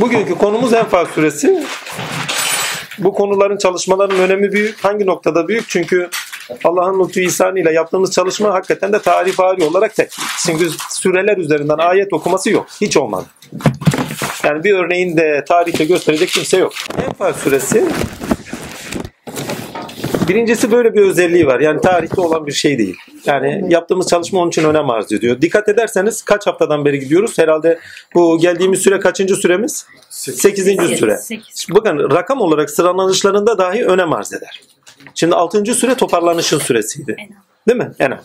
Bugünkü konumuz Enfal suresi. Bu konuların çalışmaların önemi büyük. Hangi noktada büyük? Çünkü Allah'ın lütfu ihsanıyla yaptığımız çalışma hakikaten de tarih fari olarak tek. Çünkü süreler üzerinden ayet okuması yok. Hiç olmadı. Yani bir örneğin de tarihte gösterecek kimse yok. Enfal suresi Birincisi böyle bir özelliği var. Yani tarihte olan bir şey değil. Yani yaptığımız çalışma onun için önem arz ediyor. Dikkat ederseniz kaç haftadan beri gidiyoruz? Herhalde bu geldiğimiz süre kaçıncı süremiz? Sekizinci süre. Sekiz. Bakın rakam olarak sıralanışlarında dahi önem arz eder. Şimdi altıncı süre toparlanışın süresiydi. Değil mi? Enam.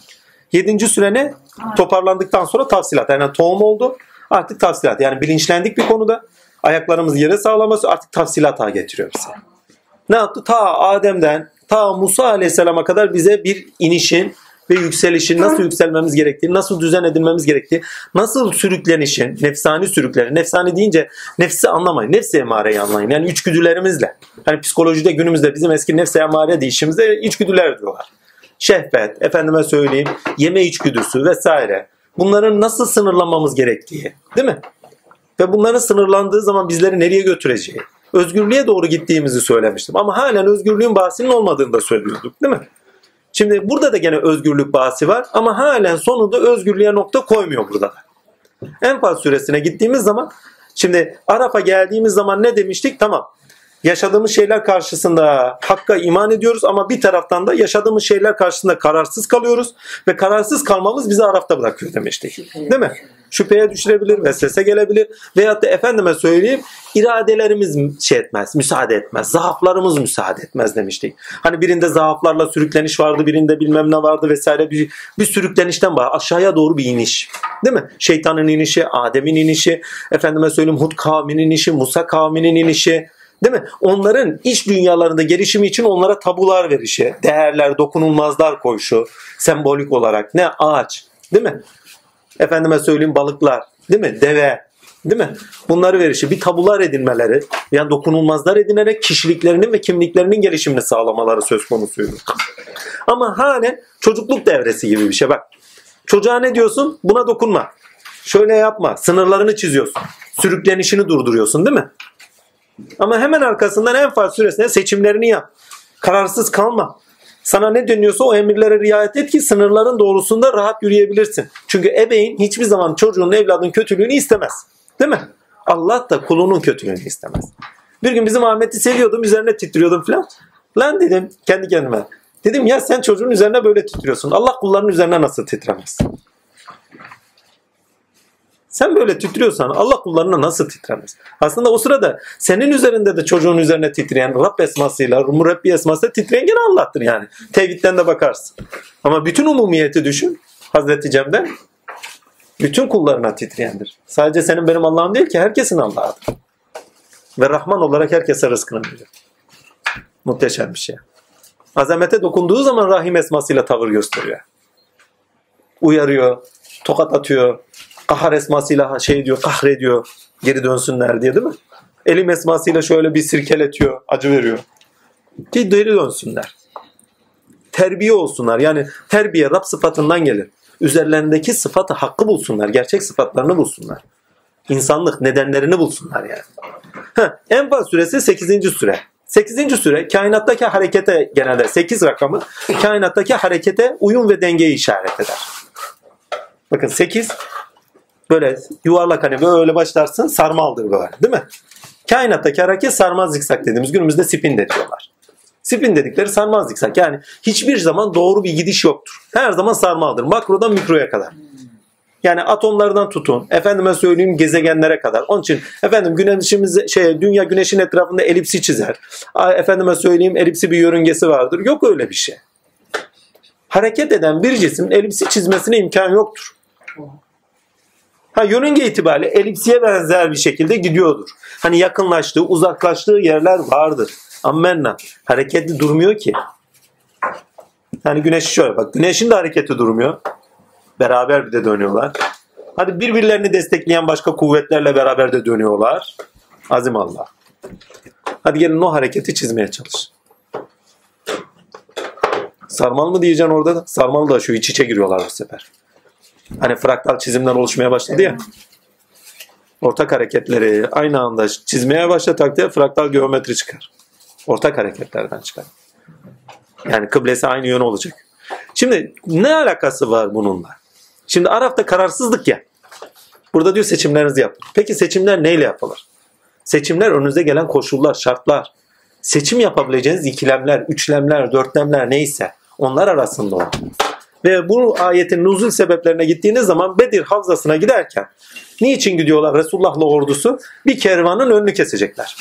Yedinci süre ne? Toparlandıktan sonra tafsilat. Yani tohum oldu. Artık tafsilat. Yani bilinçlendik bir konuda. Ayaklarımızı yere sağlaması artık tafsilata getiriyor bize. Ne yaptı? Ta Adem'den ta Musa Aleyhisselam'a kadar bize bir inişin ve yükselişin nasıl yükselmemiz gerektiği, nasıl düzen edilmemiz gerektiği, nasıl sürüklenişin, nefsani sürükleri, nefsani deyince nefsi anlamayın, nefsi emareyi anlayın. Yani içgüdülerimizle. Hani psikolojide günümüzde bizim eski nefsi emare deyişimizde içgüdüler diyorlar. Şehvet, efendime söyleyeyim, yeme içgüdüsü vesaire. Bunların nasıl sınırlamamız gerektiği, değil mi? Ve bunların sınırlandığı zaman bizleri nereye götüreceği, özgürlüğe doğru gittiğimizi söylemiştim. Ama halen özgürlüğün bahsinin olmadığını da söylüyorduk değil mi? Şimdi burada da gene özgürlük bahsi var ama halen sonunda özgürlüğe nokta koymuyor burada da. Enfal suresine gittiğimiz zaman şimdi Araf'a geldiğimiz zaman ne demiştik? Tamam. Yaşadığımız şeyler karşısında hakka iman ediyoruz ama bir taraftan da yaşadığımız şeyler karşısında kararsız kalıyoruz ve kararsız kalmamız bizi Araf'ta bırakıyor demiştik. Değil mi? Şüpheye düşürebilir, vesvese gelebilir veyahut da efendime söyleyeyim iradelerimiz şey etmez, müsaade etmez. Zaaflarımız müsaade etmez demiştik. Hani birinde zaaflarla sürükleniş vardı, birinde bilmem ne vardı vesaire bir, bir sürüklenişten var. Aşağıya doğru bir iniş. Değil mi? Şeytanın inişi, Adem'in inişi, efendime söyleyeyim Hud kavminin inişi, Musa kavminin inişi. Değil mi? Onların iç dünyalarında gelişimi için onlara tabular verişi, değerler, dokunulmazlar koyuşu, sembolik olarak ne ağaç, değil mi? Efendime söyleyeyim balıklar, değil mi? Deve, değil mi? Bunları verişi, bir tabular edinmeleri, yani dokunulmazlar edinerek kişiliklerinin ve kimliklerinin gelişimini sağlamaları söz konusuydu. Ama halen çocukluk devresi gibi bir şey bak. Çocuğa ne diyorsun? Buna dokunma. Şöyle yapma. Sınırlarını çiziyorsun. Sürüklenişini durduruyorsun değil mi? Ama hemen arkasından en fazla süresinde seçimlerini yap. Kararsız kalma. Sana ne deniyorsa o emirlere riayet et ki sınırların doğrusunda rahat yürüyebilirsin. Çünkü ebeğin hiçbir zaman çocuğun, evladın kötülüğünü istemez. Değil mi? Allah da kulunun kötülüğünü istemez. Bir gün bizim Ahmet'i seviyordum, üzerine titriyordum falan. Lan dedim kendi kendime. Dedim ya sen çocuğun üzerine böyle titriyorsun. Allah kullarının üzerine nasıl titremez? Sen böyle titriyorsan Allah kullarına nasıl titremez? Aslında o sırada senin üzerinde de çocuğun üzerine titreyen Rab esmasıyla, Murabbi esmasıyla titreyen gene Allah'tır yani. Tevhidden de bakarsın. Ama bütün umumiyeti düşün. Hazreti Cem'den bütün kullarına titreyendir. Sadece senin benim Allah'ım değil ki herkesin Allah'ıdır. Ve Rahman olarak herkese rızkını verir. Muhteşem bir şey. Azamete dokunduğu zaman Rahim esmasıyla tavır gösteriyor. Uyarıyor, tokat atıyor, kahar esmasıyla şey diyor, kahrediyor geri dönsünler diye değil mi? Elim esmasıyla şöyle bir sirkeletiyor, acı veriyor. Ki geri dönsünler. Terbiye olsunlar. Yani terbiye Rab sıfatından gelir. Üzerlerindeki sıfatı hakkı bulsunlar. Gerçek sıfatlarını bulsunlar. İnsanlık nedenlerini bulsunlar yani. Heh, Enfal suresi 8. süre. 8. süre kainattaki harekete genelde 8 rakamı kainattaki harekete uyum ve dengeyi işaret eder. Bakın 8 böyle yuvarlak hani böyle başlarsın sarmaldır böyle değil mi? Kainattaki hareket sarmaz zikzak dediğimiz günümüzde spin de diyorlar. Spin dedikleri sarmaz zikzak yani hiçbir zaman doğru bir gidiş yoktur. Her zaman sarmaldır makrodan mikroya kadar. Yani atomlardan tutun, efendime söyleyeyim gezegenlere kadar. Onun için efendim güneşimiz şey dünya güneşin etrafında elipsi çizer. Efendime söyleyeyim elipsi bir yörüngesi vardır. Yok öyle bir şey. Hareket eden bir cismin elipsi çizmesine imkan yoktur. Ha yörünge itibariyle elipsiye benzer bir şekilde gidiyordur. Hani yakınlaştığı, uzaklaştığı yerler vardır. Ammenna. Hareketli durmuyor ki. Yani güneş şöyle bak. Güneşin de hareketi durmuyor. Beraber bir de dönüyorlar. Hadi birbirlerini destekleyen başka kuvvetlerle beraber de dönüyorlar. Azim Allah. Hadi gelin o hareketi çizmeye çalış. Sarmal mı diyeceksin orada da? Sarmal da şu iç içe giriyorlar bu sefer. Hani fraktal çizimler oluşmaya başladı ya. Ortak hareketleri aynı anda çizmeye başla takdirde fraktal geometri çıkar. Ortak hareketlerden çıkar. Yani kıblesi aynı yön olacak. Şimdi ne alakası var bununla? Şimdi Araf'ta kararsızlık ya. Burada diyor seçimlerinizi yapın. Peki seçimler neyle yapılır? Seçimler önünüze gelen koşullar, şartlar. Seçim yapabileceğiniz ikilemler, üçlemler, dörtlemler neyse onlar arasında o. Ve bu ayetin nuzul sebeplerine gittiğiniz zaman Bedir havzasına giderken niçin gidiyorlar Resulullah'la ordusu? Bir kervanın önünü kesecekler.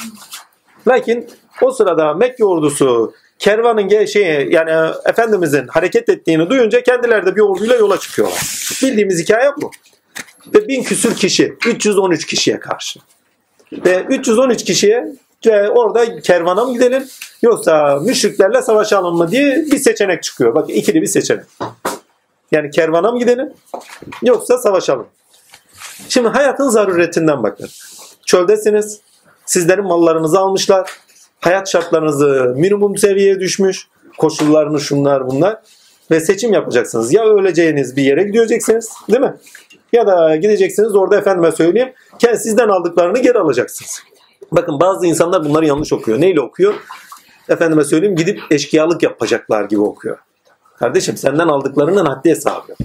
Lakin o sırada Mekke ordusu kervanın şeyi yani Efendimizin hareket ettiğini duyunca kendileri de bir orduyla yola çıkıyorlar. Bildiğimiz hikaye bu. Ve bin küsür kişi 313 kişiye karşı. Ve 313 kişiye ve orada kervana mı gidelim yoksa müşriklerle savaşalım mı diye bir seçenek çıkıyor. Bak ikili bir seçenek. Yani kervana mı gidelim yoksa savaşalım. Şimdi hayatın zaruretinden bakın. Çöldesiniz. Sizlerin mallarınızı almışlar. Hayat şartlarınızı minimum seviyeye düşmüş. Koşullarını şunlar bunlar. Ve seçim yapacaksınız. Ya öleceğiniz bir yere gideceksiniz değil mi? Ya da gideceksiniz orada efendime söyleyeyim. Sizden aldıklarını geri alacaksınız. Bakın bazı insanlar bunları yanlış okuyor. Neyle okuyor? Efendime söyleyeyim gidip eşkıyalık yapacaklar gibi okuyor. Kardeşim senden aldıklarının haddi hesabı yok.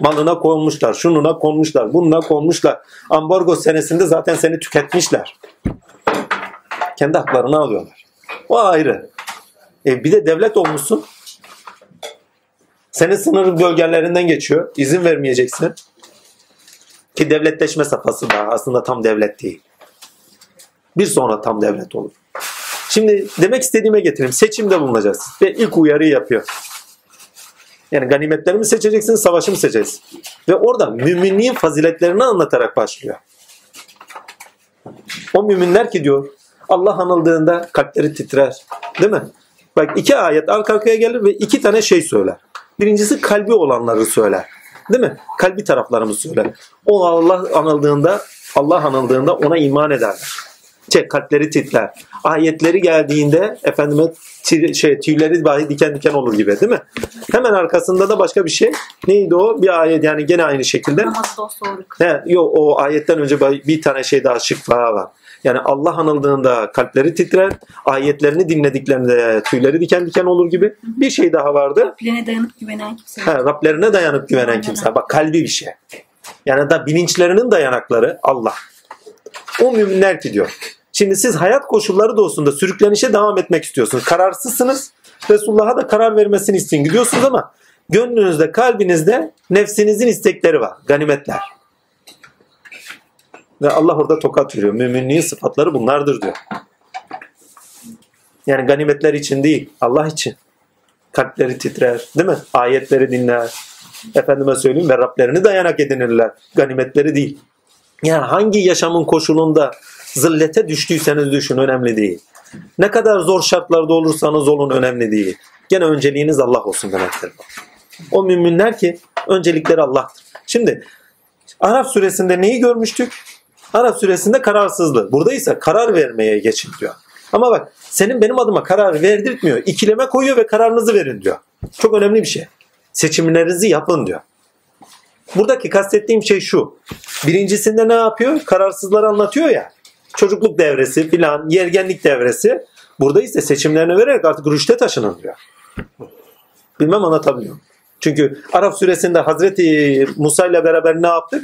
Malına konmuşlar, şununa konmuşlar, bununa konmuşlar. Ambargo senesinde zaten seni tüketmişler. Kendi haklarını alıyorlar. O ayrı. E bir de devlet olmuşsun. Senin sınır bölgelerinden geçiyor. İzin vermeyeceksin. Ki devletleşme safhası da aslında tam devlet değil. Bir sonra tam devlet olur. Şimdi demek istediğime getireyim. Seçimde bulunacağız. Ve ilk uyarıyı yapıyor. Yani ganimetleri mi seçeceksiniz, savaşı mı seçeceksiniz? Ve orada müminliğin faziletlerini anlatarak başlıyor. O müminler ki diyor Allah anıldığında kalpleri titrer. Değil mi? Bak iki ayet arka arkaya gelir ve iki tane şey söyler. Birincisi kalbi olanları söyler. Değil mi? Kalbi taraflarımız söyler. O Allah anıldığında, Allah anıldığında ona iman ederler. Şey, kalpleri titrer. Ayetleri geldiğinde efendime şey tüyleri dahi diken diken olur gibi değil mi? Hemen arkasında da başka bir şey. Neydi o? Bir ayet yani gene aynı şekilde. He, yok o ayetten önce bir tane şey daha şık var. Yani Allah anıldığında kalpleri titrer, ayetlerini dinlediklerinde tüyleri diken diken olur gibi bir şey daha vardı. Rablerine dayanıp güvenen kimse. Ha, Rablerine dayanıp güvenen kimse. Bak kalbi bir şey. Yani da bilinçlerinin dayanakları Allah. O müminler ki diyor. Şimdi siz hayat koşulları doğusunda sürüklenişe devam etmek istiyorsunuz. Kararsızsınız. Resulullah'a da karar vermesini isteyin. Gidiyorsunuz ama gönlünüzde, kalbinizde nefsinizin istekleri var. Ganimetler. Ve Allah orada tokat veriyor. Müminliğin sıfatları bunlardır diyor. Yani ganimetler için değil, Allah için. Kalpleri titrer, değil mi? Ayetleri dinler. Efendime söyleyeyim ve Rablerini dayanak edinirler. Ganimetleri değil. Yani hangi yaşamın koşulunda zillete düştüyseniz düşün önemli değil. Ne kadar zor şartlarda olursanız olun önemli değil. Gene önceliğiniz Allah olsun demektir. O müminler ki öncelikleri Allah'tır. Şimdi Araf suresinde neyi görmüştük? Araf suresinde kararsızlığı. Burada ise karar vermeye geçin diyor. Ama bak senin benim adıma karar verdirtmiyor. İkileme koyuyor ve kararınızı verin diyor. Çok önemli bir şey. Seçimlerinizi yapın diyor. Buradaki kastettiğim şey şu. Birincisinde ne yapıyor? Kararsızları anlatıyor ya. Çocukluk devresi filan, yergenlik devresi. Burada ise seçimlerini vererek artık rüşte taşının diyor. Bilmem anlatabiliyor. Çünkü Araf suresinde Hazreti Musa ile beraber ne yaptık?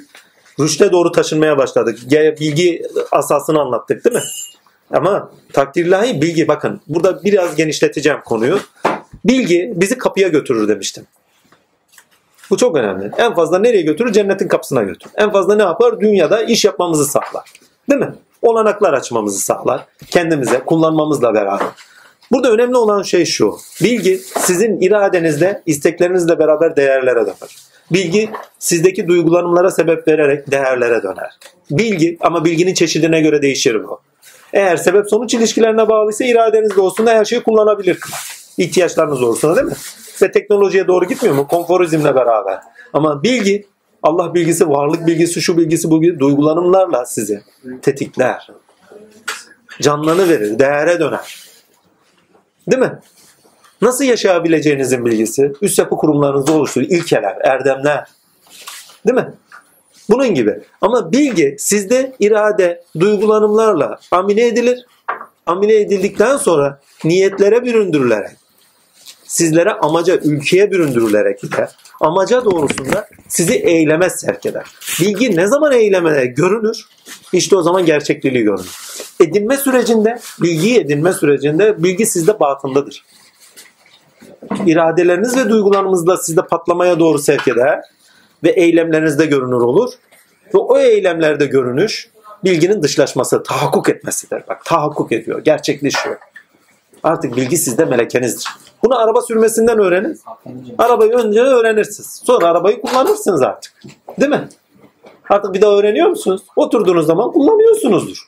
Rüşte doğru taşınmaya başladık. Bilgi asasını anlattık değil mi? Ama takdirlahi bilgi bakın burada biraz genişleteceğim konuyu. Bilgi bizi kapıya götürür demiştim. Bu çok önemli. En fazla nereye götürür? Cennetin kapısına götürür. En fazla ne yapar? Dünyada iş yapmamızı sağlar. Değil mi? Olanaklar açmamızı sağlar. Kendimize kullanmamızla beraber. Burada önemli olan şey şu. Bilgi sizin iradenizle, isteklerinizle beraber değerlere döner. Bilgi sizdeki duygulanımlara sebep vererek değerlere döner. Bilgi ama bilginin çeşidine göre değişir bu. Eğer sebep sonuç ilişkilerine bağlıysa iradeniz doğrusunda her şeyi kullanabilir. İhtiyaçlarınız doğrusunda değil mi? Ve teknolojiye doğru gitmiyor mu? Konforizmle beraber. Ama bilgi, Allah bilgisi, varlık bilgisi, şu bilgisi, bu bilgisi, duygulanımlarla sizi tetikler. Canlanı verir, değere döner. Değil mi? Nasıl yaşayabileceğinizin bilgisi, üst yapı kurumlarınızda oluşturur, ilkeler, erdemler. Değil mi? Bunun gibi. Ama bilgi sizde irade, duygulanımlarla amine edilir. Amine edildikten sonra niyetlere büründürülerek, sizlere amaca, ülkeye büründürülerek gider. Amaca doğrusunda sizi eyleme sevk eder. Bilgi ne zaman eyleme görünür? İşte o zaman gerçekliği görünür. Edinme sürecinde, bilgiyi edinme sürecinde bilgi sizde batındadır. İradeleriniz ve duygularınızla sizde patlamaya doğru sevk eder ve eylemlerinizde görünür olur. Ve o eylemlerde görünüş bilginin dışlaşması, tahakkuk etmesidir. Bak tahakkuk ediyor, gerçekleşiyor. Artık bilgi sizde melekenizdir. Bunu araba sürmesinden öğrenin. Arabayı önce öğrenirsiniz. Sonra arabayı kullanırsınız artık. Değil mi? Artık bir daha öğreniyor musunuz? Oturduğunuz zaman kullanıyorsunuzdur.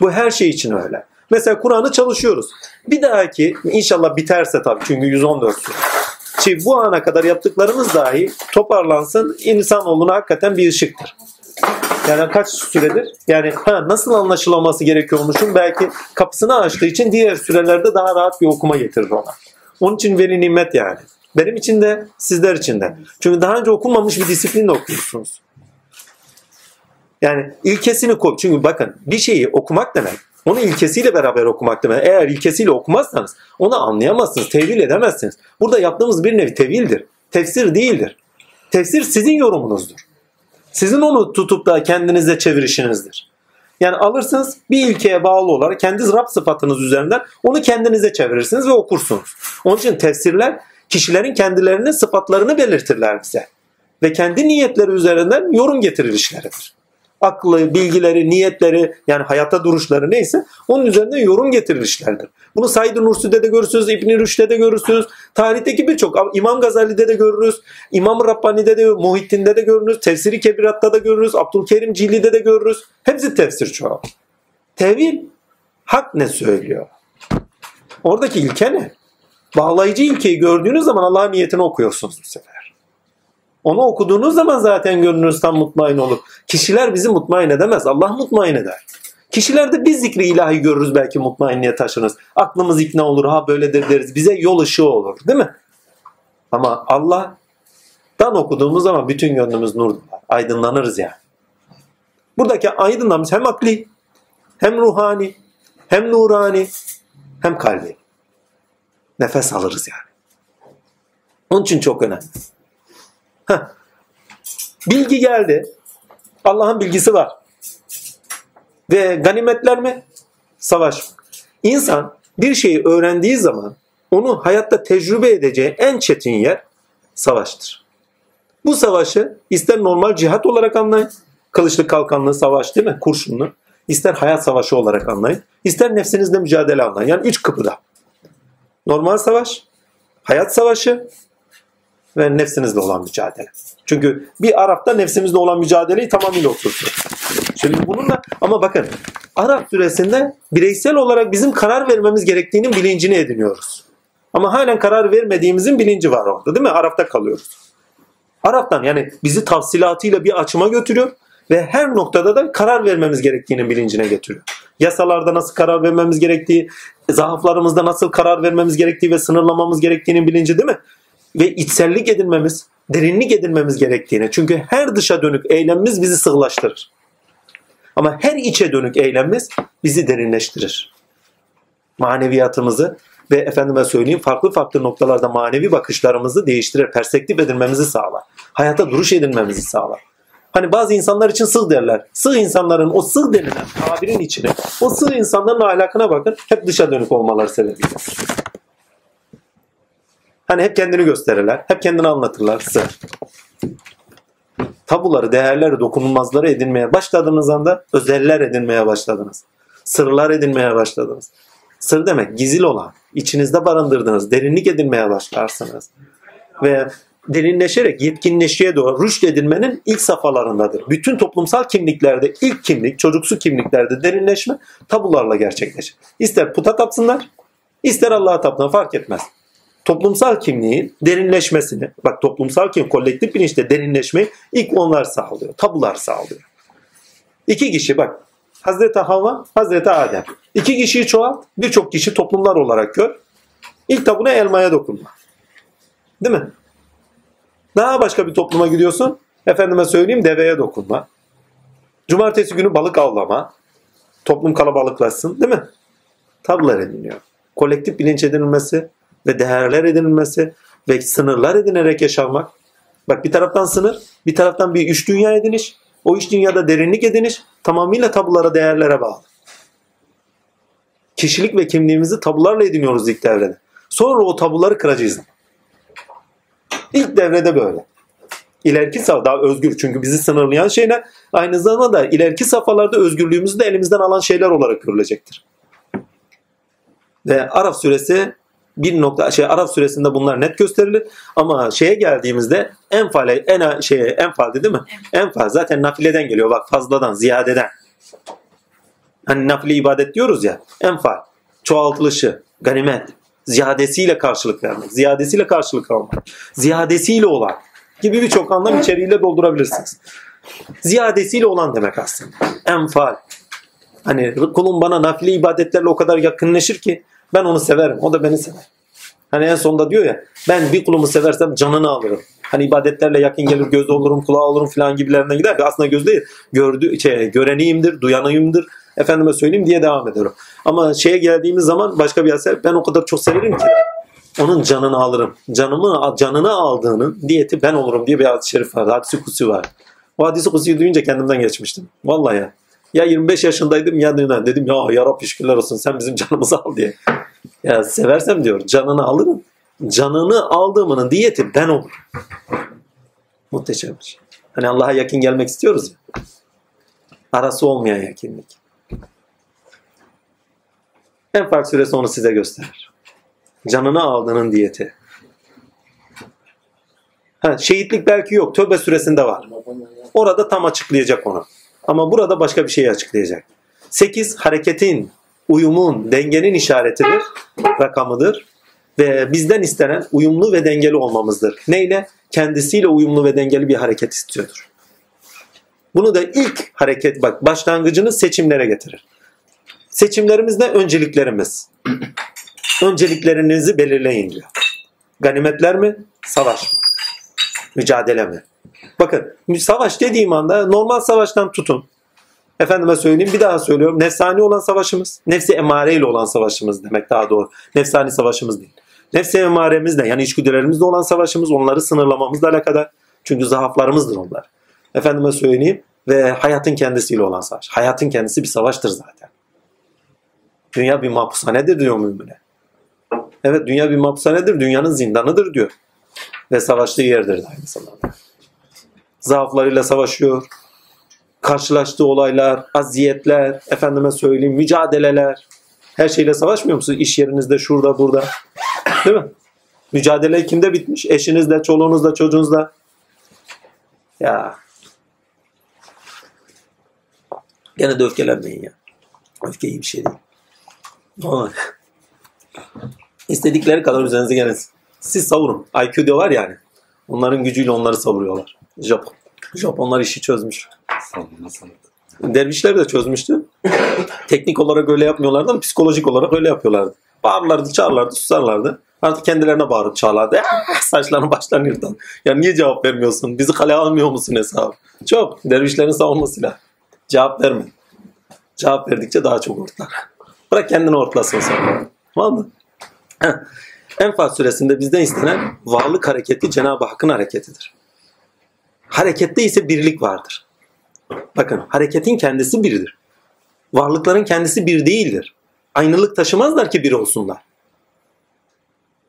Bu her şey için öyle. Mesela Kur'an'ı çalışıyoruz. Bir dahaki inşallah biterse tabii çünkü 114 sure. Şimdi bu ana kadar yaptıklarımız dahi toparlansın insanoğluna hakikaten bir ışıktır. Yani kaç süredir? Yani ha, nasıl anlaşılması gerekiyormuşum belki kapısını açtığı için diğer sürelerde daha rahat bir okuma getirdi ona. Onun için veri nimet yani. Benim için de sizler için de. Çünkü daha önce okunmamış bir disiplinle okuyorsunuz. Yani ilkesini koy. Çünkü bakın bir şeyi okumak demek onu ilkesiyle beraber okumak demek. Eğer ilkesiyle okumazsanız onu anlayamazsınız, tevil edemezsiniz. Burada yaptığımız bir nevi tevildir. Tefsir değildir. Tefsir sizin yorumunuzdur. Sizin onu tutup da kendinize çevirişinizdir. Yani alırsınız bir ilkeye bağlı olarak kendi Rab sıfatınız üzerinden onu kendinize çevirirsiniz ve okursunuz. Onun için tefsirler kişilerin kendilerinin sıfatlarını belirtirler bize. Ve kendi niyetleri üzerinden yorum getirilişleridir aklı, bilgileri, niyetleri yani hayata duruşları neyse onun üzerinde yorum getirilişlerdir. Bunu Said Nursi'de de görürsünüz, İbn Rüşd'de de görürsünüz. Tarihteki birçok İmam Gazali'de de görürüz. İmam Rabbani'de de, Muhittin'de de görürüz. Tefsiri Kebirat'ta da görürüz. Abdülkerim Cili'de de görürüz. Hepsi tefsir çoğu. Tevil hak ne söylüyor? Oradaki ilke ne? Bağlayıcı ilkeyi gördüğünüz zaman Allah'ın niyetini okuyorsunuz bu sefer. Onu okuduğunuz zaman zaten gönlünüz tam mutmain olur. Kişiler bizi mutmain edemez. Allah mutmain eder. Kişilerde biz zikri ilahi görürüz belki mutmainliğe taşınırız. Aklımız ikna olur ha böyledir deriz. Bize yol ışığı olur değil mi? Ama Allah'tan okuduğumuz zaman bütün gönlümüz nur aydınlanırız yani. Buradaki aydınlanmış hem akli hem ruhani hem nurani hem kalbi. Nefes alırız yani. Onun için çok önemli. Heh. Bilgi geldi. Allah'ın bilgisi var. Ve ganimetler mi? Savaş. İnsan bir şeyi öğrendiği zaman onu hayatta tecrübe edeceği en çetin yer savaştır. Bu savaşı ister normal cihat olarak anlayın. Kılıçlı kalkanlı savaş değil mi? Kurşunlu. İster hayat savaşı olarak anlayın. İster nefsinizle mücadele anlayın. Yani üç kapıda. Normal savaş, hayat savaşı ve nefsinizle olan mücadele. Çünkü bir Arap'ta nefsimizle olan mücadeleyi tamamıyla oturtuyor. Şimdi bununla ama bakın Arap süresinde bireysel olarak bizim karar vermemiz gerektiğinin bilincini ediniyoruz. Ama halen karar vermediğimizin bilinci var orada değil mi? Arap'ta kalıyoruz. Arap'tan yani bizi tafsilatıyla bir açıma götürüyor ve her noktada da karar vermemiz gerektiğinin bilincine getiriyor. Yasalarda nasıl karar vermemiz gerektiği, zaaflarımızda nasıl karar vermemiz gerektiği ve sınırlamamız gerektiğinin bilinci değil mi? Ve içsellik edinmemiz, derinlik edinmemiz gerektiğini. Çünkü her dışa dönük eylemimiz bizi sığlaştırır. Ama her içe dönük eylemimiz bizi derinleştirir. Maneviyatımızı ve efendime söyleyeyim farklı farklı noktalarda manevi bakışlarımızı değiştirir, perspektif edinmemizi sağlar. Hayata duruş edinmemizi sağlar. Hani bazı insanlar için sığ derler. Sığ insanların o sığ denilen tabirin içine, o sığ insanların ahlakına bakın hep dışa dönük olmaları sebebiyle. Hani hep kendini gösterirler. Hep kendini anlatırlar. Sır. Tabuları, değerleri, dokunulmazları edinmeye başladığınız anda özeller edinmeye başladınız. Sırlar edinmeye başladınız. Sır demek gizli olan, içinizde barındırdığınız, derinlik edinmeye başlarsınız. Ve derinleşerek yetkinleşiye doğru rüşt edinmenin ilk safhalarındadır. Bütün toplumsal kimliklerde ilk kimlik, çocuksu kimliklerde derinleşme tabularla gerçekleşir. İster puta tapsınlar, ister Allah'a tapsınlar fark etmez toplumsal kimliğin derinleşmesini, bak toplumsal kimlik, kolektif bilinçte derinleşmeyi ilk onlar sağlıyor. Tabular sağlıyor. İki kişi bak Hazreti Havva, Hazreti Adem. İki kişiyi çoğalt, birçok kişi toplumlar olarak gör. İlk tabuna elmaya dokunma. Değil mi? Daha başka bir topluma gidiyorsun. Efendime söyleyeyim deveye dokunma. Cumartesi günü balık avlama. Toplum kalabalıklaşsın değil mi? Tablolar ediniyor. Kolektif bilinç edinilmesi ve değerler edinilmesi ve sınırlar edinerek yaşamak. Bak bir taraftan sınır, bir taraftan bir üç dünya ediniş. O üç dünyada derinlik ediniş tamamıyla tabulara, değerlere bağlı. Kişilik ve kimliğimizi tabularla ediniyoruz ilk devrede. Sonra o tabuları kıracağız. İlk devrede böyle. İleriki saf daha özgür çünkü bizi sınırlayan şeyler aynı zamanda ileriki safhalarda özgürlüğümüzü de elimizden alan şeyler olarak görülecektir. Ve Araf suresi bir nokta şey Araf suresinde bunlar net gösterilir ama şeye geldiğimizde enfale en şeye enfalde değil mi? Enfal zaten nafileden geliyor bak fazladan ziyadeden. Hani nafile ibadet diyoruz ya enfal çoğaltılışı ganimet ziyadesiyle karşılık vermek ziyadesiyle karşılık almak ziyadesiyle olan gibi birçok anlam içeriğiyle doldurabilirsiniz. Ziyadesiyle olan demek aslında. Enfal. Hani kulum bana nafile ibadetlerle o kadar yakınlaşır ki ben onu severim. O da beni sever. Hani en sonunda diyor ya ben bir kulumu seversem canını alırım. Hani ibadetlerle yakın gelir göz olurum kulağı olurum falan gibilerine gider. Aslında göz değil. Gördü, şey, göreniyimdir, duyanıyımdır. Efendime söyleyeyim diye devam ediyorum. Ama şeye geldiğimiz zaman başka bir eser ben o kadar çok severim ki onun canını alırım. Canımı canını aldığının diyeti ben olurum diye bir hadis-i şerif var. Hadis-i kusi var. O hadis-i kusiyi duyunca kendimden geçmiştim. Vallahi ya. Ya 25 yaşındaydım ya dedim ya ya Rabbi şükürler olsun sen bizim canımızı al diye. Ya seversem diyor canını alırım. Canını aldığımının diyeti ben olurum. Muhteşem bir şey. Hani Allah'a yakın gelmek istiyoruz ya. Arası olmayan yakınlık. En fark süresi onu size gösterir. Canını aldığının diyeti. Ha, şehitlik belki yok. Tövbe süresinde var. Orada tam açıklayacak onu. Ama burada başka bir şeyi açıklayacak. 8 hareketin, uyumun, dengenin işaretidir, rakamıdır. Ve bizden istenen uyumlu ve dengeli olmamızdır. Neyle? Kendisiyle uyumlu ve dengeli bir hareket istiyordur. Bunu da ilk hareket bak başlangıcını seçimlere getirir. Seçimlerimiz de önceliklerimiz. Önceliklerinizi belirleyin diyor. Ganimetler mi? Savaş mı? Mücadele mi? Bakın savaş dediğim anda normal savaştan tutun. Efendime söyleyeyim bir daha söylüyorum. Nefsani olan savaşımız, nefsi emareyle olan savaşımız demek daha doğru. Nefsani savaşımız değil. Nefsi emaremizle yani içgüdülerimizle olan savaşımız onları sınırlamamızla alakalı. Çünkü zaaflarımızdır onlar. Efendime söyleyeyim ve hayatın kendisiyle olan savaş. Hayatın kendisi bir savaştır zaten. Dünya bir mahpushanedir diyor mümine. Evet dünya bir mahpushanedir, dünyanın zindanıdır diyor. Ve savaştığı yerdir de aynı zamanda. Zaaflarıyla savaşıyor. Karşılaştığı olaylar, aziyetler, efendime söyleyeyim mücadeleler. Her şeyle savaşmıyor musunuz? İş yerinizde, şurada, burada. Değil mi? Mücadele kimde bitmiş? Eşinizle, çoluğunuzla, çocuğunuzla. Ya. Gene de öfkelenmeyin ya. Öfke iyi bir şey değil. Ama istedikleri kadar üzerinize gelmesin. Siz savurun. IQ diyorlar yani. Onların gücüyle onları savuruyorlar. Japon. Japonlar işi çözmüş. Dervişler de çözmüştü. Teknik olarak öyle yapmıyorlardı ama psikolojik olarak öyle yapıyorlardı. Bağırlardı, çağırlardı, susarlardı. Artık kendilerine bağırıp çağırlardı. Ah, saçlarını başlarını yırtan. Ya niye cevap vermiyorsun? Bizi kale almıyor musun hesabı? Çok. Dervişlerin savunmasıyla. Cevap verme. Cevap verdikçe daha çok ortlar. Bırak kendini ortlasın sonra. Var mı? Enfal suresinde bizden istenen varlık hareketi Cenab-ı Hakk'ın hareketidir. Harekette ise birlik vardır. Bakın hareketin kendisi biridir. Varlıkların kendisi bir değildir. Aynılık taşımazlar ki bir olsunlar.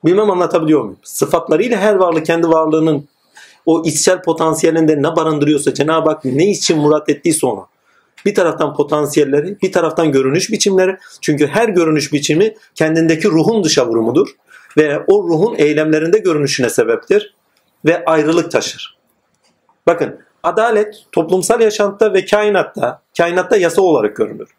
Bilmem anlatabiliyor muyum? Sıfatlarıyla her varlık kendi varlığının o içsel potansiyelinde ne barındırıyorsa Cenab-ı Hak ne için murat ettiyse ona. Bir taraftan potansiyelleri, bir taraftan görünüş biçimleri. Çünkü her görünüş biçimi kendindeki ruhun dışa vurumudur. Ve o ruhun eylemlerinde görünüşüne sebeptir. Ve ayrılık taşır. Bakın adalet toplumsal yaşantıda ve kainatta, kainatta yasa olarak görünür.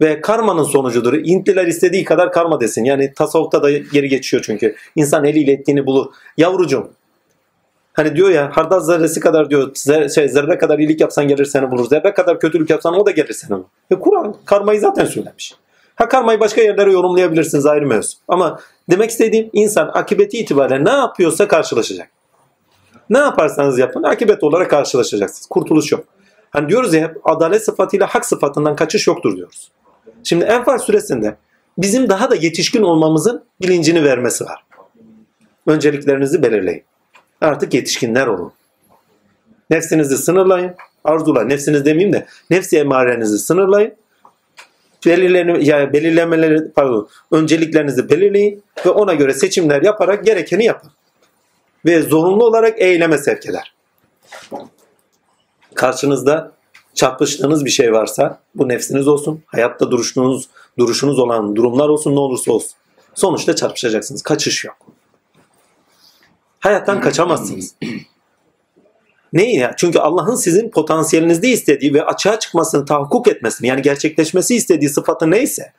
Ve karmanın sonucudur. Hintliler istediği kadar karma desin. Yani tasavvufta da geri geçiyor çünkü. İnsan eliyle ettiğini bulur. Yavrucuğum Hani diyor ya hardal zerresi kadar diyor zer, şey, zerre kadar iyilik yapsan gelir seni bulur. Zerre kadar kötülük yapsan o da gelir seni bulur. E Kur'an karmayı zaten söylemiş. Ha karmayı başka yerlere yorumlayabilirsiniz ayrı mevzu. Ama demek istediğim insan akıbeti itibariyle ne yapıyorsa karşılaşacak. Ne yaparsanız yapın akibet olarak karşılaşacaksınız. Kurtuluş yok. Hani diyoruz ya hep adalet sıfatıyla hak sıfatından kaçış yoktur diyoruz. Şimdi Enfal suresinde bizim daha da yetişkin olmamızın bilincini vermesi var. Önceliklerinizi belirleyin. Artık yetişkinler olun. Nefsinizi sınırlayın. Arzular, nefsiniz demeyeyim de nefsi emarenizi sınırlayın. Belirlerini, yani belirlemeleri, pardon, önceliklerinizi belirleyin ve ona göre seçimler yaparak gerekeni yapın. Ve zorunlu olarak eyleme sevk eder. Karşınızda çarpıştığınız bir şey varsa bu nefsiniz olsun, hayatta duruşunuz, duruşunuz olan durumlar olsun ne olursa olsun. Sonuçta çarpışacaksınız. Kaçış yok. Hayattan kaçamazsınız. Neyi ya? Çünkü Allah'ın sizin potansiyelinizde istediği ve açığa çıkmasını tahakkuk etmesini yani gerçekleşmesi istediği sıfatı neyse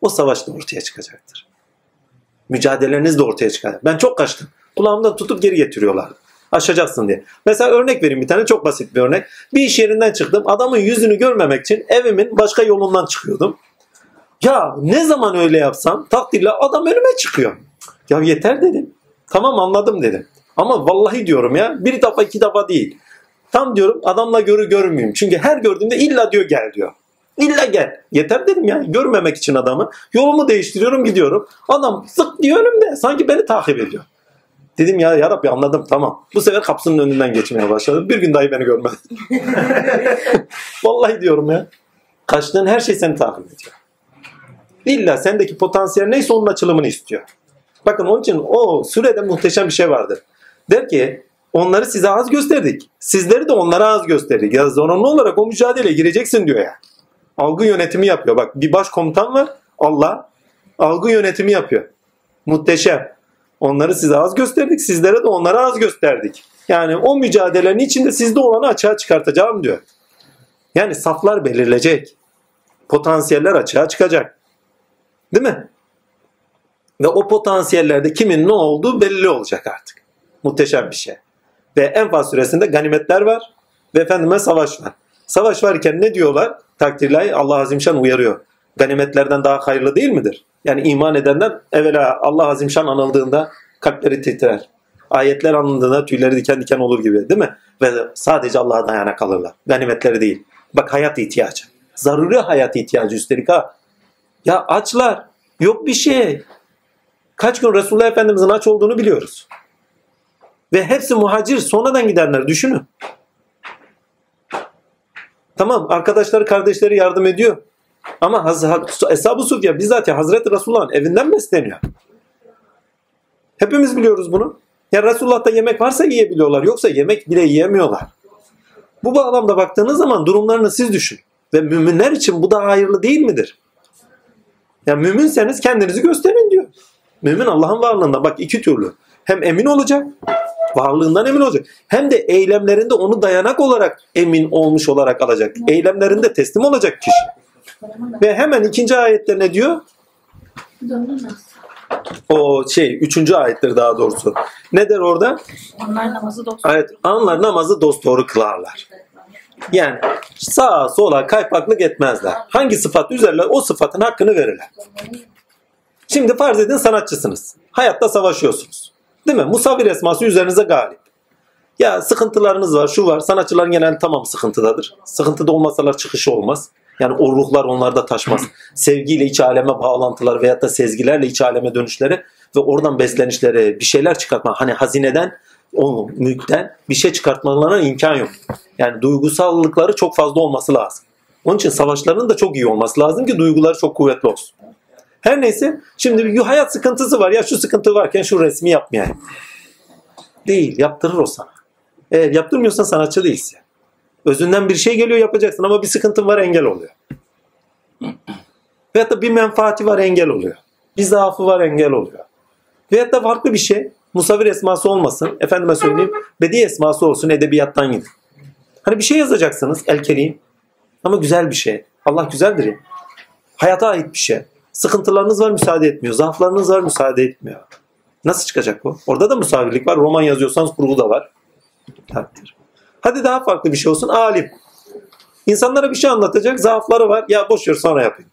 o savaşta ortaya çıkacaktır. Mücadeleriniz de ortaya çıkacak. Ben çok kaçtım. Kulağımda tutup geri getiriyorlar. Aşacaksın diye. Mesela örnek vereyim bir tane çok basit bir örnek. Bir iş yerinden çıktım. Adamın yüzünü görmemek için evimin başka yolundan çıkıyordum. Ya ne zaman öyle yapsam takdirle adam önüme çıkıyor. Ya yeter dedim. Tamam anladım dedim. Ama vallahi diyorum ya bir defa iki defa değil. Tam diyorum adamla görü görmeyeyim. Çünkü her gördüğümde illa diyor gel diyor. İlla gel. Yeter dedim ya. Görmemek için adamı. Yolumu değiştiriyorum gidiyorum. Adam sık diyor önümde. Sanki beni takip ediyor. Dedim ya ya Rabbi anladım tamam. Bu sefer kapısının önünden geçmeye başladım. Bir gün dahi beni görmedi. Vallahi diyorum ya. Kaçtığın her şey seni takip ediyor. İlla sendeki potansiyel neyse onun açılımını istiyor. Bakın onun için o sürede muhteşem bir şey vardır. Der ki onları size az gösterdik. Sizleri de onlara az gösterdik. Ya zorunlu olarak o mücadeleye gireceksin diyor ya. Algı yönetimi yapıyor. Bak bir başkomutan var. Allah algı yönetimi yapıyor. Muhteşem. Onları size az gösterdik. Sizlere de onlara az gösterdik. Yani o mücadelenin içinde sizde olanı açığa çıkartacağım diyor. Yani saflar belirleyecek. Potansiyeller açığa çıkacak. Değil mi? Ve o potansiyellerde kimin ne olduğu belli olacak artık. Muhteşem bir şey. Ve Enfal suresinde ganimetler var ve efendime savaş var. Savaş varken ne diyorlar? Takdirler Allah Azimşan uyarıyor. Ganimetlerden daha hayırlı değil midir? Yani iman edenler evvela Allah Azimşan anıldığında kalpleri titrer. Ayetler anıldığında tüyleri diken diken olur gibi değil mi? Ve sadece Allah'a dayana kalırlar. Ganimetleri değil. Bak hayat ihtiyacı. Zaruri hayat ihtiyacı üstelik ha. Ya açlar. Yok bir şey. Kaç gün Resulullah Efendimiz'in aç olduğunu biliyoruz. Ve hepsi muhacir sonradan gidenler düşünün. Tamam arkadaşları kardeşleri yardım ediyor. Ama Eshab-ı Sufya bizzat Hazreti Resulullah'ın evinden besleniyor. Hepimiz biliyoruz bunu. Ya Resulullah'ta yemek varsa yiyebiliyorlar. Yoksa yemek bile yiyemiyorlar. Bu bağlamda baktığınız zaman durumlarını siz düşün. Ve müminler için bu da hayırlı değil midir? Ya müminseniz kendinizi gösterin diyor. Mümin Allah'ın varlığında bak iki türlü. Hem emin olacak, varlığından emin olacak. Hem de eylemlerinde onu dayanak olarak emin olmuş olarak alacak. Eylemlerinde teslim olacak kişi. Ve hemen ikinci ayette ne diyor? O şey üçüncü ayettir daha doğrusu. Ne der orada? Onlar namazı dost. Evet, anlar namazı dosdoğru kılarlar. Yani sağa sola kaypaklık etmezler. Hangi sıfat üzerler o sıfatın hakkını verirler. Şimdi farz edin sanatçısınız. Hayatta savaşıyorsunuz. Değil mi? Musavvir esması üzerinize galip. Ya sıkıntılarınız var, şu var. Sanatçıların genelde tamam sıkıntıdadır. Sıkıntıda olmasalar çıkışı olmaz. Yani o ruhlar onlarda taşmaz. Sevgiyle iç aleme bağlantılar veyahut da sezgilerle iç aleme dönüşleri ve oradan beslenişleri bir şeyler çıkartma. Hani hazineden o mülkten bir şey çıkartmalarına imkan yok. Yani duygusallıkları çok fazla olması lazım. Onun için savaşlarının da çok iyi olması lazım ki duyguları çok kuvvetli olsun. Her neyse şimdi bir hayat sıkıntısı var. Ya şu sıkıntı varken şu resmi yapmayayım. Değil yaptırır o sana. Eğer yaptırmıyorsan sanatçı değilsin. Özünden bir şey geliyor yapacaksın ama bir sıkıntın var engel oluyor. Veyahut da bir menfaati var engel oluyor. Bir zaafı var engel oluyor. Veyahut da farklı bir şey. Musavir esması olmasın. Efendime söyleyeyim. Bedi esması olsun edebiyattan gidin. Hani bir şey yazacaksınız el kelim. Ama güzel bir şey. Allah güzeldir ya. Hayata ait bir şey. Sıkıntılarınız var müsaade etmiyor. Zaaflarınız var müsaade etmiyor. Nasıl çıkacak bu? Orada da musavirlik var. Roman yazıyorsanız kurgu da var. Takdir. Hadi daha farklı bir şey olsun. Alim. İnsanlara bir şey anlatacak. Zaafları var. Ya boş ver sonra yapayım.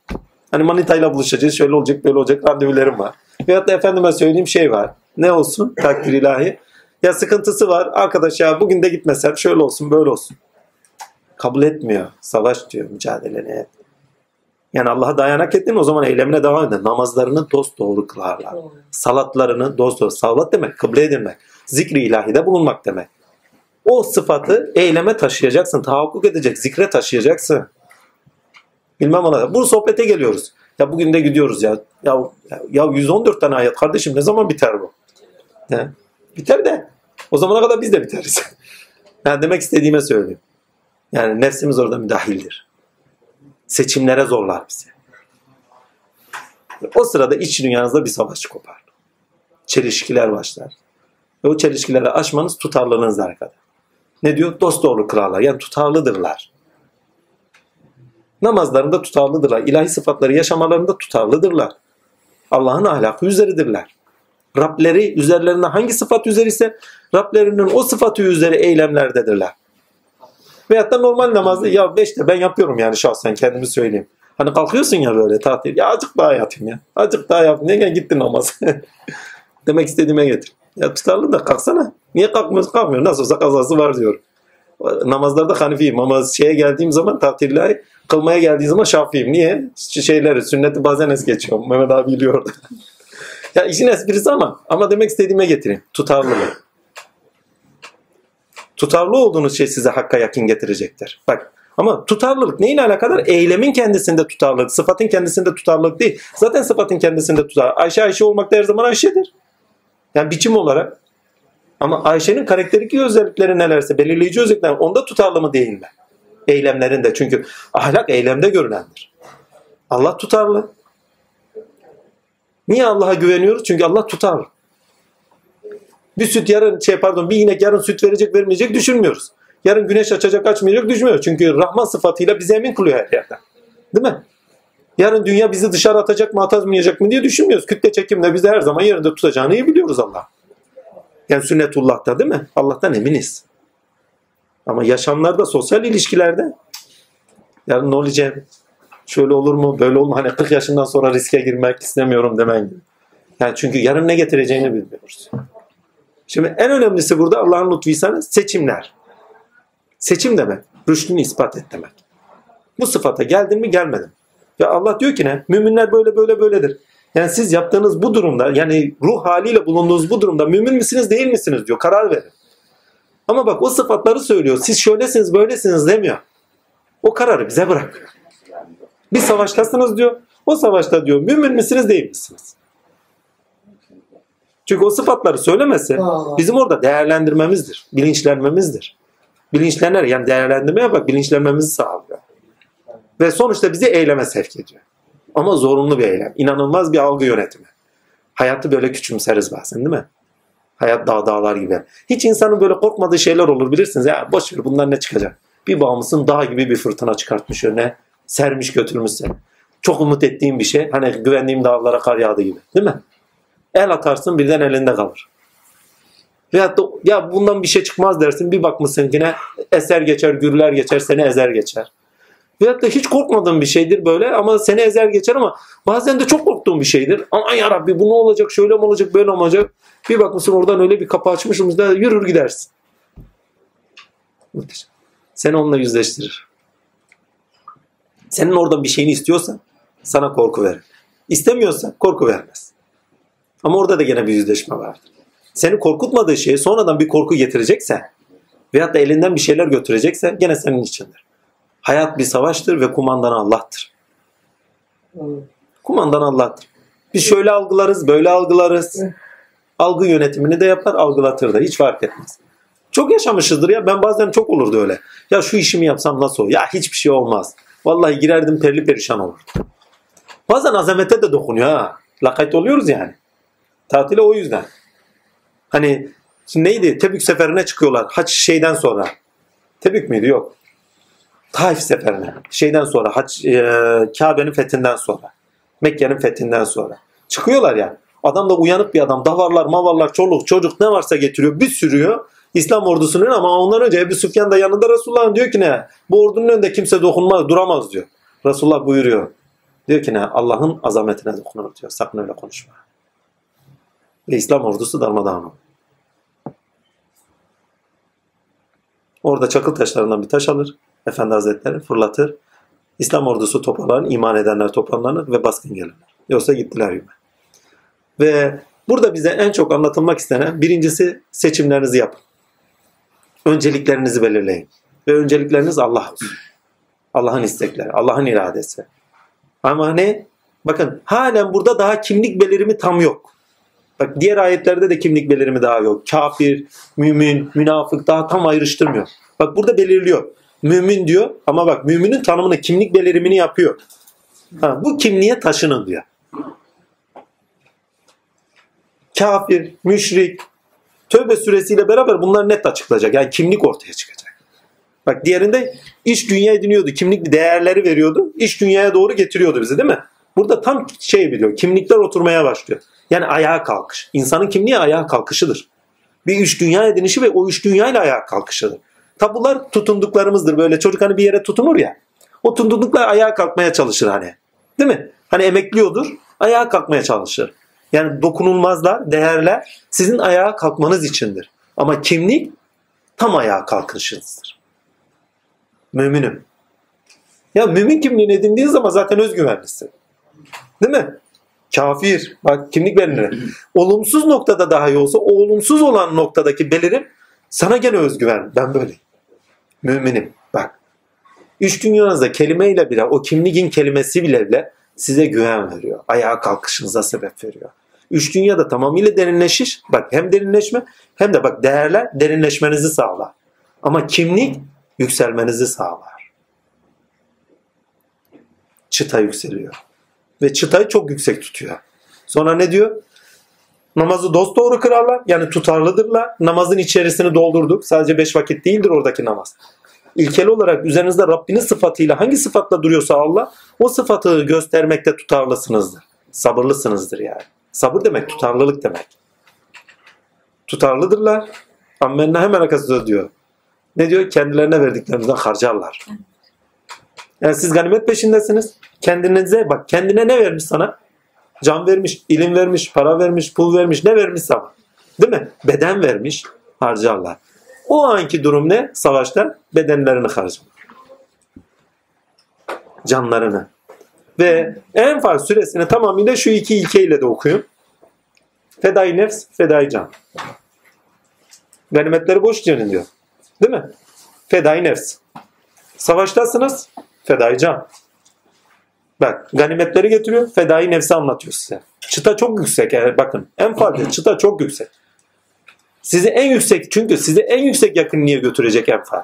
Hani manitayla buluşacağız. Şöyle olacak böyle olacak. Randevularım var. Veyahut da efendime söyleyeyim şey var. Ne olsun? Takdir ilahi. Ya sıkıntısı var. Arkadaş ya bugün de gitmesem şöyle olsun böyle olsun. Kabul etmiyor. Savaş diyor mücadelene. Yani Allah'a dayanak ettin o zaman eylemine devam edin. Namazlarını dost doğru kılarlar. Salatlarını dost doğru. Salat demek kıble edilmek. Zikri ilahide bulunmak demek. O sıfatı eyleme taşıyacaksın. Tahakkuk edecek. Zikre taşıyacaksın. Bilmem ona. Bu sohbete geliyoruz. Ya bugün de gidiyoruz ya. Ya, ya 114 tane ayet kardeşim ne zaman biter bu? Ya, biter de. O zamana kadar biz de biteriz. yani demek istediğime söyleyeyim. Yani nefsimiz orada müdahildir. Seçimlere zorlar bizi. O sırada iç dünyanızda bir savaş kopar. Çelişkiler başlar. Ve o çelişkileri aşmanız tutarlılığınızla alakalı. Ne diyor? Dost doğru krallar. Yani tutarlıdırlar. Namazlarında tutarlıdırlar. İlahi sıfatları yaşamalarında tutarlıdırlar. Allah'ın ahlakı üzeridirler. Rableri üzerlerinde hangi sıfat üzeri ise Rablerinin o sıfatı üzeri eylemlerdedirler. Veyahut da normal namazda ya beşte ben yapıyorum yani şahsen kendimi söyleyeyim. Hani kalkıyorsun ya böyle tatil. Ya azıcık daha yatayım ya. Azıcık daha yap. Ne gitti namaz. Demek istediğime getir. Ya tutarlı da kalksana. Niye kalkmıyorsun? Kalkmıyor. Nasıl olsa kazası var diyor. Namazlarda Hanifiyim ama şeye geldiğim zaman tatilleri kılmaya geldiği zaman Şafiyim. Niye? Şeyleri, sünneti bazen es geçiyorum. Mehmet abi biliyor. ya işin esprisi ama ama demek istediğime getireyim. Tutarlılık. Tutarlı olduğunuz şey size hakka yakın getirecektir. Bak ama tutarlılık neyle alakadar? Eylemin kendisinde tutarlılık, sıfatın kendisinde tutarlılık değil. Zaten sıfatın kendisinde tutar. Ayşe Ayşe olmak da her zaman Ayşe'dir. Yani biçim olarak. Ama Ayşe'nin karakterik özellikleri nelerse, belirleyici özellikler onda tutarlı mı değil mi? Eylemlerinde. Çünkü ahlak eylemde görünendir. Allah tutarlı. Niye Allah'a güveniyoruz? Çünkü Allah tutarlı. Bir süt yarın şey pardon bir inek yarın süt verecek vermeyecek düşünmüyoruz. Yarın güneş açacak açmayacak düşünmüyoruz. Çünkü Rahman sıfatıyla bizi emin kılıyor her yerden. Değil mi? Yarın dünya bizi dışarı atacak mı atmayacak mı diye düşünmüyoruz. Kütle çekimle bizi her zaman yerinde tutacağını iyi biliyoruz Allah. Yani sünnetullah'ta değil mi? Allah'tan eminiz. Ama yaşamlarda, sosyal ilişkilerde yarın ne olacak? Şöyle olur mu, böyle olur mu? Hani 40 yaşından sonra riske girmek istemiyorum demen gibi. Yani çünkü yarın ne getireceğini bilmiyoruz. Şimdi en önemlisi burada Allah'ın lütfuysa seçimler. Seçim demek, rüştünü ispat et demek. Bu sıfata geldin mi gelmedin. Ve Allah diyor ki ne? Müminler böyle böyle böyledir. Yani siz yaptığınız bu durumda yani ruh haliyle bulunduğunuz bu durumda mümin misiniz değil misiniz diyor. Karar verin. Ama bak o sıfatları söylüyor. Siz şöylesiniz böylesiniz demiyor. O kararı bize bırak. Bir savaştasınız diyor. O savaşta diyor mümin misiniz değil misiniz? Çünkü o sıfatları söylemese bizim orada değerlendirmemizdir. Bilinçlenmemizdir. Bilinçlenir yani değerlendirmeye bak bilinçlenmemizi sağlıyor. Ve sonuçta bizi eyleme sevk ediyor. Ama zorunlu bir eylem. İnanılmaz bir algı yönetimi. Hayatı böyle küçümseriz bazen değil mi? Hayat dağ dağlar gibi. Hiç insanın böyle korkmadığı şeyler olur bilirsiniz. Ya boş ver bunlar ne çıkacak? Bir bağımlısın dağ gibi bir fırtına çıkartmış önüne. Sermiş götürmüş seni. Çok umut ettiğim bir şey. Hani güvendiğim dağlara kar yağdı gibi. Değil mi? El atarsın birden elinde kalır. Veyahut da ya bundan bir şey çıkmaz dersin. Bir bakmışsın yine eser geçer, gürler geçer, seni ezer geçer. Veyahut da hiç korkmadığın bir şeydir böyle ama seni ezer geçer ama bazen de çok korktuğun bir şeydir. Aman ya Rabbi bu ne olacak, şöyle mi olacak, böyle mi olacak? Bir bakmışsın oradan öyle bir kapı açmışım da yürür gidersin. Seni onunla yüzleştirir. Senin orada bir şeyini istiyorsa sana korku verir. İstemiyorsa korku vermez. Ama orada da gene bir yüzleşme vardır. Seni korkutmadığı şey sonradan bir korku getirecekse veyahut da elinden bir şeyler götürecekse gene senin içindir. Hayat bir savaştır ve kumandan Allah'tır. Kumandan Allah'tır. Biz şöyle algılarız, böyle algılarız. Algı yönetimini de yapar, algılatır da. Hiç fark etmez. Çok yaşamışızdır ya. Ben bazen çok olurdu öyle. Ya şu işimi yapsam nasıl olur? Ya hiçbir şey olmaz. Vallahi girerdim perli perişan olurdu. Bazen azamete de dokunuyor ha. Lakayt oluyoruz yani. Tatile o yüzden. Hani neydi? Tebük seferine çıkıyorlar. Haç şeyden sonra. Tebük müydü? Yok. Taif seferine. Şeyden sonra. Haç, e, Kabe'nin fethinden sonra. Mekke'nin fethinden sonra. Çıkıyorlar ya. Adam da uyanık bir adam. Davarlar, mavarlar, çoluk, çocuk ne varsa getiriyor. Bir sürüyor. İslam ordusunun ama ondan önce Ebu Süfyan da yanında Resulullah diyor ki ne? Bu ordunun önünde kimse dokunmaz, duramaz diyor. Resulullah buyuruyor. Diyor ki ne? Allah'ın azametine dokunur diyor. Sakın öyle konuşma. Ve İslam ordusu darmadağın. Orada çakıl taşlarından bir taş alır. Efendi Hazretleri fırlatır. İslam ordusu toparlanır, iman edenler toparlanır ve baskın gelirler. Yoksa gittiler yine. Ve burada bize en çok anlatılmak istenen birincisi seçimlerinizi yapın. Önceliklerinizi belirleyin. Ve öncelikleriniz Allah. Allah'ın istekleri, Allah'ın iradesi. Ama ne? Bakın halen burada daha kimlik belirimi tam yok. Bak diğer ayetlerde de kimlik belirimi daha yok. Kafir, mümin, münafık daha tam ayrıştırmıyor. Bak burada belirliyor. Mümin diyor ama bak müminin tanımını, kimlik belirimini yapıyor. Ha, bu kimliğe taşının diyor. Kafir, müşrik, tövbe süresiyle beraber bunlar net açıklayacak. Yani kimlik ortaya çıkacak. Bak diğerinde iş dünya ediniyordu. Kimlik değerleri veriyordu. İş dünyaya doğru getiriyordu bizi değil mi? Burada tam şey biliyor. Kimlikler oturmaya başlıyor. Yani ayağa kalkış. İnsanın kimliği ayağa kalkışıdır. Bir üç dünya edinişi ve o üç dünya ile ayağa kalkışıdır. Tabular tutunduklarımızdır. Böyle çocuk hani bir yere tutunur ya. O tutunduklar ayağa kalkmaya çalışır hani. Değil mi? Hani emekliyordur. Ayağa kalkmaya çalışır. Yani dokunulmazlar, değerler sizin ayağa kalkmanız içindir. Ama kimlik tam ayağa kalkışınızdır. Müminim. Ya mümin kimliğini edindiğin zaman zaten özgüvenlisin. Değil mi? Kafir. Bak kimlik belirli. Olumsuz noktada daha iyi olsa o olumsuz olan noktadaki belirim sana gene özgüven. Ben böyleyim. Müminim. Bak. Üç dünyanızda kelimeyle bile o kimliğin kelimesi bile bile size güven veriyor. Ayağa kalkışınıza sebep veriyor. Üç dünyada tamamıyla derinleşiş. Bak hem derinleşme hem de bak değerler derinleşmenizi sağlar. Ama kimlik yükselmenizi sağlar. Çıta yükseliyor. Ve çıtayı çok yüksek tutuyor. Sonra ne diyor? Namazı dost doğru kırarlar. Yani tutarlıdırlar. Namazın içerisini doldurduk. Sadece beş vakit değildir oradaki namaz. İlkeli olarak üzerinizde Rabbinin sıfatıyla hangi sıfatla duruyorsa Allah o sıfatı göstermekte tutarlısınızdır. Sabırlısınızdır yani. Sabır demek tutarlılık demek. Tutarlıdırlar. Ammenna hemen arkasında diyor. Ne diyor? Kendilerine verdiklerinden harcarlar. Yani siz ganimet peşindesiniz. Kendinize bak kendine ne vermiş sana? Can vermiş, ilim vermiş, para vermiş, pul vermiş, ne vermiş sana? Değil mi? Beden vermiş, harcarlar. O anki durum ne? Savaşta bedenlerini harcar. Canlarını. Ve Enfal suresini tamamıyla şu iki ilkeyle de okuyun. Fedai nefs, fedai can. Ganimetleri boş cenin diyor. Değil mi? Fedai nefs. Savaştasınız, fedai can. Bak ganimetleri getiriyor, fedai nefsi anlatıyor size. Çıta çok yüksek. Yani bakın en fazla çıta çok yüksek. Sizi en yüksek çünkü sizi en yüksek yakınlığa götürecek enfal.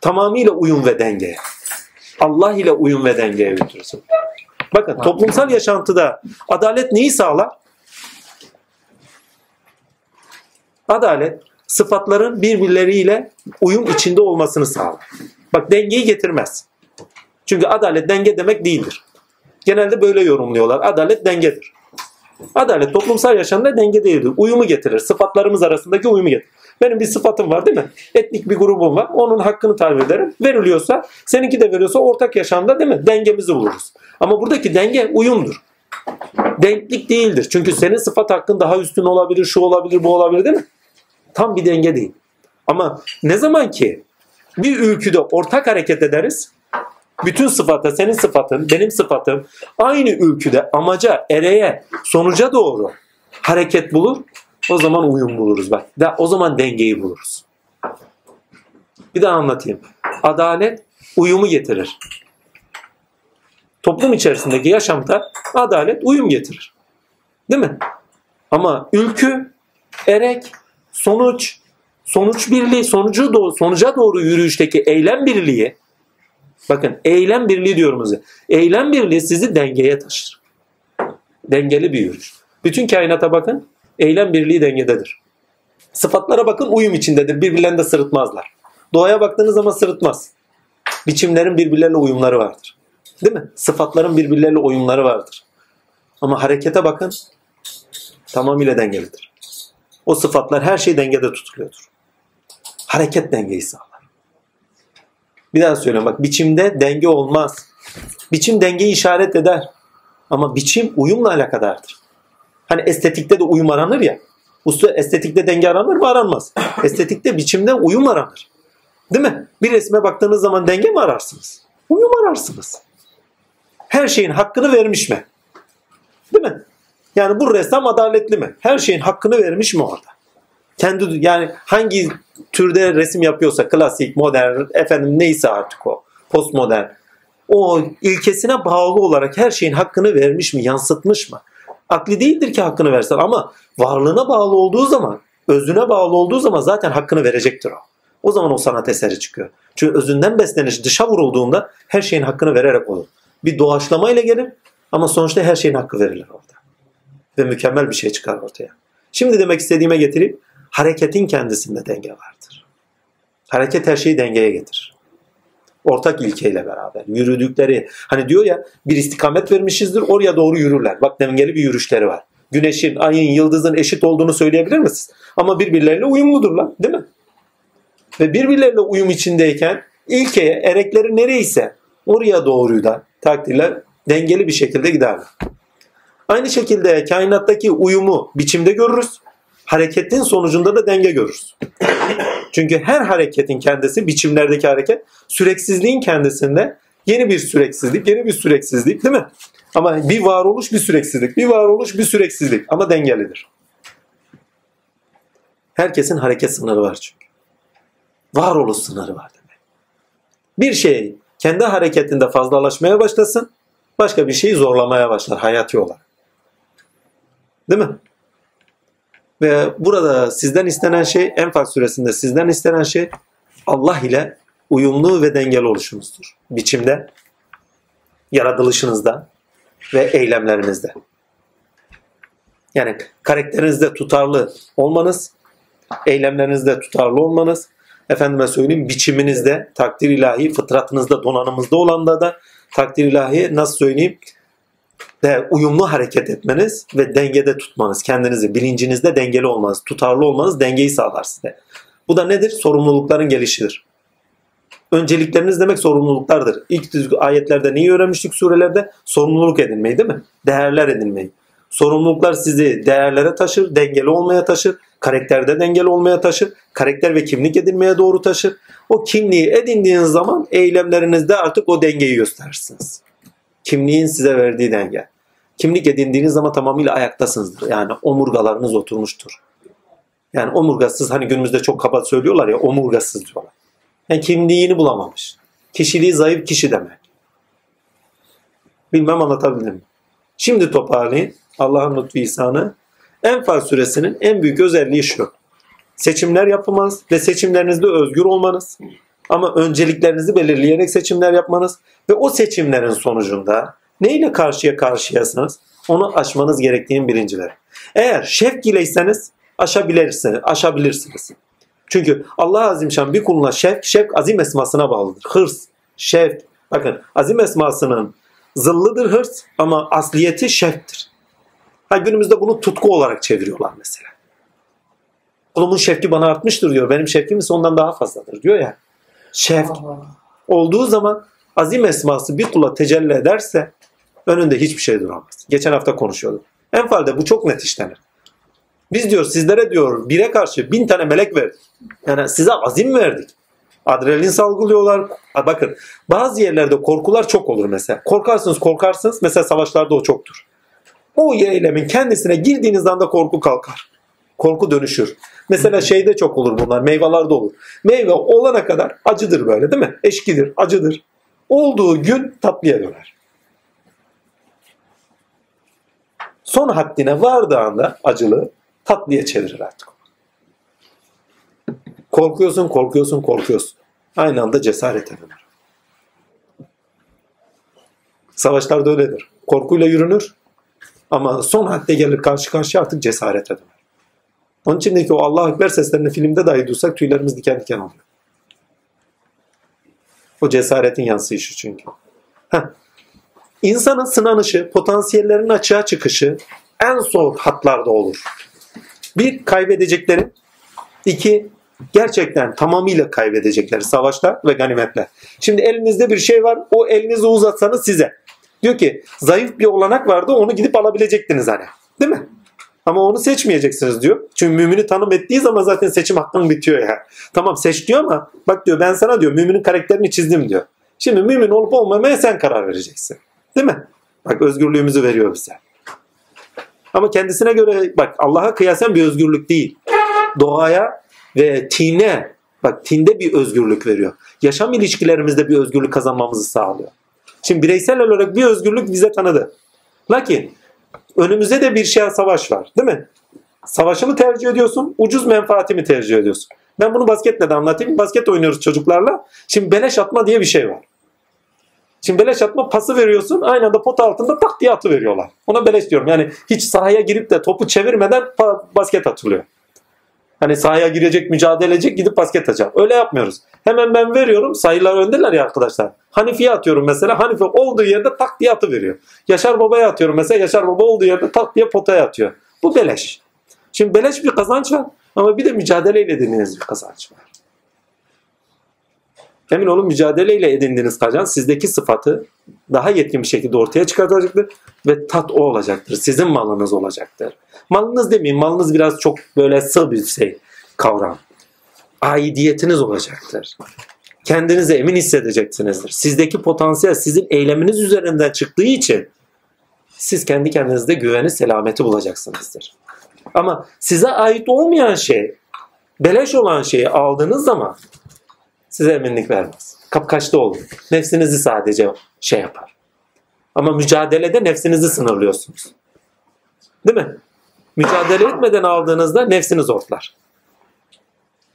Tamamıyla uyum ve dengeye. Allah ile uyum ve dengeye götürsün. Bakın toplumsal yaşantıda adalet neyi sağlar? Adalet sıfatların birbirleriyle uyum içinde olmasını sağlar. Bak dengeyi getirmez. Çünkü adalet denge demek değildir. Genelde böyle yorumluyorlar. Adalet dengedir. Adalet toplumsal yaşamda denge değildir. Uyumu getirir. Sıfatlarımız arasındaki uyumu getirir. Benim bir sıfatım var değil mi? Etnik bir grubum var. Onun hakkını talep ederim. Veriliyorsa, seninki de veriyorsa ortak yaşamda değil mi? Dengemizi buluruz. Ama buradaki denge uyumdur. Denklik değildir. Çünkü senin sıfat hakkın daha üstün olabilir, şu olabilir, bu olabilir değil mi? Tam bir denge değil. Ama ne zaman ki bir ülküde ortak hareket ederiz, bütün sıfata, senin sıfatın, benim sıfatım aynı ülküde amaca, ereye, sonuca doğru hareket bulur. O zaman uyum buluruz bak. Da, o zaman dengeyi buluruz. Bir daha anlatayım. Adalet uyumu getirir. Toplum içerisindeki yaşamda adalet uyum getirir. Değil mi? Ama ülkü, erek, sonuç, sonuç birliği, sonucu doğru, sonuca doğru yürüyüşteki eylem birliği Bakın eylem birliği diyorum size. Eylem birliği sizi dengeye taşır. Dengeli bir yürüyüş. Bütün kainata bakın. Eylem birliği dengededir. Sıfatlara bakın uyum içindedir. Birbirlerini de sırıtmazlar. Doğaya baktığınız zaman sırıtmaz. Biçimlerin birbirleriyle uyumları vardır. Değil mi? Sıfatların birbirleriyle uyumları vardır. Ama harekete bakın tamamıyla dengelidir. O sıfatlar her şey dengede tutuluyordur. Hareket dengeyi sağlar. Bir daha söylüyorum bak biçimde denge olmaz. Biçim dengeyi işaret eder. Ama biçim uyumla alakadardır. Hani estetikte de uyum aranır ya. Usta estetikte denge aranır mı? Aranmaz. Estetikte biçimde uyum aranır. Değil mi? Bir resme baktığınız zaman denge mi ararsınız? Uyum ararsınız. Her şeyin hakkını vermiş mi? Değil mi? Yani bu ressam adaletli mi? Her şeyin hakkını vermiş mi orada? Kendi yani hangi türde resim yapıyorsa klasik, modern, efendim neyse artık o, postmodern. O ilkesine bağlı olarak her şeyin hakkını vermiş mi, yansıtmış mı? Akli değildir ki hakkını versin ama varlığına bağlı olduğu zaman, özüne bağlı olduğu zaman zaten hakkını verecektir o. O zaman o sanat eseri çıkıyor. Çünkü özünden besleniş dışa vurulduğunda her şeyin hakkını vererek olur. Bir doğaçlamayla gelir ama sonuçta her şeyin hakkı verilir orada. Ve mükemmel bir şey çıkar ortaya. Şimdi demek istediğime getireyim. Hareketin kendisinde denge vardır. Hareket her şeyi dengeye getirir. Ortak ilkeyle beraber yürüdükleri hani diyor ya bir istikamet vermişizdir oraya doğru yürürler. Bak dengeli bir yürüyüşleri var. Güneşin, ayın, yıldızın eşit olduğunu söyleyebilir misiniz? Ama birbirleriyle uyumludurlar değil mi? Ve birbirleriyle uyum içindeyken ilkeye erekleri nereyse oraya doğruyu da takdirler dengeli bir şekilde giderler. Aynı şekilde kainattaki uyumu biçimde görürüz. Hareketin sonucunda da denge görürüz. Çünkü her hareketin kendisi, biçimlerdeki hareket, süreksizliğin kendisinde yeni bir süreksizlik, yeni bir süreksizlik değil mi? Ama bir varoluş bir süreksizlik, bir varoluş bir süreksizlik ama dengelidir. Herkesin hareket sınırı var çünkü. Varoluş sınırı var demek. Bir şey kendi hareketinde fazlalaşmaya başlasın, başka bir şeyi zorlamaya başlar hayati olarak. Değil mi? Ve burada sizden istenen şey Enfal suresinde sizden istenen şey Allah ile uyumlu ve dengeli oluşunuzdur. Biçimde, yaratılışınızda ve eylemlerinizde. Yani karakterinizde tutarlı olmanız, eylemlerinizde tutarlı olmanız, efendime söyleyeyim biçiminizde, takdir ilahi, fıtratınızda, donanımızda olan da takdir ilahi nasıl söyleyeyim de uyumlu hareket etmeniz ve dengede tutmanız, kendinizi bilincinizde dengeli olmanız, tutarlı olmanız dengeyi sağlar size. Bu da nedir? Sorumlulukların gelişidir. Öncelikleriniz demek sorumluluklardır. İlk ayetlerde neyi öğrenmiştik surelerde? Sorumluluk edinmeyi değil mi? Değerler edinmeyi. Sorumluluklar sizi değerlere taşır, dengeli olmaya taşır, karakterde dengeli olmaya taşır, karakter ve kimlik edinmeye doğru taşır. O kimliği edindiğiniz zaman eylemlerinizde artık o dengeyi gösterirsiniz. Kimliğin size verdiği denge. Kimlik edindiğiniz zaman tamamıyla ayaktasınızdır. Yani omurgalarınız oturmuştur. Yani omurgasız hani günümüzde çok kaba söylüyorlar ya omurgasız diyorlar. Yani kimliğini bulamamış. Kişiliği zayıf kişi demek. Bilmem anlatabildim mi? Şimdi toparlayın. Allah'ın lütfu ihsanı. Enfal suresinin en büyük özelliği şu. Seçimler yapılmaz ve seçimlerinizde özgür olmanız. Ama önceliklerinizi belirleyerek seçimler yapmanız ve o seçimlerin sonucunda neyle karşıya karşıyasınız onu aşmanız gerektiğinin bilincileri. Eğer şevk ileyseniz aşabilirsiniz, aşabilirsiniz. Çünkü Allah Azimşan bir kuluna şevk, şevk azim esmasına bağlıdır. Hırs, şevk. Bakın azim esmasının zıllıdır hırs ama asliyeti şevktir. Ha, günümüzde bunu tutku olarak çeviriyorlar mesela. Kulumun şevki bana artmıştır diyor. Benim şevkim ise ondan daha fazladır diyor ya. Şevk olduğu zaman azim esması bir kula tecelli ederse önünde hiçbir şey duramaz. Geçen hafta konuşuyorduk. Enfalde bu çok net işlenir. Biz diyor sizlere diyor bire karşı bin tane melek verdik. Yani size azim verdik. Adrenalin salgılıyorlar. Bakın bazı yerlerde korkular çok olur mesela. Korkarsınız korkarsınız. Mesela savaşlarda o çoktur. O eylemin kendisine girdiğiniz anda korku kalkar. Korku dönüşür. Mesela şeyde çok olur bunlar. Meyvelerde olur. Meyve olana kadar acıdır böyle değil mi? Eşkidir, acıdır. Olduğu gün tatlıya döner. Son haddine vardığı anda acılı tatlıya çevirir artık. Korkuyorsun, korkuyorsun, korkuyorsun. Aynı anda cesaret döner. Savaşlarda öyledir. Korkuyla yürünür ama son hadde gelir karşı karşıya artık cesaret döner. Onun içindeki o Allah Ekber seslerini filmde dahi duysak tüylerimiz diken diken oluyor. O cesaretin yansıyışı çünkü. Heh. İnsanın sınanışı, potansiyellerin açığa çıkışı en son hatlarda olur. Bir, kaybedecekleri. iki gerçekten tamamıyla kaybedecekleri savaşlar ve ganimetler. Şimdi elinizde bir şey var, o elinizi uzatsanız size. Diyor ki zayıf bir olanak vardı onu gidip alabilecektiniz hani. Değil mi? Ama onu seçmeyeceksiniz diyor. Çünkü mümini tanım ettiği zaman zaten seçim hakkın bitiyor ya. Tamam seç diyor ama bak diyor ben sana diyor müminin karakterini çizdim diyor. Şimdi mümin olup olmamaya sen karar vereceksin. Değil mi? Bak özgürlüğümüzü veriyor bize. Ama kendisine göre bak Allah'a kıyasen bir özgürlük değil. Doğaya ve tine bak tinde bir özgürlük veriyor. Yaşam ilişkilerimizde bir özgürlük kazanmamızı sağlıyor. Şimdi bireysel olarak bir özgürlük bize tanıdı. Lakin önümüzde de bir şey savaş var değil mi? Savaşı mı tercih ediyorsun? Ucuz menfaati mi tercih ediyorsun? Ben bunu basketle de anlatayım. Basket oynuyoruz çocuklarla. Şimdi beleş atma diye bir şey var. Şimdi beleş atma pası veriyorsun. Aynı anda pot altında tak diye atı veriyorlar. Ona beleş diyorum. Yani hiç sahaya girip de topu çevirmeden basket atılıyor. Hani sahaya girecek, mücadele edecek gidip basket atacağım. Öyle yapmıyoruz. Hemen ben veriyorum. Sayılar öndeler ya arkadaşlar. Hanifi'ye atıyorum mesela. Hanife olduğu yerde tak diye atı veriyor. Yaşar Baba'ya atıyorum mesela. Yaşar Baba olduğu yerde tak diye potaya atıyor. Bu beleş. Şimdi beleş bir kazanç var. Ama bir de mücadeleyle edindiğiniz bir kazanç var. Emin olun mücadeleyle edindiğiniz kazanç sizdeki sıfatı daha yetkin bir şekilde ortaya çıkartacaktır ve tat o olacaktır. Sizin malınız olacaktır. Malınız demeyeyim, malınız biraz çok böyle sığ bir şey kavram. Aidiyetiniz olacaktır. Kendinizi emin hissedeceksinizdir. Sizdeki potansiyel sizin eyleminiz üzerinden çıktığı için siz kendi kendinizde güveni, selameti bulacaksınızdır. Ama size ait olmayan şey, beleş olan şeyi aldığınız zaman size eminlik vermez. Kapkaçta olun. Nefsinizi sadece şey yapar. Ama mücadelede nefsinizi sınırlıyorsunuz. Değil mi? Mücadele etmeden aldığınızda nefsiniz ortlar.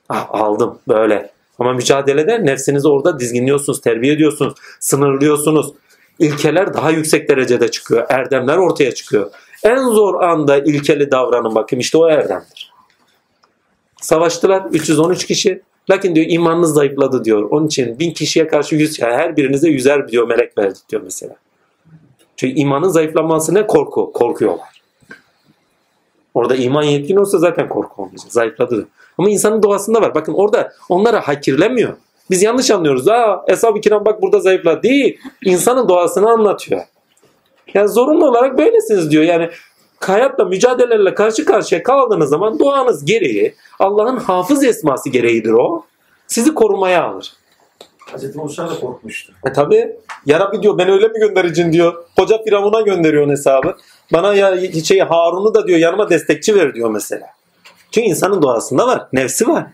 Ah, aldım böyle. Ama mücadelede nefsinizi orada dizginliyorsunuz, terbiye ediyorsunuz, sınırlıyorsunuz. İlkeler daha yüksek derecede çıkıyor. Erdemler ortaya çıkıyor. En zor anda ilkeli davranın bakayım işte o erdemdir. Savaştılar 313 kişi. Lakin diyor imanınız zayıfladı diyor. Onun için bin kişiye karşı yüz, her birinize yüzer diyor melek verdik diyor mesela. Çünkü imanın zayıflaması ne? Korku. Korkuyorlar. Orada iman yetkin olsa zaten korku olmayacak. Zayıfladı. Ama insanın doğasında var. Bakın orada onlara hakirlemiyor. Biz yanlış anlıyoruz. Aa Eshab-ı Kiram bak burada zayıfladı. Değil. İnsanın doğasını anlatıyor. Yani zorunlu olarak böylesiniz diyor. Yani hayatla mücadelelerle karşı karşıya kaldığınız zaman doğanız gereği Allah'ın hafız esması gereğidir o. Sizi korumaya alır. Hazreti Musa da korkmuştu. E tabi. Ya Rabbi diyor ben öyle mi göndericin diyor. Koca Firavun'a gönderiyor hesabı. Bana ya şey Harun'u da diyor yanıma destekçi ver diyor mesela. Çünkü insanın doğasında var. Nefsi var.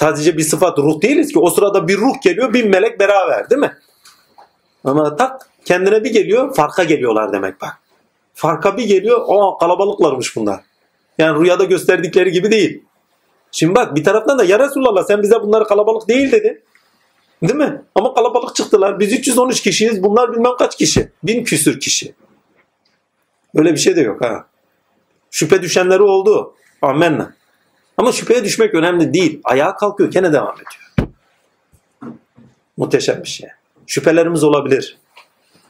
Sadece bir sıfat ruh değiliz ki. O sırada bir ruh geliyor bir melek beraber değil mi? Ama tak kendine bir geliyor farka geliyorlar demek bak. Farka bir geliyor o kalabalıklarmış bunlar. Yani rüyada gösterdikleri gibi değil. Şimdi bak bir taraftan da ya Resulallah sen bize bunlar kalabalık değil dedin. Değil mi? Ama kalabalık çıktılar. Biz 313 kişiyiz. Bunlar bilmem kaç kişi. Bin küsür kişi. Öyle bir şey de yok ha. Şüphe düşenleri oldu. Amenna. Ama şüpheye düşmek önemli değil. Ayağa kalkıyor gene devam ediyor. Muhteşem bir şey. Şüphelerimiz olabilir.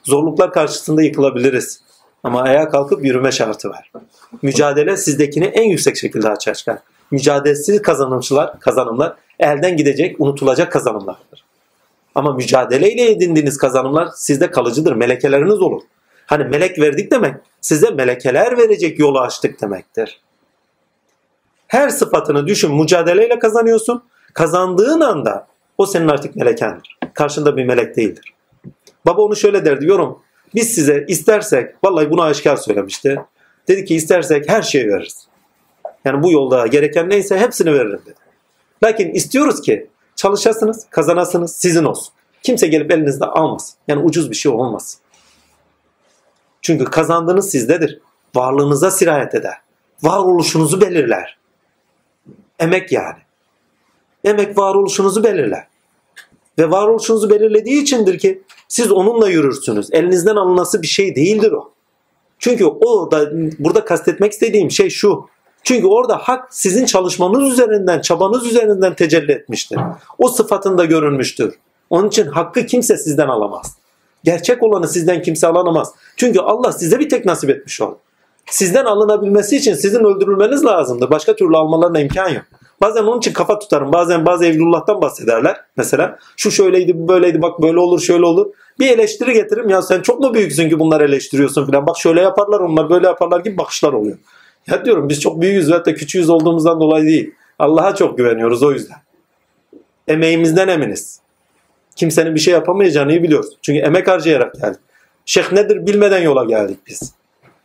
Zorluklar karşısında yıkılabiliriz. Ama ayağa kalkıp yürüme şartı var. Mücadele sizdekini en yüksek şekilde açığa çıkar. Mücadelesiz kazanımçılar, kazanımlar elden gidecek, unutulacak kazanımlardır. Ama mücadeleyle edindiğiniz kazanımlar sizde kalıcıdır. Melekeleriniz olur. Hani melek verdik demek size melekeler verecek yolu açtık demektir. Her sıfatını düşün mücadeleyle kazanıyorsun. Kazandığın anda o senin artık melekendir. Karşında bir melek değildir. Baba onu şöyle derdi yorum. Biz size istersek, vallahi bunu aşikar söylemişti. Dedi ki istersek her şeyi veririz. Yani bu yolda gereken neyse hepsini veririm dedi. Lakin istiyoruz ki çalışasınız, kazanasınız, sizin olsun. Kimse gelip elinizde almasın. Yani ucuz bir şey olmasın. Çünkü kazandığınız sizdedir. Varlığınıza sirayet eder. Varoluşunuzu belirler. Emek yani. Emek varoluşunuzu belirler. Ve varoluşunuzu belirlediği içindir ki siz onunla yürürsünüz. Elinizden alınması bir şey değildir o. Çünkü o da burada kastetmek istediğim şey şu. Çünkü orada hak sizin çalışmanız üzerinden, çabanız üzerinden tecelli etmiştir. O sıfatında görünmüştür. Onun için hakkı kimse sizden alamaz. Gerçek olanı sizden kimse alamaz. Çünkü Allah size bir tek nasip etmiş o. Sizden alınabilmesi için sizin öldürülmeniz lazımdır. Başka türlü almalarına imkan yok. Bazen onun için kafa tutarım. Bazen bazı Evlullah'tan bahsederler. Mesela şu şöyleydi bu böyleydi bak böyle olur şöyle olur. Bir eleştiri getiririm ya sen çok mu büyüksün ki bunları eleştiriyorsun filan. Bak şöyle yaparlar onlar böyle yaparlar gibi bakışlar oluyor. Ya diyorum biz çok büyüğüz ve da küçüğüz olduğumuzdan dolayı değil. Allah'a çok güveniyoruz o yüzden. Emeğimizden eminiz. Kimsenin bir şey yapamayacağını iyi biliyoruz. Çünkü emek harcayarak geldik. Şeyh nedir bilmeden yola geldik biz.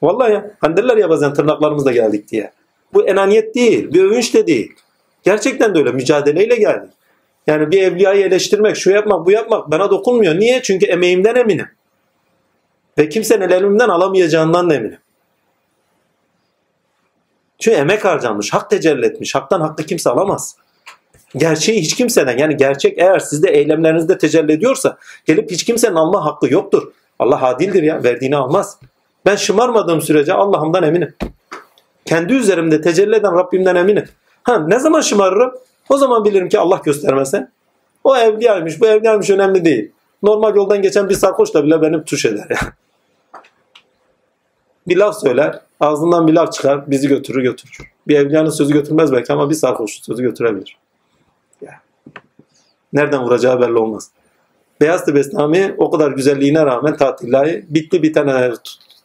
Vallahi ya. Hani derler ya bazen tırnaklarımızla geldik diye. Bu enaniyet değil. Bir övünç de değil. Gerçekten de öyle. Mücadeleyle geldik. Yani bir evliyayı eleştirmek, şu yapmak, bu yapmak bana dokunmuyor. Niye? Çünkü emeğimden eminim. Ve kimsenin elimden alamayacağından da eminim. Çünkü emek harcanmış, hak tecelli etmiş. Haktan hakkı kimse alamaz. Gerçeği hiç kimseden yani gerçek eğer sizde eylemlerinizde tecelli ediyorsa gelip hiç kimsenin alma hakkı yoktur. Allah adildir ya verdiğini almaz. Ben şımarmadığım sürece Allah'ımdan eminim. Kendi üzerimde tecelli eden Rabbimden eminim. Ha ne zaman şımarırım? O zaman bilirim ki Allah göstermese. O evliyaymış, bu evliyaymış önemli değil. Normal yoldan geçen bir sarhoş da bile benim tuş eder ya. Bir laf söyler, ağzından bir laf çıkar, bizi götürür götürür. Bir evliyanın sözü götürmez belki ama bir sarhoşun sözü götürebilir. Nereden vuracağı belli olmaz. Beyaz Bestami o kadar güzelliğine rağmen tatillahi bitti bir tane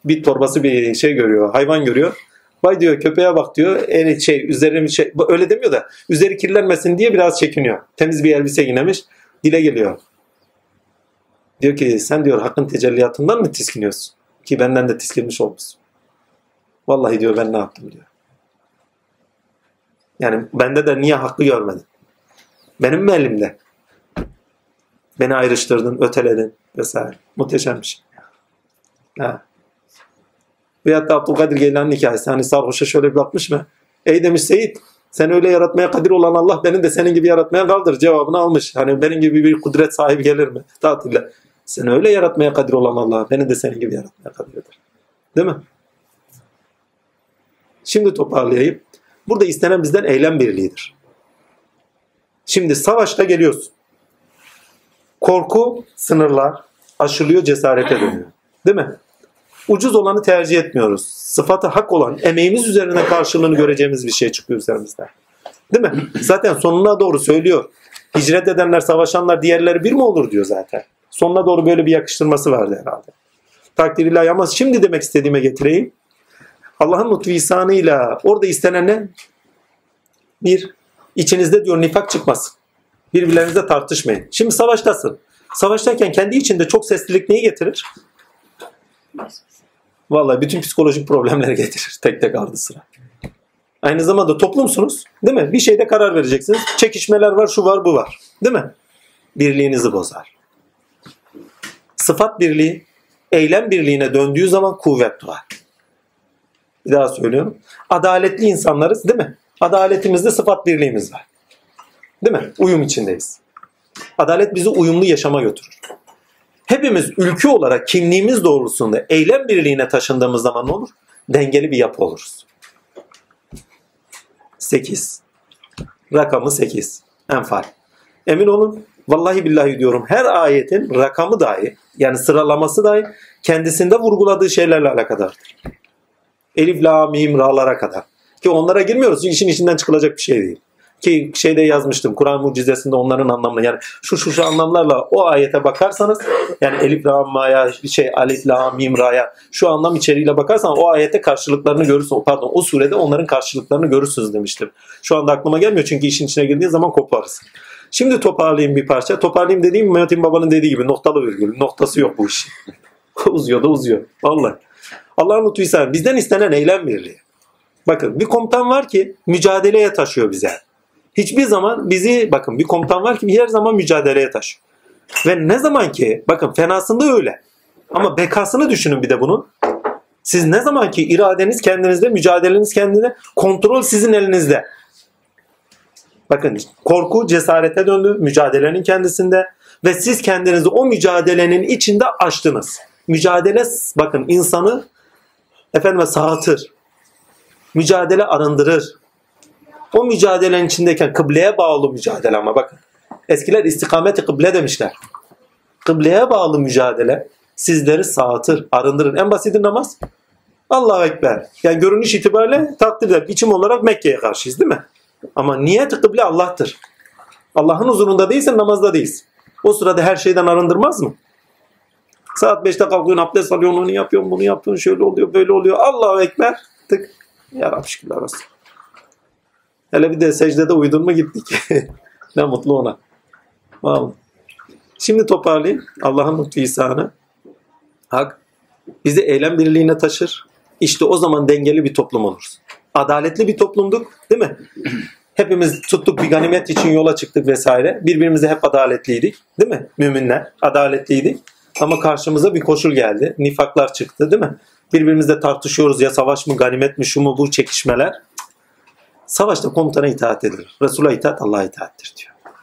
bit torbası bir şey görüyor, hayvan görüyor. Vay diyor köpeğe bak diyor. El şey üzerine şey öyle demiyor da üzeri kirlenmesin diye biraz çekiniyor. Temiz bir elbise giynemiş. Dile geliyor. Diyor ki sen diyor hakkın tecelliyatından mı tiskiniyorsun? Ki benden de tiskinmiş olmuşsun. Vallahi diyor ben ne yaptım diyor. Yani bende de niye hakkı görmedin? Benim mi elimde? Beni ayrıştırdın, öteledin vesaire. Muhteşem bir şey. Ha. Veyahut da Abdülkadir Geylani'nin hikayesi. Hani sarhoşa şöyle bir bakmış mı? Ey demiş Seyit sen öyle yaratmaya kadir olan Allah beni de senin gibi yaratmaya kaldır cevabını almış. Hani benim gibi bir kudret sahibi gelir mi? Tatille. Sen öyle yaratmaya kadir olan Allah beni de senin gibi yaratmaya kadir eder. Değil mi? Şimdi toparlayayım. Burada istenen bizden eylem birliğidir. Şimdi savaşta geliyorsun. Korku sınırlar aşılıyor cesarete dönüyor. Değil mi? Ucuz olanı tercih etmiyoruz. Sıfatı hak olan emeğimiz üzerine karşılığını göreceğimiz bir şey çıkıyor üzerimizden. Değil mi? Zaten sonuna doğru söylüyor. Hicret edenler, savaşanlar diğerleri bir mi olur diyor zaten. Sonuna doğru böyle bir yakıştırması vardı herhalde. Takdir ilahi ama şimdi demek istediğime getireyim. Allah'ın lütfu ihsanıyla orada istenen ne? Bir, içinizde diyor nifak çıkmasın. Birbirlerinizle tartışmayın. Şimdi savaştasın. Savaştayken kendi içinde çok seslilik neyi getirir? Vallahi bütün psikolojik problemleri getirir tek tek ardı sıra. Aynı zamanda toplumsunuz değil mi? Bir şeyde karar vereceksiniz. Çekişmeler var, şu var, bu var. Değil mi? Birliğinizi bozar. Sıfat birliği, eylem birliğine döndüğü zaman kuvvet doğar. Bir daha söylüyorum. Adaletli insanlarız değil mi? Adaletimizde sıfat birliğimiz var. Değil mi? Uyum içindeyiz. Adalet bizi uyumlu yaşama götürür. Hepimiz ülke olarak kimliğimiz doğrultusunda eylem birliğine taşındığımız zaman ne olur? Dengeli bir yapı oluruz. 8. Rakamı 8. Enfal. Emin olun vallahi billahi diyorum her ayetin rakamı dahi yani sıralaması dahi kendisinde vurguladığı şeylerle alakadardır. Elif, la, mim, ra'lara kadar. Ki onlara girmiyoruz çünkü işin içinden çıkılacak bir şey değil. Ki şeyde yazmıştım Kur'an mucizesinde onların anlamını yani şu şu şu anlamlarla o ayete bakarsanız yani elif la ma'ya şey alif la mim ra'ya şu anlam içeriğiyle bakarsan o ayete karşılıklarını görürsün. Pardon o surede onların karşılıklarını görürsünüz demiştim. Şu anda aklıma gelmiyor çünkü işin içine girdiği zaman koparız. Şimdi toparlayayım bir parça. Toparlayayım dediğim Mehmet Baba'nın dediği gibi noktalı virgül. Noktası yok bu iş. uzuyor da uzuyor. Vallahi. Allah'ın lütfuysa bizden istenen eylem birliği. Bakın bir komutan var ki mücadeleye taşıyor bize. Hiçbir zaman bizi bakın bir komutan var ki her zaman mücadeleye taşıyor. Ve ne zaman ki bakın fenasında öyle. Ama bekasını düşünün bir de bunun. Siz ne zaman ki iradeniz kendinizde, mücadeleniz kendine, kontrol sizin elinizde. Bakın korku cesarete döndü, mücadelenin kendisinde ve siz kendinizi o mücadelenin içinde açtınız. Mücadele bakın insanı efendime sağıtır. Mücadele arındırır. O mücadelenin içindeyken kıbleye bağlı mücadele ama bakın. Eskiler istikameti kıble demişler. Kıbleye bağlı mücadele sizleri sağıtır, arındırır. En basiti namaz. Allahu Ekber. Yani görünüş itibariyle takdirde biçim olarak Mekke'ye karşıyız değil mi? Ama niyet kıble Allah'tır. Allah'ın huzurunda değilsen namazda değilsin. O sırada her şeyden arındırmaz mı? Saat 5'te kalkıyorsun, abdest alıyorsun, onu yapıyorsun, bunu yapıyorsun, şöyle oluyor, böyle oluyor. Allahu Ekber. Tık. Ya Rabbi şükürler olsun. Hele bir de secdede uydun mu gittik. ne mutlu ona. Vallahi. Şimdi toparlayayım. Allah'ın lütfu ihsanı. Hak bizi eylem birliğine taşır. İşte o zaman dengeli bir toplum oluruz. Adaletli bir toplumduk değil mi? Hepimiz tuttuk bir ganimet için yola çıktık vesaire. Birbirimize hep adaletliydik değil mi? Müminler adaletliydik. Ama karşımıza bir koşul geldi. Nifaklar çıktı değil mi? Birbirimizle tartışıyoruz ya savaş mı ganimet mi şu mu bu çekişmeler. Savaşta komutana itaat edilir. Resul'a itaat Allah'a itaattir diyor.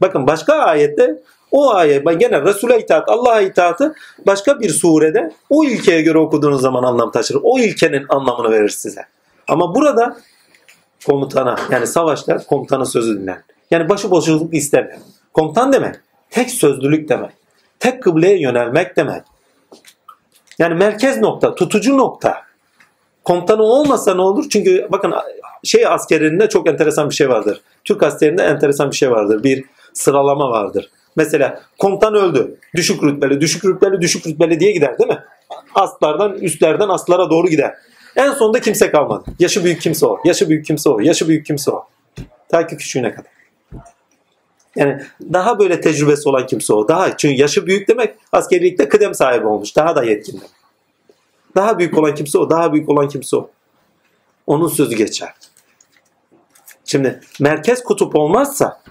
Bakın başka ayette o ayet gene Resul'e itaat, Allah'a itaatı başka bir surede o ilkeye göre okuduğunuz zaman anlam taşır. O ilkenin anlamını verir size. Ama burada komutana yani savaşta komutanın sözü dinlen. Yani başıboşluk istemiyor. Komutan demek tek sözlülük demek. Tek kıbleye yönelmek demek. Yani merkez nokta, tutucu nokta. Komutanı olmasa ne olur? Çünkü bakın şey askerinde çok enteresan bir şey vardır. Türk askerinde enteresan bir şey vardır. Bir sıralama vardır. Mesela komutan öldü. Düşük rütbeli, düşük rütbeli, düşük rütbeli diye gider değil mi? Astlardan, üstlerden astlara doğru gider. En sonunda kimse kalmadı. Yaşı büyük kimse o. Yaşı büyük kimse o. Yaşı büyük kimse o. Ta ki küçüğüne kadar. Yani daha böyle tecrübesi olan kimse o. Daha çünkü yaşı büyük demek askerlikte kıdem sahibi olmuş. Daha da yetkin demek. Daha büyük olan kimse o. Daha büyük olan kimse o. Onun sözü geçer. Şimdi merkez kutup olmazsa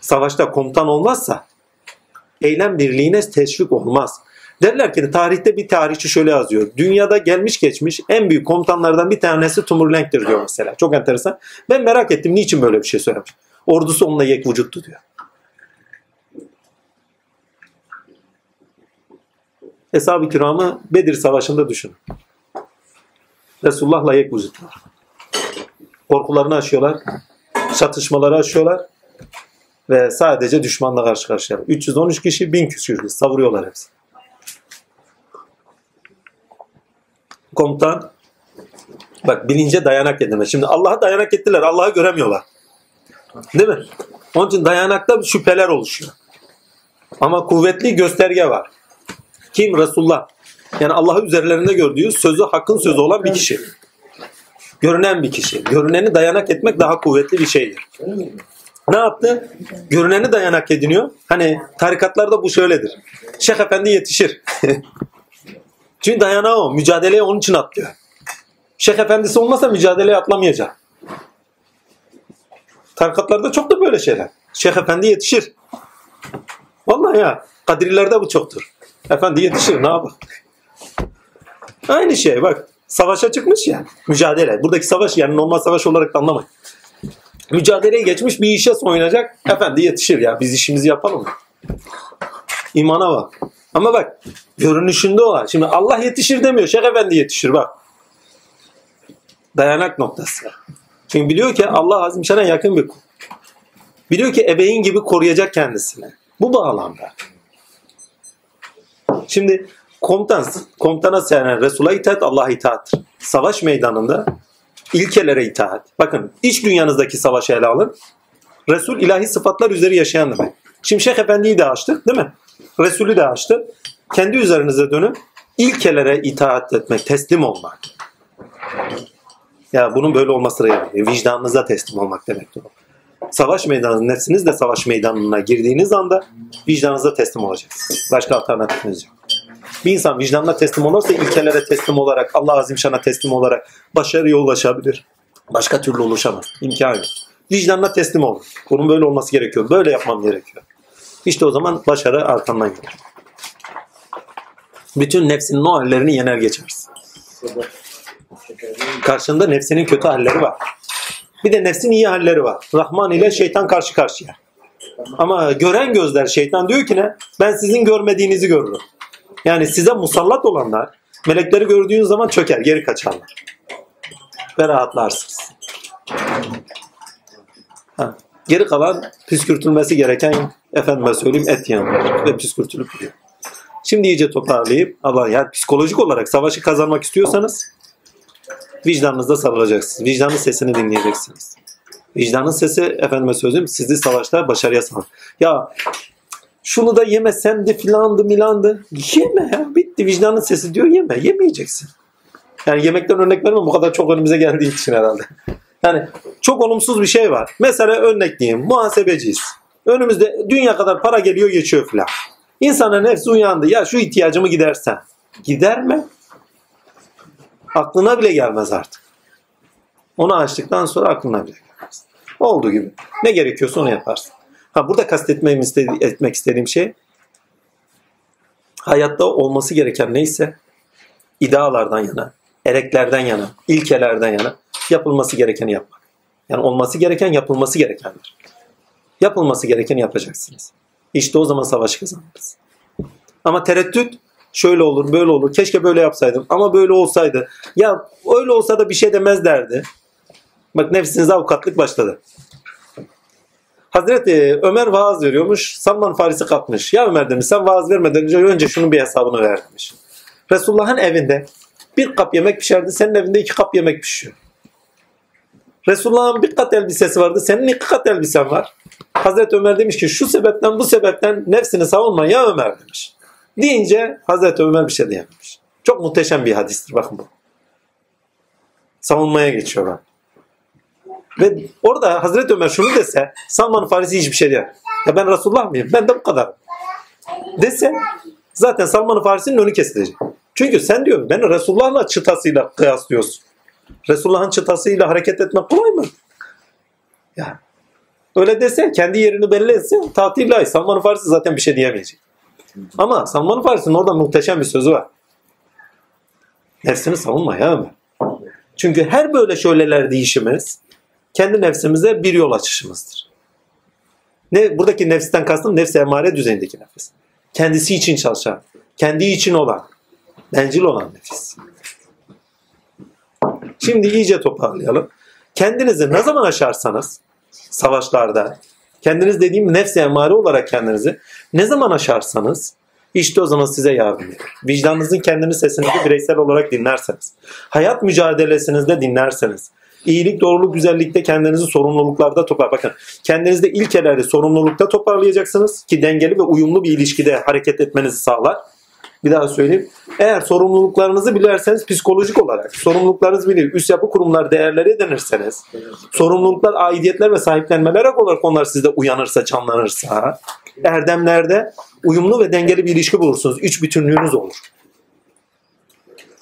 savaşta komutan olmazsa eylem birliğine teşvik olmaz. Derler ki tarihte bir tarihçi şöyle yazıyor. Dünyada gelmiş geçmiş en büyük komutanlardan bir tanesi Timur Lenk'tir diyor mesela. Çok enteresan. Ben merak ettim niçin böyle bir şey söylemiş. Ordusu onunla yek vücuttu diyor. Eshab-ı kiramı Bedir Savaşı'nda düşünün. Resulullah'la yek vücutlar. Korkularını aşıyorlar. Çatışmaları aşıyorlar. Ve sadece düşmanla karşı karşıya. 313 kişi 1000 küsür savuruyorlar hepsi. Komutan bak bilince dayanak edilme. Şimdi Allah'a dayanak ettiler. Allah'ı göremiyorlar. Değil mi? Onun için dayanakta şüpheler oluşuyor. Ama kuvvetli gösterge var. Kim? Resulullah. Yani Allah'ı üzerlerinde gördüğü sözü hakkın sözü olan bir kişi. Görünen bir kişi. Görüneni dayanak etmek daha kuvvetli bir şeydir. Ne yaptı? Görüneni dayanak ediniyor. Hani tarikatlarda bu şöyledir. Şeyh Efendi yetişir. Çünkü dayanağı o. Mücadeleye onun için atlıyor. Şeyh Efendisi olmasa mücadeleye atlamayacak. Tarikatlarda çok da böyle şeyler. Şeyh Efendi yetişir. Vallahi ya. Kadrilerde bu çoktur. Efendi yetişir. Ne yapalım? Aynı şey bak. Savaşa çıkmış ya. Mücadele. Buradaki savaş yani normal savaş olarak da anlamayın. Mücadeleye geçmiş bir işe soyunacak. Efendi yetişir ya. Biz işimizi yapalım? İmana bak. Ama bak görünüşünde olan. Şimdi Allah yetişir demiyor. Şeyh Efendi yetişir bak. Dayanak noktası. Çünkü biliyor ki Allah Azimşan'a yakın bir kul. Biliyor ki ebeğin gibi koruyacak kendisini. Bu bağlamda. Şimdi komutan, komutana yani Resul'a itaat Allah'a itaattır. Savaş meydanında ilkelere itaat. Bakın iç dünyanızdaki savaşı ele alın. Resul ilahi sıfatlar üzeri yaşayan demek. Şimdi Şeyh Efendi'yi de açtık değil mi? Resulü de açtı. Kendi üzerinize dönün. İlkelere itaat etmek, teslim olmak. Ya bunun böyle olması gerekiyor. Vicdanınıza teslim olmak demektir o. Savaş meydanı, nefsinizle savaş meydanına girdiğiniz anda vicdanınıza teslim olacaksınız. Başka alternatifiniz yok. Bir insan vicdanına teslim olursa ilkelere teslim olarak, Allah Azimşan'a teslim olarak başarıya ulaşabilir. Başka türlü ulaşamaz. İmkan yok. Vicdanına teslim ol. Bunun böyle olması gerekiyor. Böyle yapmam gerekiyor. İşte o zaman başarı arkandan gelir. Bütün nefsinin o hallerini yener geçersin. Karşında nefsinin kötü halleri var. Bir de nefsin iyi halleri var. Rahman ile şeytan karşı karşıya. Ama gören gözler şeytan diyor ki ne? Ben sizin görmediğinizi görürüm. Yani size musallat olanlar melekleri gördüğünüz zaman çöker, geri kaçarlar. Ve rahatlarsınız. Ha. Geri kalan püskürtülmesi gereken efendime söyleyeyim et yanlar ve püskürtülüp gidiyor. Şimdi iyice toparlayıp Allah yani psikolojik olarak savaşı kazanmak istiyorsanız vicdanınızda sarılacaksınız. Vicdanın sesini dinleyeceksiniz. Vicdanın sesi efendime söyleyeyim sizi savaşta başarıya sağlar. Ya şunu da yemesem de filandı milandı. Yeme ya bitti vicdanın sesi diyor yeme. Yemeyeceksin. Yani yemekten örnek vermem bu kadar çok önümüze geldiği için herhalde. Yani çok olumsuz bir şey var. Mesela örnek diyeyim muhasebeciyiz. Önümüzde dünya kadar para geliyor geçiyor filan. İnsanın nefsi uyandı. Ya şu ihtiyacımı gidersen. Gider mi? Aklına bile gelmez artık. Onu açtıktan sonra aklına bile gelmez. Olduğu gibi. Ne gerekiyorsa onu yaparsın. Ha burada kastetmem istedi- etmek istediğim şey hayatta olması gereken neyse idealardan yana, ereklerden yana, ilkelerden yana yapılması gerekeni yapmak. Yani olması gereken yapılması gerekendir. Yapılması gerekeni yapacaksınız. İşte o zaman savaşı kazanırız. Ama tereddüt şöyle olur, böyle olur. Keşke böyle yapsaydım ama böyle olsaydı. Ya öyle olsa da bir şey demez derdi. Bak nefsinize avukatlık başladı. Hazreti Ömer vaaz veriyormuş. Salman Farisi kalkmış. Ya Ömer demiş sen vaaz vermeden önce, önce şunun bir hesabını ver demiş. Resulullah'ın evinde bir kap yemek pişerdi. Senin evinde iki kap yemek pişiyor. Resulullah'ın bir kat elbisesi vardı. Senin iki kat elbisen var. Hazreti Ömer demiş ki şu sebepten bu sebepten nefsini savunma ya Ömer demiş. Deyince Hazreti Ömer bir şey diyememiş. Çok muhteşem bir hadistir bakın bu. Savunmaya geçiyor bak. Ve orada Hazreti Ömer şunu dese Salman Farisi hiçbir şey diyor. Ya ben Resulullah mıyım? Ben de bu kadar. Dese zaten Salman Farisi'nin önü kesilecek. Çünkü sen diyor beni Resulullah'la çıtasıyla kıyaslıyorsun. Resulullah'ın çıtasıyla hareket etmek kolay mı? Ya. Öyle dese kendi yerini belli etse tatillahı Salman Farisi zaten bir şey diyemeyecek. Ama Salman Farisi'nin orada muhteşem bir sözü var. Nefsini savunma ya Ömer. Çünkü her böyle şöyleler değişimiz kendi nefsimize bir yol açışımızdır. Ne buradaki nefsten kastım nefs emare düzeyindeki nefis. Kendisi için çalışan, kendi için olan, bencil olan nefis. Şimdi iyice toparlayalım. Kendinizi ne zaman aşarsanız savaşlarda, kendiniz dediğim nefs emare olarak kendinizi ne zaman aşarsanız işte o zaman size yardım eder. Vicdanınızın kendini sesinizi bireysel olarak dinlerseniz, hayat mücadelesinizde dinlerseniz, iyilik, doğruluk, güzellikte kendinizi sorumluluklarda toplar. Bakın kendinizde ilkeleri sorumlulukta toparlayacaksınız ki dengeli ve uyumlu bir ilişkide hareket etmenizi sağlar. Bir daha söyleyeyim. Eğer sorumluluklarınızı bilerseniz psikolojik olarak sorumluluklarınızı bilir, üst yapı kurumlar değerleri edinirseniz, sorumluluklar, aidiyetler ve sahiplenmeler olarak onlar sizde uyanırsa, canlanırsa, erdemlerde uyumlu ve dengeli bir ilişki bulursunuz. Üç bütünlüğünüz olur.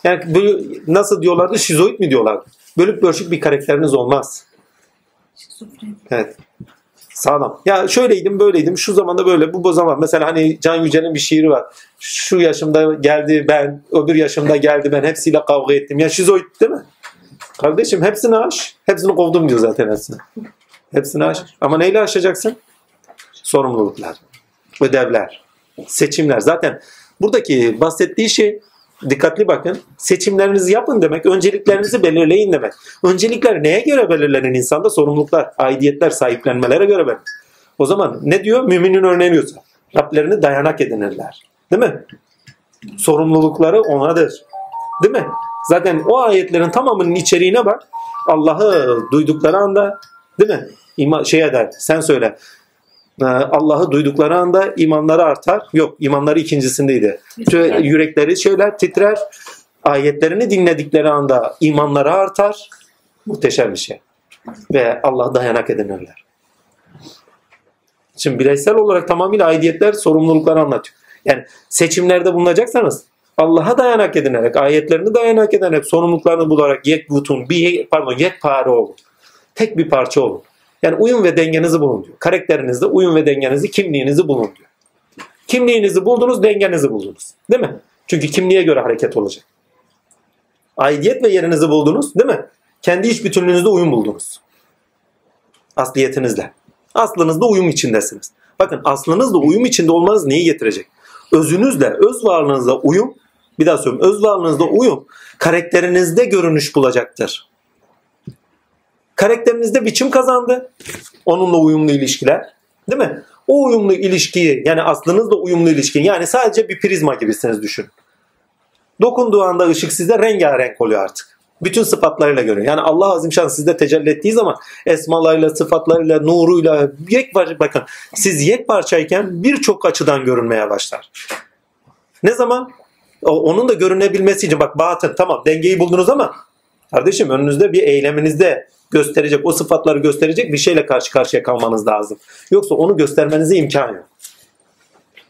Yani böyle nasıl diyorlardı? Şizoid mi diyorlardı? Bölük bölçük bir karakteriniz olmaz. Evet. Sağlam. Ya şöyleydim böyleydim şu zamanda böyle bu zaman mesela hani Can Yücel'in bir şiiri var. Şu yaşımda geldi ben öbür yaşımda geldi ben hepsiyle kavga ettim. Ya şizoid değil mi? Kardeşim hepsini aş. Hepsini kovdum diyor zaten hepsini. Hepsini aş. Ama neyle aşacaksın? Sorumluluklar, ödevler, seçimler. Zaten buradaki bahsettiği şey dikkatli bakın. Seçimlerinizi yapın demek, önceliklerinizi belirleyin demek. Öncelikler neye göre belirlenir insanda? Sorumluluklar, aidiyetler, sahiplenmelere göre belirlenir. O zaman ne diyor? Müminin örneği diyorsa. Rablerini dayanak edinirler. Değil mi? Sorumlulukları onadır. Değil mi? Zaten o ayetlerin tamamının içeriğine bak. Allah'ı duydukları anda değil mi? İma, şey eder. Sen söyle. Ee, Allah'ı duydukları anda imanları artar. Yok imanları ikincisindeydi. Yürekleri şeyler titrer. Ayetlerini dinledikleri anda imanları artar. Muhteşem bir şey. Ve Allah dayanak edinirler. Şimdi bireysel olarak tamamıyla aidiyetler sorumlulukları anlatıyor. Yani seçimlerde bulunacaksanız Allah'a dayanak edinerek, ayetlerini dayanak edinerek, sorumluluklarını bularak yek butun, bir, pardon yekpare olun. Tek bir parça olun. Yani uyum ve dengenizi bulun diyor. Karakterinizde uyum ve dengenizi, kimliğinizi bulun diyor. Kimliğinizi buldunuz, dengenizi buldunuz. Değil mi? Çünkü kimliğe göre hareket olacak. Aidiyet ve yerinizi buldunuz, değil mi? Kendi iç bütünlüğünüzde uyum buldunuz. Asliyetinizle. Aslınızda uyum içindesiniz. Bakın aslınızla uyum içinde olmanız neyi getirecek? Özünüzle, öz varlığınızla uyum, bir daha söylüyorum, öz varlığınızda uyum karakterinizde görünüş bulacaktır. Karakterinizde biçim kazandı. Onunla uyumlu ilişkiler. Değil mi? O uyumlu ilişkiyi yani aslınızla uyumlu ilişkiyi yani sadece bir prizma gibisiniz düşün. Dokunduğu anda ışık sizde rengarenk oluyor artık. Bütün sıfatlarıyla görüyor. Yani Allah Azimşan sizde tecelli ettiği zaman esmalarıyla, sıfatlarıyla, nuruyla yek var. Bakın siz yek parçayken birçok açıdan görünmeye başlar. Ne zaman? Onun da görünebilmesi için bak batın tamam dengeyi buldunuz ama kardeşim önünüzde bir eyleminizde gösterecek o sıfatları gösterecek bir şeyle karşı karşıya kalmanız lazım. Yoksa onu göstermenize imkan yok.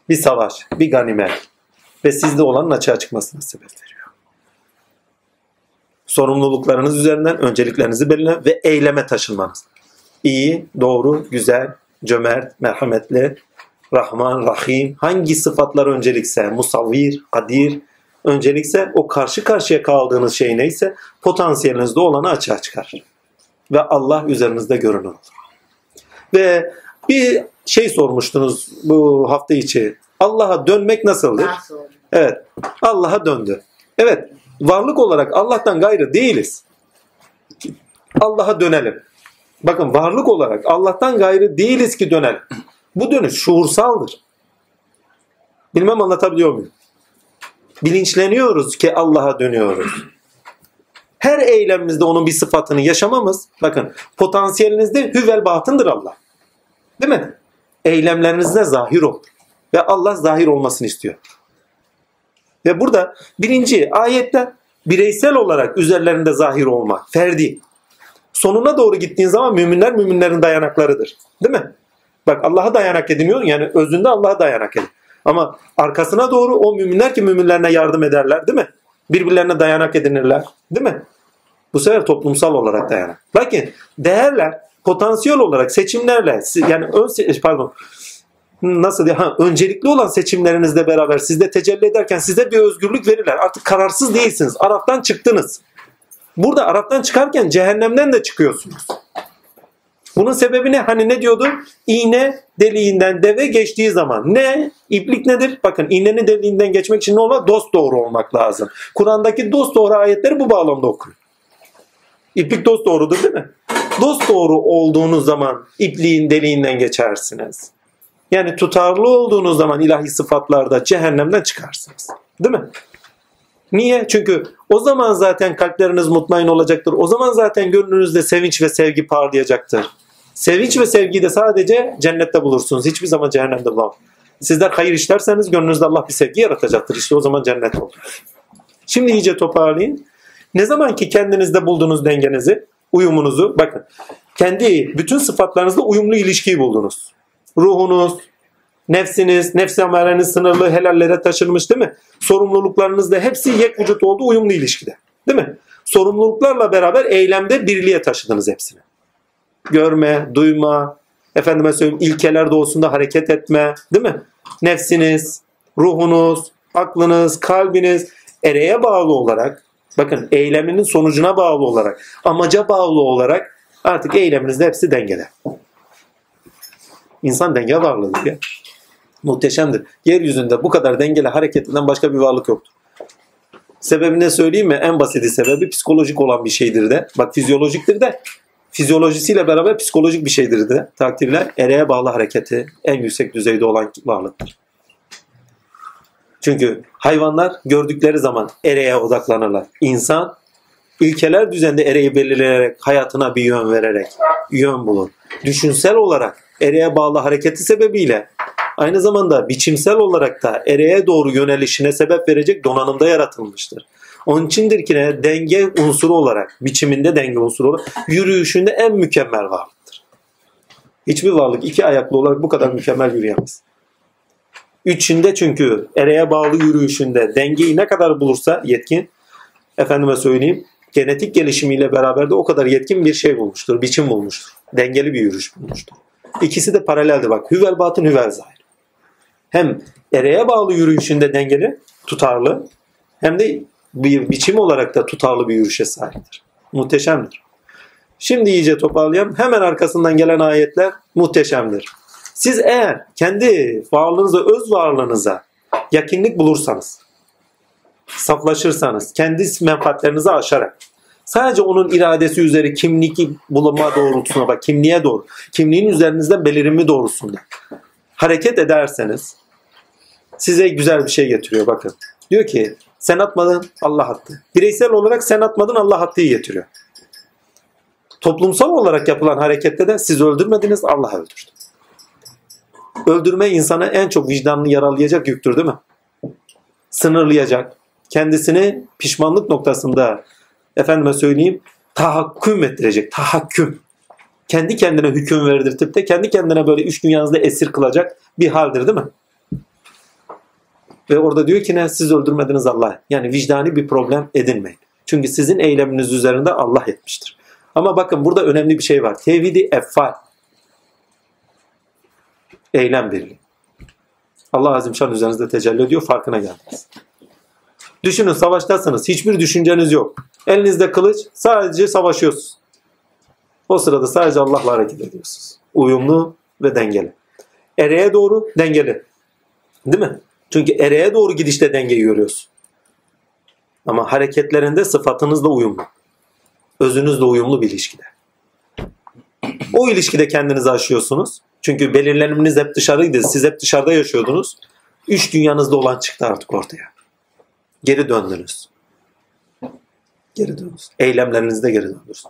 Bir savaş, bir ganimet ve sizde olanın açığa çıkmasına sebep veriyor. Sorumluluklarınız üzerinden önceliklerinizi belirleyin ve eyleme taşınmanız. İyi, doğru, güzel, cömert, merhametli, Rahman, Rahim hangi sıfatlar öncelikse, musavvir, kadir öncelikse o karşı karşıya kaldığınız şey neyse potansiyelinizde olanı açığa çıkarır. Ve Allah üzerinizde görünür olur. Ve bir şey sormuştunuz bu hafta içi. Allah'a dönmek nasıldır? Nasıl? Evet. Allah'a döndü. Evet. Varlık olarak Allah'tan gayrı değiliz. Allah'a dönelim. Bakın varlık olarak Allah'tan gayrı değiliz ki dönelim. Bu dönüş şuursaldır. Bilmem anlatabiliyor muyum? Bilinçleniyoruz ki Allah'a dönüyoruz. Her eylemimizde onun bir sıfatını yaşamamız, bakın potansiyelinizde hüvel batındır Allah. Değil mi? Eylemlerinizde zahir olur. Ve Allah zahir olmasını istiyor. Ve burada birinci ayette bireysel olarak üzerlerinde zahir olmak, ferdi. Sonuna doğru gittiğin zaman müminler müminlerin dayanaklarıdır. Değil mi? Bak Allah'a dayanak ediniyor yani özünde Allah'a dayanak edin. Ama arkasına doğru o müminler ki müminlerine yardım ederler değil mi? Birbirlerine dayanak edinirler değil mi? Bu sefer toplumsal olarak dayanak. Lakin değerler potansiyel olarak seçimlerle yani ön pardon nasıl diye öncelikli olan seçimlerinizle beraber sizde tecelli ederken size bir özgürlük verirler. Artık kararsız değilsiniz. Araptan çıktınız. Burada Araptan çıkarken cehennemden de çıkıyorsunuz. Bunun sebebi ne? Hani ne diyordu? İğne deliğinden deve geçtiği zaman. Ne? İplik nedir? Bakın iğnenin deliğinden geçmek için ne olmak? Dost doğru olmak lazım. Kur'an'daki dost doğru ayetleri bu bağlamda okuyun. İplik dost doğrudur değil mi? Dost doğru olduğunuz zaman ipliğin deliğinden geçersiniz. Yani tutarlı olduğunuz zaman ilahi sıfatlarda cehennemden çıkarsınız. Değil mi? Niye? Çünkü o zaman zaten kalpleriniz mutmain olacaktır. O zaman zaten gönlünüzde sevinç ve sevgi parlayacaktır. Sevinç ve sevgiyi de sadece cennette bulursunuz. Hiçbir zaman cehennemde bulamam. Sizler hayır işlerseniz gönlünüzde Allah bir sevgi yaratacaktır. İşte o zaman cennet olur. Şimdi iyice toparlayın. Ne zaman ki kendinizde bulduğunuz dengenizi, uyumunuzu, bakın kendi bütün sıfatlarınızla uyumlu ilişkiyi buldunuz. Ruhunuz, nefsiniz, nefsi ameleniz sınırlı, helallere taşınmış değil mi? Sorumluluklarınız da hepsi yek vücut olduğu uyumlu ilişkide. Değil mi? Sorumluluklarla beraber eylemde birliğe taşıdınız hepsini. Görme, duyma, efendime söyleyeyim ilkeler doğusunda hareket etme, değil mi? Nefsiniz, ruhunuz, aklınız, kalbiniz ereğe bağlı olarak, bakın eyleminin sonucuna bağlı olarak, amaca bağlı olarak artık eyleminizde hepsi dengede. İnsan denge varlığıdır ya. Muhteşemdir. Yeryüzünde bu kadar dengeli hareket eden başka bir varlık yoktur. Sebebini söyleyeyim mi? En basiti sebebi psikolojik olan bir şeydir de. Bak fizyolojiktir de fizyolojisiyle beraber psikolojik bir şeydir de. Takdirle ereğe bağlı hareketi en yüksek düzeyde olan varlıktır. Çünkü hayvanlar gördükleri zaman ereğe odaklanırlar. İnsan ilkeler düzende ereği belirleyerek hayatına bir yön vererek yön bulur. Düşünsel olarak ereğe bağlı hareketi sebebiyle aynı zamanda biçimsel olarak da ereğe doğru yönelişine sebep verecek donanımda yaratılmıştır. Onun içindir ki ne? denge unsuru olarak, biçiminde denge unsuru olarak, yürüyüşünde en mükemmel varlıktır. Hiçbir varlık iki ayaklı olarak bu kadar mükemmel yürüyemez. Üçünde çünkü ereğe bağlı yürüyüşünde dengeyi ne kadar bulursa yetkin, efendime söyleyeyim, genetik gelişimiyle beraber de o kadar yetkin bir şey bulmuştur, biçim bulmuştur. Dengeli bir yürüyüş bulmuştur. İkisi de paraleldir bak. Hüvel batın hüvel zahir. Hem ereğe bağlı yürüyüşünde dengeli, tutarlı hem de bir biçim olarak da tutarlı bir yürüyüşe sahiptir. Muhteşemdir. Şimdi iyice toparlayalım. Hemen arkasından gelen ayetler muhteşemdir. Siz eğer kendi varlığınıza, öz varlığınıza yakinlik bulursanız, saflaşırsanız, kendi menfaatlerinizi aşarak, sadece onun iradesi üzeri kimlik bulunma doğrultusuna bak, kimliğe doğru, kimliğin üzerinizden belirimi doğrusunda hareket ederseniz size güzel bir şey getiriyor bakın. Diyor ki sen atmadın Allah attı. Bireysel olarak sen atmadın Allah attığı getiriyor. Toplumsal olarak yapılan harekette de siz öldürmediniz Allah öldürdü. Öldürme insana en çok vicdanını yaralayacak yüktür değil mi? Sınırlayacak, kendisini pişmanlık noktasında efendime söyleyeyim tahakküm ettirecek. Tahakküm. Kendi kendine hüküm verdirtip de kendi kendine böyle üç dünyanızda esir kılacak bir haldir değil mi? Ve orada diyor ki ne? Siz öldürmediniz Allah. Yani vicdani bir problem edinmeyin. Çünkü sizin eyleminiz üzerinde Allah etmiştir. Ama bakın burada önemli bir şey var. Tevhidi effal. Eylem birliği. Allah Azimşan üzerinizde tecelli ediyor. Farkına geldiniz. Düşünün savaştasınız. Hiçbir düşünceniz yok. Elinizde kılıç. Sadece savaşıyorsunuz. O sırada sadece Allah'la hareket ediyorsunuz. Uyumlu ve dengeli. Ereğe doğru dengeli. Değil mi? Çünkü ereğe doğru gidişte dengeyi görüyorsun. Ama hareketlerinde sıfatınızla uyumlu. Özünüzle uyumlu bir ilişkide. O ilişkide kendinizi aşıyorsunuz. Çünkü belirleniminiz hep dışarıydı. Siz hep dışarıda yaşıyordunuz. Üç dünyanızda olan çıktı artık ortaya. Geri döndünüz. Geri döndünüz. Eylemlerinizde geri döndünüz.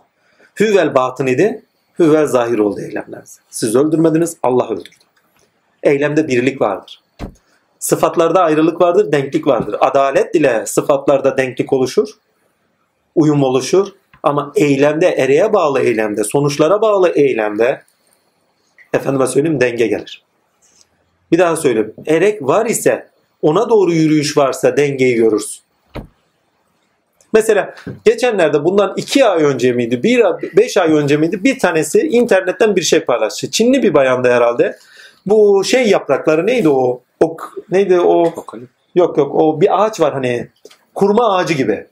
Hüvel batın idi. Hüvel zahir oldu eylemleriniz. Siz öldürmediniz. Allah öldürdü. Eylemde birlik vardır. Sıfatlarda ayrılık vardır, denklik vardır. Adalet ile sıfatlarda denklik oluşur, uyum oluşur. Ama eylemde, ereğe bağlı eylemde, sonuçlara bağlı eylemde efendime söyleyeyim denge gelir. Bir daha söyleyeyim. Erek var ise, ona doğru yürüyüş varsa dengeyi görürsün. Mesela geçenlerde bundan iki ay önce miydi, bir, beş ay önce miydi bir tanesi internetten bir şey paylaştı. Çinli bir bayandı herhalde. Bu şey yaprakları neydi o? o neydi o? Yok yok o bir ağaç var hani kurma ağacı gibi.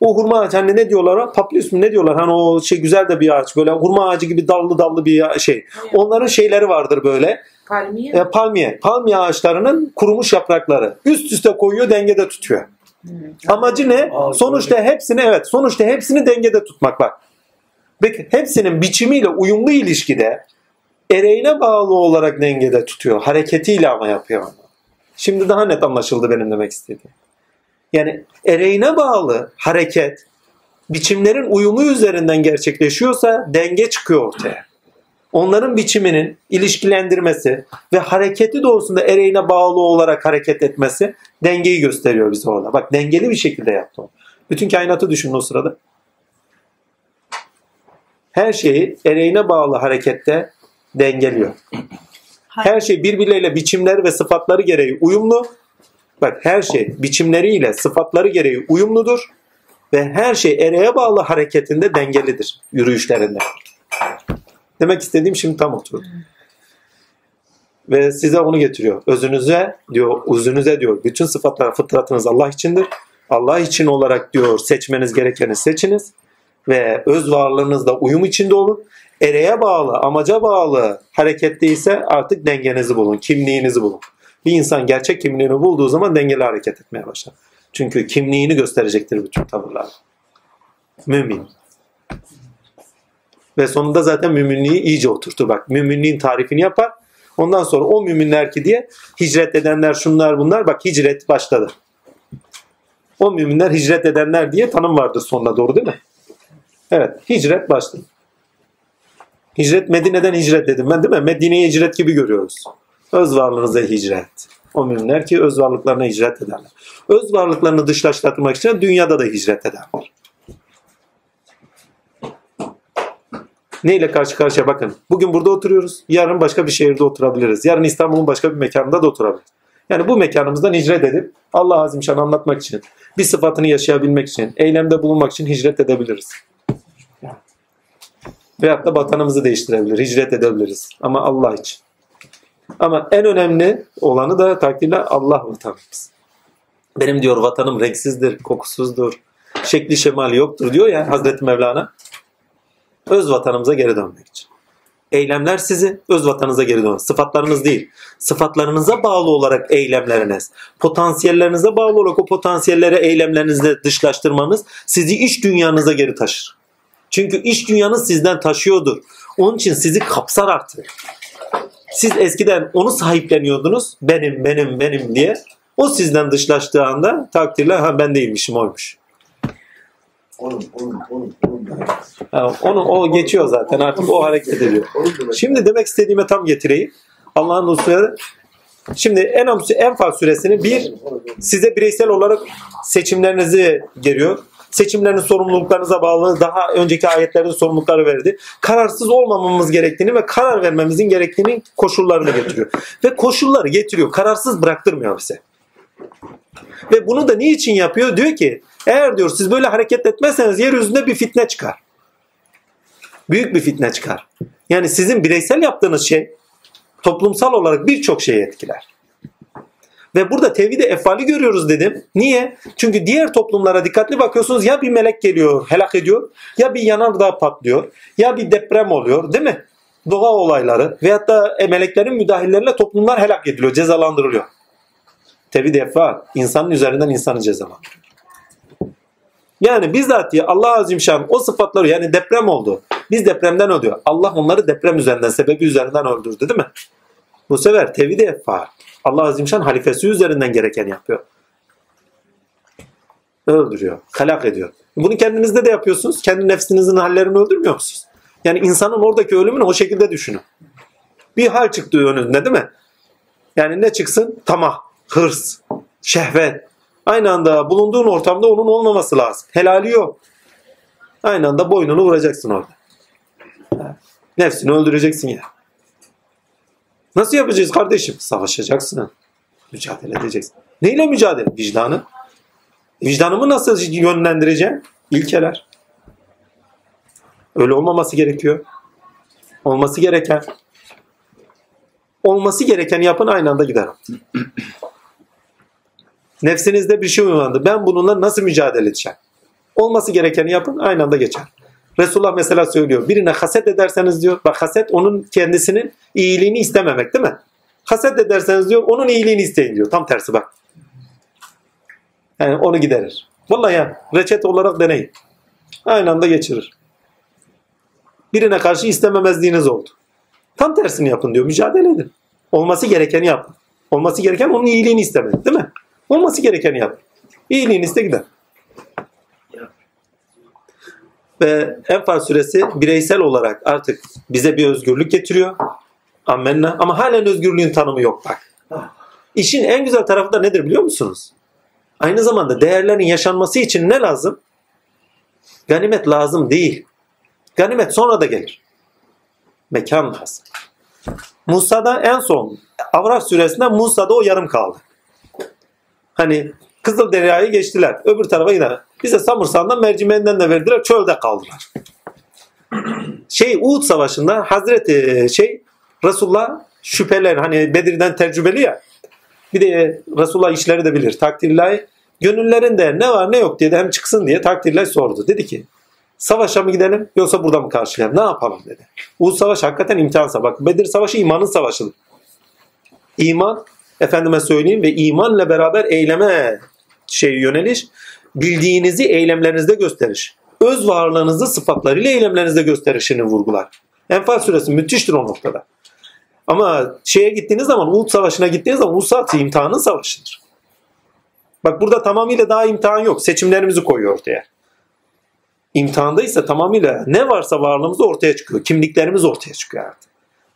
O hurma ağacı hani ne diyorlar? Papyrus mu ne diyorlar? Hani o şey güzel de bir ağaç böyle hurma ağacı gibi dallı dallı bir şey. Onların şeyleri vardır böyle. Palmiye. E, palmiye. Palmiye ağaçlarının kurumuş yaprakları. Üst üste koyuyor dengede tutuyor. Amacı ne? Sonuçta hepsini evet sonuçta hepsini dengede tutmak bak. Peki hepsinin biçimiyle uyumlu ilişkide ereğine bağlı olarak dengede tutuyor. Hareketiyle ama yapıyor onu. Şimdi daha net anlaşıldı benim demek istediğim. Yani ereğine bağlı hareket biçimlerin uyumu üzerinden gerçekleşiyorsa denge çıkıyor ortaya. Onların biçiminin ilişkilendirmesi ve hareketi doğrusunda ereğine bağlı olarak hareket etmesi dengeyi gösteriyor bize orada. Bak dengeli bir şekilde yaptı o. Bütün kainatı düşünün o sırada. Her şeyi ereğine bağlı harekette dengeliyor. Her şey birbirleriyle biçimleri ve sıfatları gereği uyumlu. Bak her şey biçimleriyle sıfatları gereği uyumludur. Ve her şey ereğe bağlı hareketinde dengelidir yürüyüşlerinde. Demek istediğim şimdi tam oturdu. Ve size onu getiriyor. Özünüze diyor, özünüze diyor. Bütün sıfatlar, fıtratınız Allah içindir. Allah için olarak diyor seçmeniz gerekeni seçiniz. Ve öz varlığınızda uyum içinde olun. Ereğe bağlı, amaca bağlı harekette ise artık dengenizi bulun, kimliğinizi bulun. Bir insan gerçek kimliğini bulduğu zaman dengeli hareket etmeye başlar. Çünkü kimliğini gösterecektir bütün tavırlar. Mümin. Ve sonunda zaten müminliği iyice oturtur. Bak müminliğin tarifini yapar. Ondan sonra o müminler ki diye hicret edenler şunlar bunlar. Bak hicret başladı. O müminler hicret edenler diye tanım vardır sonuna doğru değil mi? Evet hicret başladı. Hicret Medine'den hicret dedim ben değil mi? Medine'ye hicret gibi görüyoruz. Öz varlığınıza hicret. O müminler ki öz varlıklarına hicret ederler. Öz varlıklarını dışlaştırmak için dünyada da hicret ederler. Neyle karşı karşıya bakın. Bugün burada oturuyoruz. Yarın başka bir şehirde oturabiliriz. Yarın İstanbul'un başka bir mekanında da oturabiliriz. Yani bu mekanımızdan hicret edip Allah Azimşan'ı anlatmak için, bir sıfatını yaşayabilmek için, eylemde bulunmak için hicret edebiliriz. Veyahut da vatanımızı değiştirebilir, hicret edebiliriz. Ama Allah için. Ama en önemli olanı da takdirle Allah vatanımız. Benim diyor vatanım renksizdir, kokusuzdur, şekli şemali yoktur diyor ya Hazreti Mevlana. Öz vatanımıza geri dönmek için. Eylemler sizi öz vatanınıza geri dönün. Sıfatlarınız değil. Sıfatlarınıza bağlı olarak eylemleriniz, potansiyellerinize bağlı olarak o potansiyelleri eylemlerinizle dışlaştırmanız sizi iç dünyanıza geri taşır. Çünkü iç dünyanız sizden taşıyordur. Onun için sizi kapsar artık. Siz eskiden onu sahipleniyordunuz. Benim, benim, benim diye. O sizden dışlaştığı anda takdirle ha ben değilmişim oymuş. Oğlum, oğlum, oğlum, oğlum. Ha, onu o geçiyor zaten artık o hareket ediyor. Şimdi demek istediğime tam getireyim. Allah'ın usulü Şimdi Enam Enfal suresini bir size bireysel olarak seçimlerinizi geliyor. Seçimlerin sorumluluklarınıza bağlı daha önceki ayetlerde sorumlulukları verdi. Kararsız olmamamız gerektiğini ve karar vermemizin gerektiğini koşullarını getiriyor. Ve koşulları getiriyor. Kararsız bıraktırmıyor bize. Ve bunu da niçin yapıyor? Diyor ki eğer diyor siz böyle hareket etmezseniz yeryüzünde bir fitne çıkar. Büyük bir fitne çıkar. Yani sizin bireysel yaptığınız şey toplumsal olarak birçok şeyi etkiler. Ve burada tevhid-i efali görüyoruz dedim. Niye? Çünkü diğer toplumlara dikkatli bakıyorsunuz ya bir melek geliyor helak ediyor ya bir yanardağ patlıyor ya bir deprem oluyor değil mi? Doğa olayları veyahut da e, meleklerin müdahaleleriyle toplumlar helak ediliyor, cezalandırılıyor. Tevhid-i efal insanın üzerinden insanı cezalandırıyor. Yani bizzat ya Allah Azimşan o sıfatları yani deprem oldu. Biz depremden öldüyor. Allah onları deprem üzerinden, sebebi üzerinden öldürdü değil mi? Bu sefer tevhid-i efal. Allah Azimşan halifesi üzerinden gereken yapıyor. Öldürüyor, halak ediyor. Bunu kendinizde de yapıyorsunuz. Kendi nefsinizin hallerini öldürmüyor musunuz? Yani insanın oradaki ölümünü o şekilde düşünün. Bir hal çıktı önünde değil mi? Yani ne çıksın? Tamah, hırs, şehvet. Aynı anda bulunduğun ortamda onun olmaması lazım. Helali yok. Aynı anda boynunu vuracaksın orada. Nefsini öldüreceksin ya. Nasıl yapacağız kardeşim? Savaşacaksın. Mücadele edeceksin. Neyle mücadele? Vicdanı. Vicdanımı nasıl yönlendireceğim? İlkeler. Öyle olmaması gerekiyor. Olması gereken. Olması gerekeni yapın aynı anda gider. Nefsinizde bir şey uyandı. Ben bununla nasıl mücadele edeceğim? Olması gerekeni yapın aynı anda geçer. Resulullah mesela söylüyor. Birine haset ederseniz diyor. Bak haset onun kendisinin iyiliğini istememek değil mi? Haset ederseniz diyor onun iyiliğini isteyin diyor. Tam tersi bak. Yani onu giderir. Vallahi ya reçete olarak deneyin. Aynı anda geçirir. Birine karşı istememezliğiniz oldu. Tam tersini yapın diyor. Mücadele edin. Olması gerekeni yapın. Olması gereken onun iyiliğini istemek değil mi? Olması gerekeni yap. İyiliğini iste gider. Ve Enfal suresi bireysel olarak artık bize bir özgürlük getiriyor. Amenna. Ama halen özgürlüğün tanımı yok bak. İşin en güzel tarafı da nedir biliyor musunuz? Aynı zamanda değerlerin yaşanması için ne lazım? Ganimet lazım değil. Ganimet sonra da gelir. Mekan lazım. Musa'da en son Avraf suresinde Musa'da o yarım kaldı. Hani Kızıl Derya'yı geçtiler. Öbür tarafa gider. Bize Samursan'dan mercimeğinden de verdiler. Çölde kaldılar. Şey Uhud Savaşı'nda Hazreti şey Resulullah şüpheler hani Bedir'den tecrübeli ya. Bir de Resulullah işleri de bilir. Takdirlahi gönüllerinde ne var ne yok diye de hem çıksın diye takdirlahi sordu. Dedi ki savaşa mı gidelim yoksa burada mı karşılayalım? Ne yapalım dedi. Uhud Savaşı hakikaten imtihansa. Bak Bedir Savaşı imanın savaşıdır. İman efendime söyleyeyim ve imanla beraber eyleme şey yöneliş bildiğinizi eylemlerinizde gösteriş. Öz varlığınızı sıfatlarıyla eylemlerinizde gösterişini vurgular. Enfal suresi müthiştir o noktada. Ama şeye gittiğiniz zaman Uhud Savaşı'na gittiğiniz zaman Uhud Savaşı imtihanın savaşıdır. Bak burada tamamıyla daha imtihan yok. Seçimlerimizi koyuyor ortaya. İmtihanda ise tamamıyla ne varsa varlığımız ortaya çıkıyor. Kimliklerimiz ortaya çıkıyor artık.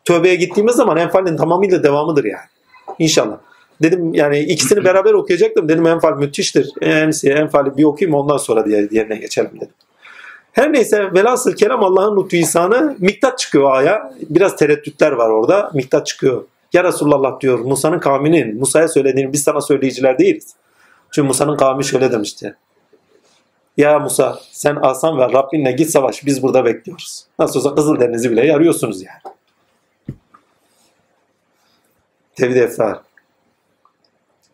Tövbeye gittiğimiz zaman enfalin tamamıyla devamıdır yani. İnşallah. Dedim yani ikisini beraber okuyacaktım. Dedim enfal müthiştir. En enfali bir okuyayım ondan sonra diye diğerine geçelim dedim. Her neyse velhasıl kelam Allah'ın lütfu ihsanı miktat çıkıyor aya. Biraz tereddütler var orada. Miktat çıkıyor. Ya Resulallah diyor Musa'nın kavminin Musa'ya söylediğini biz sana söyleyiciler değiliz. Çünkü Musa'nın kavmi şöyle demişti. Ya Musa sen alsan ve Rabbinle git savaş biz burada bekliyoruz. Nasıl olsa Kızıldeniz'i bile yarıyorsunuz yani. Tevhid efrar.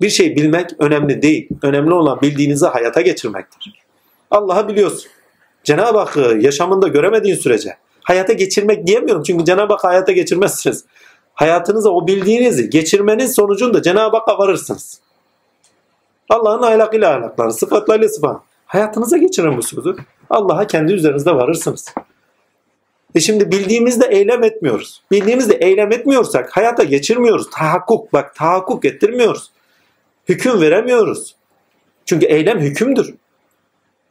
Bir şey bilmek önemli değil. Önemli olan bildiğinizi hayata geçirmektir. Allah'ı biliyorsun. Cenab-ı Hakk'ı yaşamında göremediğin sürece hayata geçirmek diyemiyorum. Çünkü Cenab-ı Hakk'ı hayata geçirmezsiniz. Hayatınıza o bildiğinizi geçirmenin sonucunda Cenab-ı Hakk'a varırsınız. Allah'ın ahlakıyla ahlaklarını, sıfatlarıyla sıfat. Hayatınıza geçirin bu sözü. Allah'a kendi üzerinizde varırsınız. E şimdi bildiğimizde eylem etmiyoruz. Bildiğimizde eylem etmiyorsak hayata geçirmiyoruz. Tahakkuk bak tahakkuk ettirmiyoruz. Hüküm veremiyoruz. Çünkü eylem hükümdür.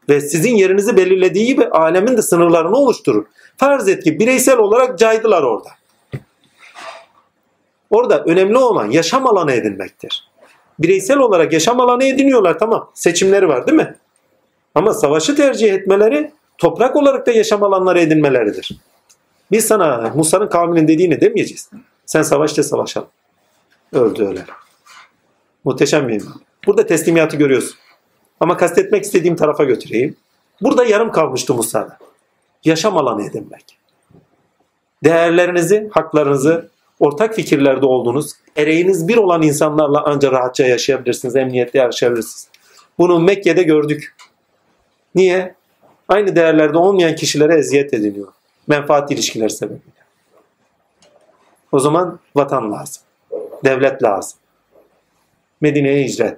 Ve sizin yerinizi belirlediği gibi alemin de sınırlarını oluşturur. Farz et ki bireysel olarak caydılar orada. Orada önemli olan yaşam alanı edinmektir. Bireysel olarak yaşam alanı ediniyorlar tamam. Seçimleri var değil mi? Ama savaşı tercih etmeleri toprak olarak da yaşam alanları edinmeleridir. Biz sana Musa'nın kavminin dediğini demeyeceğiz. Sen savaşta savaşalım. Öldü öyle. Muhteşem bir. Burada teslimiyatı görüyorsun. Ama kastetmek istediğim tarafa götüreyim. Burada yarım kalmıştı Musa'da. Yaşam alanı edinmek. Değerlerinizi, haklarınızı, ortak fikirlerde olduğunuz, ereğiniz bir olan insanlarla ancak rahatça yaşayabilirsiniz, emniyette yaşayabilirsiniz. Bunu Mekke'de gördük. Niye? Aynı değerlerde olmayan kişilere eziyet ediliyor. Menfaat ilişkileri sebebiyle. O zaman vatan lazım. Devlet lazım. Medine'ye hicret.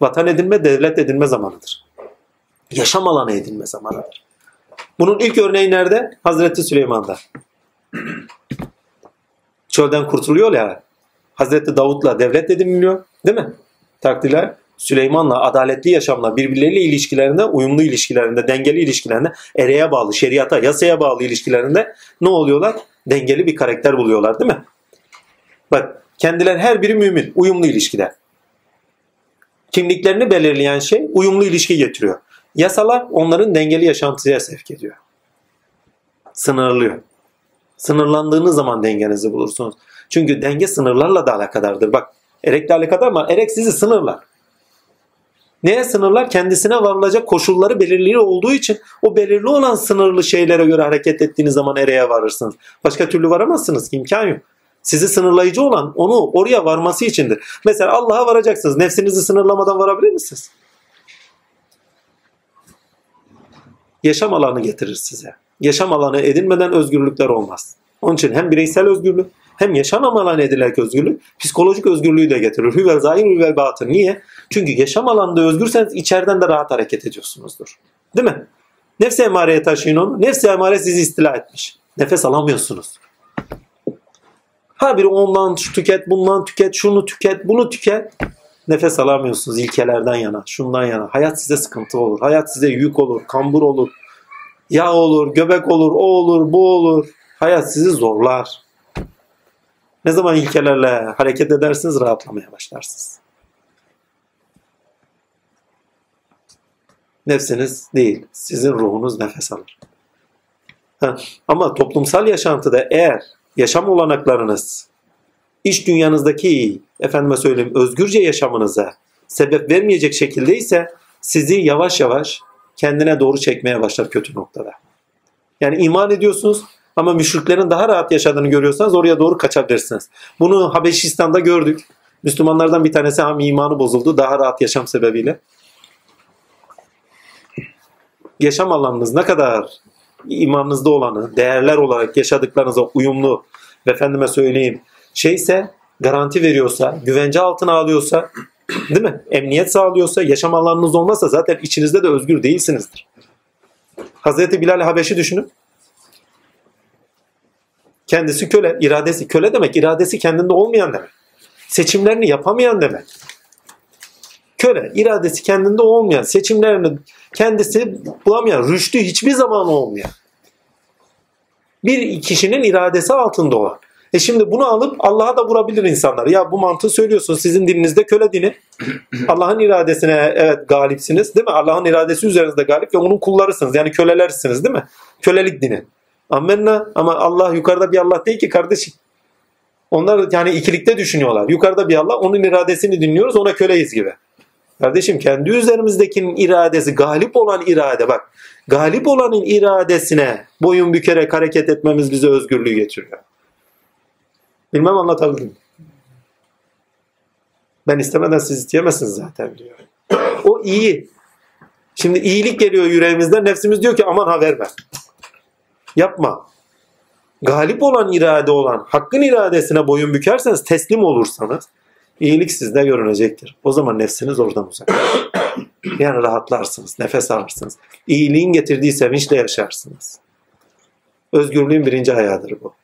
Vatan edinme, devlet edinme zamanıdır. Yaşam alanı edinme zamanıdır. Bunun ilk örneği nerede? Hazreti Süleyman'da. Çölden kurtuluyor ya. Hazreti Davut'la devlet ediniliyor. Değil mi? Takdirler. Süleyman'la adaletli yaşamla birbirleriyle ilişkilerinde, uyumlu ilişkilerinde, dengeli ilişkilerinde, ereğe bağlı, şeriata, yasaya bağlı ilişkilerinde ne oluyorlar? Dengeli bir karakter buluyorlar değil mi? Bak kendiler her biri mümin, uyumlu ilişkide. Kimliklerini belirleyen şey uyumlu ilişki getiriyor. Yasalar onların dengeli yaşantıya sevk ediyor. Sınırlıyor. Sınırlandığınız zaman dengenizi bulursunuz. Çünkü denge sınırlarla da alakadardır. Bak erekle alakadar ama erek sizi sınırlar. Neye sınırlar? Kendisine varılacak koşulları belirli olduğu için o belirli olan sınırlı şeylere göre hareket ettiğiniz zaman ereğe varırsınız. Başka türlü varamazsınız. İmkan yok. Sizi sınırlayıcı olan onu oraya varması içindir. Mesela Allah'a varacaksınız. Nefsinizi sınırlamadan varabilir misiniz? Yaşam alanı getirir size. Yaşam alanı edinmeden özgürlükler olmaz. Onun için hem bireysel özgürlük hem yaşam alanı edilerek özgürlük psikolojik özgürlüğü de getirir. Hüvel zahir hüvel batın. Niye? Çünkü yaşam alanında özgürseniz içeriden de rahat hareket ediyorsunuzdur. Değil mi? Nefsi emareye taşıyın onu. Nefsi emare sizi istila etmiş. Nefes alamıyorsunuz. Ha bir ondan tüket, bundan tüket, şunu tüket, bunu tüket. Nefes alamıyorsunuz ilkelerden yana, şundan yana. Hayat size sıkıntı olur. Hayat size yük olur, kambur olur. Yağ olur, göbek olur, o olur, bu olur. Hayat sizi zorlar. Ne zaman ilkelerle hareket edersiniz rahatlamaya başlarsınız. Nefsiniz değil, sizin ruhunuz nefes alır. Ha, ama toplumsal yaşantıda eğer yaşam olanaklarınız iş dünyanızdaki efendime söyleyeyim özgürce yaşamınıza sebep vermeyecek şekilde ise sizi yavaş yavaş kendine doğru çekmeye başlar kötü noktada. Yani iman ediyorsunuz ama müşriklerin daha rahat yaşadığını görüyorsanız oraya doğru kaçabilirsiniz. Bunu Habeşistan'da gördük. Müslümanlardan bir tanesi hem imanı bozuldu daha rahat yaşam sebebiyle. Yaşam alanınız ne kadar imanınızda olanı, değerler olarak yaşadıklarınıza uyumlu ve efendime söyleyeyim şeyse garanti veriyorsa, güvence altına alıyorsa, değil mi? Emniyet sağlıyorsa, yaşam alanınız olmazsa zaten içinizde de özgür değilsinizdir. Hazreti Bilal Habeşi düşünün. Kendisi köle, iradesi köle demek, iradesi kendinde olmayan demek. Seçimlerini yapamayan demek. Köle, iradesi kendinde olmayan, seçimlerini kendisi bulamayan, rüştü hiçbir zaman olmayan. Bir kişinin iradesi altında olan. E şimdi bunu alıp Allah'a da vurabilir insanlar. Ya bu mantığı söylüyorsun. Sizin dininizde köle dini. Allah'ın iradesine evet galipsiniz değil mi? Allah'ın iradesi üzerinizde galip ve onun kullarısınız. Yani kölelersiniz değil mi? Kölelik dini. Amenna ama Allah yukarıda bir Allah değil ki kardeşim. Onlar yani ikilikte düşünüyorlar. Yukarıda bir Allah onun iradesini dinliyoruz ona köleyiz gibi. Kardeşim kendi üzerimizdekinin iradesi galip olan irade bak. Galip olanın iradesine boyun bükerek hareket etmemiz bize özgürlüğü getiriyor. Bilmem anlatabildim. Ben istemeden siz isteyemezsiniz zaten diyor. O iyi. Şimdi iyilik geliyor yüreğimizden. Nefsimiz diyor ki aman ha verme. Yapma. Galip olan irade olan hakkın iradesine boyun bükerseniz teslim olursanız iyilik sizde görünecektir. O zaman nefsiniz oradan uzak. Yani rahatlarsınız, nefes alırsınız. İyiliğin getirdiği sevinçle yaşarsınız. Özgürlüğün birinci ayağıdır bu.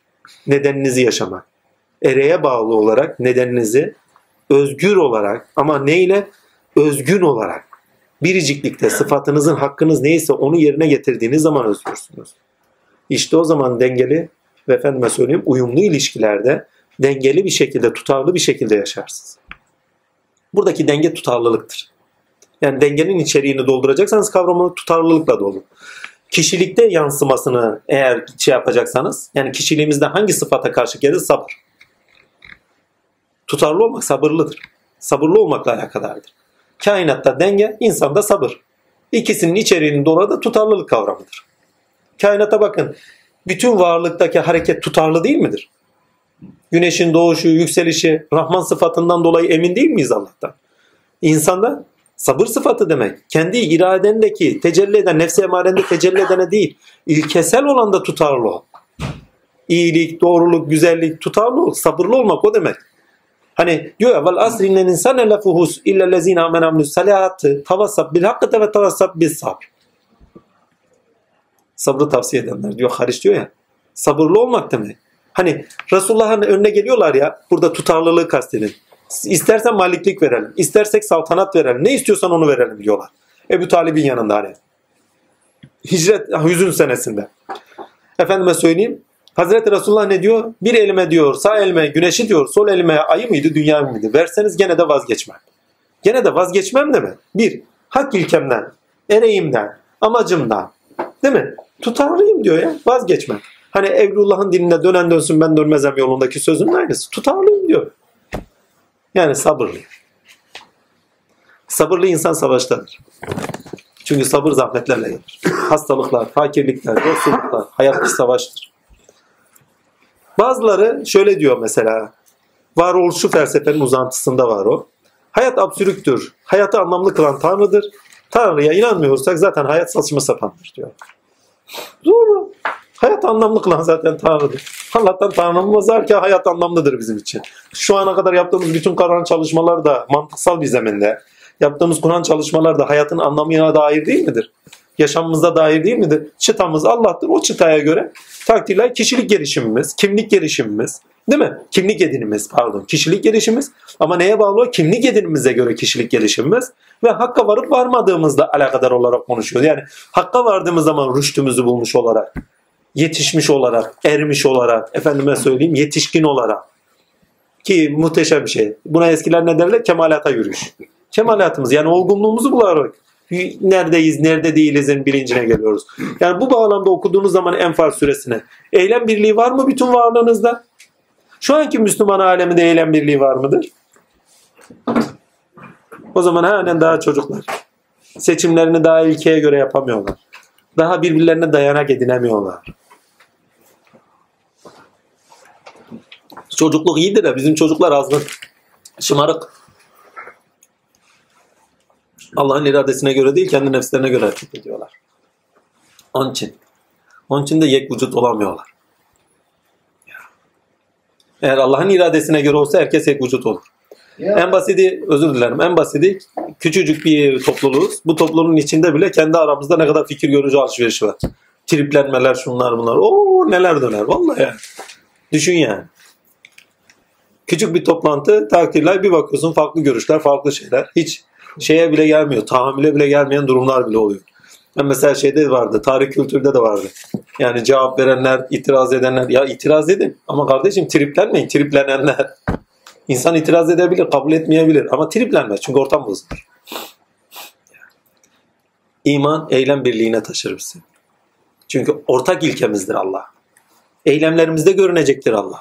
Nedeninizi yaşamak. Ereğe bağlı olarak nedeninizi özgür olarak ama neyle? Özgün olarak. Biriciklikte sıfatınızın hakkınız neyse onu yerine getirdiğiniz zaman özgürsünüz. İşte o zaman dengeli ve efendime söyleyeyim uyumlu ilişkilerde dengeli bir şekilde, tutarlı bir şekilde yaşarsınız. Buradaki denge tutarlılıktır. Yani dengenin içeriğini dolduracaksanız kavramını tutarlılıkla doldur. Kişilikte yansımasını eğer şey yapacaksanız, yani kişiliğimizde hangi sıfata karşı gelir? Sabır. Tutarlı olmak sabırlıdır. Sabırlı olmakla alakadardır. Kainatta denge, insanda sabır. İkisinin içeriğinin doğru da tutarlılık kavramıdır. Kainata bakın. Bütün varlıktaki hareket tutarlı değil midir? Güneşin doğuşu, yükselişi, Rahman sıfatından dolayı emin değil miyiz Allah'tan? İnsanda sabır sıfatı demek. Kendi iradendeki tecelli eden, nefsi emarende tecelli edene değil, ilkesel olan da tutarlı ol. İyilik, doğruluk, güzellik, tutarlı ol, sabırlı olmak o demek. Hani diyor ya vel asri innel insane lefuhus illa lezine amen amnus salihati tavassab bil hakkı ve tavassab bis sabr. Sabrı tavsiye edenler diyor Hariç diyor ya. Sabırlı olmak demek. Hani Resulullah'ın önüne geliyorlar ya burada tutarlılığı kastedin. İstersen maliklik verelim. istersek saltanat verelim. Ne istiyorsan onu verelim diyorlar. Ebu Talib'in yanında hani. Hicret hüzün senesinde. Efendime söyleyeyim. Hazreti Resulullah ne diyor? Bir elime diyor sağ elime güneşi diyor sol elime ayı mıydı dünya mıydı? Verseniz gene de vazgeçmem. Gene de vazgeçmem de mi? Bir, hak ilkemden, ereğimden, amacımdan. Değil mi? Tutarlıyım diyor ya vazgeçmem. Hani Evlullah'ın dinine dönen dönsün ben dönmezem yolundaki sözün aynısı. Tutarlıyım diyor. Yani sabırlı. Sabırlı insan savaştadır. Çünkü sabır zahmetlerle gelir. Hastalıklar, fakirlikler, yoksulluklar, hayat bir savaştır. Bazıları şöyle diyor mesela. Varoluşu felsefenin uzantısında var o. Hayat absürüktür. Hayatı anlamlı kılan Tanrı'dır. Tanrı'ya inanmıyorsak zaten hayat saçma sapandır diyor. Doğru. Hayat anlamlı kılan zaten Tanrı'dır. Allah'tan Tanrımız var ki hayat anlamlıdır bizim için. Şu ana kadar yaptığımız bütün Kur'an çalışmalar da mantıksal bir zeminde. Yaptığımız Kur'an çalışmalar da hayatın anlamına dair değil midir? Yaşamımıza dair değil midir? Çıtamız Allah'tır. O çıtaya göre takdirler kişilik gelişimimiz, kimlik gelişimimiz, değil mi? Kimlik edinimiz pardon. Kişilik gelişimimiz ama neye bağlı? Kimlik edinimize göre kişilik gelişimimiz ve hakka varıp varmadığımızla alakadar olarak konuşuyoruz. Yani hakka vardığımız zaman rüştümüzü bulmuş olarak, yetişmiş olarak, ermiş olarak, efendime söyleyeyim yetişkin olarak. Ki muhteşem bir şey. Buna eskiler ne derler? Kemalata yürüyüş. Kemalatımız yani olgunluğumuzu bularak neredeyiz, nerede değilizin bilincine geliyoruz. Yani bu bağlamda okuduğunuz zaman Enfal suresine eylem birliği var mı bütün varlığınızda? Şu anki Müslüman aleminde eylem birliği var mıdır? O zaman halen daha çocuklar. Seçimlerini daha ilkeye göre yapamıyorlar. Daha birbirlerine dayanak edinemiyorlar. Çocukluk iyidir de bizim çocuklar azgın. Şımarık. Allah'ın iradesine göre değil kendi nefslerine göre hareket ediyorlar. Onun için. Onun için de yek vücut olamıyorlar. Eğer Allah'ın iradesine göre olsa herkes yek vücut olur. En basiti özür dilerim. En basiti küçücük bir topluluğuz. Bu topluluğun içinde bile kendi aramızda ne kadar fikir görücü alışverişi var. Triplenmeler şunlar bunlar. Oo neler döner vallahi yani. Düşün yani. Küçük bir toplantı takdirler bir bakıyorsun farklı görüşler farklı şeyler. Hiç şeye bile gelmiyor. Tahammüle bile gelmeyen durumlar bile oluyor. Ben mesela şeyde vardı. Tarih kültürde de vardı. Yani cevap verenler, itiraz edenler. Ya itiraz edin. Ama kardeşim triplenmeyin. Triplenenler. İnsan itiraz edebilir, kabul etmeyebilir. Ama triplenmez. Çünkü ortam bozulur. İman eylem birliğine taşır bizi. Çünkü ortak ilkemizdir Allah. Eylemlerimizde görünecektir Allah.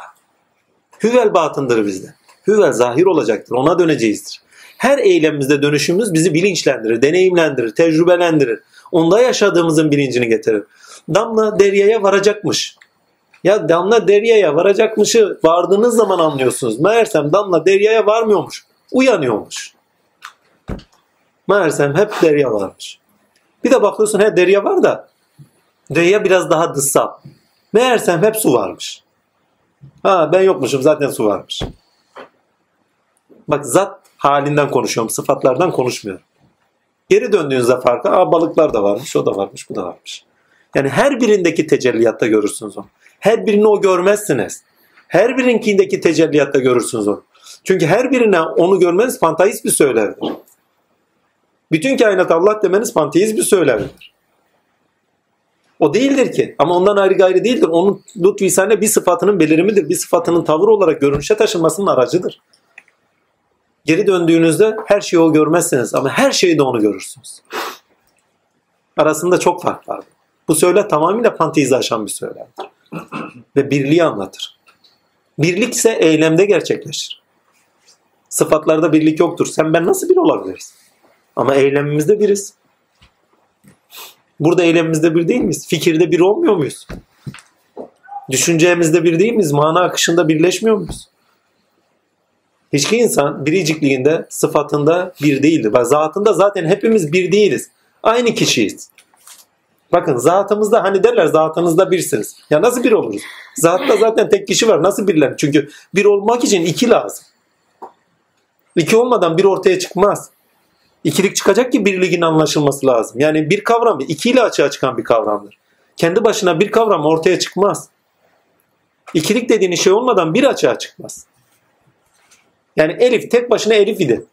Hüvel batındır bizde. Hüvel zahir olacaktır. Ona döneceğizdir. Her eylemimizde dönüşümüz bizi bilinçlendirir, deneyimlendirir, tecrübelendirir. Onda yaşadığımızın bilincini getirir. Damla deryaya varacakmış. Ya damla deryaya varacakmışı vardığınız zaman anlıyorsunuz. Meğersem damla deryaya varmıyormuş. Uyanıyormuş. Meğersem hep derya varmış. Bir de bakıyorsun he derya var da derya biraz daha dışsal. Meğersem hep su varmış. Ha ben yokmuşum zaten su varmış. Bak zat halinden konuşuyorum. Sıfatlardan konuşmuyorum. Geri döndüğünüzde farkı Aa, balıklar da varmış, o da varmış, bu da varmış. Yani her birindeki tecelliyatta görürsünüz onu. Her birini o görmezsiniz. Her birinkindeki tecelliyatta görürsünüz onu. Çünkü her birine onu görmeniz panteist bir söylevdir. Bütün kainat Allah demeniz panteist bir söylevdir. O değildir ki. Ama ondan ayrı gayrı değildir. Onun lütfu ihsanı bir sıfatının belirimidir. Bir sıfatının tavır olarak görünüşe taşınmasının aracıdır. Geri döndüğünüzde her şeyi o görmezsiniz ama her şeyi de onu görürsünüz. Arasında çok fark var. Bu söyle tamamıyla panteizi aşan bir söylemdir. Ve birliği anlatır. Birlik ise eylemde gerçekleşir. Sıfatlarda birlik yoktur. Sen ben nasıl bir olabiliriz? Ama eylemimizde biriz. Burada eylemimizde bir değil miyiz? Fikirde bir olmuyor muyuz? Düşüncemizde bir değil miyiz? Mana akışında birleşmiyor muyuz? Hiçbir insan biricikliğinde, sıfatında bir değildir. Ve zatında zaten hepimiz bir değiliz. Aynı kişiyiz. Bakın zatımızda hani derler zatınızda birsiniz. Ya nasıl bir oluruz? Zatta zaten tek kişi var. Nasıl birler? Çünkü bir olmak için iki lazım. İki olmadan bir ortaya çıkmaz. İkilik çıkacak ki birliğin anlaşılması lazım. Yani bir kavram iki ile açığa çıkan bir kavramdır. Kendi başına bir kavram ortaya çıkmaz. İkilik dediğiniz şey olmadan bir açığa çıkmaz. Yani Elif tek başına Elif idi.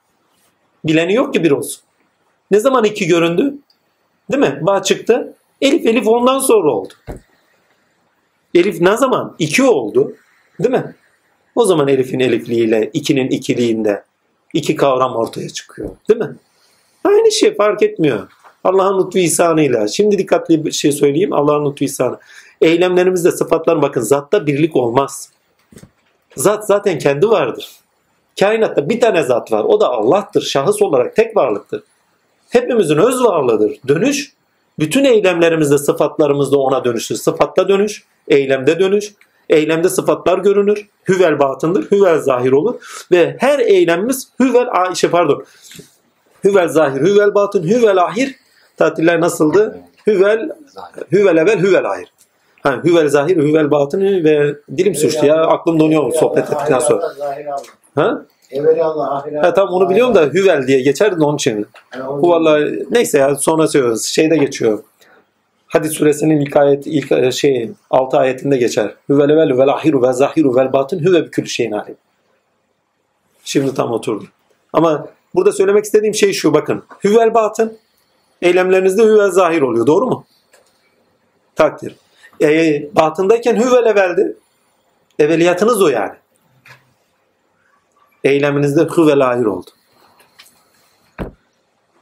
Bileni yok ki bir olsun. Ne zaman iki göründü? Değil mi? Bağ çıktı. Elif Elif ondan sonra oldu. Elif ne zaman? iki oldu. Değil mi? O zaman Elif'in Elifliğiyle ikinin ikiliğinde iki kavram ortaya çıkıyor. Değil mi? Aynı şey fark etmiyor. Allah'ın lütfu ihsanıyla. Şimdi dikkatli bir şey söyleyeyim. Allah'ın lütfu ihsanı. Eylemlerimizde sıfatlar bakın zatta birlik olmaz. Zat zaten kendi vardır. Kainatta bir tane zat var. O da Allah'tır. Şahıs olarak tek varlıktır. Hepimizin öz varlığıdır. Dönüş bütün eylemlerimizde sıfatlarımızda ona dönüşür. Sıfatta dönüş, eylemde dönüş. Eylemde sıfatlar görünür. Hüvel batındır. Hüvel zahir olur. Ve her eylemimiz hüvel şey pardon. Hüvel zahir, hüvel batın, hüvel ahir. Tatiller nasıldı? Hüvel hüvel evvel, hüvel ahir. Ha, hüvel zahir, hüvel batın ve dilim sürçtü ya. Aklım donuyor sohbet ettikten sonra. Ha? Ha tam onu biliyorum da Hüvel diye geçerdi de onun için. Bu vallahi neyse ya sonra söylüyoruz. Şeyde geçiyor. Hadis suresinin ilk ayet ilk e, şey 6 ayetinde geçer. Hüvel evvel vel ahiru ve zahiru vel batın hüve bir külü şeyin alim. Şimdi tam oturdu. Ama burada söylemek istediğim şey şu bakın. Hüvel batın eylemlerinizde hüvel zahir oluyor. Doğru mu? Takdir. E, batındayken hüvel evveldi. Evveliyatınız o yani eyleminizde hü ve lahir oldu.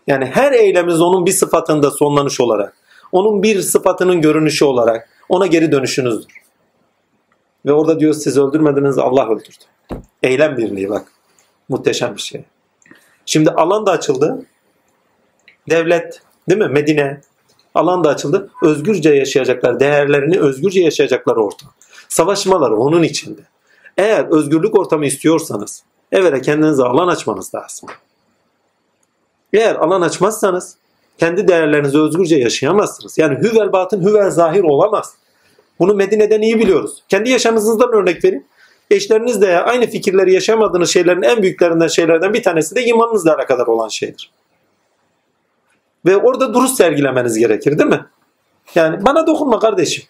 Yani her eyleminiz onun bir sıfatında sonlanış olarak, onun bir sıfatının görünüşü olarak ona geri dönüşünüzdür. Ve orada diyor siz öldürmediniz Allah öldürdü. Eylem birliği bak. Muhteşem bir şey. Şimdi alan da açıldı. Devlet, değil mi? Medine. Alan da açıldı. Özgürce yaşayacaklar. Değerlerini özgürce yaşayacaklar ortam. Savaşmaları onun içinde. Eğer özgürlük ortamı istiyorsanız evvela kendinize alan açmanız lazım. Eğer alan açmazsanız kendi değerlerinizi özgürce yaşayamazsınız. Yani hüvel batın hüvel zahir olamaz. Bunu Medine'den iyi biliyoruz. Kendi yaşamınızdan örnek verin. Eşlerinizle aynı fikirleri yaşamadığınız şeylerin en büyüklerinden şeylerden bir tanesi de imanınızla alakadar olan şeydir. Ve orada duruş sergilemeniz gerekir değil mi? Yani bana dokunma kardeşim.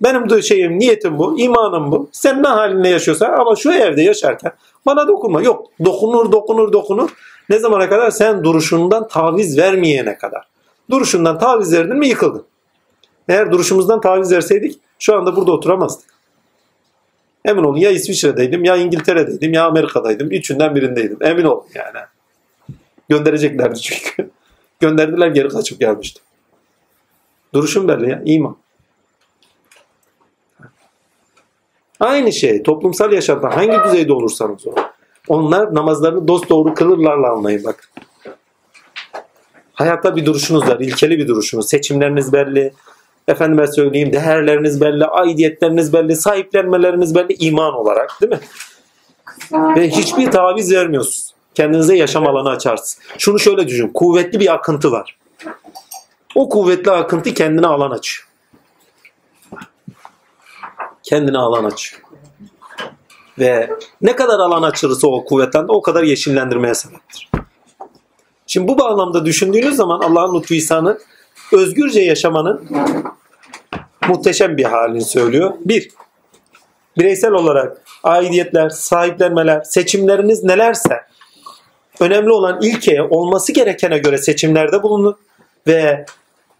Benim şeyim, niyetim bu, imanım bu. Sen ne halinde yaşıyorsan ama şu evde yaşarken bana dokunma. Yok, dokunur, dokunur, dokunur. Ne zamana kadar? Sen duruşundan taviz vermeyene kadar. Duruşundan taviz verdin mi yıkıldın. Eğer duruşumuzdan taviz verseydik şu anda burada oturamazdık. Emin olun ya İsviçre'deydim, ya İngiltere'deydim, ya Amerika'daydım. Üçünden birindeydim. Emin olun yani. Göndereceklerdi çünkü. Gönderdiler geri kaçıp gelmiştim. Duruşum belli ya. iman. Aynı şey toplumsal yaşamda hangi düzeyde olursanız olun. Onlar namazlarını dost doğru kılırlarla anlayın bak. Hayatta bir duruşunuz var, ilkeli bir duruşunuz. Seçimleriniz belli, efendime söyleyeyim değerleriniz belli, aidiyetleriniz belli, sahiplenmeleriniz belli iman olarak değil mi? Ve hiçbir taviz vermiyorsunuz. Kendinize yaşam alanı açarsınız. Şunu şöyle düşün. Kuvvetli bir akıntı var. O kuvvetli akıntı kendine alan açıyor kendine alan açıyor. Ve ne kadar alan açılırsa o kuvvetlendi o kadar yeşillendirmeye sebeptir. Şimdi bu bağlamda düşündüğünüz zaman Allah'ın lütfu ihsanı özgürce yaşamanın muhteşem bir halini söylüyor. Bir, bireysel olarak aidiyetler, sahiplenmeler, seçimleriniz nelerse önemli olan ilkeye olması gerekene göre seçimlerde bulunun ve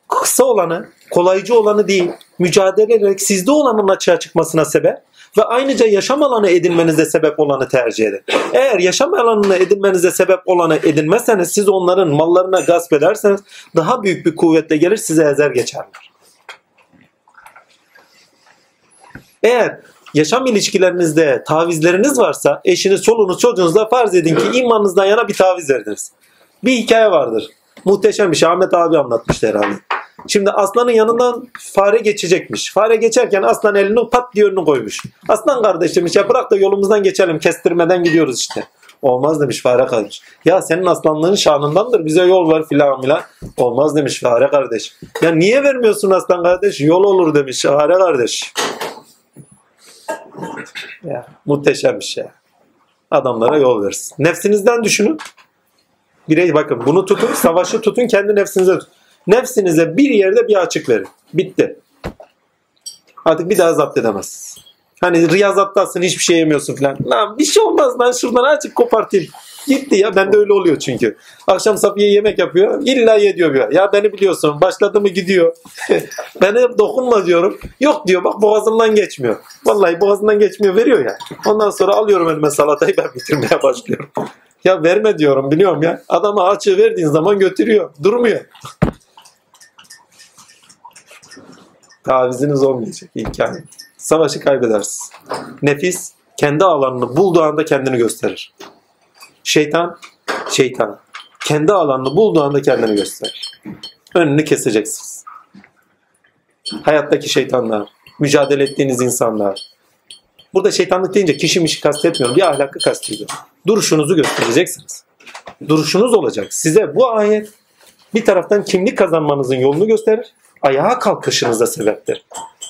kısa olanı, kolaycı olanı değil, mücadele ederek sizde olanın açığa çıkmasına sebep ve ayrıca yaşam alanı edinmenize sebep olanı tercih edin. Eğer yaşam alanını edinmenize sebep olanı edinmezseniz siz onların mallarına gasp ederseniz daha büyük bir kuvvetle gelir size ezer geçerler. Eğer yaşam ilişkilerinizde tavizleriniz varsa eşiniz, çoluğunuz, çocuğunuzla farz edin ki imanınızdan yana bir taviz verdiniz. Bir hikaye vardır. Muhteşem bir şey. Ahmet abi anlatmıştı herhalde. Şimdi aslanın yanından fare geçecekmiş. Fare geçerken aslan elini pat diye önüne koymuş. Aslan kardeş demiş ya bırak da yolumuzdan geçelim kestirmeden gidiyoruz işte. Olmaz demiş fare kardeş. Ya senin aslanlığın şanındandır bize yol ver filan filan. Olmaz demiş fare kardeş. Ya niye vermiyorsun aslan kardeş? Yol olur demiş fare kardeş. Ya, muhteşem bir şey. Adamlara yol versin. Nefsinizden düşünün. Birey bakın bunu tutun, savaşı tutun, kendi nefsinize tutun. Nefsinize bir yerde bir açık verin. Bitti. Artık bir daha zapt edemezsiniz. Hani riyazattasın hiçbir şey yemiyorsun falan. Lan bir şey olmaz lan şuradan açık kopartayım. Gitti ya bende öyle oluyor çünkü. Akşam Safiye yemek yapıyor. İlla ye diyor bir. Ya beni biliyorsun başladı mı gidiyor. Bana dokunma diyorum. Yok diyor bak boğazımdan geçmiyor. Vallahi boğazımdan geçmiyor veriyor ya. Ondan sonra alıyorum elime salatayı ben bitirmeye başlıyorum. Ya verme diyorum biliyorum ya. Adama açığı verdiğin zaman götürüyor. Durmuyor. Taviziniz olmayacak hikaye. Savaşı kaybedersiniz. Nefis kendi alanını bulduğu anda kendini gösterir. Şeytan, şeytan kendi alanını bulduğu anda kendini gösterir. Önünü keseceksiniz. Hayattaki şeytanlar, mücadele ettiğiniz insanlar. Burada şeytanlık deyince kişimişi kastetmiyorum. Bir ahlakı kastediyorum. Duruşunuzu göstereceksiniz. Duruşunuz olacak. Size bu ayet bir taraftan kimlik kazanmanızın yolunu gösterir. Ayağa kalkışınıza sebeptir.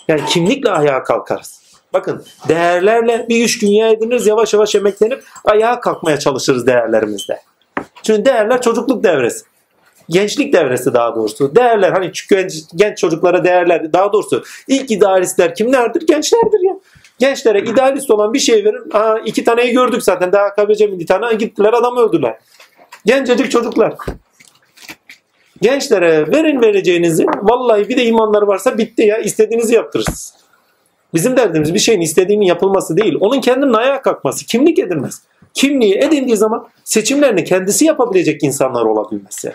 Yani kimlikle ayağa kalkarız. Bakın değerlerle bir üç dünya ediniriz yavaş yavaş emeklenip ayağa kalkmaya çalışırız değerlerimizde. Çünkü değerler çocukluk devresi. Gençlik devresi daha doğrusu. Değerler hani genç, genç çocuklara değerler daha doğrusu ilk idealistler kimlerdir? Gençlerdir ya. Gençlere idealist olan bir şey verin. Aa, iki taneyi gördük zaten. Daha KBC bir tane gittiler adam öldüler. Gencecik çocuklar. Gençlere verin vereceğinizi. Vallahi bir de imanları varsa bitti ya. İstediğinizi yaptırırsınız. Bizim derdimiz bir şeyin istediğinin yapılması değil. Onun kendinin ayağa kalkması. Kimlik edilmez. Kimliği edindiği zaman seçimlerini kendisi yapabilecek insanlar olabilmesi.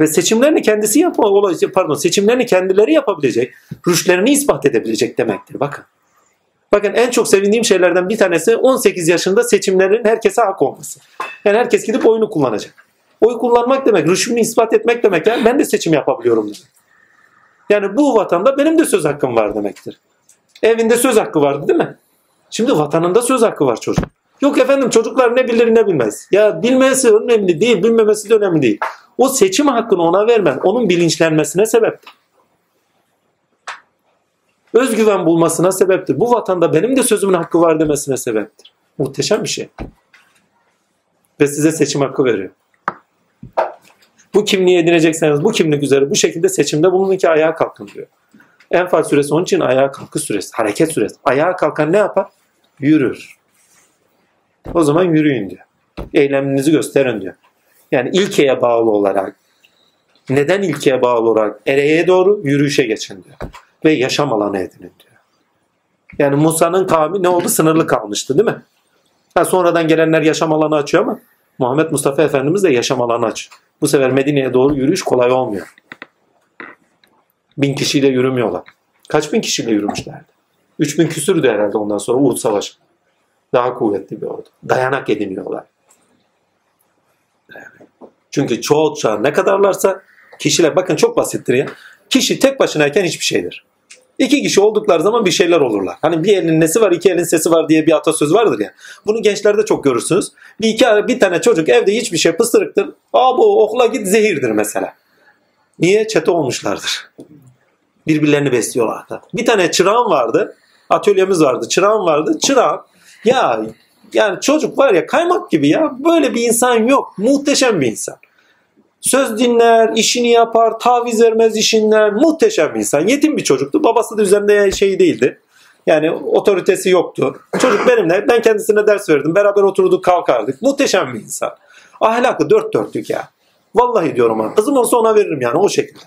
Ve seçimlerini kendisi yapma, pardon seçimlerini kendileri yapabilecek, rüşlerini ispat edebilecek demektir. Bakın. Bakın en çok sevindiğim şeylerden bir tanesi 18 yaşında seçimlerin herkese hak olması. Yani herkes gidip oyunu kullanacak. Oy kullanmak demek, rüşümü ispat etmek demek. Yani ben de seçim yapabiliyorum demek. Yani bu vatanda benim de söz hakkım var demektir. Evinde söz hakkı vardı değil mi? Şimdi vatanında söz hakkı var çocuk. Yok efendim çocuklar ne bilir ne bilmez. Ya bilmesi önemli değil, bilmemesi de önemli değil. O seçim hakkını ona vermen onun bilinçlenmesine sebeptir. Özgüven bulmasına sebeptir. Bu vatanda benim de sözümün hakkı var demesine sebeptir. Muhteşem bir şey. Ve size seçim hakkı veriyor. Bu kimliği edinecekseniz bu kimlik üzere bu şekilde seçimde bulunun ki ayağa kalkın diyor. Enfal süresi onun için ayağa kalkı süresi, hareket süresi. Ayağa kalkan ne yapar? Yürür. O zaman yürüyün diyor. Eyleminizi gösterin diyor. Yani ilkeye bağlı olarak, neden ilkeye bağlı olarak ereğe doğru yürüyüşe geçin diyor. Ve yaşam alanı edinin diyor. Yani Musa'nın kavmi ne oldu? Sınırlı kalmıştı değil mi? Ha, sonradan gelenler yaşam alanı açıyor ama Muhammed Mustafa Efendimiz de yaşam alanı açıyor. Bu sefer Medine'ye doğru yürüyüş kolay olmuyor. Bin kişiyle yürümüyorlar. Kaç bin kişiyle yürümüşlerdi? Üç bin küsürdü herhalde ondan sonra Uhud Savaşı. Daha kuvvetli bir ordu. Dayanak ediniyorlar. Çünkü çoğu çağ ne kadarlarsa kişiler bakın çok basittir ya. Kişi tek başınayken hiçbir şeydir. İki kişi oldukları zaman bir şeyler olurlar. Hani bir elin nesi var, iki elin sesi var diye bir atasöz vardır ya. Bunu gençlerde çok görürsünüz. Bir iki bir tane çocuk evde hiçbir şey pısırıktır. Aa bu okula git zehirdir mesela. Niye? Çete olmuşlardır. Birbirlerini besliyorlardı. Bir tane çırağım vardı. Atölyemiz vardı. Çırağım vardı. Çırağım ya yani çocuk var ya kaymak gibi ya. Böyle bir insan yok. Muhteşem bir insan. Söz dinler, işini yapar, taviz vermez işinden. Muhteşem bir insan. Yetim bir çocuktu. Babası da üzerinde şey değildi. Yani otoritesi yoktu. Çocuk benimle, ben kendisine ders verdim. Beraber oturduk kalkardık. Muhteşem bir insan. Ahlakı dört dörtlük ya. Vallahi diyorum ha. Kızım olsa ona veririm yani o şekilde.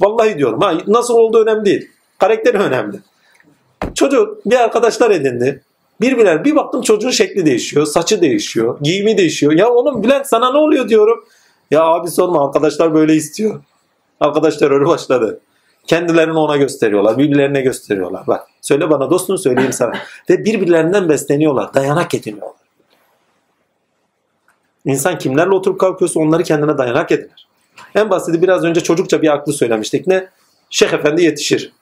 Vallahi diyorum ha. Nasıl olduğu önemli değil. Karakteri önemli. Çocuk bir arkadaşlar edindi. Birbirler bir baktım çocuğun şekli değişiyor, saçı değişiyor, giyimi değişiyor. Ya oğlum Bülent sana ne oluyor diyorum. Ya abi sorma arkadaşlar böyle istiyor. Arkadaşlar öyle başladı. Kendilerini ona gösteriyorlar, birbirlerine gösteriyorlar. Bak söyle bana dostum söyleyeyim sana. Ve birbirlerinden besleniyorlar, dayanak ediniyorlar. İnsan kimlerle oturup kalkıyorsa onları kendine dayanak edinir. En basiti biraz önce çocukça bir aklı söylemiştik. Ne? Şeyh Efendi yetişir.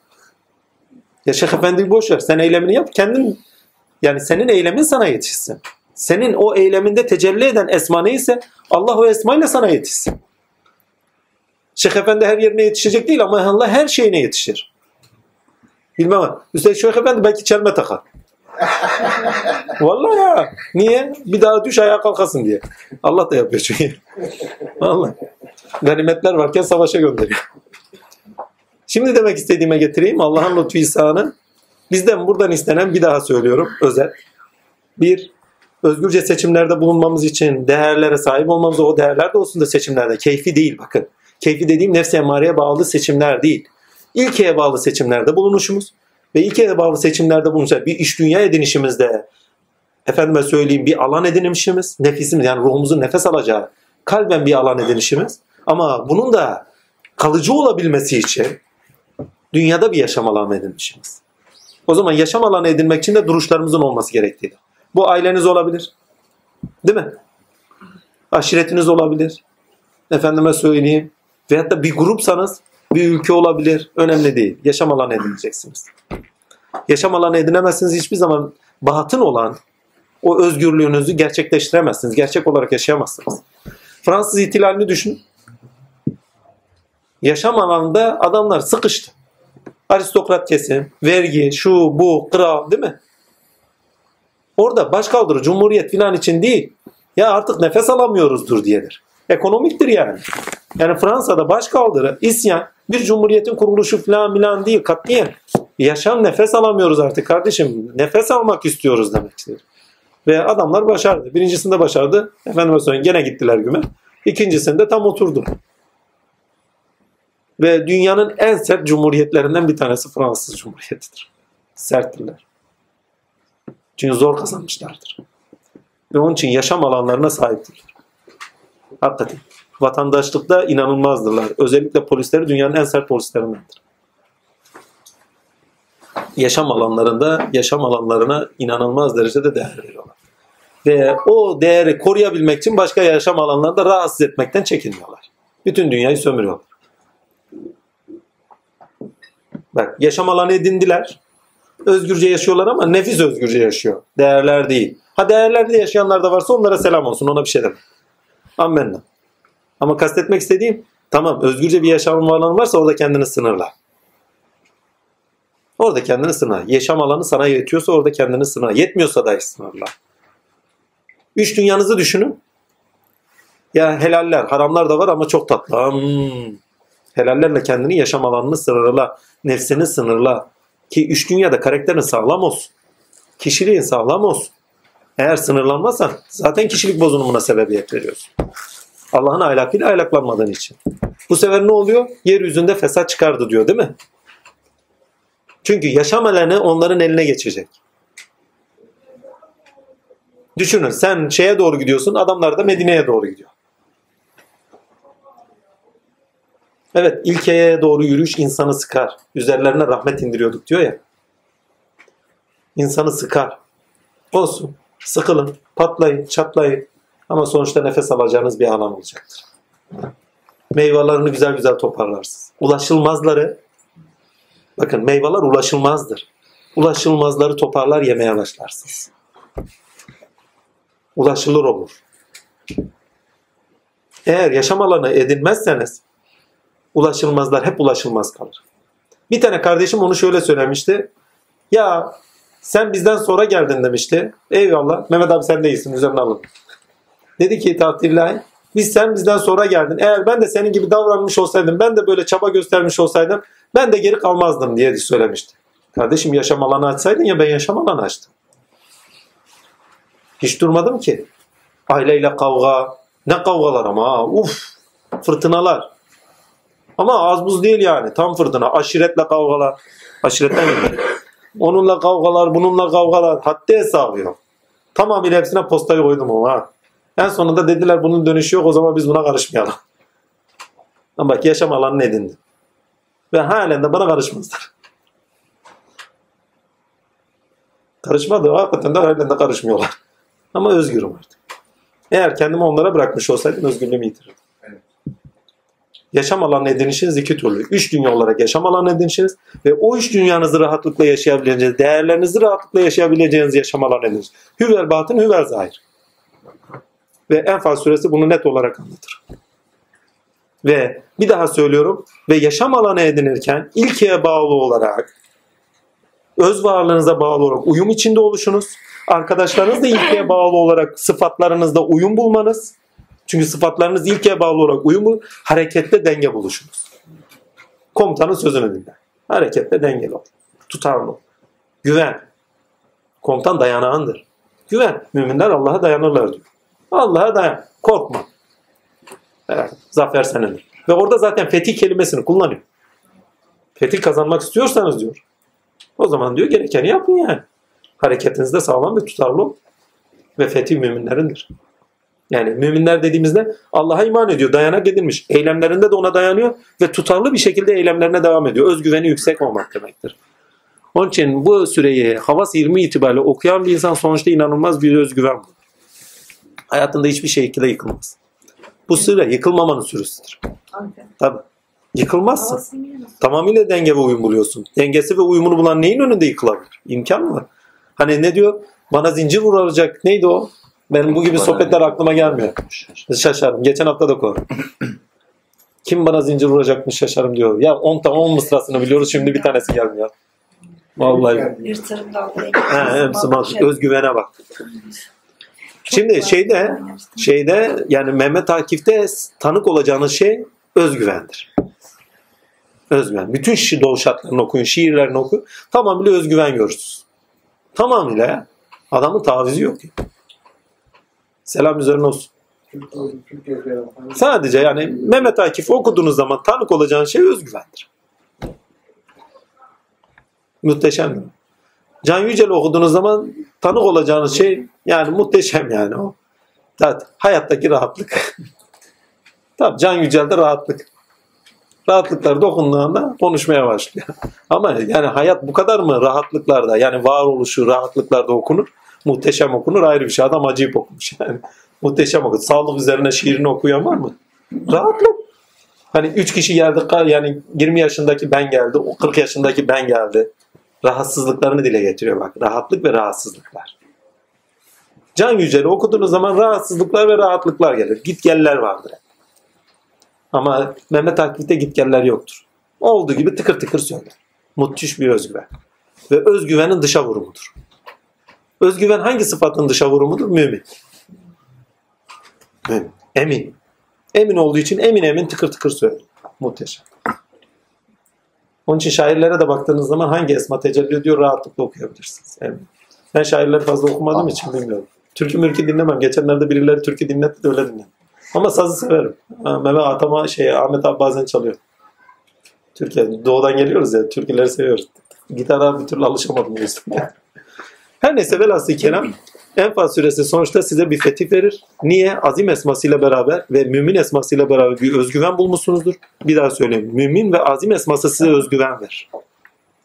Ya Şeyh Efendi'yi boş ver. Sen eylemini yap. Kendin yani senin eylemin sana yetişsin. Senin o eyleminde tecelli eden esma neyse Allah o esmayla sana yetişsin. Şeyh Efendi her yerine yetişecek değil ama Allah her şeyine yetişir. Bilmem. Üstelik Şeyh Efendi belki çelme takar. Vallahi ya. Niye? Bir daha düş ayağa kalkasın diye. Allah da yapıyor çünkü. Vallahi. Ganimetler varken savaşa gönderiyor. Şimdi demek istediğime getireyim. Allah'ın lütfu ihsanı bizden buradan istenen bir daha söylüyorum. Özel. Bir, özgürce seçimlerde bulunmamız için değerlere sahip olmamız o değerler de olsun da seçimlerde. Keyfi değil bakın. Keyfi dediğim nefsi emmareye bağlı seçimler değil. İlkeye bağlı seçimlerde bulunuşumuz ve ilkeye bağlı seçimlerde bulunacak bir iş dünya edinişimizde efendime söyleyeyim bir alan edinmişimiz, nefisimiz yani ruhumuzun nefes alacağı kalben bir alan edinişimiz. Ama bunun da kalıcı olabilmesi için dünyada bir yaşam alanı edinmişimiz. O zaman yaşam alanı edinmek için de duruşlarımızın olması gerektiği. Bu aileniz olabilir. Değil mi? Aşiretiniz olabilir. Efendime söyleyeyim. Veyahut da bir grupsanız bir ülke olabilir. Önemli değil. Yaşam alanı edineceksiniz. Yaşam alanı edinemezsiniz hiçbir zaman batın olan o özgürlüğünüzü gerçekleştiremezsiniz. Gerçek olarak yaşayamazsınız. Fransız ihtilalini düşünün. Yaşam alanında adamlar sıkıştı. Aristokrat kesim, vergi, şu, bu, kral değil mi? Orada başkaldırı, cumhuriyet filan için değil. Ya artık nefes alamıyoruzdur diyedir. Ekonomiktir yani. Yani Fransa'da başkaldırı, isyan, bir cumhuriyetin kuruluşu filan milan değil katliyen. Yaşam nefes alamıyoruz artık kardeşim. Nefes almak istiyoruz demek istedim. Ve adamlar başardı. Birincisinde başardı. Efendime söyleyeyim gene gittiler güme. İkincisinde tam oturdu. Ve dünyanın en sert cumhuriyetlerinden bir tanesi Fransız Cumhuriyeti'dir. Serttirler. Çünkü zor kazanmışlardır. Ve onun için yaşam alanlarına sahiptirler. Hakikaten. Vatandaşlıkta inanılmazdırlar. Özellikle polisleri dünyanın en sert polislerindendir. Yaşam alanlarında, yaşam alanlarına inanılmaz derecede değer veriyorlar. Ve o değeri koruyabilmek için başka yaşam alanlarında rahatsız etmekten çekinmiyorlar. Bütün dünyayı sömürüyorlar. Bak yaşam alanı edindiler. Özgürce yaşıyorlar ama nefis özgürce yaşıyor. Değerler değil. Ha değerlerde yaşayanlar da varsa onlara selam olsun. Ona bir şey demem. Ammenna. Ama kastetmek istediğim tamam özgürce bir yaşam alanı varsa orada kendini sınırla. Orada kendini sınırla. Yaşam alanı sana yetiyorsa orada kendini sınırla. Yetmiyorsa da sınırla. Üç dünyanızı düşünün. Ya helaller, haramlar da var ama çok tatlı. Hmm. Helallerle kendini yaşam alanını sınırla. Nefsini sınırla. Ki üç dünyada karakterin sağlam olsun. Kişiliğin sağlam olsun. Eğer sınırlanmazsan zaten kişilik bozulumuna sebebiyet veriyorsun. Allah'ın ahlakıyla ahlaklanmadığın için. Bu sefer ne oluyor? Yeryüzünde fesat çıkardı diyor değil mi? Çünkü yaşam alanı onların eline geçecek. Düşünün sen şeye doğru gidiyorsun adamlar da Medine'ye doğru gidiyor. Evet ilkeye doğru yürüyüş insanı sıkar. Üzerlerine rahmet indiriyorduk diyor ya. İnsanı sıkar. Olsun. Sıkılın, patlayın, çatlayın. Ama sonuçta nefes alacağınız bir alan olacaktır. Meyvelerini güzel güzel toparlarsınız. Ulaşılmazları, bakın meyveler ulaşılmazdır. Ulaşılmazları toparlar yemeye başlarsınız. Ulaşılır olur. Eğer yaşam alanı edinmezseniz ulaşılmazlar hep ulaşılmaz kalır. Bir tane kardeşim onu şöyle söylemişti. Ya sen bizden sonra geldin demişti. Eyvallah. Mehmet abi sen de iyisin. Üzerine alın. Dedi ki tatillahı biz sen bizden sonra geldin. Eğer ben de senin gibi davranmış olsaydım, ben de böyle çaba göstermiş olsaydım, ben de geri kalmazdım diye söylemişti. Kardeşim yaşam alanı açsaydın ya ben yaşam alanı açtım. Hiç durmadım ki. Aileyle kavga. Ne kavgalar ama. Uf. fırtınalar. Ama az buz değil yani. Tam fırtına. Aşiretle kavgalar. Aşiretten mi? Onunla kavgalar, bununla kavgalar. Haddi hesabı yok. Tamamıyla hepsine postayı koydum ama ha. En sonunda dediler bunun dönüşü yok o zaman biz buna karışmayalım. Ama bak yaşam alanını edindim. Ve halen de bana karışmazlar. Karışmadı. Hakikaten de halen de karışmıyorlar. Ama özgürüm artık. Eğer kendimi onlara bırakmış olsaydım özgürlüğümü yitirirdim. Yaşam alanı edinişiniz iki türlü. Üç dünya olarak yaşam alanı edinişiniz ve o üç dünyanızı rahatlıkla yaşayabileceğiniz, değerlerinizi rahatlıkla yaşayabileceğiniz yaşam alanı edinişiniz. Hüvel batın, hüvel zahir. Ve Enfal suresi bunu net olarak anlatır. Ve bir daha söylüyorum ve yaşam alanı edinirken ilkeye bağlı olarak öz varlığınıza bağlı olarak uyum içinde oluşunuz. Arkadaşlarınızla ilkeye bağlı olarak sıfatlarınızda uyum bulmanız. Çünkü sıfatlarınız ilkeye bağlı olarak uyum bul, harekette denge buluşunuz. Komutanın sözünü dinle. Harekette dengeli ol. Tutarlı ol. Güven. Komutan dayanağındır. Güven. Müminler Allah'a dayanırlar diyor. Allah'a dayan. Korkma. Evet, zafer senedir. Ve orada zaten fetih kelimesini kullanıyor. Fetih kazanmak istiyorsanız diyor. O zaman diyor gerekeni yapın yani. Hareketinizde sağlam ve tutarlı. Ve fetih müminlerindir. Yani müminler dediğimizde Allah'a iman ediyor, dayanak edilmiş. Eylemlerinde de ona dayanıyor ve tutarlı bir şekilde eylemlerine devam ediyor. Özgüveni yüksek olmak demektir. Onun için bu süreyi Havas 20 itibariyle okuyan bir insan sonuçta inanılmaz bir özgüven bulur. Hayatında hiçbir şekilde yıkılmaz. Bu süre yıkılmamanın süresidir. Tabii. Yıkılmazsın. Tamamıyla denge ve uyum buluyorsun. Dengesi ve uyumunu bulan neyin önünde yıkılabilir? İmkan mı var? Hani ne diyor? Bana zincir vurulacak. Neydi o? Benim bu gibi sohbetler aklıma gelmiyor. Şaşarım. Geçen hafta da konu. Kim bana zincir vuracakmış şaşarım diyor. Ya 10 tane 10 mısrasını biliyoruz şimdi bir tanesi gelmiyor. Vallahi. Yırtarım dalgayı. He, bak, özgüvene bak. Şimdi şeyde şeyde yani Mehmet Akif'te tanık olacağınız şey özgüvendir. Özgüven. Bütün şi doğu şartlarını okuyun, şiirlerini okuyun. Tamamıyla özgüven görürsünüz. Tamamıyla. Adamın tavizi yok. Selam üzerine olsun. Sadece yani Mehmet Akif'i okuduğunuz zaman tanık olacağınız şey özgüvendir. Muhteşem? Can Yücel okuduğunuz zaman tanık olacağınız şey yani muhteşem yani o. Zaten hayattaki rahatlık. Tabii Can Yücel'de rahatlık. Rahatlıklar dokunduğunda konuşmaya başlıyor. Ama yani hayat bu kadar mı rahatlıklarda yani varoluşu rahatlıklarda okunur? Muhteşem okunur ayrı bir şey. Adam acayip okumuş yani. Muhteşem okunur. Sağlık üzerine şiirini okuyan var mı? Rahatlık. Hani üç kişi geldi yani 20 yaşındaki ben geldi, o 40 yaşındaki ben geldi. Rahatsızlıklarını dile getiriyor bak. Rahatlık ve rahatsızlıklar. Can Yücel'i okuduğunuz zaman rahatsızlıklar ve rahatlıklar gelir. Gitgeller vardır. Ama Mehmet Akif'te gitgeller yoktur. Olduğu gibi tıkır tıkır söyler. Müthiş bir özgüven. Ve özgüvenin dışa vurumudur. Özgüven hangi sıfatın dışa vurumudur? Mümin. Mümin. Emin. Emin olduğu için emin emin tıkır tıkır söyler. Muhteşem. Onun için şairlere de baktığınız zaman hangi esma tecelli ediyor rahatlıkla okuyabilirsiniz. Emin. Ben şairleri fazla okumadığım için bilmiyorum. Türkü mürkü dinlemem. Geçenlerde birileri türkü dinletti de öyle dinledim. Ama sazı severim. Mehmet Atama şey Ahmet abi bazen çalıyor. Türkiye doğudan geliyoruz ya türküleri seviyoruz. Gitara bir türlü alışamadım diyorsun. Her neyse velhasıl kelam Enfal suresi sonuçta size bir fetih verir. Niye? Azim esmasıyla beraber ve mümin esmasıyla beraber bir özgüven bulmuşsunuzdur. Bir daha söyleyeyim. Mümin ve azim esması size özgüven verir.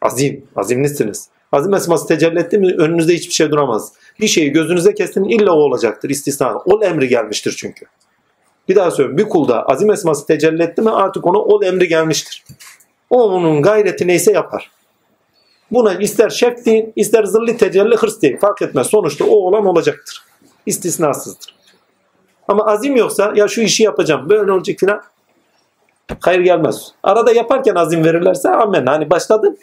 Azim, azimlisiniz. Azim esması tecelli etti mi önünüzde hiçbir şey duramaz. Bir şeyi gözünüze kestin illa o olacaktır istisna. Ol emri gelmiştir çünkü. Bir daha söylüyorum. Bir kulda azim esması tecelli etti mi artık ona ol emri gelmiştir. O onun gayreti neyse yapar. Buna ister şef deyin, ister zilli tecelli hırs deyin. Fark etmez. Sonuçta o olan olacaktır. İstisnasızdır. Ama azim yoksa ya şu işi yapacağım, böyle olacak filan. Hayır gelmez. Arada yaparken azim verirlerse amen. Hani başladın.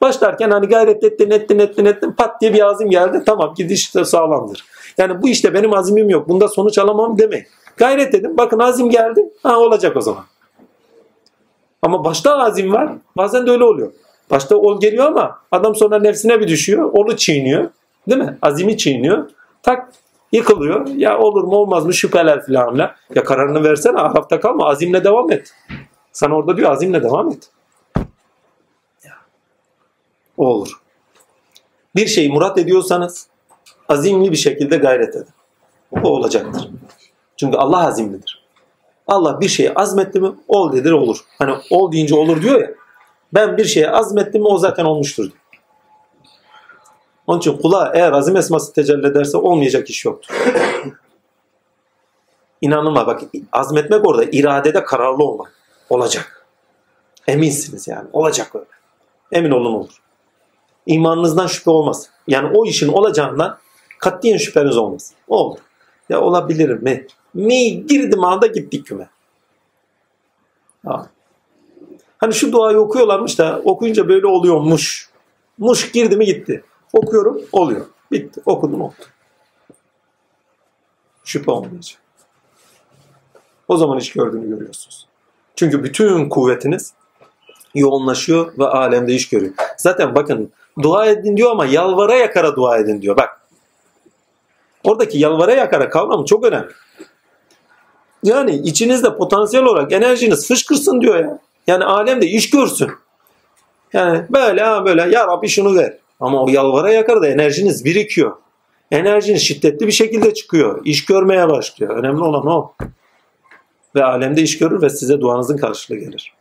Başlarken hani gayret ettin, ettin, ettin, ettin. Pat diye bir azim geldi. Tamam gidiş de sağlamdır. Yani bu işte benim azimim yok. Bunda sonuç alamam demeyin. Gayret edin. Bakın azim geldi. Ha olacak o zaman. Ama başta azim var. Bazen de öyle oluyor. Başta ol geliyor ama adam sonra nefsine bir düşüyor. Onu çiğniyor. Değil mi? Azimi çiğniyor. Tak Yıkılıyor. Ya olur mu olmaz mı şüpheler filanla. Ya kararını versene Arap'ta kalma. Azimle devam et. Sana orada diyor azimle devam et. O olur. Bir şeyi murat ediyorsanız azimli bir şekilde gayret edin. O olacaktır. Çünkü Allah azimlidir. Allah bir şeye azmetti mi ol dedir olur. Hani ol deyince olur diyor ya. Ben bir şeye azmettim mi o zaten olmuştur. Onun için kula eğer azim esması tecelli ederse olmayacak iş yoktur. İnanılma bak azmetmek orada iradede kararlı olmak. Olacak. Eminsiniz yani. Olacak öyle. Emin olun olur. İmanınızdan şüphe olmaz. Yani o işin olacağından katiyen şüpheniz olmaz. Olur. Ya olabilir mi? Mi girdim anda gittik küme. Ha. Hani şu duayı okuyorlarmış da okuyunca böyle oluyormuş. Muş girdi mi gitti. Okuyorum oluyor. Bitti. Okudum oldu. Şüphe olmayacak. O zaman iş gördüğünü görüyorsunuz. Çünkü bütün kuvvetiniz yoğunlaşıyor ve alemde iş görüyor. Zaten bakın dua edin diyor ama yalvara yakara dua edin diyor. Bak. Oradaki yalvara yakara kavramı çok önemli. Yani içinizde potansiyel olarak enerjiniz fışkırsın diyor ya. Yani alemde iş görsün. Yani böyle ha böyle ya Rabbi şunu ver. Ama o yalvara yakar da enerjiniz birikiyor. Enerjiniz şiddetli bir şekilde çıkıyor. İş görmeye başlıyor. Önemli olan o. Ve alemde iş görür ve size duanızın karşılığı gelir.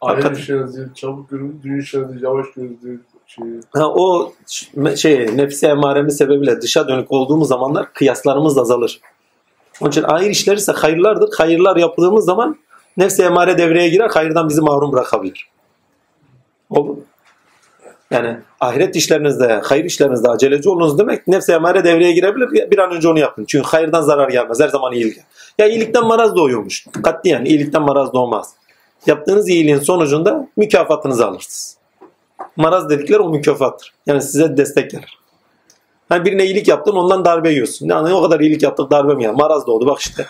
Alem işleriniz değil, çabuk görün, dünya işleriniz yavaş görün diye şey. Ha, o şey nefsi emaremiz sebebiyle dışa dönük olduğumuz zamanlar kıyaslarımız azalır. Onun için hayır işler ise hayırlardır. Hayırlar yaptığımız zaman nefsi emare devreye girer. Hayırdan bizi mahrum bırakabilir. Mu? Yani ahiret işlerinizde, hayır işlerinizde aceleci olunuz demek nefsi emare devreye girebilir. Bir- an önce onu yapın. Çünkü hayırdan zarar gelmez. Her zaman iyilik. Ya iyilikten maraz doğuyormuş. Katiyen iyilikten maraz doğmaz. Yaptığınız iyiliğin sonucunda mükafatınızı alırsınız. Maraz dedikleri o mükafattır. Yani size destek gelir. Hani birine iyilik yaptın ondan darbe yiyorsun. Yani o kadar iyilik yaptık darbe mi ya? Maraz doğdu bak işte.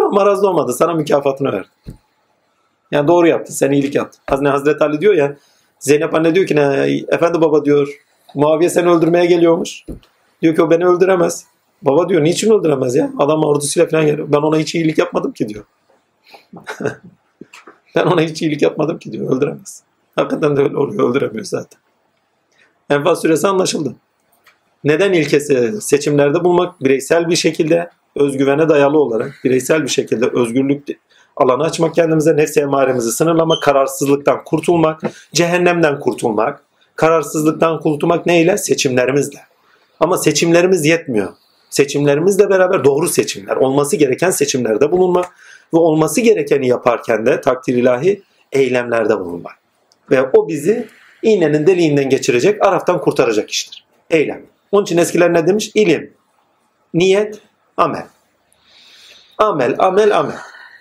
Yok maraz doğmadı. Sana mükafatını verdi. Yani doğru yaptın. Sen iyilik yaptın. Hazreti Hazreti Ali diyor ya Zeynep anne diyor ki ne? Efendi baba diyor Muaviye seni öldürmeye geliyormuş. Diyor ki o beni öldüremez. Baba diyor niçin öldüremez ya? Adam ordusuyla falan geliyor. Ben ona hiç iyilik yapmadım ki diyor. ben ona hiç iyilik yapmadım ki diyor. Öldüremez. Hakikaten de öyle oluyor. Öldüremiyor zaten. Enfal süresi anlaşıldı. Neden ilkesi seçimlerde bulmak bireysel bir şekilde özgüvene dayalı olarak bireysel bir şekilde özgürlük alanı açmak kendimize, nefsi emaremizi sınırlamak, kararsızlıktan kurtulmak, cehennemden kurtulmak, kararsızlıktan kurtulmak neyle? Seçimlerimizle. Ama seçimlerimiz yetmiyor. Seçimlerimizle beraber doğru seçimler, olması gereken seçimlerde bulunmak ve olması gerekeni yaparken de takdir ilahi eylemlerde bulunmak. Ve o bizi iğnenin deliğinden geçirecek, araftan kurtaracak iştir. Eylem. Onun için eskiler ne demiş? İlim, niyet, amel. Amel, amel, amel.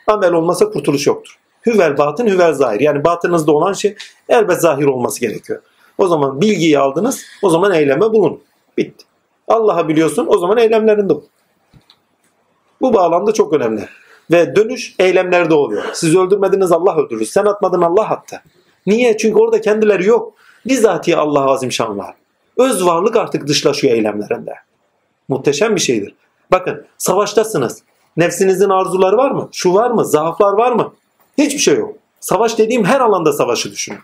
Amel olmasa kurtuluş yoktur. Hüvel batın, hüvel zahir. Yani batınızda olan şey elbet zahir olması gerekiyor. O zaman bilgiyi aldınız, o zaman eyleme bulun. Bitti. Allah'ı biliyorsun, o zaman eylemlerinde bul. Bu bağlamda çok önemli. Ve dönüş eylemlerde oluyor. Siz öldürmediniz Allah öldürür. Sen atmadın Allah attı. Niye? Çünkü orada kendileri yok. Bizatihi Allah azimşan var. Öz varlık artık dışlaşıyor eylemlerinde. Muhteşem bir şeydir. Bakın savaştasınız. Nefsinizin arzuları var mı? Şu var mı? Zaaflar var mı? Hiçbir şey yok. Savaş dediğim her alanda savaşı düşünün.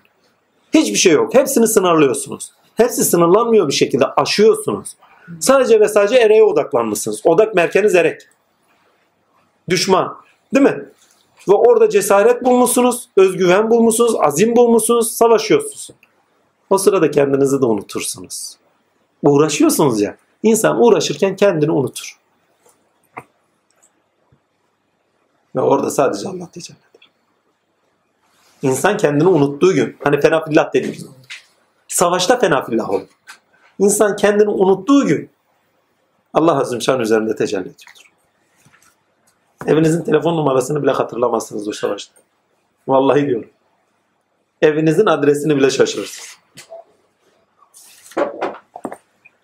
Hiçbir şey yok. Hepsini sınırlıyorsunuz. Hepsi sınırlanmıyor bir şekilde aşıyorsunuz. Sadece ve sadece ereğe odaklanmışsınız. Odak merkeniz erek. Düşman. Değil mi? Ve orada cesaret bulmuşsunuz, özgüven bulmuşsunuz, azim bulmuşsunuz, savaşıyorsunuz. O sırada kendinizi de unutursunuz. Uğraşıyorsunuz ya. İnsan uğraşırken kendini unutur. Ve orada sadece Allah eder. İnsan kendini unuttuğu gün, hani fenafillah dediğimiz. Savaşta fenafillah olur. İnsan kendini unuttuğu gün Allah Azim Şan üzerinde tecelli ediyordur. Evinizin telefon numarasını bile hatırlamazsınız o savaşta. Vallahi diyorum. Evinizin adresini bile şaşırırsınız.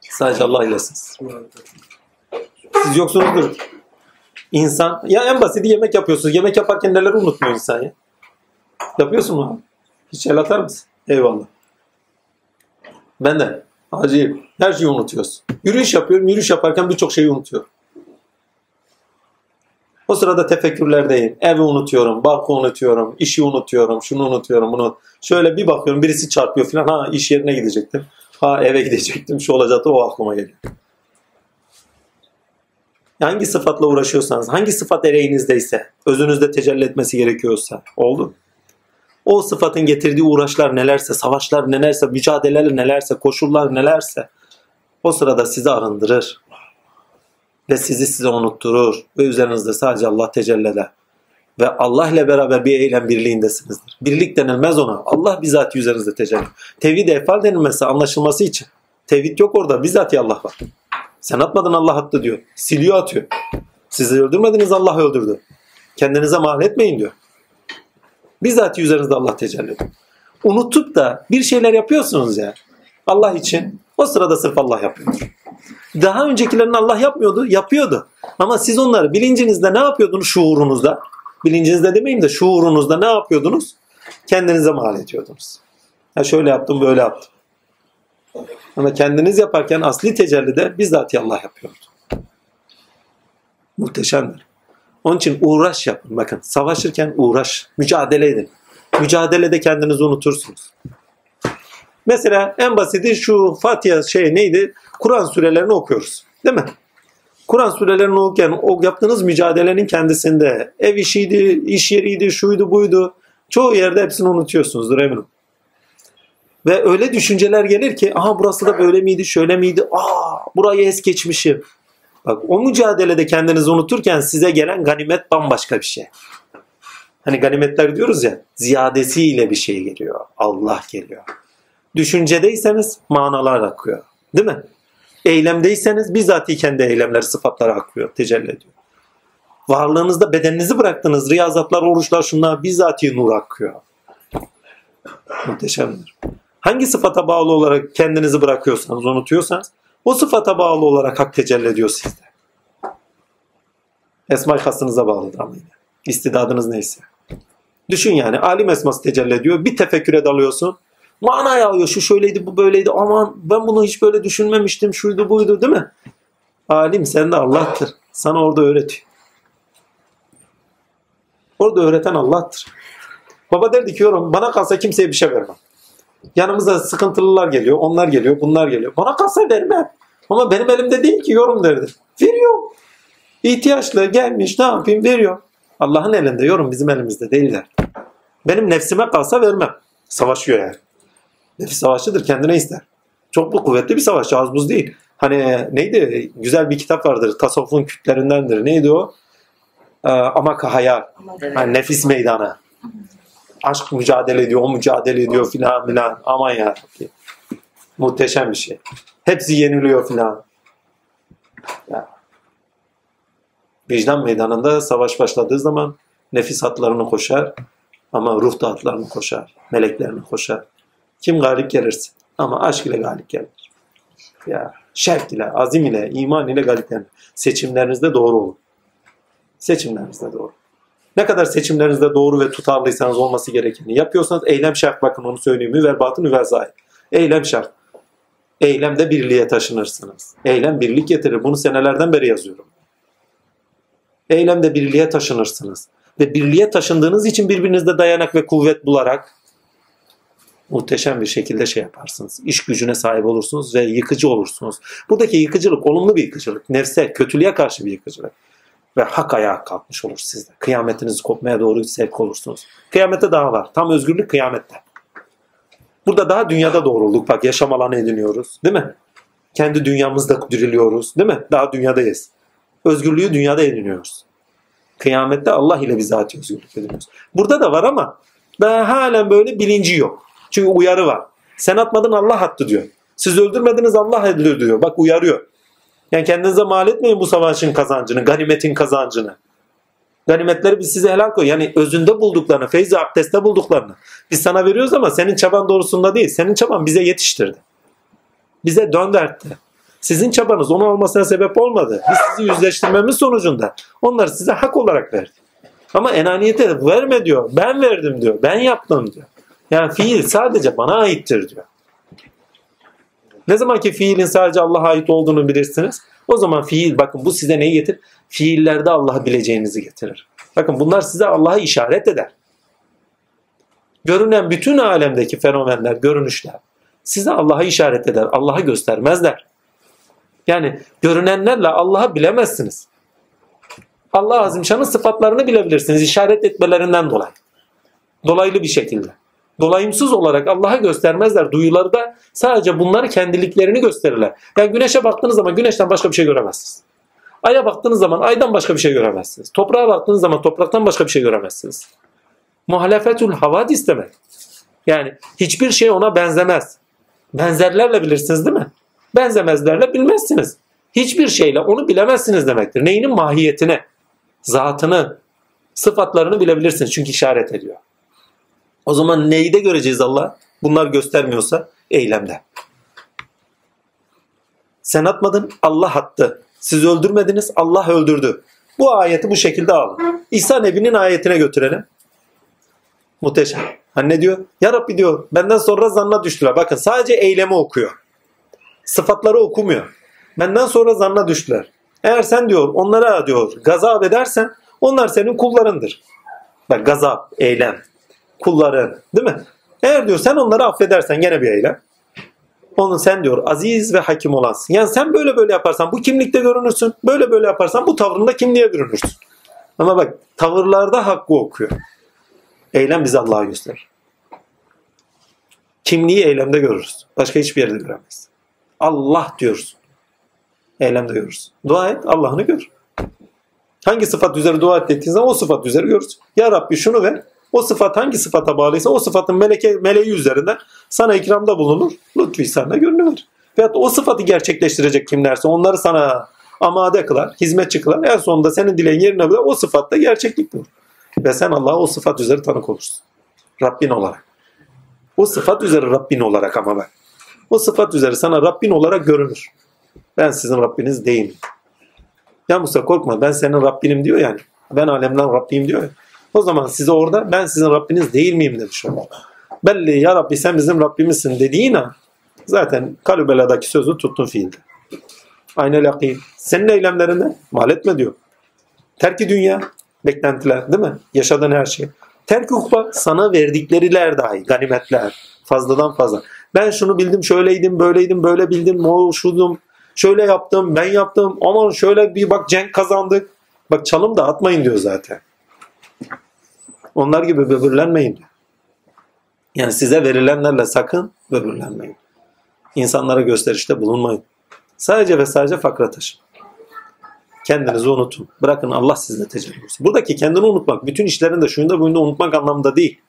Sadece Allah ilesiniz. Siz yoksunuzdur. İnsan, ya en basiti yemek yapıyorsunuz. Yemek yaparken neleri unutmuyor insan ya? Yapıyorsun mu? Hiç el atar mısın? Eyvallah. Ben de. Acayip. Her şeyi unutuyoruz. Yürüyüş yapıyorum. Yürüyüş yaparken birçok şeyi unutuyorum. O sırada tefekkürlerdeyim. Evi unutuyorum, barkı unutuyorum, işi unutuyorum, şunu unutuyorum, bunu. Şöyle bir bakıyorum birisi çarpıyor falan. Ha iş yerine gidecektim. Ha eve gidecektim. Şu olacaktı o aklıma geliyor. Hangi sıfatla uğraşıyorsanız, hangi sıfat ereğinizdeyse, özünüzde tecelli etmesi gerekiyorsa oldu. O sıfatın getirdiği uğraşlar nelerse, savaşlar nelerse, mücadeleler nelerse, koşullar nelerse o sırada sizi arındırır. Ve sizi size unutturur. Ve üzerinizde sadece Allah tecelli eder. Ve Allah ile beraber bir eylem birliğindesinizdir. Birlik denilmez ona. Allah bizzat üzerinizde tecelli. Tevhid efal denilmesi anlaşılması için. Tevhid yok orada. Bizzat Allah var. Sen atmadın Allah attı diyor. Siliyor atıyor. Sizi öldürmediniz Allah öldürdü. Kendinize mal etmeyin diyor. Bizzat üzerinizde Allah tecelli ediyor. Unutup da bir şeyler yapıyorsunuz ya. Allah için. O sırada sırf Allah yapıyor. Daha öncekilerini Allah yapmıyordu, yapıyordu. Ama siz onları bilincinizde ne yapıyordunuz şuurunuzda? Bilincinizde demeyeyim de şuurunuzda ne yapıyordunuz? Kendinize mal ediyordunuz. Ya şöyle yaptım, böyle yaptım. Ama kendiniz yaparken asli tecellide bizzat Allah yapıyordu. Muhteşemdir. Onun için uğraş yapın. Bakın savaşırken uğraş, mücadele edin. Mücadelede kendinizi unutursunuz. Mesela en basiti şu Fatiha şey neydi? Kur'an surelerini okuyoruz. Değil mi? Kur'an surelerini okurken o yaptığınız mücadelenin kendisinde ev işiydi, iş yeriydi, şuydu buydu. Çoğu yerde hepsini unutuyorsunuzdur eminim. Ve öyle düşünceler gelir ki aha burası da böyle miydi, şöyle miydi? Aa burayı es geçmişim. Bak o mücadelede kendinizi unuturken size gelen ganimet bambaşka bir şey. Hani ganimetler diyoruz ya ziyadesiyle bir şey geliyor. Allah geliyor. Düşüncedeyseniz manalar akıyor. Değil mi? Eylemdeyseniz bizzati kendi eylemleri, sıfatları akıyor, tecelli ediyor. Varlığınızda bedeninizi bıraktınız, riyazatlar, oruçlar, şunlar bizzati nur akıyor. Muhteşemdir. Hangi sıfata bağlı olarak kendinizi bırakıyorsanız, unutuyorsanız o sıfata bağlı olarak hak tecelli ediyor sizde. Esma-i hasınıza bağlıdır ama yine. İstidadınız neyse. Düşün yani alim esması tecelli ediyor. Bir tefekküre dalıyorsun. Manaya alıyor. Şu şöyleydi bu böyleydi. Aman ben bunu hiç böyle düşünmemiştim. Şuydu buydu değil mi? Alim sen de Allah'tır. Sana orada öğretiyor. Orada öğreten Allah'tır. Baba derdi ki yorum bana kalsa kimseye bir şey vermem. Yanımıza sıkıntılılar geliyor. Onlar geliyor. Bunlar geliyor. Bana kalsa vermem. Ama benim elimde değil ki yorum derdi. Veriyor. İhtiyaçlı gelmiş ne yapayım veriyor. Allah'ın elinde yorum bizim elimizde değiller. Benim nefsime kalsa vermem. Savaşıyor yani. Nefis savaşçıdır kendine ister. Çok bu kuvvetli bir savaşçı az buz değil. Hani neydi? Güzel bir kitap vardır. Tasavvufun kütlerindendir. Neydi o? Ee, Amaka Hayal. Yani nefis meydanı. Aşk mücadele ediyor, o mücadele ediyor filan filan. Aman ya. Muhteşem bir şey. Hepsi yeniliyor filan. Ya. Vicdan meydanında savaş başladığı zaman nefis atlarını koşar ama ruh da atlarını koşar. Meleklerini koşar. Kim galip gelirse. Ama aşk ile galip gelir. Ya şevk ile, azim ile, iman ile galip gelir. Seçimlerinizde doğru olun. Seçimlerinizde doğru. Ne kadar seçimlerinizde doğru ve tutarlıysanız olması gerekeni yapıyorsanız eylem şart. Bakın onu söyleyeyim. Müverbatı müvezzai. Eylem şart. Eylemde birliğe taşınırsınız. Eylem birlik getirir. Bunu senelerden beri yazıyorum. Eylemde birliğe taşınırsınız. Ve birliğe taşındığınız için birbirinizde dayanak ve kuvvet bularak muhteşem bir şekilde şey yaparsınız. İş gücüne sahip olursunuz ve yıkıcı olursunuz. Buradaki yıkıcılık olumlu bir yıkıcılık. Nefse, kötülüğe karşı bir yıkıcılık. Ve hak ayağa kalkmış olur sizde. Kıyametiniz kopmaya doğru sevk olursunuz. Kıyamette daha var. Tam özgürlük kıyamette. Burada daha dünyada doğrulduk. Bak yaşam alanı ediniyoruz. Değil mi? Kendi dünyamızda diriliyoruz. Değil mi? Daha dünyadayız. Özgürlüğü dünyada ediniyoruz. Kıyamette Allah ile bizatihi özgürlük ediniyoruz. Burada da var ama daha halen böyle bilinci yok. Çünkü uyarı var. Sen atmadın Allah attı diyor. Siz öldürmediniz Allah edilir diyor. Bak uyarıyor. Yani kendinize mal etmeyin bu savaşın kazancını, ganimetin kazancını. Ganimetleri biz size helal koy. Yani özünde bulduklarını, feyzi abdestte bulduklarını. Biz sana veriyoruz ama senin çaban doğrusunda değil. Senin çaban bize yetiştirdi. Bize döndertti. Sizin çabanız onun olmasına sebep olmadı. Biz sizi yüzleştirmemiz sonucunda onları size hak olarak verdik. Ama enaniyete verme diyor. Ben verdim diyor. Ben yaptım diyor. Yani fiil sadece bana aittir diyor. Ne zaman ki fiilin sadece Allah'a ait olduğunu bilirsiniz. O zaman fiil bakın bu size neyi getirir? Fiillerde Allah'ı bileceğinizi getirir. Bakın bunlar size Allah'a işaret eder. Görünen bütün alemdeki fenomenler, görünüşler size Allah'a işaret eder. Allah'a göstermezler. Yani görünenlerle Allah'ı bilemezsiniz. Allah Azimşan'ın sıfatlarını bilebilirsiniz işaret etmelerinden dolayı. Dolaylı bir şekilde. Dolayımsız olarak Allah'a göstermezler. Duyuları da sadece bunları kendiliklerini gösterirler. Yani güneşe baktığınız zaman güneşten başka bir şey göremezsiniz. Ay'a baktığınız zaman aydan başka bir şey göremezsiniz. Toprağa baktığınız zaman topraktan başka bir şey göremezsiniz. Muhalefetul havadis demek. Yani hiçbir şey ona benzemez. Benzerlerle bilirsiniz değil mi? Benzemezlerle bilmezsiniz. Hiçbir şeyle onu bilemezsiniz demektir. Neyinin mahiyetini, zatını, sıfatlarını bilebilirsiniz. Çünkü işaret ediyor. O zaman neyi de göreceğiz Allah? Bunlar göstermiyorsa eylemde. Sen atmadın, Allah attı. Siz öldürmediniz, Allah öldürdü. Bu ayeti bu şekilde alın. İsa Nebi'nin ayetine götürelim. Muhteşem. Hani ne diyor? Ya Rabbi diyor benden sonra zanna düştüler. Bakın sadece eylemi okuyor. Sıfatları okumuyor. Benden sonra zanna düştüler. Eğer sen diyor onlara diyor gazap edersen onlar senin kullarındır. Bak gazap, eylem, kulların değil mi? Eğer diyor sen onları affedersen gene bir eylem. Onun sen diyor aziz ve hakim olansın. Yani sen böyle böyle yaparsan bu kimlikte görünürsün. Böyle böyle yaparsan bu tavrında kimliğe bürünürsün. Ama bak tavırlarda hakkı okuyor. Eylem bize Allah'a gösterir. Kimliği eylemde görürüz. Başka hiçbir yerde göremeyiz. Allah diyoruz. Eylemde görürüz. Dua et Allah'ını gör. Hangi sıfat üzeri dua ettiğin zaman o sıfat üzeri görürüz. Ya Rabbi şunu ver. O sıfat hangi sıfata bağlıysa o sıfatın meleke, meleği üzerinden sana ikramda bulunur. Lütfü sana görünür. Veyahut o sıfatı gerçekleştirecek kimlerse onları sana amade kılar, hizmetçi kılar. En sonunda senin dileğin yerine bile o sıfatta gerçeklik bulur. Ve sen Allah'a o sıfat üzeri tanık olursun. Rabbin olarak. O sıfat üzeri Rabbin olarak ama bak. O sıfat üzeri sana Rabbin olarak görünür. Ben sizin Rabbiniz değilim. Ya Musa korkma ben senin Rabbinim diyor yani. Ben alemden Rabbiyim diyor ya. O zaman size orada ben sizin Rabbiniz değil miyim demiş olur. Belli ya Rabbi sen bizim Rabbimizsin dediğin an zaten kalübeladaki sözü tuttun fiilde. Aynı lakin. Senin eylemlerinde mal etme diyor. Terki dünya, beklentiler değil mi? Yaşadığın her şey. Terk ukba sana verdikleri dahi ganimetler fazladan fazla. Ben şunu bildim şöyleydim böyleydim böyle bildim o şudum şöyle yaptım ben yaptım aman şöyle bir bak cenk kazandık. Bak çalım da atmayın diyor zaten. Onlar gibi böbürlenmeyin diyor. Yani size verilenlerle sakın böbürlenmeyin. İnsanlara gösterişte bulunmayın. Sadece ve sadece fakra taşın. Kendinizi unutun. Bırakın Allah sizle tecelli etsin. Buradaki kendini unutmak, bütün işlerinde şunda bunda unutmak anlamında değil.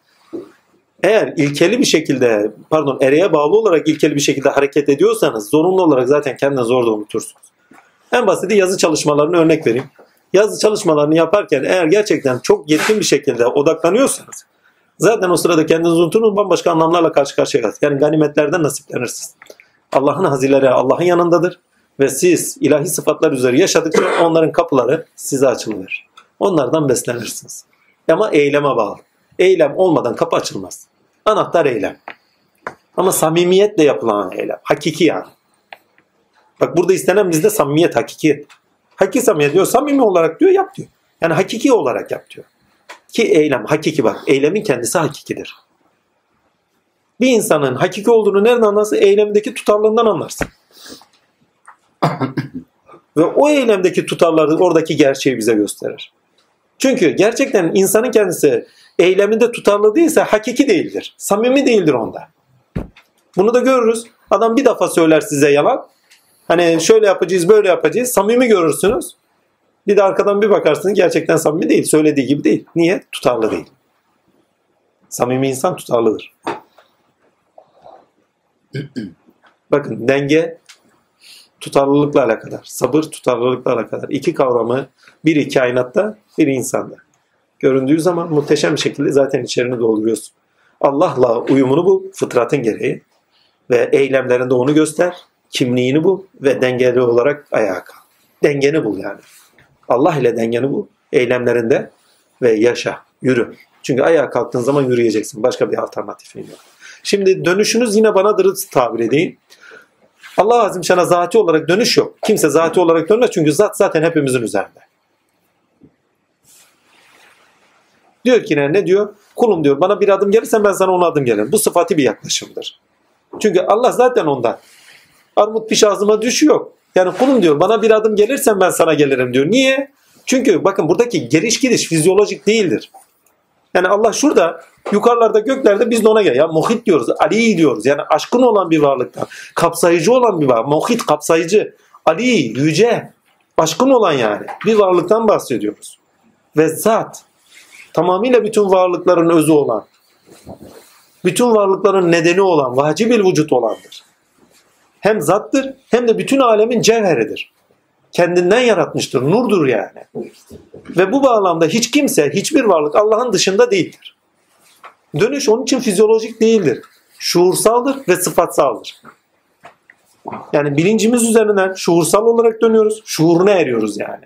Eğer ilkeli bir şekilde, pardon ereğe bağlı olarak ilkeli bir şekilde hareket ediyorsanız zorunlu olarak zaten kendinizi orada unutursunuz. En basiti yazı çalışmalarını örnek vereyim. Yazı çalışmalarını yaparken eğer gerçekten çok yetkin bir şekilde odaklanıyorsanız zaten o sırada kendinizi unutursunuz bambaşka anlamlarla karşı karşıya kalırsınız. Yani ganimetlerden nasiplenirsiniz. Allah'ın hazileri Allah'ın yanındadır ve siz ilahi sıfatlar üzeri yaşadıkça onların kapıları size açılır. Onlardan beslenirsiniz. Ama eyleme bağlı. Eylem olmadan kapı açılmaz. Anahtar eylem. Ama samimiyetle yapılan eylem. Hakiki yani. Bak burada istenen bizde samimiyet, hakikiyet. Hakiki samimiyet diyor, samimi olarak diyor yap diyor. Yani hakiki olarak yap diyor. Ki eylem, hakiki bak. Eylemin kendisi hakikidir. Bir insanın hakiki olduğunu nereden anlarsın? Eylemdeki tutarlılığından anlarsın. Ve o eylemdeki tutarları oradaki gerçeği bize gösterir. Çünkü gerçekten insanın kendisi eyleminde tutarlı değilse hakiki değildir. Samimi değildir onda. Bunu da görürüz. Adam bir defa söyler size yalan. Hani şöyle yapacağız, böyle yapacağız. Samimi görürsünüz. Bir de arkadan bir bakarsınız gerçekten samimi değil. Söylediği gibi değil. Niye? Tutarlı değil. Samimi insan tutarlıdır. Bakın denge tutarlılıkla alakadar. Sabır tutarlılıkla alakadar. İki kavramı bir kainatta bir insanda. Göründüğü zaman muhteşem bir şekilde zaten içerini dolduruyorsun. Allah'la uyumunu bul, fıtratın gereği. Ve eylemlerinde onu göster, kimliğini bul ve dengeli olarak ayağa kalk. Dengeni bul yani. Allah ile dengeni bul, eylemlerinde ve yaşa, yürü. Çünkü ayağa kalktığın zaman yürüyeceksin. Başka bir alternatifin yok. Şimdi dönüşünüz yine bana dırıt tabir edeyim. Allah Azim Şan'a zati olarak dönüş yok. Kimse zati olarak dönmez çünkü zat zaten hepimizin üzerinde. Diyor ki ne diyor? Kulum diyor bana bir adım gelirsen ben sana on adım gelirim. Bu sıfatı bir yaklaşımdır. Çünkü Allah zaten ondan. Armut piş ağzıma düşüyor. Yani kulum diyor bana bir adım gelirsen ben sana gelirim diyor. Niye? Çünkü bakın buradaki geliş gidiş fizyolojik değildir. Yani Allah şurada yukarılarda göklerde biz de ona gel. Ya muhit diyoruz. Ali diyoruz. Yani aşkın olan bir varlıktan. Kapsayıcı olan bir varlık. Muhit kapsayıcı. Ali yüce. Aşkın olan yani. Bir varlıktan bahsediyoruz. Ve zat tamamıyla bütün varlıkların özü olan. Bütün varlıkların nedeni olan. Vacibil vücut olandır. Hem zattır hem de bütün alemin cevheridir. Kendinden yaratmıştır. Nurdur yani. Ve bu bağlamda hiç kimse, hiçbir varlık Allah'ın dışında değildir. Dönüş onun için fizyolojik değildir. Şuursaldır ve sıfatsaldır. Yani bilincimiz üzerinden şuursal olarak dönüyoruz. Şuuruna eriyoruz yani.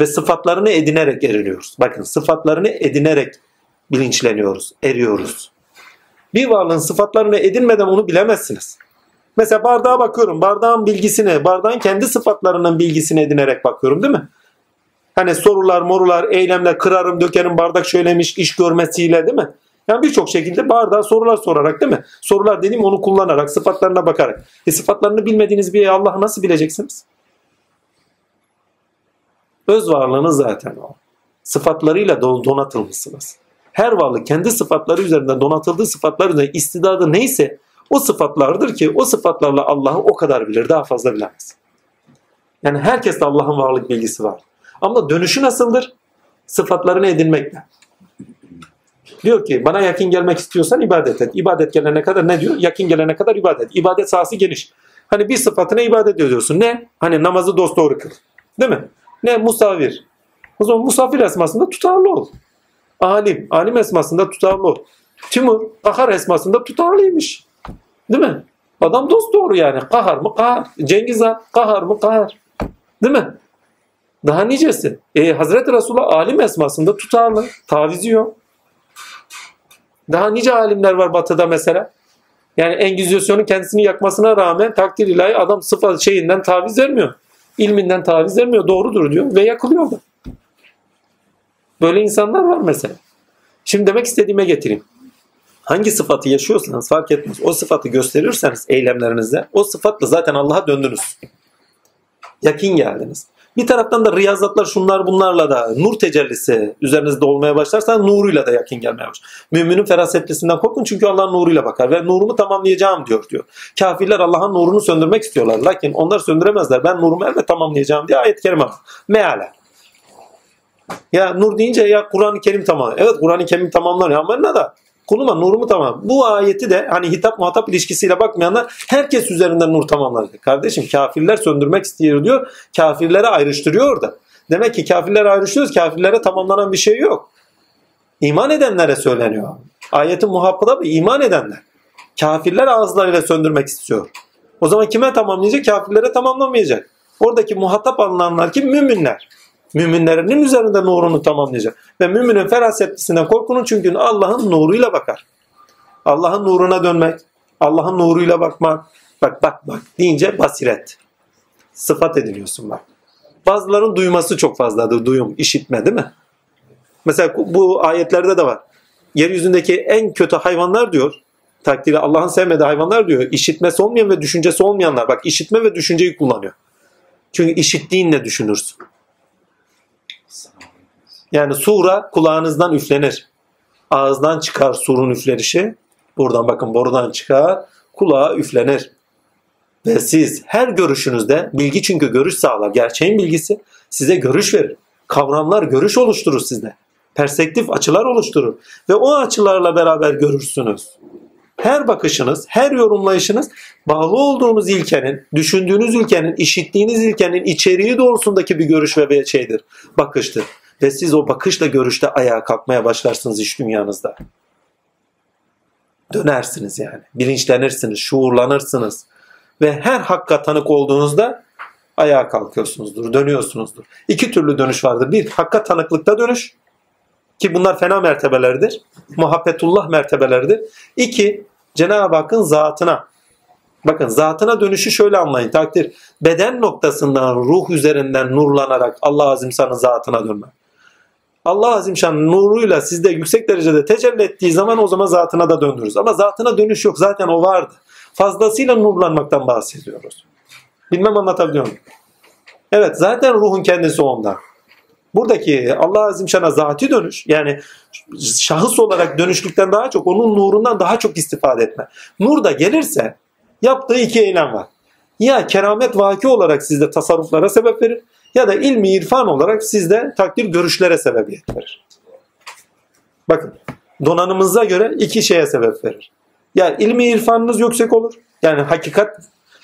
Ve sıfatlarını edinerek eriliyoruz. Bakın sıfatlarını edinerek bilinçleniyoruz, eriyoruz. Bir varlığın sıfatlarını edinmeden onu bilemezsiniz. Mesela bardağa bakıyorum. Bardağın bilgisini, bardağın kendi sıfatlarının bilgisini edinerek bakıyorum değil mi? Hani sorular, morular, eylemler, kırarım, dökerim, bardak şöylemiş, iş görmesiyle değil mi? Yani birçok şekilde bardağa sorular sorarak değil mi? Sorular dediğim onu kullanarak, sıfatlarına bakarak. E sıfatlarını bilmediğiniz bir Allah'ı nasıl bileceksiniz? Öz varlığınız zaten o. Sıfatlarıyla donatılmışsınız. Her varlık kendi sıfatları üzerinden donatıldığı sıfatlar üzerinde istidadı neyse o sıfatlardır ki o sıfatlarla Allah'ı o kadar bilir, daha fazla bilemez. Yani herkes de Allah'ın varlık bilgisi var. Ama dönüşü nasıldır? Sıfatlarını edinmekle. Diyor ki bana yakın gelmek istiyorsan ibadet et. İbadet gelene kadar ne diyor? Yakın gelene kadar ibadet. İbadet sahası geniş. Hani bir sıfatına ibadet ediyorsun. Ne? Hani namazı dosdoğru kıl. Değil mi? Ne? Musavir. O zaman musafir esmasında tutarlı ol. Alim. Alim esmasında tutarlı ol. Timur. Kahar esmasında tutarlıymış. Değil mi? Adam dost doğru yani. Kahar mı? Kahar. Cengiz Han. Kahar mı? Kahar. Değil mi? Daha nicesi. E, Hazreti Resulullah alim esmasında tutarlı. Tavizi yok. Daha nice alimler var batıda mesela. Yani Engizisyon'un kendisini yakmasına rağmen takdir ilahi adam sıfat şeyinden taviz vermiyor. İlminden taviz vermiyor. Doğrudur diyor ve yakılıyor da. Böyle insanlar var mesela. Şimdi demek istediğime getireyim. Hangi sıfatı yaşıyorsanız fark etmez. O sıfatı gösterirseniz eylemlerinizde o sıfatla zaten Allah'a döndünüz. Yakin geldiniz. Bir taraftan da riyazatlar şunlar bunlarla da nur tecellisi üzerinizde olmaya başlarsa nuruyla da yakin gelmeye başlar. Müminin ferasetlisinden korkun çünkü Allah'ın nuruyla bakar ve nurumu tamamlayacağım diyor diyor. Kafirler Allah'ın nurunu söndürmek istiyorlar. Lakin onlar söndüremezler. Ben nurumu elbet tamamlayacağım diye ayet-i kerime var. Ya nur deyince ya Kur'an-ı Kerim tamam. Evet Kur'an-ı Kerim tamamlanıyor ama ne da kuluma nurumu tamam. Bu ayeti de hani hitap muhatap ilişkisiyle bakmayanlar herkes üzerinden nur tamamlanacak. Kardeşim kafirler söndürmek istiyor diyor. Kafirlere ayrıştırıyor orada. Demek ki kafirlere ayrışıyoruz. Kafirlere tamamlanan bir şey yok. İman edenlere söyleniyor. Ayetin muhabbıda bir iman edenler. Kafirler ağızlarıyla söndürmek istiyor. O zaman kime tamamlayacak? Kafirlere tamamlamayacak. Oradaki muhatap alınanlar kim? Müminler müminlerinin üzerinde nurunu tamamlayacak. Ve müminin ferasetlisinden korkunun çünkü Allah'ın nuruyla bakar. Allah'ın nuruna dönmek, Allah'ın nuruyla bakmak, bak bak bak deyince basiret. Sıfat ediniyorsun bak. Bazıların duyması çok fazladır. Duyum, işitme değil mi? Mesela bu ayetlerde de var. Yeryüzündeki en kötü hayvanlar diyor. Takdiri Allah'ın sevmediği hayvanlar diyor. İşitmesi olmayan ve düşüncesi olmayanlar. Bak işitme ve düşünceyi kullanıyor. Çünkü işittiğinle düşünürsün. Yani sura kulağınızdan üflenir. Ağızdan çıkar surun üflenişi. Buradan bakın borudan çıkar. Kulağa üflenir. Ve siz her görüşünüzde bilgi çünkü görüş sağlar. Gerçeğin bilgisi size görüş verir. Kavramlar görüş oluşturur sizde. Perspektif açılar oluşturur. Ve o açılarla beraber görürsünüz. Her bakışınız, her yorumlayışınız bağlı olduğunuz ilkenin, düşündüğünüz ilkenin, işittiğiniz ilkenin içeriği doğrusundaki bir görüş ve şeydir, bakıştır. Ve siz o bakışla görüşte ayağa kalkmaya başlarsınız iş dünyanızda. Dönersiniz yani. Bilinçlenirsiniz, şuurlanırsınız. Ve her hakka tanık olduğunuzda ayağa kalkıyorsunuzdur, dönüyorsunuzdur. İki türlü dönüş vardır. Bir, hakka tanıklıkta dönüş. Ki bunlar fena mertebeleridir. Muhabbetullah mertebeleridir. İki, Cenab-ı Hakk'ın zatına Bakın zatına dönüşü şöyle anlayın takdir. Beden noktasından ruh üzerinden nurlanarak Allah Azimşan'ın zatına dönme. Allah Azimşan'ın nuruyla sizde yüksek derecede tecelli ettiği zaman o zaman zatına da döndürürüz. Ama zatına dönüş yok zaten o vardı. Fazlasıyla nurlanmaktan bahsediyoruz. Bilmem anlatabiliyor muyum? Evet zaten ruhun kendisi ondan. Buradaki Allah Azimşan'a zati dönüş yani şahıs olarak dönüşlükten daha çok onun nurundan daha çok istifade etme. Nur da gelirse yaptığı iki eylem var. Ya keramet vaki olarak sizde tasarruflara sebep verir ya da ilmi irfan olarak sizde takdir görüşlere sebebiyet verir. Bakın donanımıza göre iki şeye sebep verir. Ya ilmi irfanınız yüksek olur. Yani hakikat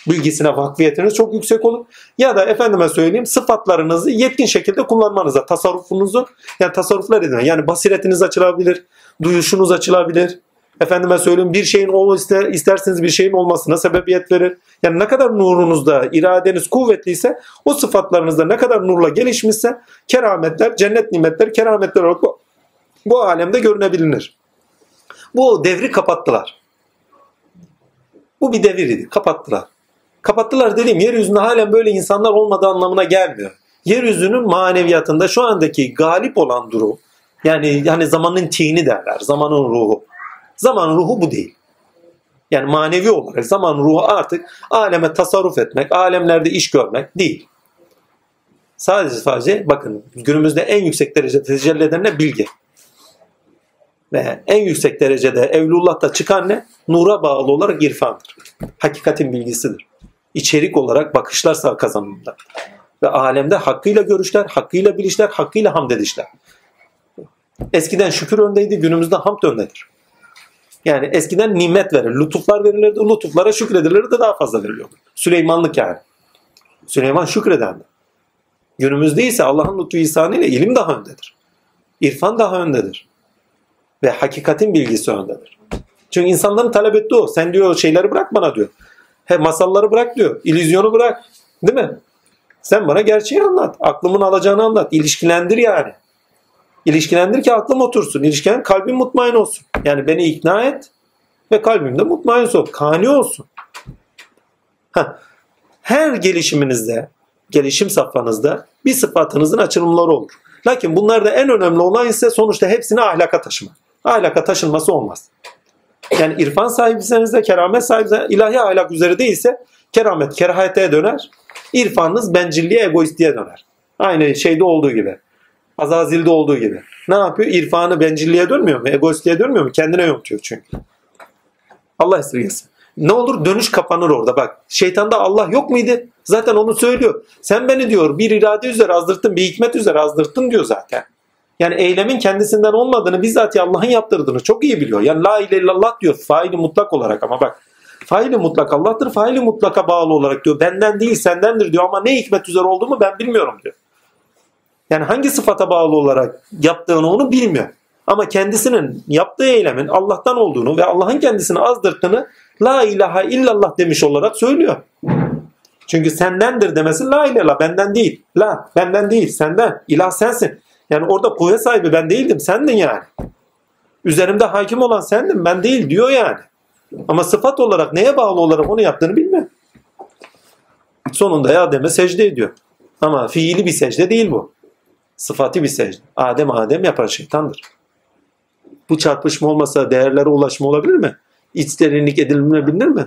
bilgisine vakfiyetiniz çok yüksek olur. Ya da efendime söyleyeyim sıfatlarınızı yetkin şekilde kullanmanıza, tasarrufunuzu yani tasarruflar edin. Yani basiretiniz açılabilir, duyuşunuz açılabilir. Efendime söyleyeyim bir şeyin ol ister, isterseniz bir şeyin olmasına sebebiyet verir. Yani ne kadar nurunuzda, iradeniz kuvvetliyse o sıfatlarınızda ne kadar nurla gelişmişse kerametler, cennet nimetler, kerametler olarak bu, bu alemde görünebilir. Bu devri kapattılar. Bu bir devir idi. Kapattılar. Kapattılar dediğim yeryüzünde halen böyle insanlar olmadığı anlamına gelmiyor. Yeryüzünün maneviyatında şu andaki galip olan durum yani hani zamanın tini derler. Zamanın ruhu. Zamanın ruhu bu değil. Yani manevi olarak zaman ruhu artık aleme tasarruf etmek, alemlerde iş görmek değil. Sadece sadece bakın günümüzde en yüksek derecede tecelli eden ne? Bilgi. Ve en yüksek derecede Evlullah'ta çıkan ne? Nura bağlı olarak irfandır. Hakikatin bilgisidir. İçerik olarak bakışlar sağ kazanımda. Ve alemde hakkıyla görüşler, hakkıyla bilişler, hakkıyla hamd edişler. Eskiden şükür öndeydi, günümüzde hamd öndedir. Yani eskiden nimet verir, lütuflar verilirdi, lütuflara şükredilirdi daha fazla veriliyordu. Süleymanlık yani. Süleyman şükredendi. Günümüzde ise Allah'ın lütfu ihsanı ile ilim daha öndedir. İrfan daha öndedir. Ve hakikatin bilgisi öndedir. Çünkü insanların talep ettiği o. Sen diyor şeyleri bırak bana diyor. He, masalları bırak diyor. İllüzyonu bırak. Değil mi? Sen bana gerçeği anlat. Aklımın alacağını anlat. İlişkilendir yani. İlişkilendir ki aklım otursun. İlişkilen kalbim mutmain olsun. Yani beni ikna et ve kalbimde mutmain olsun. Kani olsun. Her gelişiminizde, gelişim safhanızda bir sıfatınızın açılımları olur. Lakin bunlarda en önemli olan ise sonuçta hepsini ahlaka taşımak. Ahlaka taşınması olmaz. Yani irfan sahibiseniz de keramet sahibiseniz ilahi ahlak üzere değilse keramet kerahete döner. İrfanınız bencilliğe, egoistliğe döner. Aynı şeyde olduğu gibi. Azazil'de olduğu gibi. Ne yapıyor? İrfanı bencilliğe dönmüyor mu? Egoistliğe dönmüyor mu? Kendine yontuyor çünkü. Allah esirgesin. Ne olur dönüş kapanır orada bak. Şeytanda Allah yok muydu? Zaten onu söylüyor. Sen beni diyor bir irade üzere azdırttın, bir hikmet üzere azdırttın diyor zaten. Yani eylemin kendisinden olmadığını bizzat Allah'ın yaptırdığını çok iyi biliyor. Yani la ilahe illallah diyor faili mutlak olarak ama bak. Faili mutlak Allah'tır, faili mutlaka bağlı olarak diyor. Benden değil sendendir diyor ama ne hikmet üzere olduğumu ben bilmiyorum diyor. Yani hangi sıfata bağlı olarak yaptığını onu bilmiyor. Ama kendisinin yaptığı eylemin Allah'tan olduğunu ve Allah'ın kendisini azdırttığını la ilahe illallah demiş olarak söylüyor. Çünkü sendendir demesi la ilahe benden değil. La benden değil senden. İlah sensin. Yani orada kuvvet sahibi ben değildim sendin yani. Üzerimde hakim olan sendin ben değil diyor yani. Ama sıfat olarak neye bağlı olarak onu yaptığını bilmiyor. Sonunda Adem'e secde ediyor. Ama fiili bir secde değil bu. Sıfatı bir secde. Adem Adem yapan şeytandır. Bu çarpışma olmasa değerlere ulaşma olabilir mi? İç derinlik edinilebilir mi?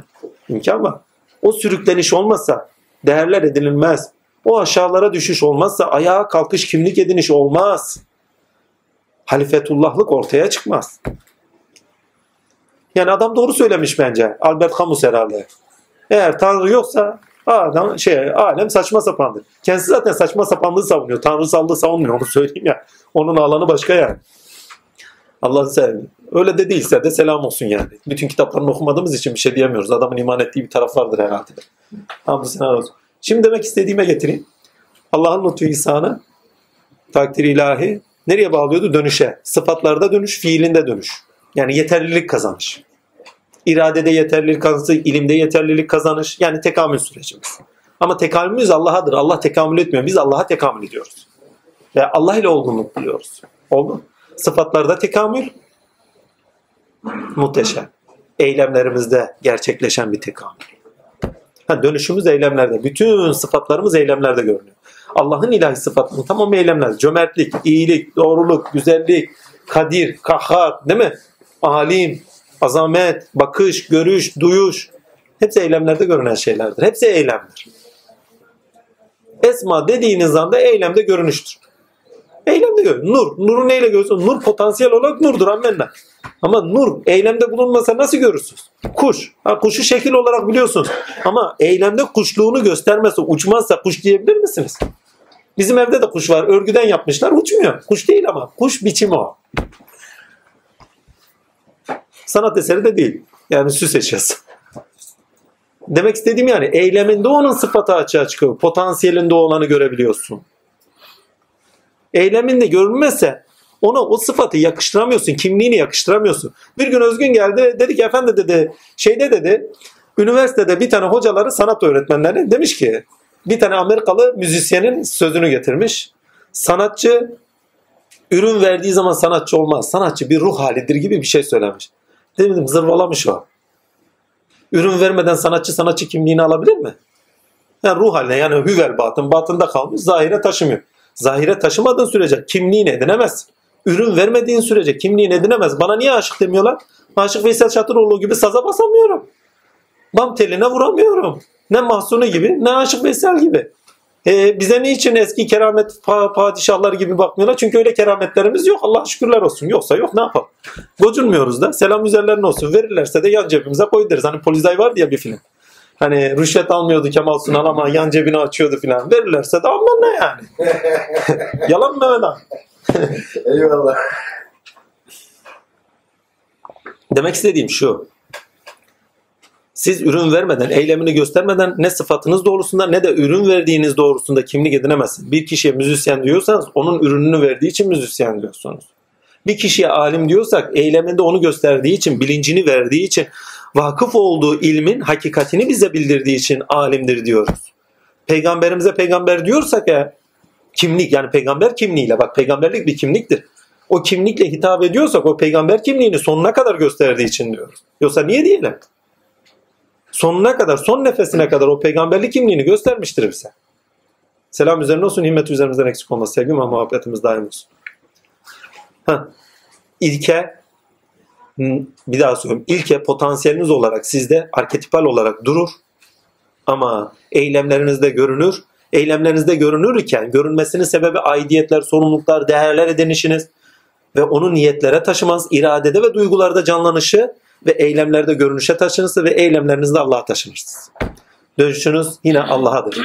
İmkan var. O sürükleniş olmasa değerler edinilmez. O aşağılara düşüş olmazsa ayağa kalkış kimlik ediniş olmaz. Halifetullahlık ortaya çıkmaz. Yani adam doğru söylemiş bence. Albert Camus herhalde. Eğer Tanrı yoksa adam şey alem saçma sapandır. Kendisi zaten saçma sapanlığı savunuyor. Tanrısallığı savunmuyor onu söyleyeyim ya. Onun alanı başka yani. Allah'ın sevdiği. Öyle de değilse de selam olsun yani. Bütün kitaplarını okumadığımız için bir şey diyemiyoruz. Adamın iman ettiği bir taraf vardır herhalde. Selam olsun. Şimdi demek istediğime getireyim. Allah'ın lütfu ihsanı, takdir ilahi nereye bağlıyordu? Dönüşe. Sıfatlarda dönüş, fiilinde dönüş. Yani yeterlilik kazanış. İradede yeterlilik kazanış, ilimde yeterlilik kazanış. Yani tekamül sürecimiz. Ama tekamülümüz Allah'adır. Allah tekamül etmiyor. Biz Allah'a tekamül ediyoruz. Ve Allah ile olgunluk biliyoruz. Oldu. Sıfatlarda tekamül muhteşem. Eylemlerimizde gerçekleşen bir tekamül. Ha, dönüşümüz eylemlerde. Bütün sıfatlarımız eylemlerde görünüyor. Allah'ın ilahi sıfatının tamamı eylemlerde. Cömertlik, iyilik, doğruluk, güzellik, kadir, kahhar, değil mi? Alim, azamet, bakış, görüş, duyuş. Hepsi eylemlerde görünen şeylerdir. Hepsi eylemdir. Esma dediğiniz anda eylemde görünüştür. Eylemde gör. Nur. Nuru neyle görüyorsun? Nur potansiyel olarak nurdur ammenna. Ama nur eylemde bulunmasa nasıl görürsünüz? Kuş. Ha, kuşu şekil olarak biliyorsunuz. Ama eylemde kuşluğunu göstermezse, uçmazsa kuş diyebilir misiniz? Bizim evde de kuş var. Örgüden yapmışlar. Uçmuyor. Kuş değil ama. Kuş biçimi o. Sanat eseri de değil. Yani süs eşyası. Demek istediğim yani eyleminde onun sıfatı açığa çıkıyor. Potansiyelinde olanı görebiliyorsun. Eyleminde görünmezse ona o sıfatı yakıştıramıyorsun. Kimliğini yakıştıramıyorsun. Bir gün Özgün geldi. Dedi ki efendi dedi şeyde dedi üniversitede bir tane hocaları sanat öğretmenleri demiş ki bir tane Amerikalı müzisyenin sözünü getirmiş. Sanatçı ürün verdiği zaman sanatçı olmaz. Sanatçı bir ruh halidir gibi bir şey söylemiş. Dedim zırvalamış o. Ürün vermeden sanatçı sanatçı kimliğini alabilir mi? Yani ruh haline yani hüvel batın batında kalmış zahire taşımıyor. Zahire taşımadığın sürece kimliğini edinemez. Ürün vermediğin sürece kimliğini edinemez. Bana niye aşık demiyorlar? Aşık Veysel Çatıroğlu gibi saza basamıyorum. Bam teline vuramıyorum. Ne Mahsuni gibi ne Aşık Veysel gibi. E, bize niçin eski keramet pa- padişahları gibi bakmıyorlar? Çünkü öyle kerametlerimiz yok. Allah şükürler olsun. Yoksa yok ne yapalım? Gocunmuyoruz da. Selam üzerlerine olsun. Verirlerse de yan cebimize koy deriz. Hani Polizay vardı ya bir film. Hani rüşvet almıyordu Kemal Sunal ama yan cebini açıyordu filan. Verirlerse de aman ne yani. Yalan mı Mehmet? Eyvallah. Demek istediğim şu. Siz ürün vermeden, eylemini göstermeden ne sıfatınız doğrusunda ne de ürün verdiğiniz doğrusunda kimlik edinemezsiniz. Bir kişiye müzisyen diyorsanız onun ürününü verdiği için müzisyen diyorsunuz. Bir kişiye alim diyorsak eyleminde onu gösterdiği için, bilincini verdiği için, vakıf olduğu ilmin hakikatini bize bildirdiği için alimdir diyoruz. Peygamberimize peygamber diyorsak ya kimlik yani peygamber kimliğiyle bak peygamberlik bir kimliktir. O kimlikle hitap ediyorsak o peygamber kimliğini sonuna kadar gösterdiği için diyoruz. Yoksa niye diyelim? Sonuna kadar, son nefesine kadar o peygamberlik kimliğini göstermiştir bize. Selam üzerine olsun, himmet üzerimizden eksik olmaz. Sevgi ve muhabbetimiz daim olsun. Ha. İlke, bir daha söylüyorum. İlke potansiyeliniz olarak sizde arketipal olarak durur. Ama eylemlerinizde görünür. Eylemlerinizde görünürken görünmesinin sebebi aidiyetler, sorumluluklar, değerler edinişiniz ve onu niyetlere taşımanız, iradede ve duygularda canlanışı ve eylemlerde görünüşe taşınırsa ve eylemlerinizde Allah'a taşınırsınız. Dönüşünüz yine Allah'adır.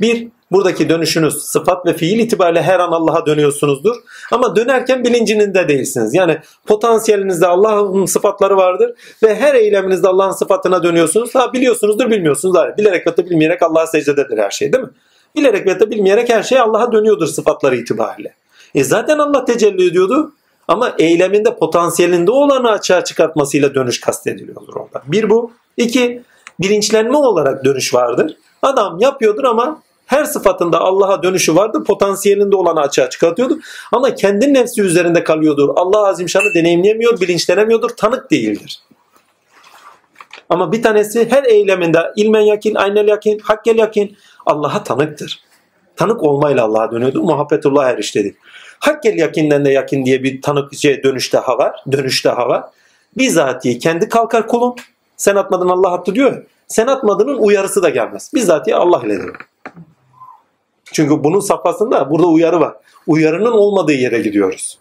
Bir, buradaki dönüşünüz sıfat ve fiil itibariyle her an Allah'a dönüyorsunuzdur. Ama dönerken bilincinde değilsiniz. Yani potansiyelinizde Allah'ın sıfatları vardır ve her eyleminizde Allah'ın sıfatına dönüyorsunuz. Ha biliyorsunuzdur, bilmiyorsunuz. Hayır. Bilerek ve de bilmeyerek Allah'a secdededir her şey değil mi? Bilerek ve de bilmeyerek her şey Allah'a dönüyordur sıfatları itibariyle. E zaten Allah tecelli ediyordu. Ama eyleminde potansiyelinde olanı açığa çıkartmasıyla dönüş kastediliyordur orada. Bir bu. İki, bilinçlenme olarak dönüş vardır. Adam yapıyordur ama her sıfatında Allah'a dönüşü vardır. Potansiyelinde olanı açığa çıkartıyordur. Ama kendi nefsi üzerinde kalıyordur. Allah Azimşan'ı deneyimleyemiyor, bilinçlenemiyordur, tanık değildir. Ama bir tanesi her eyleminde ilmen yakin, aynel yakin, hakkel yakin Allah'a tanıktır. Tanık olmayla Allah'a dönüyordu. Muhabbetullah eriştedi. Hakkel yakinden de yakin diye bir tanık şey, dönüş daha var. Dönüş daha var. Bizatihi kendi kalkar kulun. Sen atmadın Allah attı diyor. Sen atmadığının uyarısı da gelmez. Bizatihi Allah ile diyor. Çünkü bunun safhasında burada uyarı var. Uyarının olmadığı yere gidiyoruz.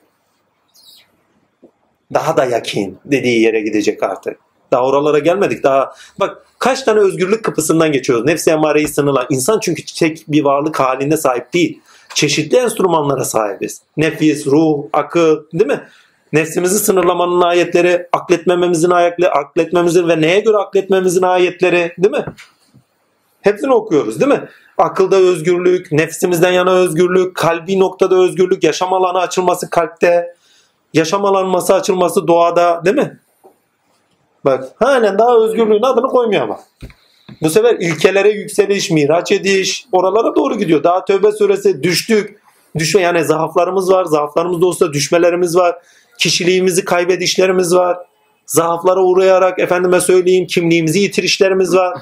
Daha da yakin dediği yere gidecek artık. Daha oralara gelmedik. Daha bak kaç tane özgürlük kapısından geçiyoruz. Nefsi emareyi sınırlar. İnsan çünkü tek bir varlık halinde sahip değil. Çeşitli enstrümanlara sahibiz. Nefis, ruh, akıl değil mi? Nefsimizi sınırlamanın ayetleri, akletmememizin ayetleri, akletmemizin ve neye göre akletmemizin ayetleri değil mi? Hepsini okuyoruz değil mi? Akılda özgürlük, nefsimizden yana özgürlük, kalbi noktada özgürlük, yaşam alanı açılması kalpte, yaşam alanması açılması doğada değil mi? Bak halen daha özgürlüğün adını koymuyor ama. Bu sefer ilkelere yükseliş, miraç ediş oralara doğru gidiyor. Daha tövbe suresi düştük. Düşme yani zaaflarımız var. Zaaflarımız da olsa düşmelerimiz var. Kişiliğimizi kaybedişlerimiz var. Zaaflara uğrayarak efendime söyleyeyim kimliğimizi yitirişlerimiz var.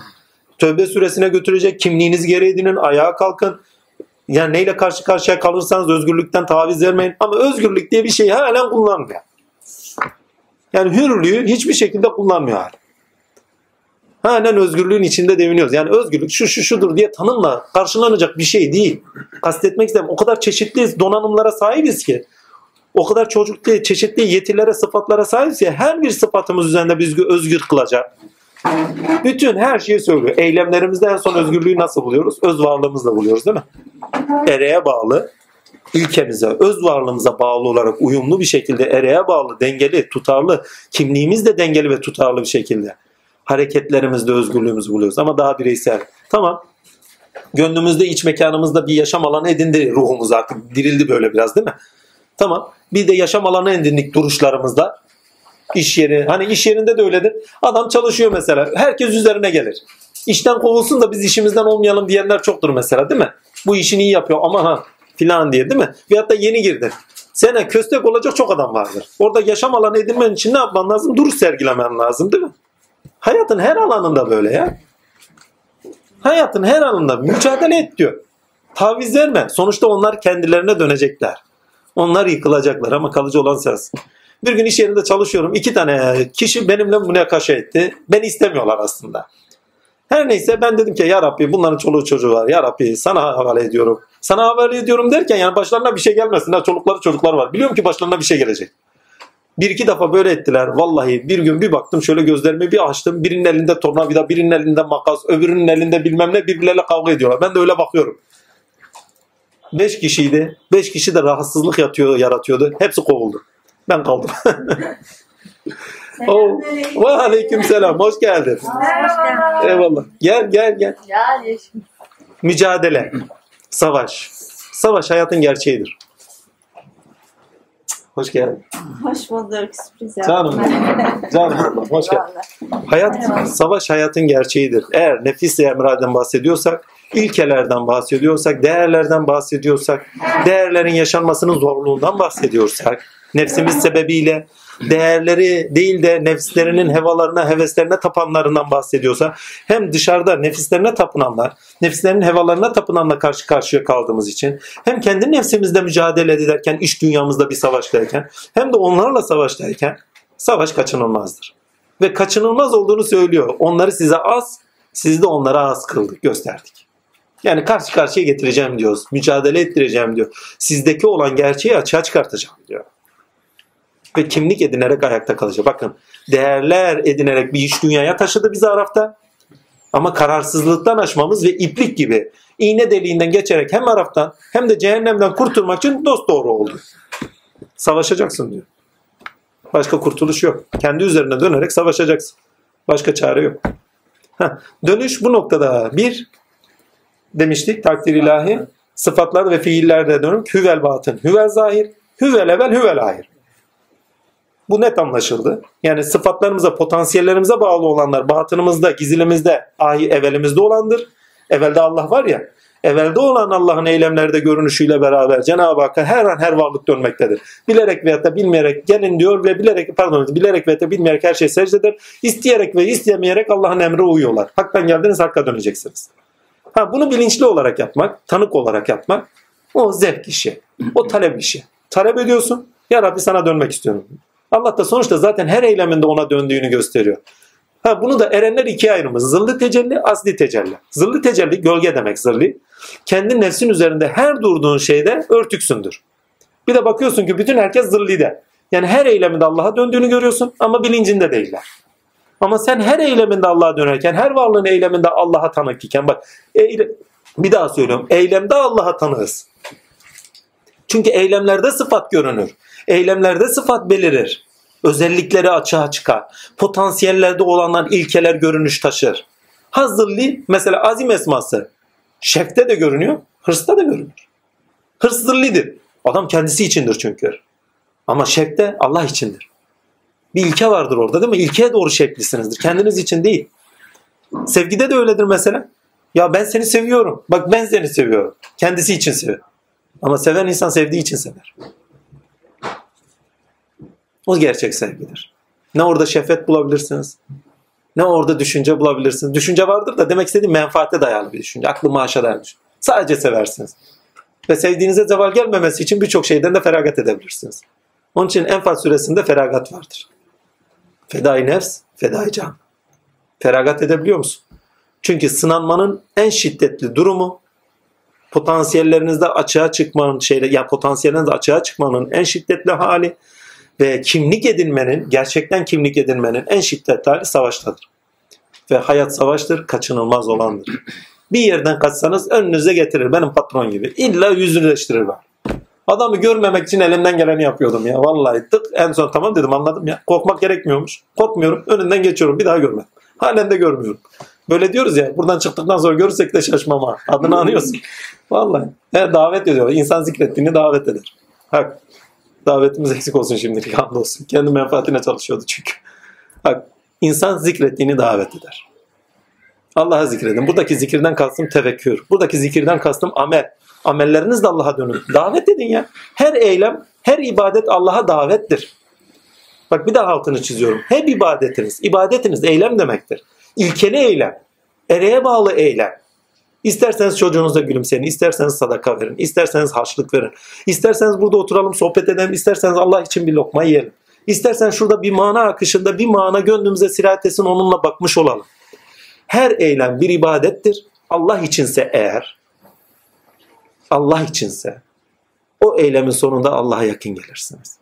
Tövbe süresine götürecek. Kimliğiniz geri edinin. Ayağa kalkın. Yani neyle karşı karşıya kalırsanız özgürlükten taviz vermeyin. Ama özgürlük diye bir şey halen kullanmıyor. Yani hürlüğü hiçbir şekilde kullanmıyor hala. Halen özgürlüğün içinde deviniyoruz. Yani özgürlük şu şu şudur diye tanımla karşılanacak bir şey değil. Kastetmek istemem. O kadar çeşitli donanımlara sahibiz ki. O kadar çocuklu, çeşitli yetilere, sıfatlara sahibiz ki her bir sıfatımız üzerinde bizi özgür kılacak. Bütün her şeyi söylüyor. Eylemlerimizde en son özgürlüğü nasıl buluyoruz? Öz varlığımızla buluyoruz değil mi? Ereğe bağlı, ilkemize, öz varlığımıza bağlı olarak uyumlu bir şekilde ereğe bağlı, dengeli, tutarlı, kimliğimiz de dengeli ve tutarlı bir şekilde hareketlerimizde özgürlüğümüzü buluyoruz. Ama daha bireysel. Tamam. Gönlümüzde, iç mekanımızda bir yaşam alanı edindi ruhumuz artık. Dirildi böyle biraz değil mi? Tamam. Bir de yaşam alanı edindik duruşlarımızda. İş yeri. Hani iş yerinde de öyledir. Adam çalışıyor mesela. Herkes üzerine gelir. İşten kovulsun da biz işimizden olmayalım diyenler çoktur mesela değil mi? Bu işini iyi yapıyor ama ha filan diye değil mi? Veyahut da yeni girdi. Sene köstek olacak çok adam vardır. Orada yaşam alanı edinmen için ne yapman lazım? Duruş sergilemen lazım değil mi? Hayatın her alanında böyle ya. Hayatın her alanında mücadele et diyor. Taviz verme. Sonuçta onlar kendilerine dönecekler. Onlar yıkılacaklar ama kalıcı olan sensin. Bir gün iş yerinde çalışıyorum. İki tane kişi benimle münakaşa etti. Beni istemiyorlar aslında. Her neyse ben dedim ki ya Rabbi bunların çoluğu çocuğu var. Ya Rabbi sana havale ediyorum. Sana havale ediyorum derken yani başlarına bir şey gelmesin. Ha, çolukları çocuklar var. Biliyorum ki başlarına bir şey gelecek. Bir iki defa böyle ettiler. Vallahi bir gün bir baktım şöyle gözlerimi bir açtım. Birinin elinde tornavida, birinin elinde makas, öbürünün elinde bilmem ne birbirleriyle kavga ediyorlar. Ben de öyle bakıyorum. Beş kişiydi. Beş kişi de rahatsızlık yatıyor, yaratıyordu. Hepsi kovuldu. Ben kaldım. oh. Ve aleyküm selam. Hoş geldin. Merhaba. Eyvallah. Gel gel gel. Mücadele. Savaş. Savaş hayatın gerçeğidir. Hoş geldin. Hoş bulduk. Sürpriz Canım. yaptım. Canım. Hoş geldin. Hayat, savaş hayatın gerçeğidir. Eğer nefis emraden bahsediyorsak, ilkelerden bahsediyorsak, değerlerden bahsediyorsak, değerlerin yaşanmasının zorluğundan bahsediyorsak, nefsimiz sebebiyle değerleri değil de nefislerinin hevalarına, heveslerine tapanlarından bahsediyorsa, hem dışarıda nefislerine tapınanlar, nefislerinin hevalarına tapınanla karşı karşıya kaldığımız için, hem kendi nefsimizle mücadele ederken, iş dünyamızda bir savaştayken, hem de onlarla savaştayken, savaş kaçınılmazdır ve kaçınılmaz olduğunu söylüyor. Onları size az, siz de onlara az kıldık, gösterdik. Yani karşı karşıya getireceğim diyoruz. Mücadele ettireceğim diyor. Sizdeki olan gerçeği açığa çıkartacağım diyor. Ve kimlik edinerek ayakta kalacak. Bakın değerler edinerek bir iş dünyaya taşıdı bizi Araf'ta. Ama kararsızlıktan aşmamız ve iplik gibi iğne deliğinden geçerek hem Araf'tan hem de cehennemden kurtulmak için dost doğru oldu. Savaşacaksın diyor. Başka kurtuluş yok. Kendi üzerine dönerek savaşacaksın. Başka çare yok. Heh, dönüş bu noktada bir demiştik takdir ilahi sıfatlar ve fiillerde dönüm hüvel batın, hüvel zahir, hüvel evvel, hüvel ahir. Bu net anlaşıldı. Yani sıfatlarımıza, potansiyellerimize bağlı olanlar batınımızda, gizlimizde, ahi evelimizde olandır. Evvelde Allah var ya, evvelde olan Allah'ın eylemlerde görünüşüyle beraber Cenab-ı Hakk'a her an her varlık dönmektedir. Bilerek veyahut da bilmeyerek gelin diyor ve bilerek pardon bilerek veyahut da bilmeyerek her şey secdedir. İsteyerek ve istemeyerek Allah'ın emri uyuyorlar. Haktan geldiniz hakka döneceksiniz. Ha bunu bilinçli olarak yapmak, tanık olarak yapmak o zevk işi. O talep işi. Talep ediyorsun. Ya Rabbi sana dönmek istiyorum. Allah da sonuçta zaten her eyleminde ona döndüğünü gösteriyor. Ha bunu da erenler ikiye ayrılmış. Zıllı tecelli, asli tecelli. Zıllı tecelli gölge demek zilli. Kendi nefsin üzerinde her durduğun şeyde örtüksündür. Bir de bakıyorsun ki bütün herkes zillide. Yani her eyleminde Allah'a döndüğünü görüyorsun ama bilincinde değiller. Ama sen her eyleminde Allah'a dönerken, her varlığın eyleminde Allah'a tanık iken bak eyle, bir daha söylüyorum. Eylemde Allah'a tanığız. Çünkü eylemlerde sıfat görünür. Eylemlerde sıfat belirir. Özellikleri açığa çıkar. Potansiyellerde olanlar ilkeler görünüş taşır. Hazırlı mesela azim esması. Şefte de görünüyor, hırsta da görünür. Hırs. Adam kendisi içindir çünkü. Ama şefte Allah içindir. Bir ilke vardır orada değil mi? İlkeye doğru şeklisinizdir. Kendiniz için değil. Sevgide de öyledir mesela. Ya ben seni seviyorum. Bak ben seni seviyorum. Kendisi için seviyor. Ama seven insan sevdiği için sever. O gerçek sevgidir. Ne orada şehvet bulabilirsiniz, ne orada düşünce bulabilirsiniz. Düşünce vardır da demek istediğim menfaate dayalı bir düşünce. Aklı maaşa dayalı düşünce. Sadece seversiniz. Ve sevdiğinize zeval gelmemesi için birçok şeyden de feragat edebilirsiniz. Onun için Enfal suresinde feragat vardır. Fedai nefs, fedai can. Feragat edebiliyor musun? Çünkü sınanmanın en şiddetli durumu potansiyellerinizde açığa çıkmanın şeyle ya potansiyellerinizde açığa çıkmanın en şiddetli hali ve kimlik edinmenin gerçekten kimlik edinmenin en şiddetli hali savaştadır. Ve hayat savaştır, kaçınılmaz olandır. Bir yerden kaçsanız önünüze getirir benim patron gibi. İlla yüzleştirir var. Adamı görmemek için elimden geleni yapıyordum ya. Vallahi tık en son tamam dedim anladım ya. Korkmak gerekmiyormuş. Korkmuyorum. Önünden geçiyorum. Bir daha görmem. Halen de görmüyorum. Böyle diyoruz ya. Buradan çıktıktan sonra görürsek de şaşmam ha. Adını anıyorsun. Vallahi. He, davet ediyor. İnsan zikrettiğini davet eder. Hak. Davetimiz eksik olsun şimdilik. Hamdolsun. Kendi menfaatine çalışıyordu çünkü. Hak. İnsan zikrettiğini davet eder. Allah'a zikredin. Buradaki zikirden kastım tefekkür. Buradaki zikirden kastım amel. Amelleriniz de Allah'a dönün. Davet edin ya. Her eylem, her ibadet Allah'a davettir. Bak bir daha altını çiziyorum. Hep ibadetiniz. ibadetiniz eylem demektir. İlkeli eylem. Ereğe bağlı eylem. İsterseniz çocuğunuza gülümseyin, isterseniz sadaka verin, isterseniz harçlık verin, isterseniz burada oturalım sohbet edelim, isterseniz Allah için bir lokma yiyelim. İstersen şurada bir mana akışında bir mana gönlümüze sirayet etsin onunla bakmış olalım. Her eylem bir ibadettir. Allah içinse eğer, Allah içinse o eylemin sonunda Allah'a yakın gelirsiniz.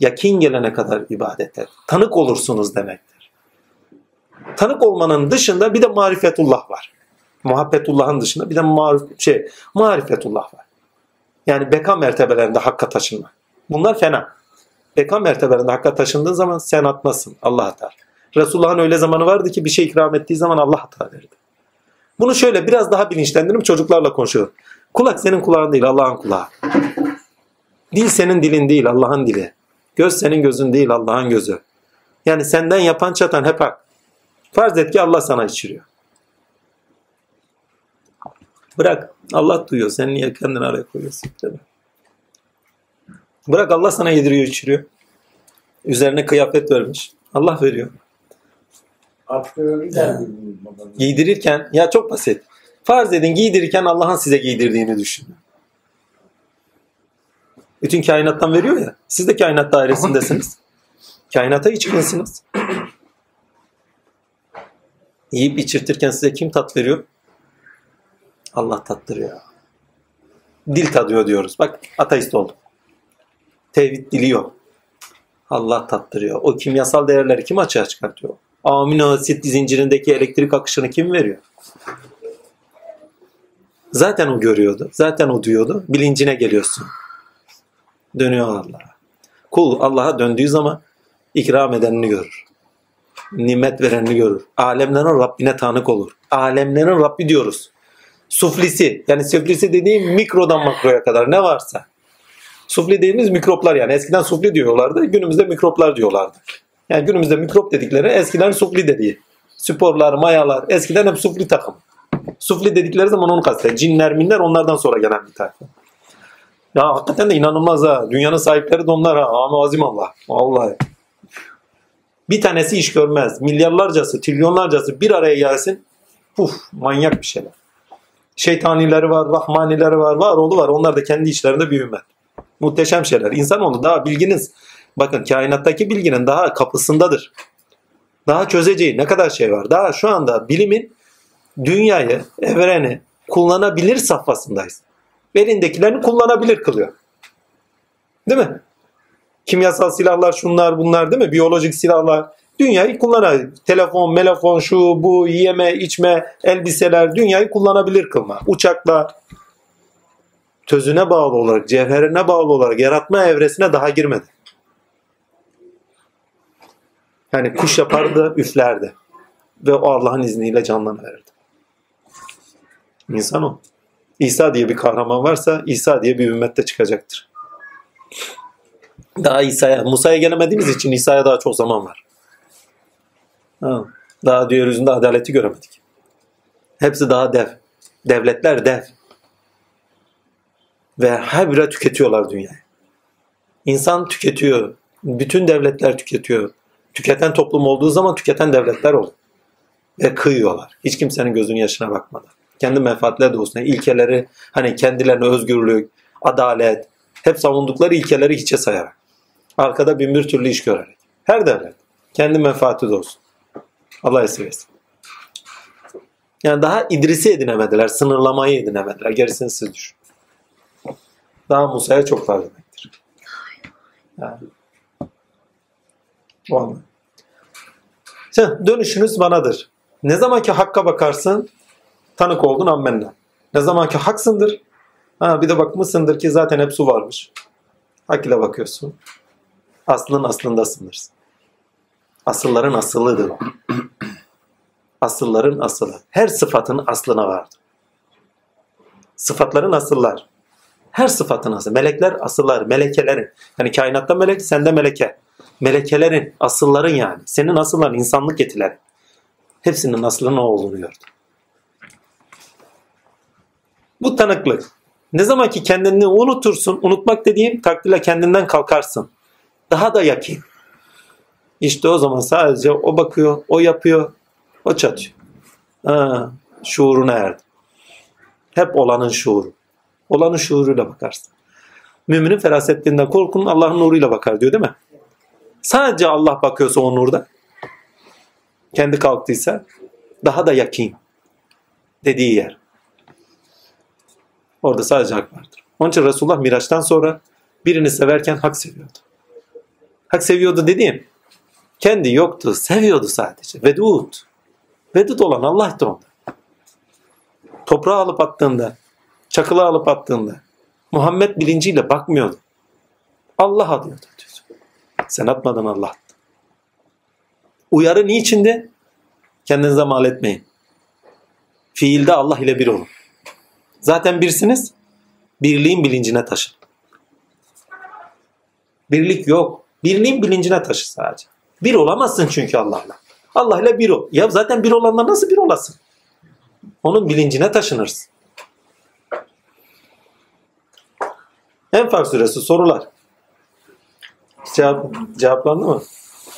Yakin gelene kadar ibadete tanık olursunuz demektir. Tanık olmanın dışında bir de marifetullah var. Muhabbetullah'ın dışında bir de marif, şey, marifetullah var. Yani beka mertebelerinde hakka taşınma. Bunlar fena. Beka mertebelerinde hakka taşındığın zaman sen atmasın. Allah atar. Resulullah'ın öyle zamanı vardı ki bir şey ikram ettiği zaman Allah hata verirdi. Bunu şöyle biraz daha bilinçlendirip çocuklarla konuşuyorum. Kulak senin kulağın değil Allah'ın kulağı. Dil senin dilin değil Allah'ın dili. Göz senin gözün değil Allah'ın gözü. Yani senden yapan çatan hep hak. Farz et ki Allah sana içiriyor. Bırak. Allah duyuyor. Sen niye kendini araya koyuyorsun? Değil mi? Bırak Allah sana yediriyor içiriyor. Üzerine kıyafet vermiş. Allah veriyor. Yani. Giydirirken ya çok basit. Farz edin giydirirken Allah'ın size giydirdiğini düşünün. Bütün kainattan veriyor ya. Siz de kainat dairesindesiniz. Kainata içkinsiniz. Yiyip içirtirken size kim tat veriyor? Allah tattırıyor. Dil tadıyor diyoruz. Bak ateist oldum. Tevhid dili yok. Allah tattırıyor. O kimyasal değerleri kim açığa çıkartıyor? Amino asit zincirindeki elektrik akışını kim veriyor? Zaten o görüyordu. Zaten o duyuyordu. Bilincine geliyorsun. Dönüyor Allah'a. Kul Allah'a döndüğü zaman ikram edenini görür. Nimet verenini görür. Alemlerin Rabbine tanık olur. Alemlerin Rabbi diyoruz. Suflisi yani suflisi dediğim mikrodan makroya kadar ne varsa. Sufli dediğimiz mikroplar yani. Eskiden sufli diyorlardı. Günümüzde mikroplar diyorlardı. Yani günümüzde mikrop dedikleri eskiden sufli dediği. Sporlar, mayalar eskiden hep sufli takım. Sufli dedikleri zaman onu kastediyor. Cinler, minler onlardan sonra gelen bir tayfa. Ya hakikaten de inanılmaz ha. Dünyanın sahipleri de onlar ha. Amin azim Allah. Vallahi. Bir tanesi iş görmez. Milyarlarcası, trilyonlarcası bir araya gelsin. Puf, manyak bir şeyler. Şeytanileri var, rahmanileri var, var oğlu var. Onlar da kendi içlerinde bir ümmet. Muhteşem şeyler. İnsanoğlu daha bilginiz. Bakın kainattaki bilginin daha kapısındadır. Daha çözeceği ne kadar şey var. Daha şu anda bilimin dünyayı, evreni kullanabilir safhasındayız. Elindekilerini kullanabilir kılıyor. Değil mi? Kimyasal silahlar şunlar bunlar değil mi? Biyolojik silahlar. Dünyayı kullanabilir. Telefon, melefon, şu bu, yeme, içme, elbiseler dünyayı kullanabilir kılma. Uçaklar, tözüne bağlı olarak, cevherine bağlı olarak yaratma evresine daha girmedi. Yani kuş yapardı, üflerdi. Ve o Allah'ın izniyle canlanıverirdi. İnsan o. İsa diye bir kahraman varsa İsa diye bir ümmette çıkacaktır. Daha İsa'ya, Musa'ya gelemediğimiz için İsa'ya daha çok zaman var. Ha, daha diğer yüzünde adaleti göremedik. Hepsi daha dev. Devletler dev. Ve her bire tüketiyorlar dünyayı. İnsan tüketiyor. Bütün devletler tüketiyor. Tüketen toplum olduğu zaman tüketen devletler olur. Ve kıyıyorlar. Hiç kimsenin gözünün yaşına bakmadan. Kendi menfaatleri doğrusunda ilkeleri hani kendilerine özgürlük, adalet hep savundukları ilkeleri hiçe sayarak. Arkada bin bir türlü iş görerek. Her devlet. Kendi menfaati de. Allah esirgesin. Yani daha İdris'i edinemediler. Sınırlamayı edinemediler. Gerisini siz düşün. Daha Musa'ya çok var demektir. Yani. Sen, dönüşünüz banadır. Ne zaman ki hakka bakarsın tanık oldun ammenna. Ne zaman ki haksındır ha, bir de bakmışsındır ki zaten hep su varmış. Hak ile bakıyorsun. Aslın aslındasındır. Asılların asılıdır o. Asılların asılı. Her sıfatın aslına vardır. Sıfatların asıllar. Her sıfatın aslı. Melekler asıllar. Melekelerin. Yani kainatta melek, sende meleke. Melekelerin, asılların yani. Senin asılların insanlık etileri. Hepsinin aslının o olduğunu gördüm. Bu tanıklık. Ne zaman ki kendini unutursun, unutmak dediğim takdirle kendinden kalkarsın. Daha da yakin. İşte o zaman sadece o bakıyor, o yapıyor, o çatıyor. Ha, şuuruna erdi. Hep olanın şuuru. Olanın şuuruyla bakarsın. Müminin ferasetliğinden korkun Allah'ın nuruyla bakar diyor değil mi? Sadece Allah bakıyorsa o nurda kendi kalktıysa daha da yakin dediği yer. Orada sadece hak vardır. Onun için Resulullah Miraç'tan sonra birini severken hak seviyordu. Hak seviyordu dediğim kendi yoktu, seviyordu sadece. Vedud. Vedud olan Allah'tır onda. Toprağı alıp attığında, çakılı alıp attığında Muhammed bilinciyle bakmıyordu. Allah diyordu. diyor. Sen atmadın Allah. Uyarı niçindi? Kendinize mal etmeyin. Fiilde Allah ile bir olun. Zaten birsiniz. Birliğin bilincine taşın. Birlik yok. Birliğin bilincine taşı sadece. Bir olamazsın çünkü Allah'la. Allah ile bir ol. Ya zaten bir olanla nasıl bir olasın? Onun bilincine taşınırsın. Enfal suresi sorular. Cevap, cevaplandı mı?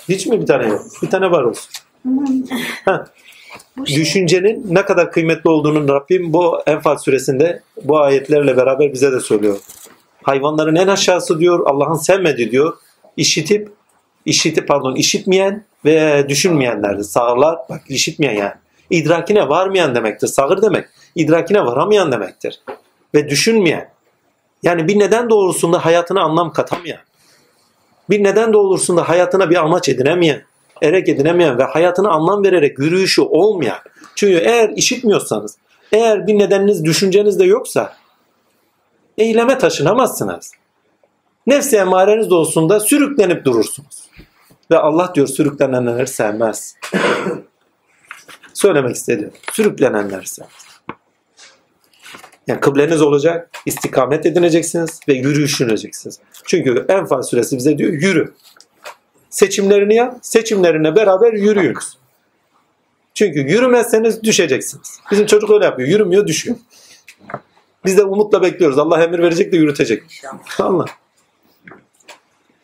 Hiç mi bir tane yok? Bir tane var olsun. Ha. Düşüncenin ne kadar kıymetli olduğunu Rabbim bu Enfal suresinde bu ayetlerle beraber bize de söylüyor. Hayvanların en aşağısı diyor Allah'ın sevmediği diyor. İşitip, işitip pardon işitmeyen ve düşünmeyenlerdir. Sağırlar bak işitmeyen yani. İdrakine varmayan demektir. Sağır demek. İdrakine varamayan demektir. Ve düşünmeyen. Yani bir neden doğrusunda hayatına anlam katamayan. Bir neden doğrusunda hayatına bir amaç edinemeyen, erek edinemeyen ve hayatına anlam vererek yürüyüşü olmayan. Çünkü eğer işitmiyorsanız, eğer bir nedeniniz, düşünceniz de yoksa eyleme taşınamazsınız. Nefsi emareniz olsun sürüklenip durursunuz. Ve Allah diyor sürüklenenleri sevmez. Söylemek istediğim. Sürüklenenleri sevmez. Yani kıbleniz olacak, istikamet edineceksiniz ve yürüyüşüneceksiniz. Çünkü Enfal suresi bize diyor yürü. Seçimlerini yap, seçimlerine beraber yürüyünüz. Çünkü yürümezseniz düşeceksiniz. Bizim çocuk öyle yapıyor. Yürümüyor, düşüyor. Biz de umutla bekliyoruz. Allah emir verecek de yürütecek. Allah.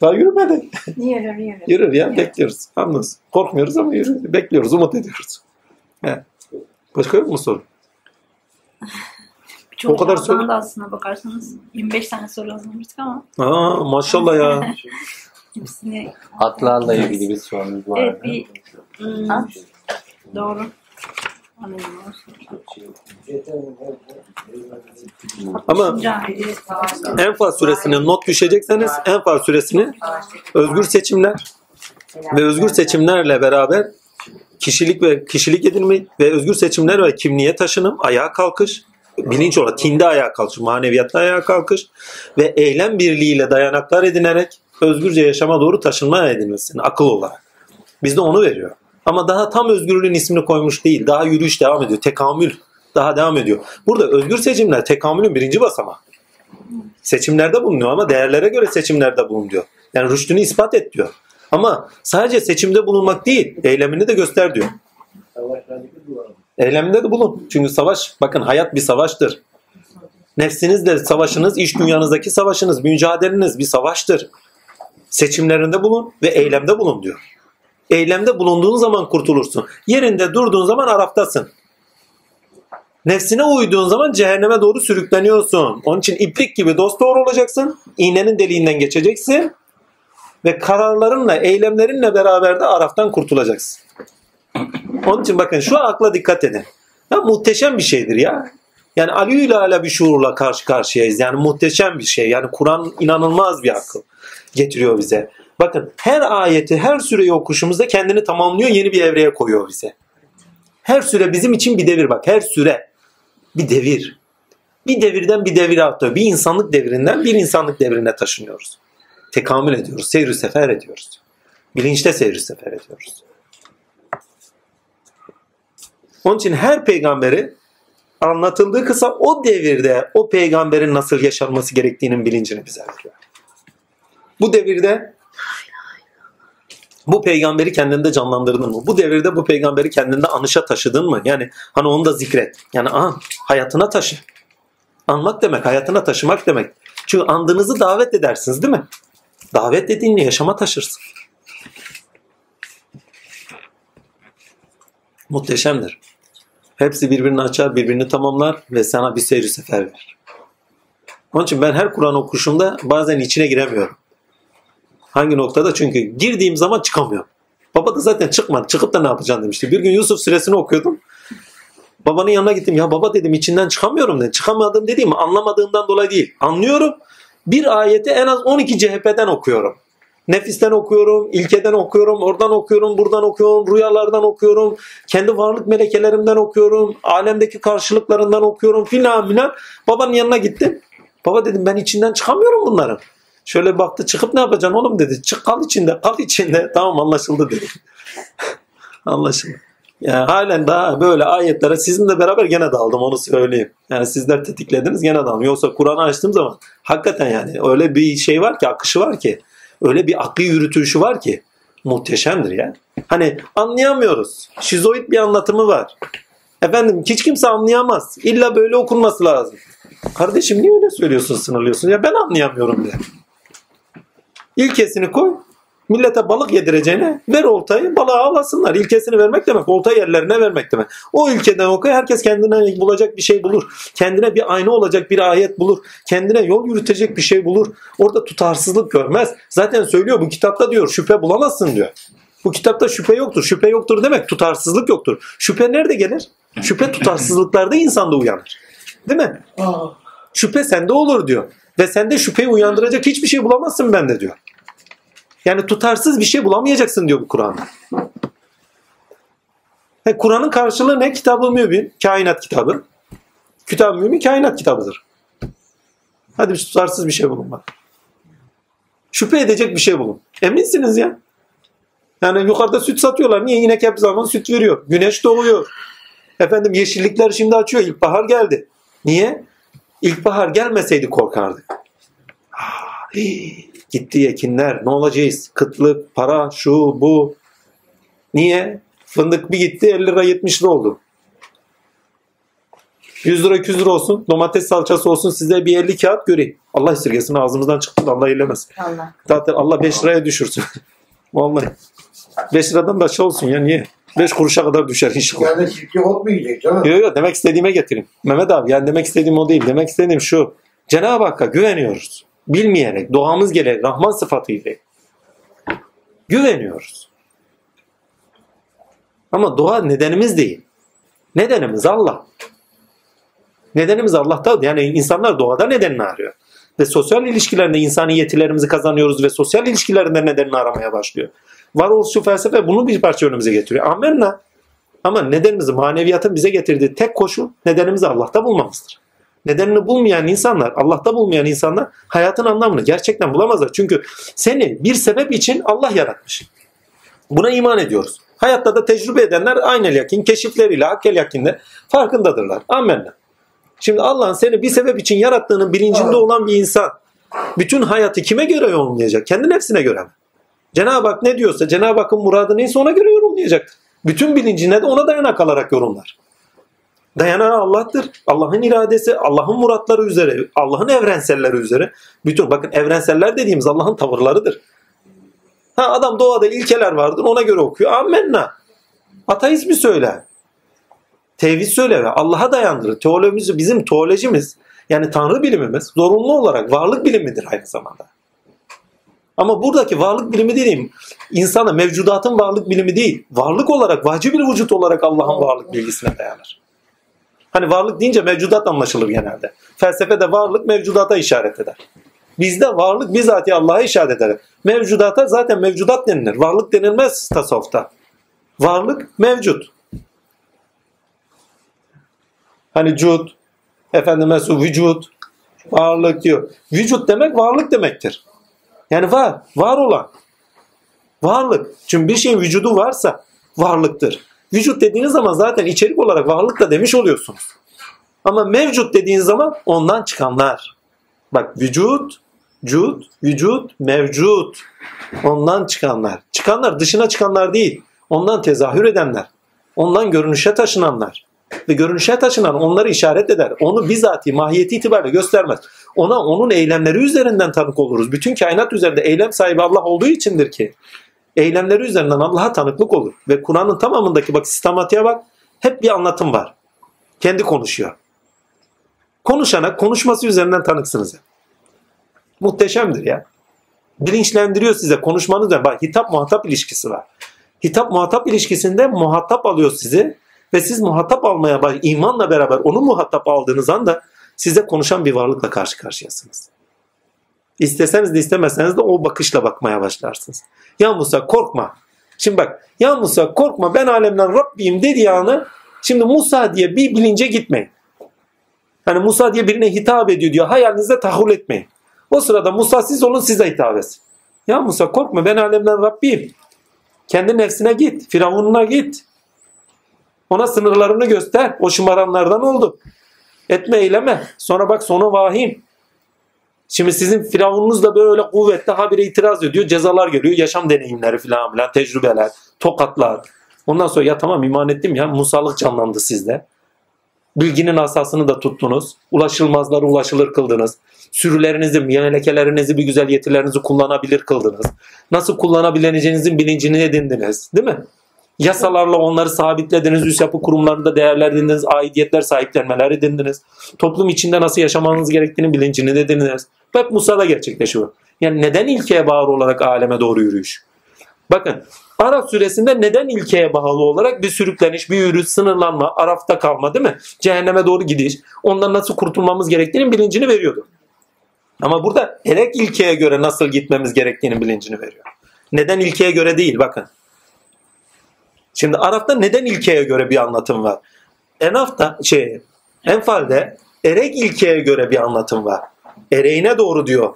Daha yürümedi. Yürür yürür. Yürür ya, bekliyoruz. Hamdolsun. Korkmuyoruz ama yürür. Bekliyoruz, umut ediyoruz. He. Başka yok mu soru? Çok O kadar da aslında bakarsanız 25 tane soru hazırlamıştık ama Aa, maşallah ya. hepsini Atlarla ilgili bir sorunuz var. evet bir hmm, doğru. Ama. Enfal suresine not düşecekseniz Enfal suresini özgür seçimler ve özgür seçimlerle beraber kişilik ve kişilik edinme ve özgür seçimler ve kimliğe taşınım, ayağa kalkış, bilinç olarak tinde ayağa kalkış, maneviyatta ayağa kalkış ve eylem birliğiyle dayanaklar edinerek özgürce yaşama doğru taşınma edilmesini akıl olarak. Bizde onu veriyor. Ama daha tam özgürlüğün ismini koymuş değil. Daha yürüyüş devam ediyor. Tekamül daha devam ediyor. Burada özgür seçimler tekamülün birinci basamağı. Seçimlerde bulunuyor ama değerlere göre seçimlerde bulun diyor. Yani rüştünü ispat et diyor. Ama sadece seçimde bulunmak değil, eylemini de göster diyor. Eyleminde de bulun. Çünkü savaş, bakın hayat bir savaştır. Nefsinizle savaşınız, iş dünyanızdaki savaşınız, mücadeleniz bir savaştır. Seçimlerinde bulun ve eylemde bulun diyor. Eylemde bulunduğun zaman kurtulursun. Yerinde durduğun zaman Araf'tasın. Nefsine uyduğun zaman cehenneme doğru sürükleniyorsun. Onun için iplik gibi dost doğru olacaksın. İğnenin deliğinden geçeceksin. Ve kararlarınla, eylemlerinle beraber de Araf'tan kurtulacaksın. Onun için bakın şu akla dikkat edin. Ya muhteşem bir şeydir ya. Yani Ali ile ala bir şuurla karşı karşıyayız. Yani muhteşem bir şey. Yani Kur'an inanılmaz bir akıl getiriyor bize. Bakın her ayeti, her süreyi okuşumuzda kendini tamamlıyor, yeni bir evreye koyuyor bize. Her süre bizim için bir devir bak. Her süre bir devir. Bir devirden bir devire atlıyor. Bir insanlık devrinden bir insanlık devrine taşınıyoruz. Tekamül ediyoruz. Seyir sefer ediyoruz. Bilinçte seyir sefer ediyoruz. Onun için her peygamberi anlatıldığı kısa o devirde o peygamberin nasıl yaşanması gerektiğinin bilincini bize veriyor. Bu devirde bu peygamberi kendinde canlandırdın mı? Bu devirde bu peygamberi kendinde anışa taşıdın mı? Yani hani onu da zikret. Yani aha, hayatına taşı. Anmak demek, hayatına taşımak demek. Çünkü andığınızı davet edersiniz değil mi? Davet dediğinle yaşama taşırsın. Muhteşemdir. Hepsi birbirini açar, birbirini tamamlar ve sana bir seyir sefer verir. Onun için ben her Kur'an okuşumda bazen içine giremiyorum. Hangi noktada? Çünkü girdiğim zaman çıkamıyorum. Baba da zaten çıkma, çıkıp da ne yapacaksın demişti. Bir gün Yusuf suresini okuyordum. Babanın yanına gittim. Ya baba dedim içinden çıkamıyorum dedim. Çıkamadığım dediğim anlamadığımdan dolayı değil. Anlıyorum. Bir ayeti en az 12 CHP'den okuyorum. Nefisten okuyorum, ilkeden okuyorum, oradan okuyorum, buradan okuyorum, rüyalardan okuyorum, kendi varlık melekelerimden okuyorum, alemdeki karşılıklarından okuyorum filan filan. Babanın yanına gittim. Baba dedim ben içinden çıkamıyorum bunların. Şöyle baktı çıkıp ne yapacaksın oğlum dedi. Çık kal içinde, kal içinde. Tamam anlaşıldı dedi. anlaşıldı. Yani halen daha böyle ayetlere sizinle beraber gene daldım onu söyleyeyim. Yani sizler tetiklediniz gene daldım. Yoksa Kur'an'ı açtığım zaman hakikaten yani öyle bir şey var ki akışı var ki öyle bir aklı yürütüşü var ki muhteşemdir ya. Hani anlayamıyoruz. Şizoid bir anlatımı var. Efendim hiç kimse anlayamaz. İlla böyle okunması lazım. Kardeşim niye öyle söylüyorsun sınırlıyorsun? Ya ben anlayamıyorum de. İlkesini koy. Millete balık yedireceğine ver oltayı balığa avlasınlar. İlkesini vermek demek olta yerlerine vermek demek. O ülkeden okuyor herkes kendine bulacak bir şey bulur. Kendine bir ayna olacak bir ayet bulur. Kendine yol yürütecek bir şey bulur. Orada tutarsızlık görmez. Zaten söylüyor bu kitapta diyor şüphe bulamazsın diyor. Bu kitapta şüphe yoktur. Şüphe yoktur demek tutarsızlık yoktur. Şüphe nerede gelir? Şüphe tutarsızlıklarda insanda uyanır. Değil mi? Şüphe sende olur diyor. Ve sende şüpheyi uyandıracak hiçbir şey bulamazsın bende diyor. Yani tutarsız bir şey bulamayacaksın diyor bu Kur'an'da. He, Kur'an'ın karşılığı ne? Kitab-ı Mübin, kainat kitabı. Kitab-ı Mübin kainat kitabıdır. Hadi bir tutarsız bir şey bulun bak. Şüphe edecek bir şey bulun. Eminsiniz ya. Yani yukarıda süt satıyorlar. Niye? İnek hep zaman süt veriyor. Güneş doğuyor. Efendim yeşillikler şimdi açıyor. İlkbahar geldi. Niye? İlkbahar gelmeseydi korkardık. Ah. Gitti ekinler. Ne olacağız? Kıtlık, para, şu, bu. Niye? Fındık bir gitti 50 lira 70 lira oldu. 100 lira 200 lira olsun. Domates salçası olsun size bir 50 kağıt göreyim. Allah esirgesin ağzımızdan çıktı da Allah eylemesin. Allah. Zaten Allah 5 liraya düşürsün. Vallahi. 5 liradan da aşağı olsun ya niye? 5 kuruşa kadar düşer inşallah. Yani mu yiyecek canım? Yok yok demek istediğime getireyim. Mehmet abi yani demek istediğim o değil. Demek istediğim şu. Cenab-ı Hakk'a güveniyoruz. Bilmeyerek, doğamız gereği, Rahman sıfatıyla güveniyoruz. Ama doğa nedenimiz değil. Nedenimiz Allah. Nedenimiz Allah'ta. Yani insanlar doğada nedenini arıyor. Ve sosyal ilişkilerinde insani yetilerimizi kazanıyoruz ve sosyal ilişkilerinde nedenini aramaya başlıyor. Varoluşçu felsefe bunu bir parça önümüze getiriyor. Amenna. Ama nedenimizi, maneviyatın bize getirdiği tek koşul nedenimizi Allah'ta bulmamızdır. Nedenini bulmayan insanlar, Allah'ta bulmayan insanlar hayatın anlamını gerçekten bulamazlar. Çünkü seni bir sebep için Allah yaratmış. Buna iman ediyoruz. Hayatta da tecrübe edenler aynel yakin, keşifleriyle akkel yakinde farkındadırlar. Amenna. Şimdi Allah'ın seni bir sebep için yarattığının bilincinde olan bir insan bütün hayatı kime göre yorumlayacak? Kendi nefsine göre mi? Cenab-ı Hak ne diyorsa, Cenab-ı Hakk'ın muradı neyse ona göre yorumlayacak. Bütün bilincine de ona dayanak alarak yorumlar. Dayanağı Allah'tır. Allah'ın iradesi, Allah'ın muratları üzere, Allah'ın evrenselleri üzere. Bütün bakın evrenseller dediğimiz Allah'ın tavırlarıdır. Ha adam doğada ilkeler vardır ona göre okuyor. Amenna. Ateizmi söyle. Tevhid söyle ve Allah'a dayandırır. Teolojimiz, bizim teolojimiz yani Tanrı bilimimiz zorunlu olarak varlık bilimidir aynı zamanda. Ama buradaki varlık bilimi dediğim insana mevcudatın varlık bilimi değil. Varlık olarak, vacib bir vücut olarak Allah'ın varlık bilgisine dayanır. Hani varlık deyince mevcudat anlaşılır genelde. Felsefede varlık mevcudata işaret eder. Bizde varlık bizatihi Allah'a işaret eder. Mevcudata zaten mevcudat denilir. Varlık denilmez tasavvufta. Varlık mevcut. Hani cud, efendime su vücut, varlık diyor. Vücut demek varlık demektir. Yani var, var olan. Varlık. Çünkü bir şeyin vücudu varsa varlıktır. Vücut dediğiniz zaman zaten içerik olarak varlık da demiş oluyorsunuz. Ama mevcut dediğiniz zaman ondan çıkanlar. Bak vücut, cud, vücut, mevcut. Ondan çıkanlar. Çıkanlar dışına çıkanlar değil. Ondan tezahür edenler. Ondan görünüşe taşınanlar. Ve görünüşe taşınan onları işaret eder. Onu bizatihi mahiyeti itibariyle göstermez. Ona onun eylemleri üzerinden tanık oluruz. Bütün kainat üzerinde eylem sahibi Allah olduğu içindir ki eylemleri üzerinden Allah'a tanıklık olur. Ve Kur'an'ın tamamındaki bak sistematiğe bak hep bir anlatım var. Kendi konuşuyor. Konuşana konuşması üzerinden tanıksınız. Muhteşemdir ya. Bilinçlendiriyor size konuşmanız üzerinden. Bak hitap muhatap ilişkisi var. Hitap muhatap ilişkisinde muhatap alıyor sizi ve siz muhatap almaya imanla beraber onu muhatap aldığınız anda size konuşan bir varlıkla karşı karşıyasınız. İsteseniz de istemeseniz de o bakışla bakmaya başlarsınız. Ya Musa korkma. Şimdi bak ya Musa korkma ben alemden Rabbiyim dediği anı şimdi Musa diye bir bilince gitmeyin. Hani Musa diye birine hitap ediyor diyor hayalinizde tahul etmeyin. O sırada Musa siz olun size hitap etsin. Ya Musa korkma ben alemden Rabbiyim. Kendi nefsine git. Firavununa git. Ona sınırlarını göster. O şımaranlardan oldu. Etme eyleme. Sonra bak sonu vahim. Şimdi sizin firavununuz da böyle kuvvetli habire itiraz ediyor. Cezalar geliyor. Yaşam deneyimleri falan filan. Tecrübeler. Tokatlar. Ondan sonra ya tamam iman ettim ya. Musalık canlandı sizde. Bilginin asasını da tuttunuz. Ulaşılmazları ulaşılır kıldınız. Sürülerinizi, melekelerinizi, bir güzel yetilerinizi kullanabilir kıldınız. Nasıl kullanabileceğinizin bilincini edindiniz. Değil mi? Yasalarla onları sabitlediniz. Üst yapı kurumlarında değerlendirdiniz. Aidiyetler sahiplenmeler edindiniz. Toplum içinde nasıl yaşamanız gerektiğini bilincini edindiniz. Hep Musa'da gerçekleşiyor. Yani neden ilkeye bağlı olarak aleme doğru yürüyüş? Bakın Araf suresinde neden ilkeye bağlı olarak bir sürükleniş, bir yürüyüş, sınırlanma, Araf'ta kalma değil mi? Cehenneme doğru gidiş, ondan nasıl kurtulmamız gerektiğinin bilincini veriyordu. Ama burada erek ilkeye göre nasıl gitmemiz gerektiğinin bilincini veriyor. Neden ilkeye göre değil bakın. Şimdi Araf'ta neden ilkeye göre bir anlatım var? Enaf'ta şey Enfal'de erek ilkeye göre bir anlatım var. Ereğine doğru diyor.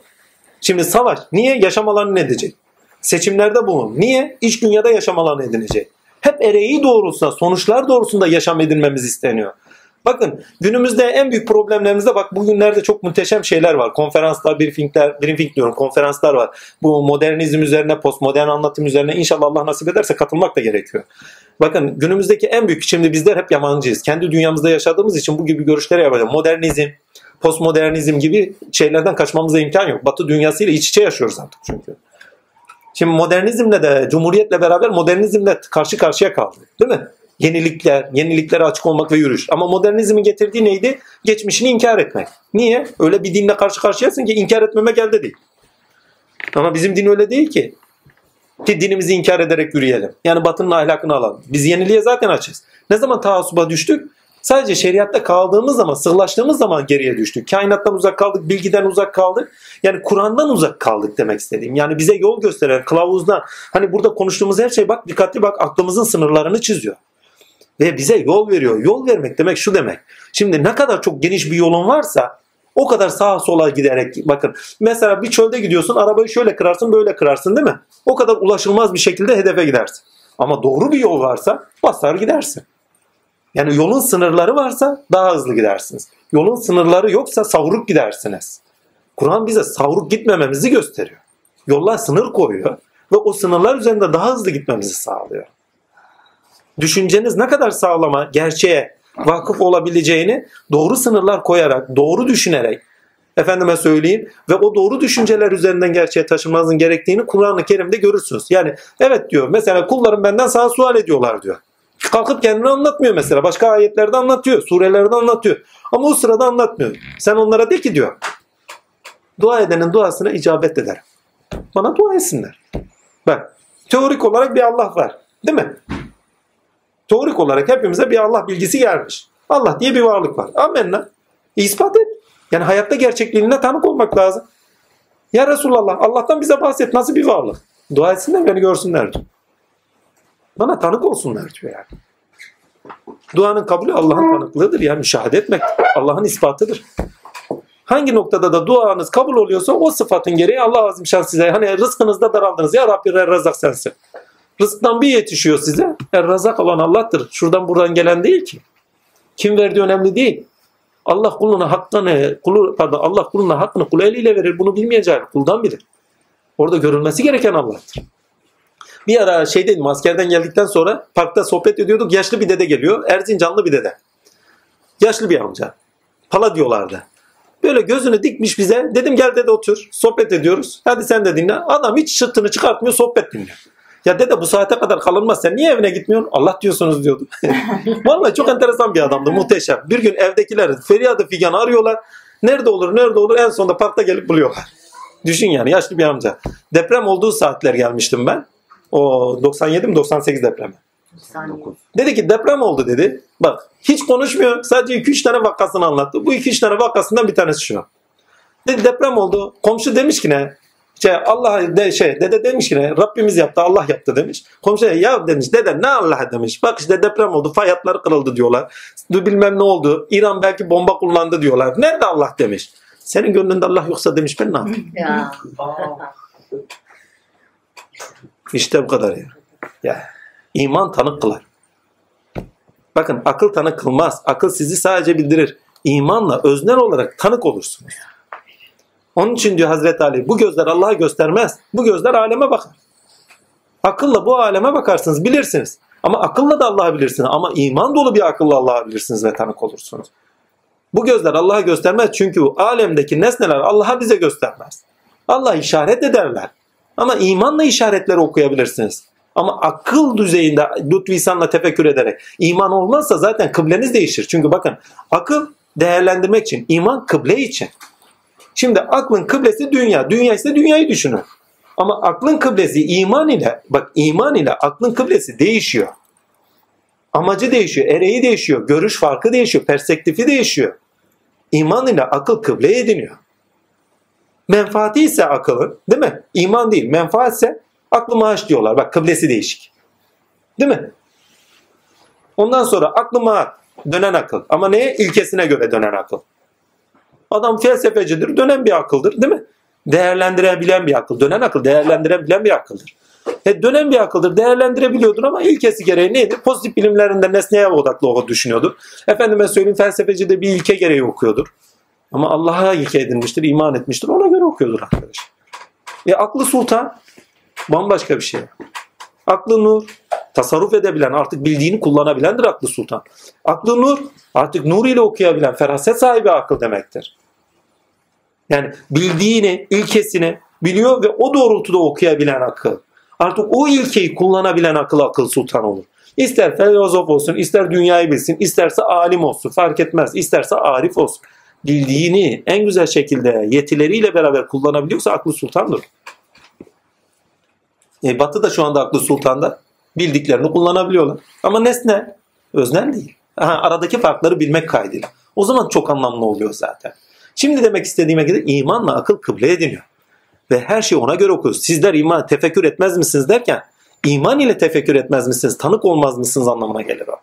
Şimdi savaş niye yaşam alanı ne edecek? Seçimlerde bulun. Niye? İç dünyada yaşam alanı edinecek. Hep ereği doğrultusunda, sonuçlar doğrultusunda yaşam edinmemiz isteniyor. Bakın günümüzde en büyük problemlerimizde bak bugünlerde çok muhteşem şeyler var. Konferanslar, briefingler, briefing diyorum konferanslar var. Bu modernizm üzerine, postmodern anlatım üzerine inşallah Allah nasip ederse katılmak da gerekiyor. Bakın günümüzdeki en büyük, şimdi bizler hep yabancıyız. Kendi dünyamızda yaşadığımız için bu gibi görüşlere yapacağız. Modernizm, postmodernizm gibi şeylerden kaçmamıza imkan yok. Batı dünyasıyla iç içe yaşıyoruz artık çünkü. Şimdi modernizmle de, cumhuriyetle beraber modernizmle karşı karşıya kaldı. Değil mi? Yenilikler, yeniliklere açık olmak ve yürüyüş. Ama modernizmin getirdiği neydi? Geçmişini inkar etmek. Niye? Öyle bir dinle karşı karşıyasın ki inkar etmemek elde değil. Ama bizim din öyle değil ki. Ki dinimizi inkar ederek yürüyelim. Yani batının ahlakını alalım. Biz yeniliğe zaten açız. Ne zaman taassuba düştük? Sadece şeriatta kaldığımız zaman, sığlaştığımız zaman geriye düştük. Kainattan uzak kaldık, bilgiden uzak kaldık. Yani Kur'an'dan uzak kaldık demek istediğim. Yani bize yol gösteren, kılavuzdan. Hani burada konuştuğumuz her şey bak dikkatli bak aklımızın sınırlarını çiziyor. Ve bize yol veriyor. Yol vermek demek şu demek. Şimdi ne kadar çok geniş bir yolun varsa o kadar sağa sola giderek bakın. Mesela bir çölde gidiyorsun arabayı şöyle kırarsın böyle kırarsın değil mi? O kadar ulaşılmaz bir şekilde hedefe gidersin. Ama doğru bir yol varsa basar gidersin. Yani yolun sınırları varsa daha hızlı gidersiniz. Yolun sınırları yoksa savruk gidersiniz. Kur'an bize savruk gitmememizi gösteriyor. Yollar sınır koyuyor ve o sınırlar üzerinde daha hızlı gitmemizi sağlıyor. Düşünceniz ne kadar sağlama, gerçeğe vakıf olabileceğini doğru sınırlar koyarak, doğru düşünerek, Efendime söyleyeyim ve o doğru düşünceler üzerinden gerçeğe taşımanızın gerektiğini Kur'an-ı Kerim'de görürsünüz. Yani evet diyor mesela kullarım benden sana sual ediyorlar diyor. Kalkıp kendini anlatmıyor mesela. Başka ayetlerde anlatıyor. Surelerde anlatıyor. Ama o sırada anlatmıyor. Sen onlara de ki diyor. Dua edenin duasına icabet eder. Bana dua etsinler. Bak teorik olarak bir Allah var. Değil mi? Teorik olarak hepimize bir Allah bilgisi gelmiş. Allah diye bir varlık var. Amenna. İspat et. Yani hayatta gerçekliğine tanık olmak lazım. Ya Resulallah Allah'tan bize bahset. Nasıl bir varlık? Dua etsinler beni görsünler diyor. Bana tanık olsunlar diyor yani. Duanın kabulü Allah'ın tanıklığıdır. Yani müşahede etmek Allah'ın ispatıdır. Hangi noktada da duanız kabul oluyorsa o sıfatın gereği Allah azim şan size. Hani rızkınızda daraldınız. Ya Rabbi er razak sensin. Rızktan bir yetişiyor size. Er razak olan Allah'tır. Şuradan buradan gelen değil ki. Kim verdiği önemli değil. Allah kuluna hakkını, kulu, pardon, Allah kuluna hakkını kul eliyle verir. Bunu bilmeyeceğini kuldan bilir. Orada görülmesi gereken Allah'tır. Bir ara şeydeydim askerden geldikten sonra parkta sohbet ediyorduk. Yaşlı bir dede geliyor. Erzincanlı bir dede. Yaşlı bir amca. Pala diyorlardı. Böyle gözünü dikmiş bize. Dedim gel dede otur. Sohbet ediyoruz. Hadi sen de dinle. Adam hiç çıtını çıkartmıyor sohbet dinliyor. Ya dede bu saate kadar kalınmaz. Sen niye evine gitmiyorsun? Allah diyorsunuz diyordu. Vallahi çok enteresan bir adamdı. Muhteşem. Bir gün evdekiler feryadı figan arıyorlar. Nerede olur nerede olur en sonunda parkta gelip buluyorlar. Düşün yani yaşlı bir amca. Deprem olduğu saatler gelmiştim ben. O 97 mi 98 depremi. Dedi ki deprem oldu dedi. Bak hiç konuşmuyor. Sadece 2-3 tane vakasını anlattı. Bu 2-3 tane vakasından bir tanesi şu. Dedi deprem oldu. Komşu demiş ki ne? Şey, Allah de, şey dede demiş ki ne? Rabbimiz yaptı Allah yaptı demiş. Komşu ya demiş dede ne Allah demiş. Bak işte deprem oldu fay hatları kırıldı diyorlar. Bilmem ne oldu. İran belki bomba kullandı diyorlar. Nerede Allah demiş. Senin gönlünde Allah yoksa demiş ben ne yapayım? Ya. İşte bu kadar ya. ya. İman tanık kılar. Bakın akıl tanık kılmaz. Akıl sizi sadece bildirir. İmanla öznel olarak tanık olursunuz. Onun için diyor Hazreti Ali bu gözler Allah'a göstermez. Bu gözler aleme bakar. Akılla bu aleme bakarsınız bilirsiniz. Ama akılla da Allah'ı bilirsiniz. Ama iman dolu bir akılla Allah'ı bilirsiniz ve tanık olursunuz. Bu gözler Allah'a göstermez çünkü alemdeki nesneler Allah'a bize göstermez. Allah işaret ederler. Ama imanla işaretleri okuyabilirsiniz. Ama akıl düzeyinde lütfisanla tefekkür ederek iman olmazsa zaten kıbleniz değişir. Çünkü bakın akıl değerlendirmek için, iman kıble için. Şimdi aklın kıblesi dünya. Dünya ise dünyayı düşünün. Ama aklın kıblesi iman ile, bak iman ile aklın kıblesi değişiyor. Amacı değişiyor, ereği değişiyor, görüş farkı değişiyor, perspektifi değişiyor. İman ile akıl kıble ediniyor. Menfaati ise akılın, değil mi? İman değil, menfaat ise aklı maaş diyorlar. Bak kıblesi değişik. Değil mi? Ondan sonra aklı maaş, dönen akıl. Ama neye? İlkesine göre dönen akıl. Adam felsefecidir, dönen bir akıldır, değil mi? Değerlendirebilen bir akıl. Dönen akıl değerlendirebilen bir akıldır. E dönen bir akıldır, değerlendirebiliyordur ama ilkesi gereği neydi? Pozitif bilimlerinde nesneye odaklı o düşünüyordu. Efendime söyleyeyim felsefeci de bir ilke gereği okuyordur. Ama Allah'a ilke edinmiştir, iman etmiştir. Ona göre okuyordur arkadaş. E aklı sultan bambaşka bir şey. Aklı nur, tasarruf edebilen, artık bildiğini kullanabilendir aklı sultan. Aklı nur, artık nur ile okuyabilen, feraset sahibi akıl demektir. Yani bildiğini, ilkesini biliyor ve o doğrultuda okuyabilen akıl. Artık o ilkeyi kullanabilen akıl akıl sultan olur. İster filozof olsun, ister dünyayı bilsin, isterse alim olsun fark etmez. İsterse arif olsun. Bildiğini en güzel şekilde yetileriyle beraber kullanabiliyorsa aklı sultandır. E, Batı da şu anda aklı sultanda. Bildiklerini kullanabiliyorlar. Ama nesne, öznel değil. Aha, aradaki farkları bilmek kaydıyla. O zaman çok anlamlı oluyor zaten. Şimdi demek istediğime göre imanla akıl kıble ediniyor. Ve her şeyi ona göre okuyoruz. Sizler iman tefekkür etmez misiniz derken iman ile tefekkür etmez misiniz, tanık olmaz mısınız anlamına gelir o.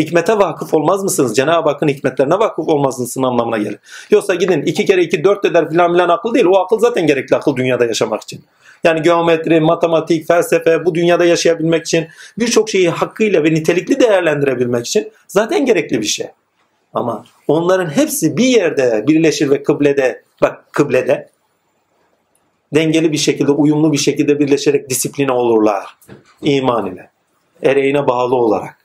Hikmete vakıf olmaz mısınız? Cenab-ı Hakk'ın hikmetlerine vakıf olmaz mısınız anlamına gelir. Yoksa gidin iki kere iki dört eder filan filan akıl değil. O akıl zaten gerekli akıl dünyada yaşamak için. Yani geometri, matematik, felsefe bu dünyada yaşayabilmek için birçok şeyi hakkıyla ve nitelikli değerlendirebilmek için zaten gerekli bir şey. Ama onların hepsi bir yerde birleşir ve kıblede, bak kıblede dengeli bir şekilde, uyumlu bir şekilde birleşerek disipline olurlar. iman ile. Ereğine bağlı olarak.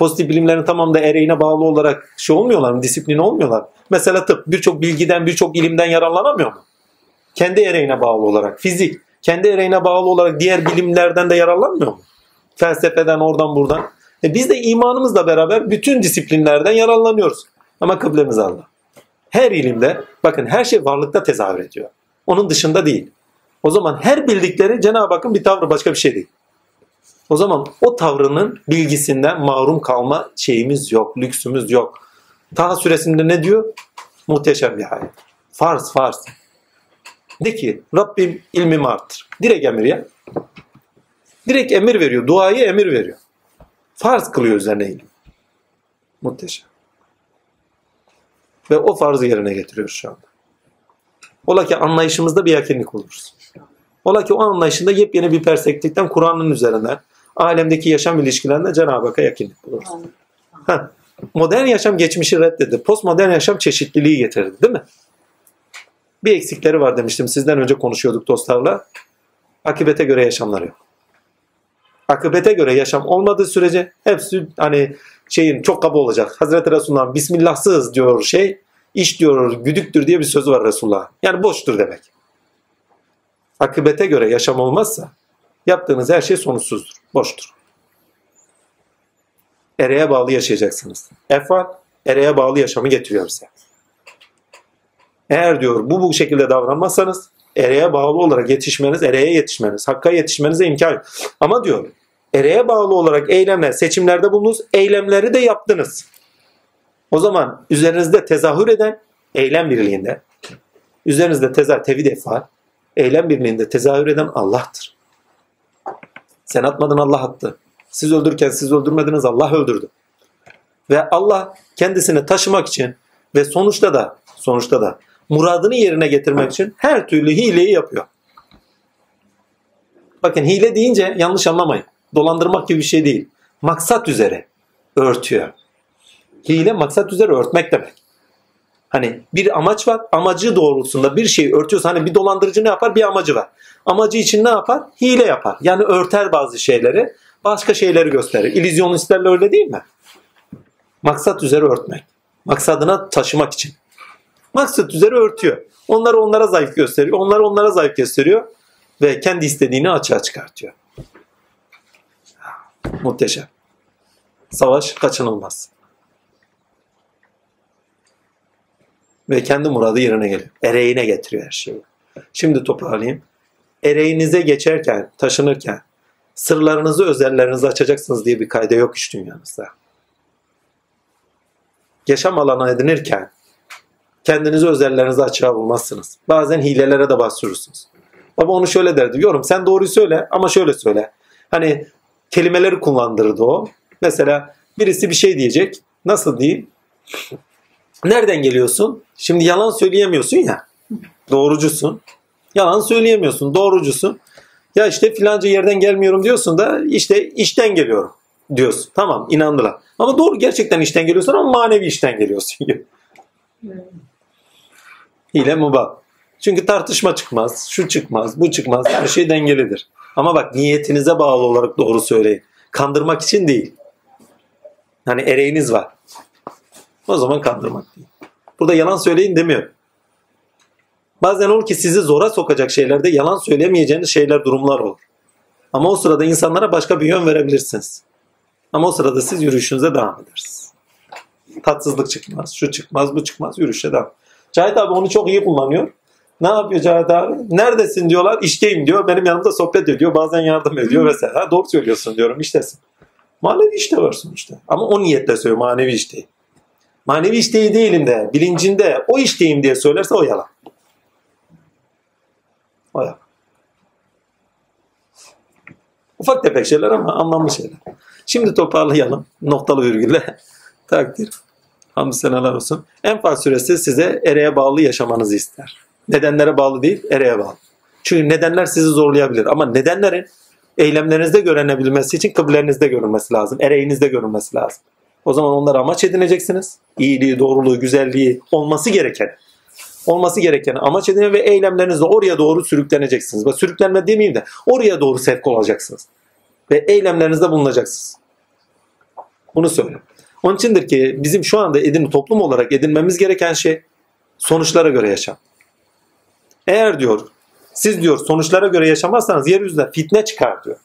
Pozitif bilimlerin tamamı da ereğine bağlı olarak şey olmuyorlar mı? Disiplin olmuyorlar. Mesela tıp birçok bilgiden, birçok ilimden yararlanamıyor mu? Kendi ereğine bağlı olarak. Fizik kendi ereğine bağlı olarak diğer bilimlerden de yararlanmıyor mu? Felsefeden oradan buradan. E biz de imanımızla beraber bütün disiplinlerden yararlanıyoruz. Ama kıblemiz Allah. Her ilimde bakın her şey varlıkta tezahür ediyor. Onun dışında değil. O zaman her bildikleri Cenab-ı Hakk'ın bir tavrı başka bir şey değil. O zaman o tavrının bilgisinden mahrum kalma şeyimiz yok, lüksümüz yok. Taha suresinde ne diyor? Muhteşem bir ayet. Farz, farz. De ki Rabbim ilmimi arttır. Direkt emir ya. Direkt emir veriyor. Duayı emir veriyor. Farz kılıyor üzerine ilim. Muhteşem. Ve o farzı yerine getiriyoruz şu anda. Ola ki anlayışımızda bir yakınlık oluruz. Ola ki o anlayışında yepyeni bir perspektiften Kur'an'ın üzerinden alemdeki yaşam ilişkilerinde Cenab-ı Hakk'a yakınlık buluruz. Modern yaşam geçmişi reddedi. Postmodern yaşam çeşitliliği getirdi değil mi? Bir eksikleri var demiştim. Sizden önce konuşuyorduk dostlarla. Akıbete göre yaşamları yok. Akıbete göre yaşam olmadığı sürece hepsi hani şeyin çok kaba olacak. Hazreti Resulullah'ın Bismillahsız diyor şey, iş diyor güdüktür diye bir sözü var Resulullah. Yani boştur demek. Akıbete göre yaşam olmazsa yaptığınız her şey sonuçsuzdur, boştur. Ereğe bağlı yaşayacaksınız. Efal, ereğe bağlı yaşamı getiriyor bize. Eğer diyor bu bu şekilde davranmazsanız ereğe bağlı olarak yetişmeniz, ereğe yetişmeniz, hakka yetişmenize imkan yok. Ama diyor ereğe bağlı olarak eylemler, seçimlerde bulundunuz, eylemleri de yaptınız. O zaman üzerinizde tezahür eden eylem birliğinde, üzerinizde tezahür, tevhid efal, eylem birliğinde tezahür eden Allah'tır. Sen atmadın Allah attı. Siz öldürürken siz öldürmediniz Allah öldürdü. Ve Allah kendisini taşımak için ve sonuçta da sonuçta da muradını yerine getirmek için her türlü hileyi yapıyor. Bakın hile deyince yanlış anlamayın. Dolandırmak gibi bir şey değil. Maksat üzere örtüyor. Hile maksat üzere örtmek demek. Hani bir amaç var. Amacı doğrultusunda bir şeyi örtüyorsa hani bir dolandırıcı ne yapar? Bir amacı var. Amacı için ne yapar? Hile yapar. Yani örter bazı şeyleri. Başka şeyleri gösterir. İllüzyonistlerle öyle değil mi? Maksat üzere örtmek. Maksadına taşımak için. Maksat üzere örtüyor. Onları onlara zayıf gösteriyor. Onları onlara zayıf gösteriyor. Ve kendi istediğini açığa çıkartıyor. Muhteşem. Savaş kaçınılmaz. Ve kendi muradı yerine geliyor. Ereğine getiriyor her şeyi. Şimdi toparlayayım. Ereğinize geçerken, taşınırken sırlarınızı, özellerinizi açacaksınız diye bir kayda yok iş dünyanızda. Yaşam alanı edinirken kendinizi özellerinizi açığa bulmazsınız. Bazen hilelere de başvurursunuz. Baba onu şöyle derdi. Yorum sen doğruyu söyle ama şöyle söyle. Hani kelimeleri kullandırdı o. Mesela birisi bir şey diyecek. Nasıl diyeyim? Nereden geliyorsun? Şimdi yalan söyleyemiyorsun ya. Doğrucusun. Yalan söyleyemiyorsun. Doğrucusun. Ya işte filanca yerden gelmiyorum diyorsun da işte işten geliyorum diyorsun. Tamam inandılar. Ama doğru gerçekten işten geliyorsun ama manevi işten geliyorsun. Hile mubah. Çünkü tartışma çıkmaz, şu çıkmaz, bu çıkmaz. Her şey dengelidir. Ama bak niyetinize bağlı olarak doğru söyleyin. Kandırmak için değil. Hani ereğiniz var. O zaman kandırmak değil. Burada yalan söyleyin demiyor. Bazen olur ki sizi zora sokacak şeylerde yalan söylemeyeceğiniz şeyler, durumlar olur. Ama o sırada insanlara başka bir yön verebilirsiniz. Ama o sırada siz yürüyüşünüze devam edersiniz. Tatsızlık çıkmaz, şu çıkmaz, bu çıkmaz, yürüyüşe devam. Cahit abi onu çok iyi kullanıyor. Ne yapıyor Cahit abi? Neredesin diyorlar. İşteyim diyor. Benim yanımda sohbet ediyor. Bazen yardım ediyor vesaire. Ha, doğru söylüyorsun diyorum. İştesin. Manevi işte var sonuçta. Ama o niyetle söylüyor. Manevi işteyi. Manevi işteyi değilim de, bilincinde o işteyim diye söylerse o yalan. O. Ufak tefek şeyler ama anlamlı şeyler. Şimdi toparlayalım. Noktalı virgülle. Takdir. Hamdü senalar olsun. Enfal suresi size ereğe bağlı yaşamanızı ister. Nedenlere bağlı değil, ereğe bağlı. Çünkü nedenler sizi zorlayabilir. Ama nedenlerin eylemlerinizde görünebilmesi için kıblerinizde görünmesi lazım. Ereğinizde görünmesi lazım. O zaman onları amaç edineceksiniz. İyiliği, doğruluğu, güzelliği olması gereken olması gereken amaç edine ve eylemlerinizle oraya doğru sürükleneceksiniz. Bak sürüklenme demeyeyim de oraya doğru sevk olacaksınız. Ve eylemlerinizde bulunacaksınız. Bunu söylüyorum. Onun içindir ki bizim şu anda edin toplum olarak edinmemiz gereken şey sonuçlara göre yaşam. Eğer diyor siz diyor sonuçlara göre yaşamazsanız yeryüzünde fitne çıkar diyor.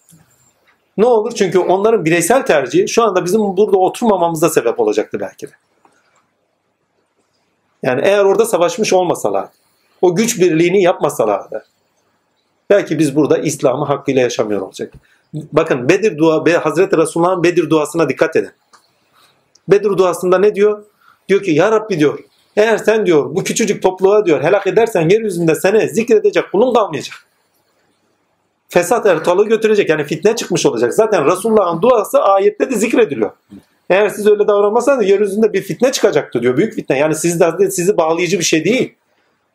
Ne olur? Çünkü onların bireysel tercihi şu anda bizim burada oturmamamıza sebep olacaktı belki de. Yani eğer orada savaşmış olmasalar, o güç birliğini yapmasalardı, belki biz burada İslam'ı hakkıyla yaşamıyor olacak. Bakın Bedir dua, Hazreti Resulullah'ın Bedir duasına dikkat edin. Bedir duasında ne diyor? Diyor ki ya Rabbi diyor, eğer sen diyor bu küçücük topluluğa diyor helak edersen yeryüzünde seni zikredecek kulun kalmayacak. Fesat ortalığı götürecek yani fitne çıkmış olacak. Zaten Resulullah'ın duası ayette de zikrediliyor. Eğer siz öyle davranmazsanız yeryüzünde bir fitne çıkacaktı diyor. Büyük fitne. Yani sizden sizi bağlayıcı bir şey değil.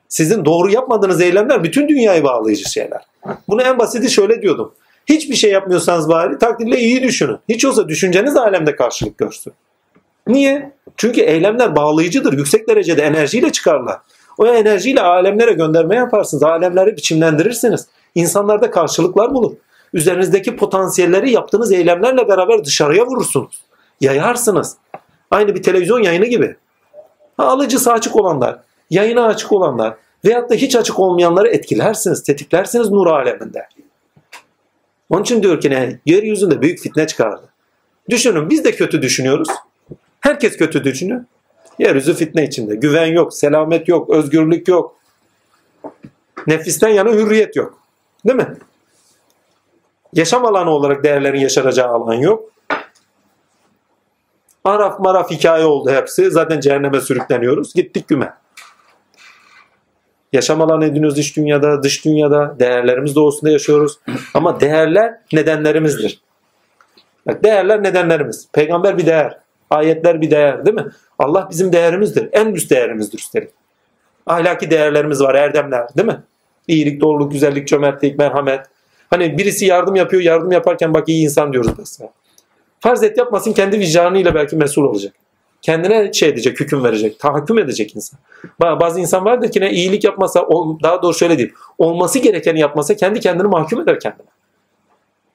Sizin doğru yapmadığınız eylemler bütün dünyayı bağlayıcı şeyler. Bunu en basiti şöyle diyordum. Hiçbir şey yapmıyorsanız bari takdirle iyi düşünün. Hiç olsa düşünceniz alemde karşılık görsün. Niye? Çünkü eylemler bağlayıcıdır. Yüksek derecede enerjiyle çıkarlar. O enerjiyle alemlere gönderme yaparsınız. Alemleri biçimlendirirsiniz. İnsanlarda karşılıklar bulur. Üzerinizdeki potansiyelleri yaptığınız eylemlerle beraber dışarıya vurursunuz. Yayarsınız. Aynı bir televizyon yayını gibi. Ha, alıcısı açık olanlar, yayına açık olanlar veyahut da hiç açık olmayanları etkilersiniz, tetiklersiniz nur aleminde. Onun için diyor ki ne? Yeryüzünde büyük fitne çıkardı. Düşünün biz de kötü düşünüyoruz. Herkes kötü düşünüyor. Yeryüzü fitne içinde. Güven yok, selamet yok, özgürlük yok. Nefisten yana hürriyet yok. Değil mi? Yaşam alanı olarak değerlerin yaşanacağı alan yok. Araf maraf hikaye oldu hepsi. Zaten cehenneme sürükleniyoruz. Gittik güme. Yaşam alanı ediniyoruz iç dünyada, dış dünyada. Değerlerimiz doğusunda yaşıyoruz. Ama değerler nedenlerimizdir. Bak değerler nedenlerimiz. Peygamber bir değer. Ayetler bir değer değil mi? Allah bizim değerimizdir. En üst değerimizdir üstelik. Ahlaki değerlerimiz var, erdemler değil mi? İyilik, doğruluk, güzellik, cömertlik, merhamet. Hani birisi yardım yapıyor, yardım yaparken bak iyi insan diyoruz mesela. Farz et yapmasın kendi vicdanıyla belki mesul olacak. Kendine şey edecek, hüküm verecek, tahakküm edecek insan. Ba- Bazı insan vardır ki ne iyilik yapmasa, daha doğru şöyle diyeyim. Olması gerekeni yapmasa kendi kendini mahkum eder kendine.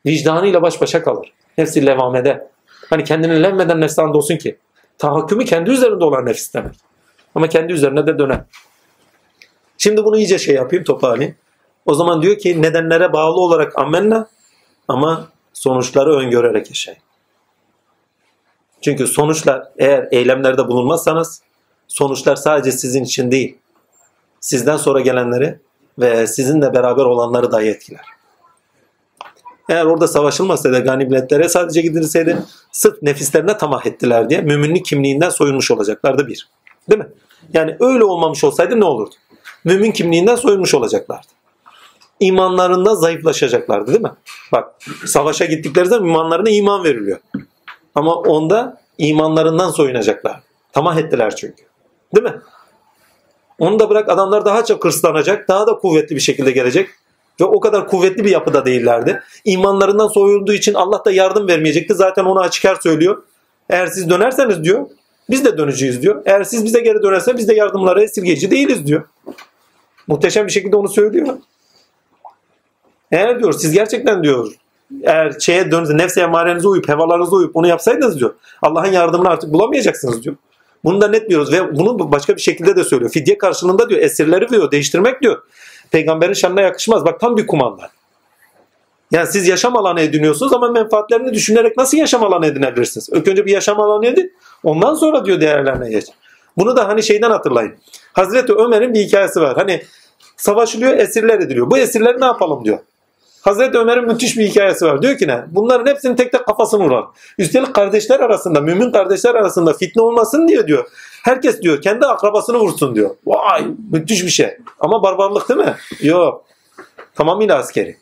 Vicdanıyla baş başa kalır. Nefsi levamede. Hani kendini levmeden nefsi olsun ki. Tahakkümü kendi üzerinde olan nefis demek. Ama kendi üzerine de döner. Şimdi bunu iyice şey yapayım toparlayayım. O zaman diyor ki nedenlere bağlı olarak amenna ama sonuçları öngörerek yaşayın. Çünkü sonuçlar eğer eylemlerde bulunmazsanız sonuçlar sadece sizin için değil sizden sonra gelenleri ve sizinle beraber olanları dahi etkiler. Eğer orada savaşılmasaydı ganimetlere sadece gidilseydi sırf nefislerine tamah ettiler diye müminlik kimliğinden soyulmuş olacaklardı bir. Değil mi? Yani öyle olmamış olsaydı ne olurdu? Mümin kimliğinden soyulmuş olacaklardı. İmanlarında zayıflaşacaklardı değil mi? Bak savaşa gittikleri zaman imanlarına iman veriliyor. Ama onda imanlarından soyunacaklar. Tamah ettiler çünkü. Değil mi? Onu da bırak adamlar daha çok hırslanacak, daha da kuvvetli bir şekilde gelecek. Ve o kadar kuvvetli bir yapıda değillerdi. İmanlarından soyulduğu için Allah da yardım vermeyecekti. Zaten onu açıkar söylüyor. Eğer siz dönerseniz diyor, biz de döneceğiz diyor. Eğer siz bize geri dönerseniz biz de yardımlara esirgeyici değiliz diyor. Muhteşem bir şekilde onu söylüyor. Eğer diyor siz gerçekten diyor eğer şeye dönünüz, nefse emarenize uyup, hevalarınıza uyup onu yapsaydınız diyor. Allah'ın yardımını artık bulamayacaksınız diyor. Bunu da net diyoruz ve bunu başka bir şekilde de söylüyor. Fidye karşılığında diyor esirleri diyor değiştirmek diyor. Peygamberin şanına yakışmaz. Bak tam bir kumanda. Yani siz yaşam alanı ediniyorsunuz ama menfaatlerini düşünerek nasıl yaşam alanı edinebilirsiniz? İlk önce bir yaşam alanı edin. Ondan sonra diyor değerlerine geç. Bunu da hani şeyden hatırlayın. Hazreti Ömer'in bir hikayesi var. Hani savaşılıyor, esirler ediliyor. Bu esirleri ne yapalım diyor. Hazreti Ömer'in müthiş bir hikayesi var. Diyor ki ne? Bunların hepsinin tek tek kafasını vuran. Üstelik kardeşler arasında, mümin kardeşler arasında fitne olmasın diye diyor. Herkes diyor kendi akrabasını vursun diyor. Vay müthiş bir şey. Ama barbarlık değil mi? Yok. Tamamıyla askeri.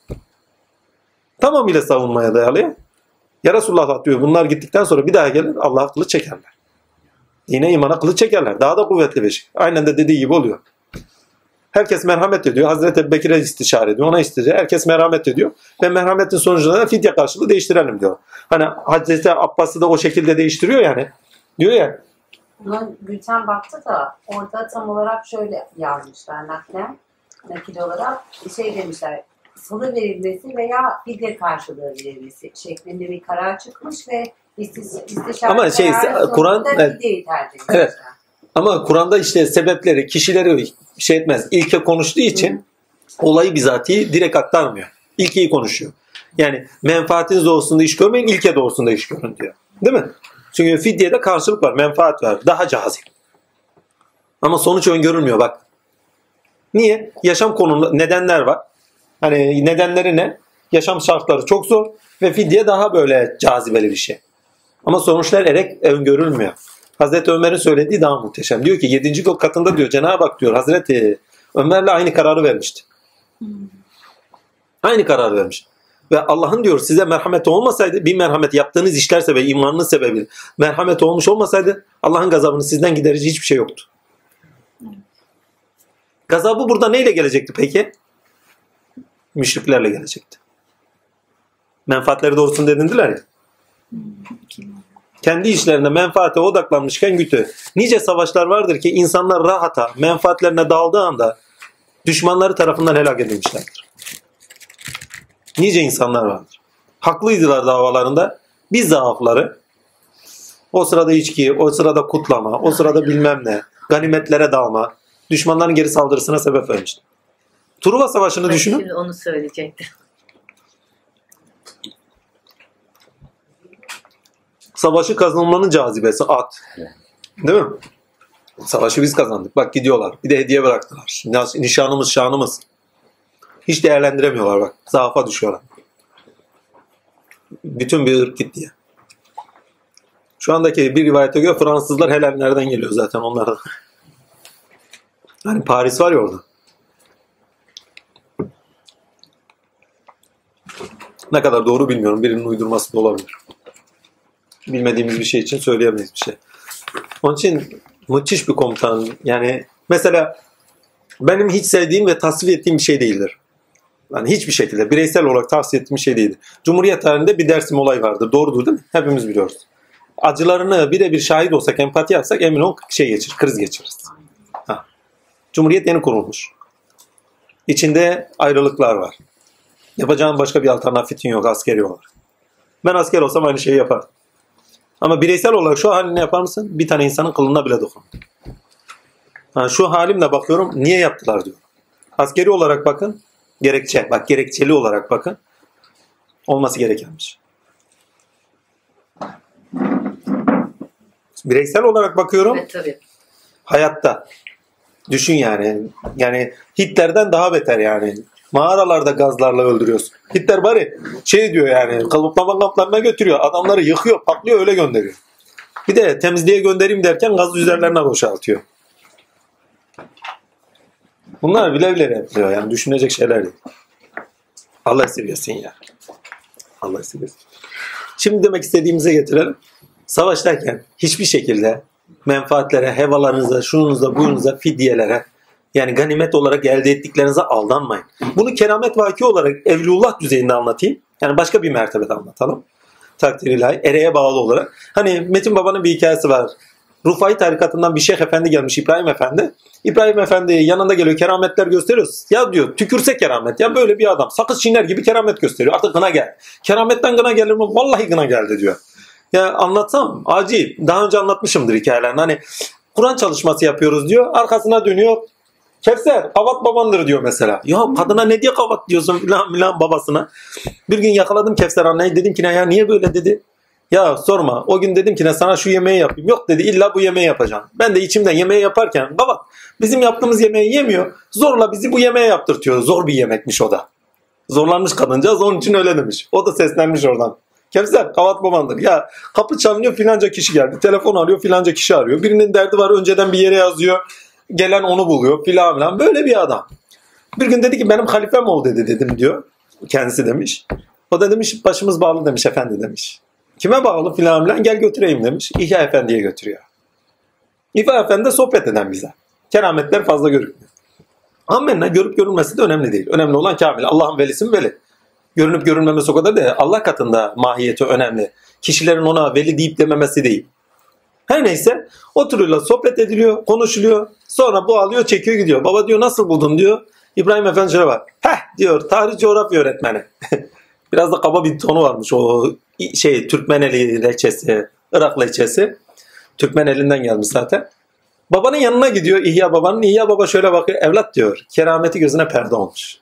Tamamıyla savunmaya dayalı. Ya Resulullah diyor bunlar gittikten sonra bir daha gelir Allah'a kılıç çekerler. Yine imana kılıç çekerler. Daha da kuvvetli bir şey. Aynen de dediği gibi oluyor. Herkes merhamet ediyor. Hazreti Ebu Bekir'e istişare ediyor. Ona istişare. Herkes merhamet ediyor. Ve merhametin sonucunda da fidye karşılığı değiştirelim diyor. Hani Hazreti Abbas'ı da o şekilde değiştiriyor yani. Diyor ya Buna Gülten baktı da orada tam olarak şöyle yazmışlar naklen. Nakil olarak şey demişler salı verilmesi veya fidye karşılığı verilmesi şeklinde bir karar çıkmış ve İstis, istişare Ama şey, Kur'an- evet. Evet. Ama Kur'an'da işte sebepleri, kişileri şey etmez. İlke konuştuğu için olayı bizatihi direkt aktarmıyor. İlkeyi konuşuyor. Yani menfaatiniz doğrusunda iş görmeyin, ilke doğrusunda iş görün diyor. Değil mi? Çünkü fidyede karşılık var, menfaat var. Daha cazip. Ama sonuç öngörülmüyor bak. Niye? Yaşam konumunda nedenler var. Hani nedenleri ne? Yaşam şartları çok zor ve fidye daha böyle cazibeli bir şey. Ama sonuçlar erek öngörülmüyor. Hazreti Ömer'in söylediği daha muhteşem. Diyor ki 7. gök katında diyor Cenab-ı Hak diyor Hazreti Ömer'le aynı kararı vermişti. Aynı karar vermiş. Ve Allah'ın diyor size merhameti olmasaydı bir merhamet yaptığınız işler sebebi imanınız sebebiyle merhamet olmuş olmasaydı Allah'ın gazabını sizden giderici hiçbir şey yoktu. Gazabı burada neyle gelecekti peki? Müşriklerle gelecekti. Menfaatleri doğrusunda edindiler ya. Kendi işlerinde menfaate odaklanmışken gütü. Nice savaşlar vardır ki insanlar rahata, menfaatlerine daldığı anda düşmanları tarafından helak edilmişlerdir. Nice insanlar vardır. Haklıydılar davalarında. Bir zaafları o sırada içki, o sırada kutlama, o sırada bilmem ne, ganimetlere dalma, düşmanların geri saldırısına sebep vermişti. Truva Savaşı'nı düşünün. Şimdi onu söyleyecektim. Savaşı kazanmanın cazibesi at. Değil mi? Savaşı biz kazandık. Bak gidiyorlar. Bir de hediye bıraktılar. Nişanımız, şanımız. Hiç değerlendiremiyorlar bak. Zaafa düşüyorlar. Bütün bir ırk gitti ya. Şu andaki bir rivayete göre Fransızlar Helenlerden geliyor zaten onlardan. Hani Paris var ya orada. Ne kadar doğru bilmiyorum. Birinin uydurması da olabilir. Bilmediğimiz bir şey için söyleyemeyiz bir şey. Onun için müthiş bir komutan. Yani mesela benim hiç sevdiğim ve tasvip ettiğim bir şey değildir. Yani hiçbir şekilde bireysel olarak tavsiye ettiğim bir şey değildir. Cumhuriyet tarihinde bir Dersim olay vardır. Doğrudur değil mi? Hepimiz biliyoruz. Acılarını birebir şahit olsak, empati yapsak emin ol şey geçirir, kriz geçiririz. Ha. Cumhuriyet yeni kurulmuş. İçinde ayrılıklar var. Yapacağın başka bir alternatifin yok askeri olarak. Ben asker olsam aynı şeyi yapardım. Ama bireysel olarak şu halini yapar mısın? Bir tane insanın kılına bile dokun. Ha, şu halimle bakıyorum niye yaptılar diyor. Askeri olarak bakın. Gerekçe. Bak gerekçeli olarak bakın. Olması gerekenmiş. Bireysel olarak bakıyorum. Evet tabii. Hayatta. Düşün yani. Yani Hitler'den daha beter yani. Mağaralarda gazlarla öldürüyorsun. Hitler bari şey diyor yani kalıplama kamplarına götürüyor. Adamları yıkıyor, patlıyor öyle gönderiyor. Bir de temizliğe göndereyim derken gaz üzerlerine boşaltıyor. Bunlar bile bile yapıyor yani düşünecek şeyler değil. Allah esirgesin ya. Allah esirgesin. Şimdi demek istediğimize getirelim. Savaştayken hiçbir şekilde menfaatlere, hevalarınıza, şununuza, buyunuza, fidyelere yani ganimet olarak elde ettiklerinize aldanmayın. Bunu keramet vaki olarak evlullah düzeyinde anlatayım. Yani başka bir mertebede anlatalım. Takdir ilahi, ereğe bağlı olarak. Hani Metin Baba'nın bir hikayesi var. Rufai tarikatından bir şeyh efendi gelmiş İbrahim Efendi. İbrahim Efendi yanında geliyor kerametler gösteriyoruz. Ya diyor tükürse keramet ya böyle bir adam. Sakız çiğner gibi keramet gösteriyor. Artık gına gel. Kerametten gına gelir mi? Vallahi gına geldi diyor. Ya anlatsam acayip. Daha önce anlatmışımdır hikayelerini. Hani Kur'an çalışması yapıyoruz diyor. Arkasına dönüyor. Kevser kavat babandır diyor mesela. Ya kadına ne diye kavat diyorsun filan filan babasına. Bir gün yakaladım Kevser anneyi dedim ki ne ya niye böyle dedi. Ya sorma o gün dedim ki ne sana şu yemeği yapayım. Yok dedi illa bu yemeği yapacağım. Ben de içimden yemeği yaparken baba bizim yaptığımız yemeği yemiyor. Zorla bizi bu yemeği yaptırtıyor. Zor bir yemekmiş o da. Zorlanmış kadıncağız onun için öyle demiş. O da seslenmiş oradan. Kevser kavat babandır. Ya kapı çalınıyor filanca kişi geldi. Telefon arıyor filanca kişi arıyor. Birinin derdi var önceden bir yere yazıyor. Gelen onu buluyor filan filan. Böyle bir adam. Bir gün dedi ki benim halifem ol dedi dedim diyor. Kendisi demiş. O da demiş başımız bağlı demiş efendi demiş. Kime bağlı filan filan gel götüreyim demiş. İhya Efendi'ye götürüyor. İhya Efendi de sohbet eden bize. Kerametler fazla görünmüyor. Amenna görüp görünmesi de önemli değil. Önemli olan kamil. Allah'ın velisi mi veli? Görünüp görünmemesi o kadar değil. Allah katında mahiyeti önemli. Kişilerin ona veli deyip dememesi değil. Her neyse oturuyorlar sohbet ediliyor konuşuluyor. Sonra bu alıyor çekiyor gidiyor. Baba diyor nasıl buldun diyor. İbrahim Efendi şöyle bak. Heh diyor tarih coğrafya öğretmeni. Biraz da kaba bir tonu varmış o şey Türkmeneli leçesi, Irak leçesi. Türkmen elinden gelmiş zaten. Babanın yanına gidiyor İhya babanın. İhya baba şöyle bakıyor. Evlat diyor. Kerameti gözüne perde olmuş.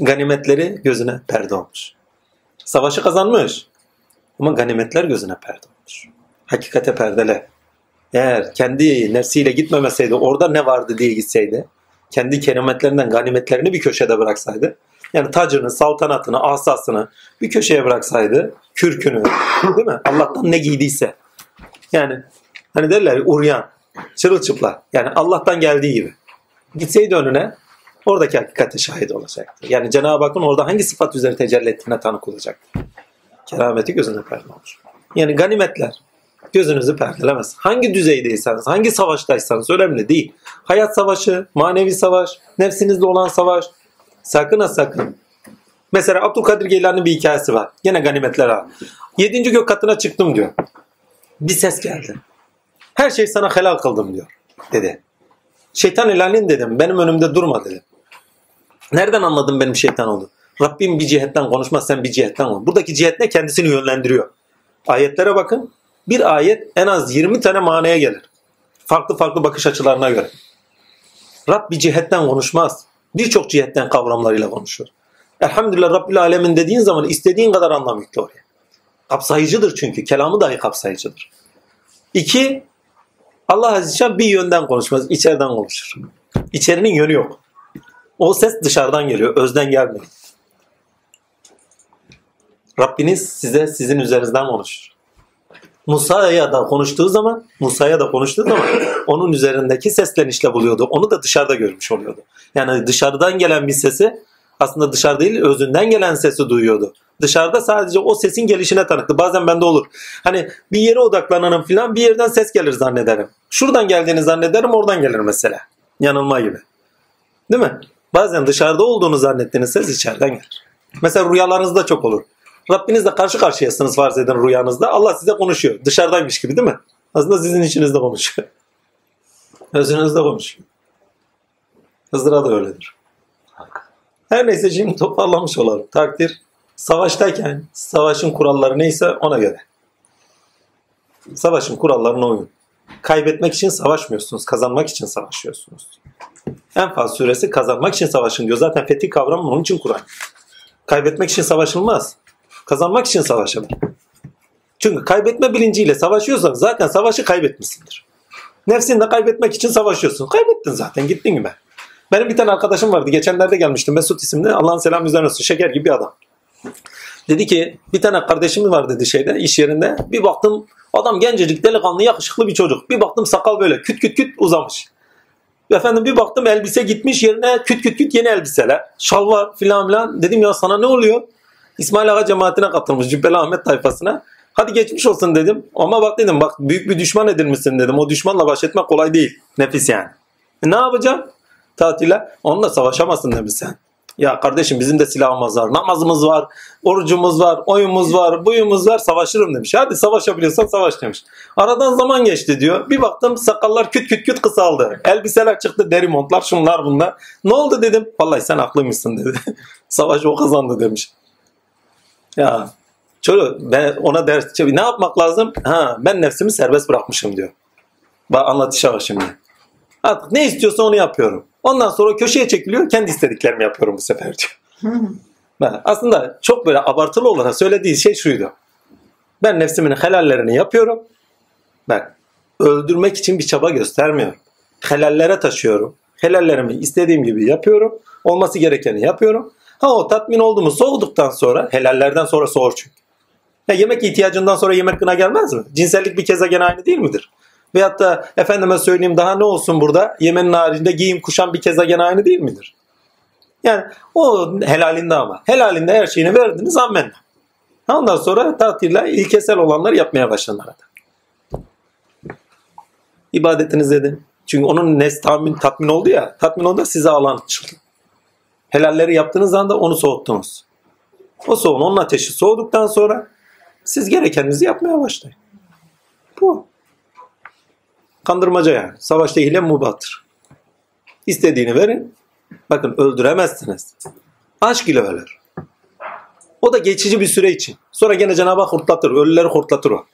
Ganimetleri gözüne perde olmuş. Savaşı kazanmış. Ama ganimetler gözüne perde olmuş. Hakikate perdele. Eğer kendi nefsiyle gitmemeseydi orada ne vardı diye gitseydi kendi kerametlerinden ganimetlerini bir köşede bıraksaydı yani tacını, saltanatını, asasını bir köşeye bıraksaydı kürkünü değil mi? Allah'tan ne giydiyse yani hani derler ya, uryan çırılçıplak yani Allah'tan geldiği gibi gitseydi önüne oradaki hakikate şahit olacaktı. Yani Cenab-ı Hakk'ın orada hangi sıfat üzere tecelli ettiğine tanık olacaktı. Kerameti gözüne perde olmuş. Yani ganimetler gözünüzü perdelemez. Hangi düzeydeyseniz, hangi savaştaysanız önemli değil. Hayat savaşı, manevi savaş, nefsinizle olan savaş. Sakın ha sakın. Mesela Abdülkadir Geylani'nin bir hikayesi var. Yine ganimetler abi. Yedinci gök katına çıktım diyor. Bir ses geldi. Her şey sana helal kıldım diyor. Dedi. Şeytan helalin dedim. Benim önümde durma dedim. Nereden anladın benim şeytan oldu? Rabbim bir cihetten konuşmaz sen bir cihetten konuş. Buradaki cihet ne? Kendisini yönlendiriyor. Ayetlere bakın. Bir ayet en az 20 tane manaya gelir. Farklı farklı bakış açılarına göre. Rab bir cihetten konuşmaz. Birçok cihetten kavramlarıyla konuşur. Elhamdülillah Rabbil Alemin dediğin zaman istediğin kadar anlam yükle oraya. Kapsayıcıdır çünkü. Kelamı dahi kapsayıcıdır. İki, Allah Azze Celle bir yönden konuşmaz. içeriden konuşur. İçerinin yönü yok. O ses dışarıdan geliyor. Özden gelmiyor. Rabbiniz size sizin üzerinizden konuşur. Musa'ya da konuştuğu zaman, Musa'ya da konuştuğu zaman onun üzerindeki seslenişle buluyordu. Onu da dışarıda görmüş oluyordu. Yani dışarıdan gelen bir sesi aslında dışarı değil özünden gelen sesi duyuyordu. Dışarıda sadece o sesin gelişine tanıktı. Bazen bende olur. Hani bir yere odaklananım falan bir yerden ses gelir zannederim. Şuradan geldiğini zannederim oradan gelir mesela. Yanılma gibi. Değil mi? Bazen dışarıda olduğunu zannettiğiniz ses içeriden gelir. Mesela rüyalarınızda çok olur. Rabbinizle karşı karşıyasınız farz edin rüyanızda. Allah size konuşuyor. Dışarıdaymış gibi değil mi? Aslında sizin içinizde konuşuyor. Özünüzde konuşuyor. Hızır'a da öyledir. Her neyse şimdi toparlamış olalım. Takdir savaştayken savaşın kuralları neyse ona göre. Savaşın kurallarına uyun. Kaybetmek için savaşmıyorsunuz. Kazanmak için savaşıyorsunuz. Enfal suresi kazanmak için savaşın diyor. Zaten fetih kavramı onun için Kur'an. Kaybetmek için savaşılmaz. Kazanmak için savaşılır. Çünkü kaybetme bilinciyle savaşıyorsan zaten savaşı kaybetmişsindir. Nefsinle kaybetmek için savaşıyorsun. Kaybettin zaten gittin gibi. Benim bir tane arkadaşım vardı. Geçenlerde gelmişti Mesut isimli. Allah'ın selamı üzerine olsun. Şeker gibi bir adam. Dedi ki bir tane kardeşimiz var dedi şeyde iş yerinde. Bir baktım adam gencecik delikanlı yakışıklı bir çocuk. Bir baktım sakal böyle küt küt küt uzamış. Efendim bir baktım elbise gitmiş yerine küt küt küt yeni elbiseler. Şalvar filan filan. Dedim ya sana ne oluyor? İsmail Ağa cemaatine katılmış Cübbeli Ahmet tayfasına. Hadi geçmiş olsun dedim. Ama bak dedim bak büyük bir düşman edilmişsin dedim. O düşmanla baş etmek kolay değil. Nefis yani. E, ne yapacağım? Tatile. Onunla savaşamazsın demiş sen. Ya kardeşim bizim de silahımız var, namazımız var, orucumuz var, oyumuz var, buyumuz var, savaşırım demiş. Hadi savaşabiliyorsan savaş demiş. Aradan zaman geçti diyor. Bir baktım sakallar küt küt küt kısaldı. Elbiseler çıktı, deri montlar, şunlar bunlar. Ne oldu dedim. Vallahi sen haklıymışsın dedi. Savaş o kazandı demiş. Ya çocuk ben ona ders ne yapmak lazım? Ha ben nefsimi serbest bırakmışım diyor. Bak anlatışa bak şimdi. Artık ne istiyorsa onu yapıyorum. Ondan sonra köşeye çekiliyor. Kendi istediklerimi yapıyorum bu sefer diyor. Ben aslında çok böyle abartılı olarak söylediği şey şuydu. Ben nefsimin helallerini yapıyorum. Bak öldürmek için bir çaba göstermiyorum. Helallere taşıyorum. Helallerimi istediğim gibi yapıyorum. Olması gerekeni yapıyorum. Ha o tatmin oldu mu soğuduktan sonra helallerden sonra soğur çünkü. Ya yemek ihtiyacından sonra yemek gına gelmez mi? Cinsellik bir keza gene aynı değil midir? Veyahut da efendime söyleyeyim daha ne olsun burada? Yemenin haricinde giyim kuşam bir keza gene aynı değil midir? Yani o helalinde ama. Helalinde her şeyini verdiniz ammenna. Ondan sonra tatille ilkesel olanlar yapmaya başlanır. İbadetiniz edin. Çünkü onun nes tatmin, tatmin oldu ya. Tatmin oldu size alan açıldı. Helalleri yaptığınız anda onu soğuttunuz. O soğun, onun ateşi soğuduktan sonra siz gerekeninizi yapmaya başlayın. Bu. Kandırmaca yani. Savaşta hile mubahtır. İstediğini verin. Bakın öldüremezsiniz. Aşk ile ölür. O da geçici bir süre için. Sonra gene Cenab-ı Hak hortlatır. Ölüleri hortlatır o.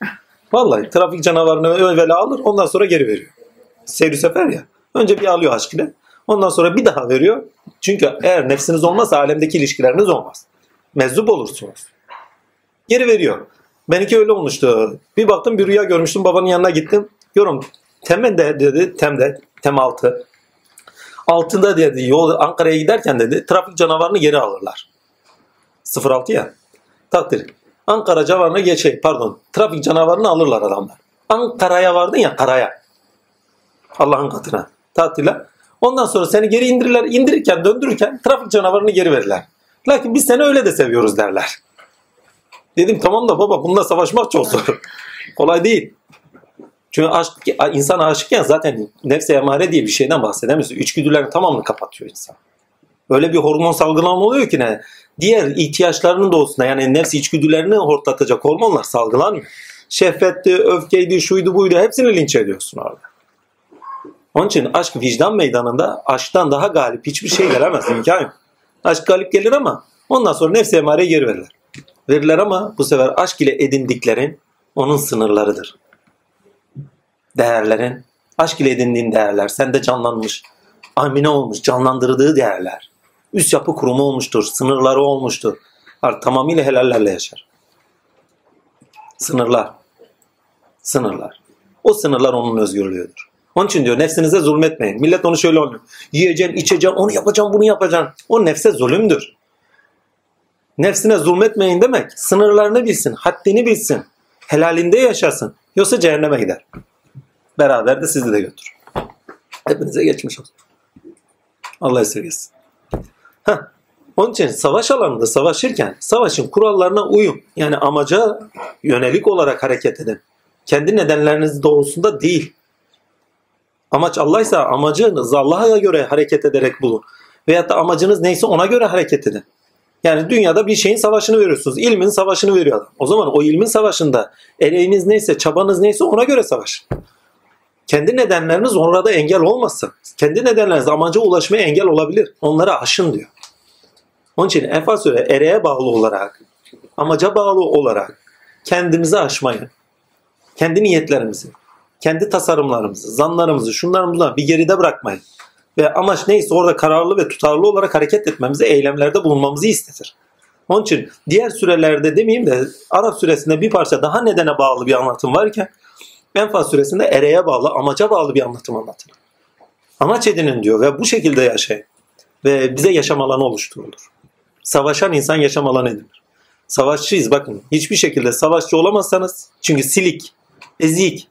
Vallahi trafik canavarını evvela alır ondan sonra geri veriyor. Seyri sefer ya. Önce bir alıyor aşk ile. Ondan sonra bir daha veriyor. Çünkü eğer nefsiniz olmazsa alemdeki ilişkileriniz olmaz. Meczup olursunuz. Geri veriyor. Benimki öyle olmuştu. Bir baktım bir rüya görmüştüm. Babanın yanına gittim. Yorum Tem'de dedi. Tem'de. Tem altı. Altında dedi yol Ankara'ya giderken dedi trafik canavarını geri alırlar. 06 ya. Takdir. Ankara canavarını geçe pardon trafik canavarını alırlar adamlar. Ankara'ya vardın ya karaya. Allah'ın katına. Tatile. Ondan sonra seni geri indirirler. indirirken döndürürken trafik canavarını geri verirler. Lakin biz seni öyle de seviyoruz derler. Dedim tamam da baba bununla savaşmak çok zor. Kolay değil. Çünkü aşk, insan aşıkken zaten nefse emare diye bir şeyden bahsedemiyorsun. İçgüdülerin tamamını kapatıyor insan. Öyle bir hormon salgılama oluyor ki ne? Diğer ihtiyaçlarının doğusunda yani nefsi içgüdülerini hortlatacak hormonlar salgılanmıyor. Şehvetti, öfkeydi, şuydu buydu hepsini linç ediyorsun orada. Onun için aşk vicdan meydanında aşktan daha galip hiçbir şey gelemez. imkan yok. Aşk galip gelir ama ondan sonra nefsi emareye geri verirler. Verirler ama bu sefer aşk ile edindiklerin onun sınırlarıdır. Değerlerin, aşk ile edindiğin değerler, sende canlanmış, amine olmuş, canlandırdığı değerler. Üst yapı kurumu olmuştur, sınırları olmuştur. Artık tamamıyla helallerle yaşar. Sınırlar. Sınırlar. O sınırlar onun özgürlüğüdür. Onun için diyor nefsinize zulmetmeyin. Millet onu şöyle anlıyor. Yiyeceksin, içeceksin, onu yapacaksın, bunu yapacaksın. O nefse zulümdür. Nefsine zulmetmeyin demek sınırlarını bilsin, haddini bilsin. Helalinde yaşasın. Yoksa cehenneme gider. Beraber de sizi de götür. Hepinize geçmiş olsun. Allah esirgesin. Heh. Onun için savaş alanında savaşırken savaşın kurallarına uyun. Yani amaca yönelik olarak hareket edin. Kendi nedenleriniz doğrusunda değil. Amaç Allah'ysa amacınız Allah'a göre hareket ederek bulun. Veyahut da amacınız neyse ona göre hareket edin. Yani dünyada bir şeyin savaşını veriyorsunuz. İlmin savaşını veriyor adam. O zaman o ilmin savaşında ereğiniz neyse, çabanız neyse ona göre savaşın. Kendi nedenleriniz orada engel olmasın. Kendi nedenleriniz amaca ulaşmaya engel olabilir. Onları aşın diyor. Onun için Enfal Sure ereğe bağlı olarak, amaca bağlı olarak kendimizi aşmayı, kendi niyetlerimizi, kendi tasarımlarımızı, zanlarımızı, şunlarımızı bir geride bırakmayı ve amaç neyse orada kararlı ve tutarlı olarak hareket etmemizi, eylemlerde bulunmamızı istetir. Onun için diğer sürelerde demeyeyim de Arap süresinde bir parça daha nedene bağlı bir anlatım varken Enfal süresinde ereğe bağlı, amaca bağlı bir anlatım anlatılır. Amaç edinin diyor ve bu şekilde yaşayın. Ve bize yaşam alanı oluşturulur. Savaşan insan yaşam alanı edinir. Savaşçıyız bakın. Hiçbir şekilde savaşçı olamazsanız çünkü silik, ezik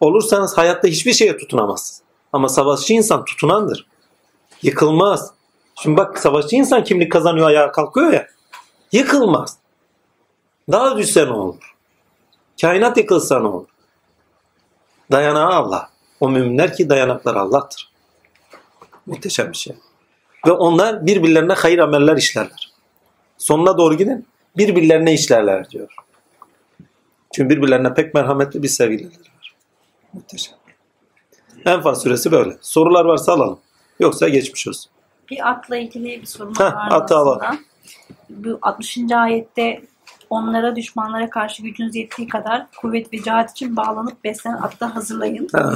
olursanız hayatta hiçbir şeye tutunamazsınız. Ama savaşçı insan tutunandır. Yıkılmaz. Şimdi bak savaşçı insan kimlik kazanıyor ayağa kalkıyor ya. Yıkılmaz. Daha düşse ne olur? Kainat yıkılsa ne olur? Dayanağı Allah. O müminler ki dayanakları Allah'tır. Muhteşem bir şey. Ve onlar birbirlerine hayır ameller işlerler. Sonuna doğru gidin birbirlerine işlerler diyor. Çünkü birbirlerine pek merhametli bir sevgililer var. Muhteşem. Enfal suresi böyle. Sorular varsa alalım. Yoksa geçmiş olsun. Bir atla ilgili bir sorun var atı alalım. aslında. Bu 60. ayette onlara düşmanlara karşı gücünüz yettiği kadar kuvvet ve cihat için bağlanıp beslenen atla hazırlayın. Ha.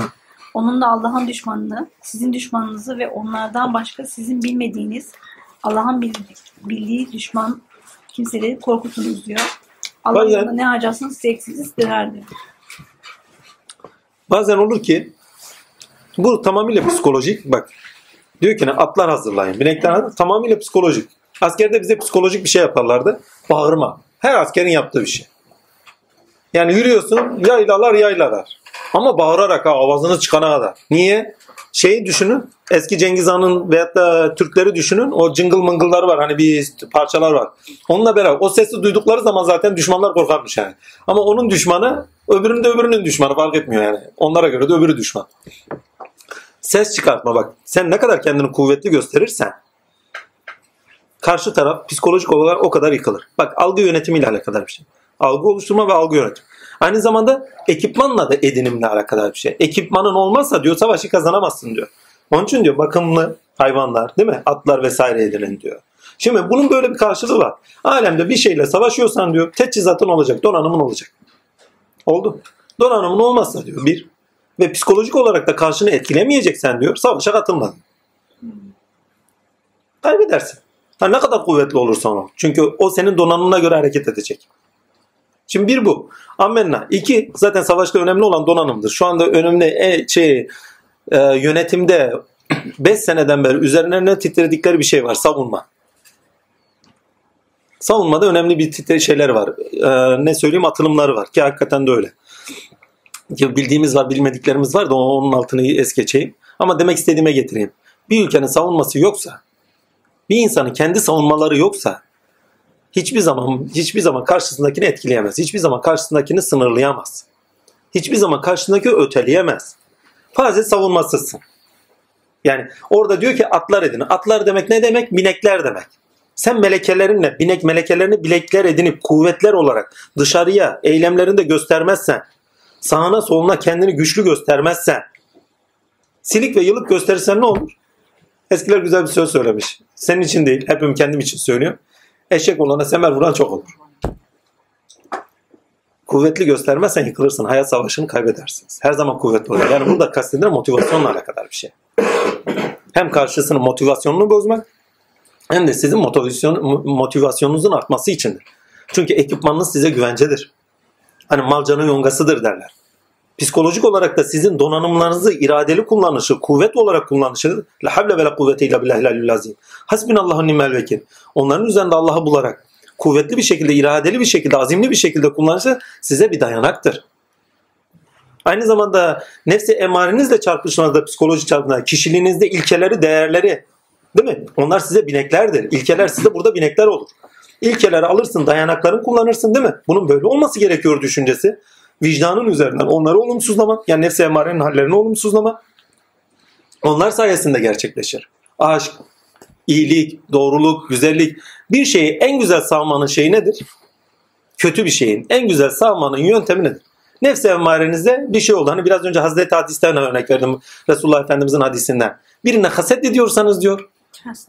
Onunla Allah'ın düşmanını, sizin düşmanınızı ve onlardan başka sizin bilmediğiniz Allah'ın bildiği, bildiği düşman kimseleri korkutunuz diyor. Allah Bazen- yolunda ne harcarsanız size eksiksiz döner diyor. Bazen olur ki bu tamamıyla psikolojik. Bak diyor ki ne atlar hazırlayın. Binekler hazır- tamamıyla psikolojik. Askerde bize psikolojik bir şey yaparlardı. Bağırma. Her askerin yaptığı bir şey. Yani yürüyorsun yaylalar yaylalar. Ama bağırarak ha avazını çıkana kadar. Niye? Şeyi düşünün. Eski Cengiz Han'ın veyahut da Türkleri düşünün. O cıngıl mıngılları var. Hani bir parçalar var. Onunla beraber o sesi duydukları zaman zaten düşmanlar korkarmış yani. Ama onun düşmanı öbürünün de öbürünün düşmanı fark etmiyor yani. Onlara göre de öbürü düşman. Ses çıkartma bak. Sen ne kadar kendini kuvvetli gösterirsen karşı taraf psikolojik olarak o kadar yıkılır. Bak algı yönetimiyle alakalı bir şey. Algı oluşturma ve algı yönetim. Aynı zamanda ekipmanla da edinimle alakalı bir şey. Ekipmanın olmazsa diyor savaşı kazanamazsın diyor. Onun için diyor bakımlı hayvanlar değil mi? Atlar vesaire edinin diyor. Şimdi bunun böyle bir karşılığı var. Alemde bir şeyle savaşıyorsan diyor teçhizatın olacak, donanımın olacak. Oldu. Donanımın olmazsa diyor bir. Ve psikolojik olarak da karşını etkilemeyeceksen diyor savaşa katılma. Kaybedersin. Ha, ne kadar kuvvetli olursan ol. Çünkü o senin donanımına göre hareket edecek. Şimdi bir bu. Amenna. İki zaten savaşta önemli olan donanımdır. Şu anda önemli e, şey e, yönetimde 5 seneden beri üzerlerine titredikleri bir şey var. Savunma. Savunmada önemli bir titre şeyler var. E, ne söyleyeyim atılımları var ki hakikaten de öyle. Ya bildiğimiz var, bilmediklerimiz var da onun altını es geçeyim. Ama demek istediğime getireyim. Bir ülkenin savunması yoksa, bir insanın kendi savunmaları yoksa hiçbir zaman hiçbir zaman karşısındakini etkileyemez. Hiçbir zaman karşısındakini sınırlayamaz. Hiçbir zaman karşısındaki öteleyemez. Fazla savunmasızsın. Yani orada diyor ki atlar edin. Atlar demek ne demek? Binekler demek. Sen melekelerinle, binek melekelerini bilekler edinip kuvvetler olarak dışarıya eylemlerinde göstermezsen, sağına soluna kendini güçlü göstermezsen, silik ve yılık gösterirsen ne olur? Eskiler güzel bir söz söylemiş. Senin için değil, hepim kendim için söylüyor. Eşek olana semer vuran çok olur. Kuvvetli göstermezsen yıkılırsın. Hayat savaşını kaybedersiniz. Her zaman kuvvetli olur. Yani burada kastedilen motivasyonla alakadar bir şey. Hem karşısının motivasyonunu bozmak hem de sizin motivasyon, motivasyonunuzun artması içindir. Çünkü ekipmanınız size güvencedir. Hani malcanın yongasıdır derler. Psikolojik olarak da sizin donanımlarınızı iradeli kullanışı, kuvvet olarak kullanışı la havle ve la kuvvete illa billahil azim. Hasbinallahu nimel vekil. Onların üzerinde Allah'ı bularak kuvvetli bir şekilde, iradeli bir şekilde, azimli bir şekilde kullanışı size bir dayanaktır. Aynı zamanda nefsi emarenizle çarpışmanızda, psikolojik çarpışmanızda, kişiliğinizde ilkeleri, değerleri, değil mi? Onlar size bineklerdir. İlkeler size burada binekler olur. İlkeleri alırsın, dayanaklarını kullanırsın değil mi? Bunun böyle olması gerekiyor düşüncesi. Vicdanın üzerinden onları olumsuzlama, yani nefsi emarenin hallerini olumsuzlama. Onlar sayesinde gerçekleşir. Aşk, iyilik, doğruluk, güzellik. Bir şeyi en güzel savmanın şeyi nedir? Kötü bir şeyin en güzel savmanın yöntemi nedir? Nefsi emmarenizde bir şey oldu. Hani biraz önce Hazreti Hadis'ten örnek verdim. Resulullah Efendimizin hadisinden. Birine haset ediyorsanız diyor.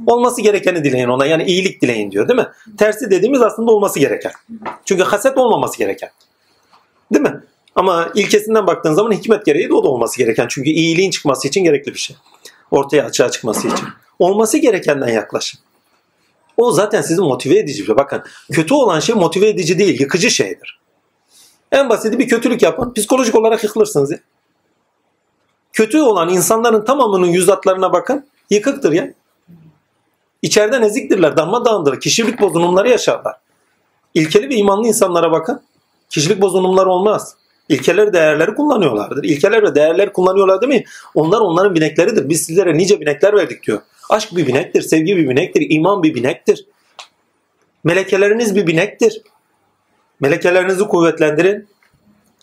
Olması gerekeni dileyin ona. Yani iyilik dileyin diyor değil mi? Tersi dediğimiz aslında olması gereken. Çünkü haset olmaması gereken. Değil mi? Ama ilkesinden baktığın zaman hikmet gereği de o da olması gereken. Çünkü iyiliğin çıkması için gerekli bir şey. Ortaya açığa çıkması için. Olması gerekenden yaklaşın. O zaten sizi motive edici bir şey. Bakın kötü olan şey motive edici değil, yıkıcı şeydir. En basiti bir kötülük yapın, psikolojik olarak yıkılırsınız ya. Kötü olan insanların tamamının yüzatlarına bakın, yıkıktır ya. İçeriden eziktirler, darmadağındır, kişilik bozulumları yaşarlar. İlkeli ve imanlı insanlara bakın, kişilik bozulumları olmaz. İlkeler değerleri kullanıyorlardır. İlkeler ve değerler kullanıyorlar değil mi? Onlar onların binekleridir. Biz sizlere nice binekler verdik diyor. Aşk bir binektir, sevgi bir binektir, iman bir binektir. Melekeleriniz bir binektir. Melekelerinizi kuvvetlendirin.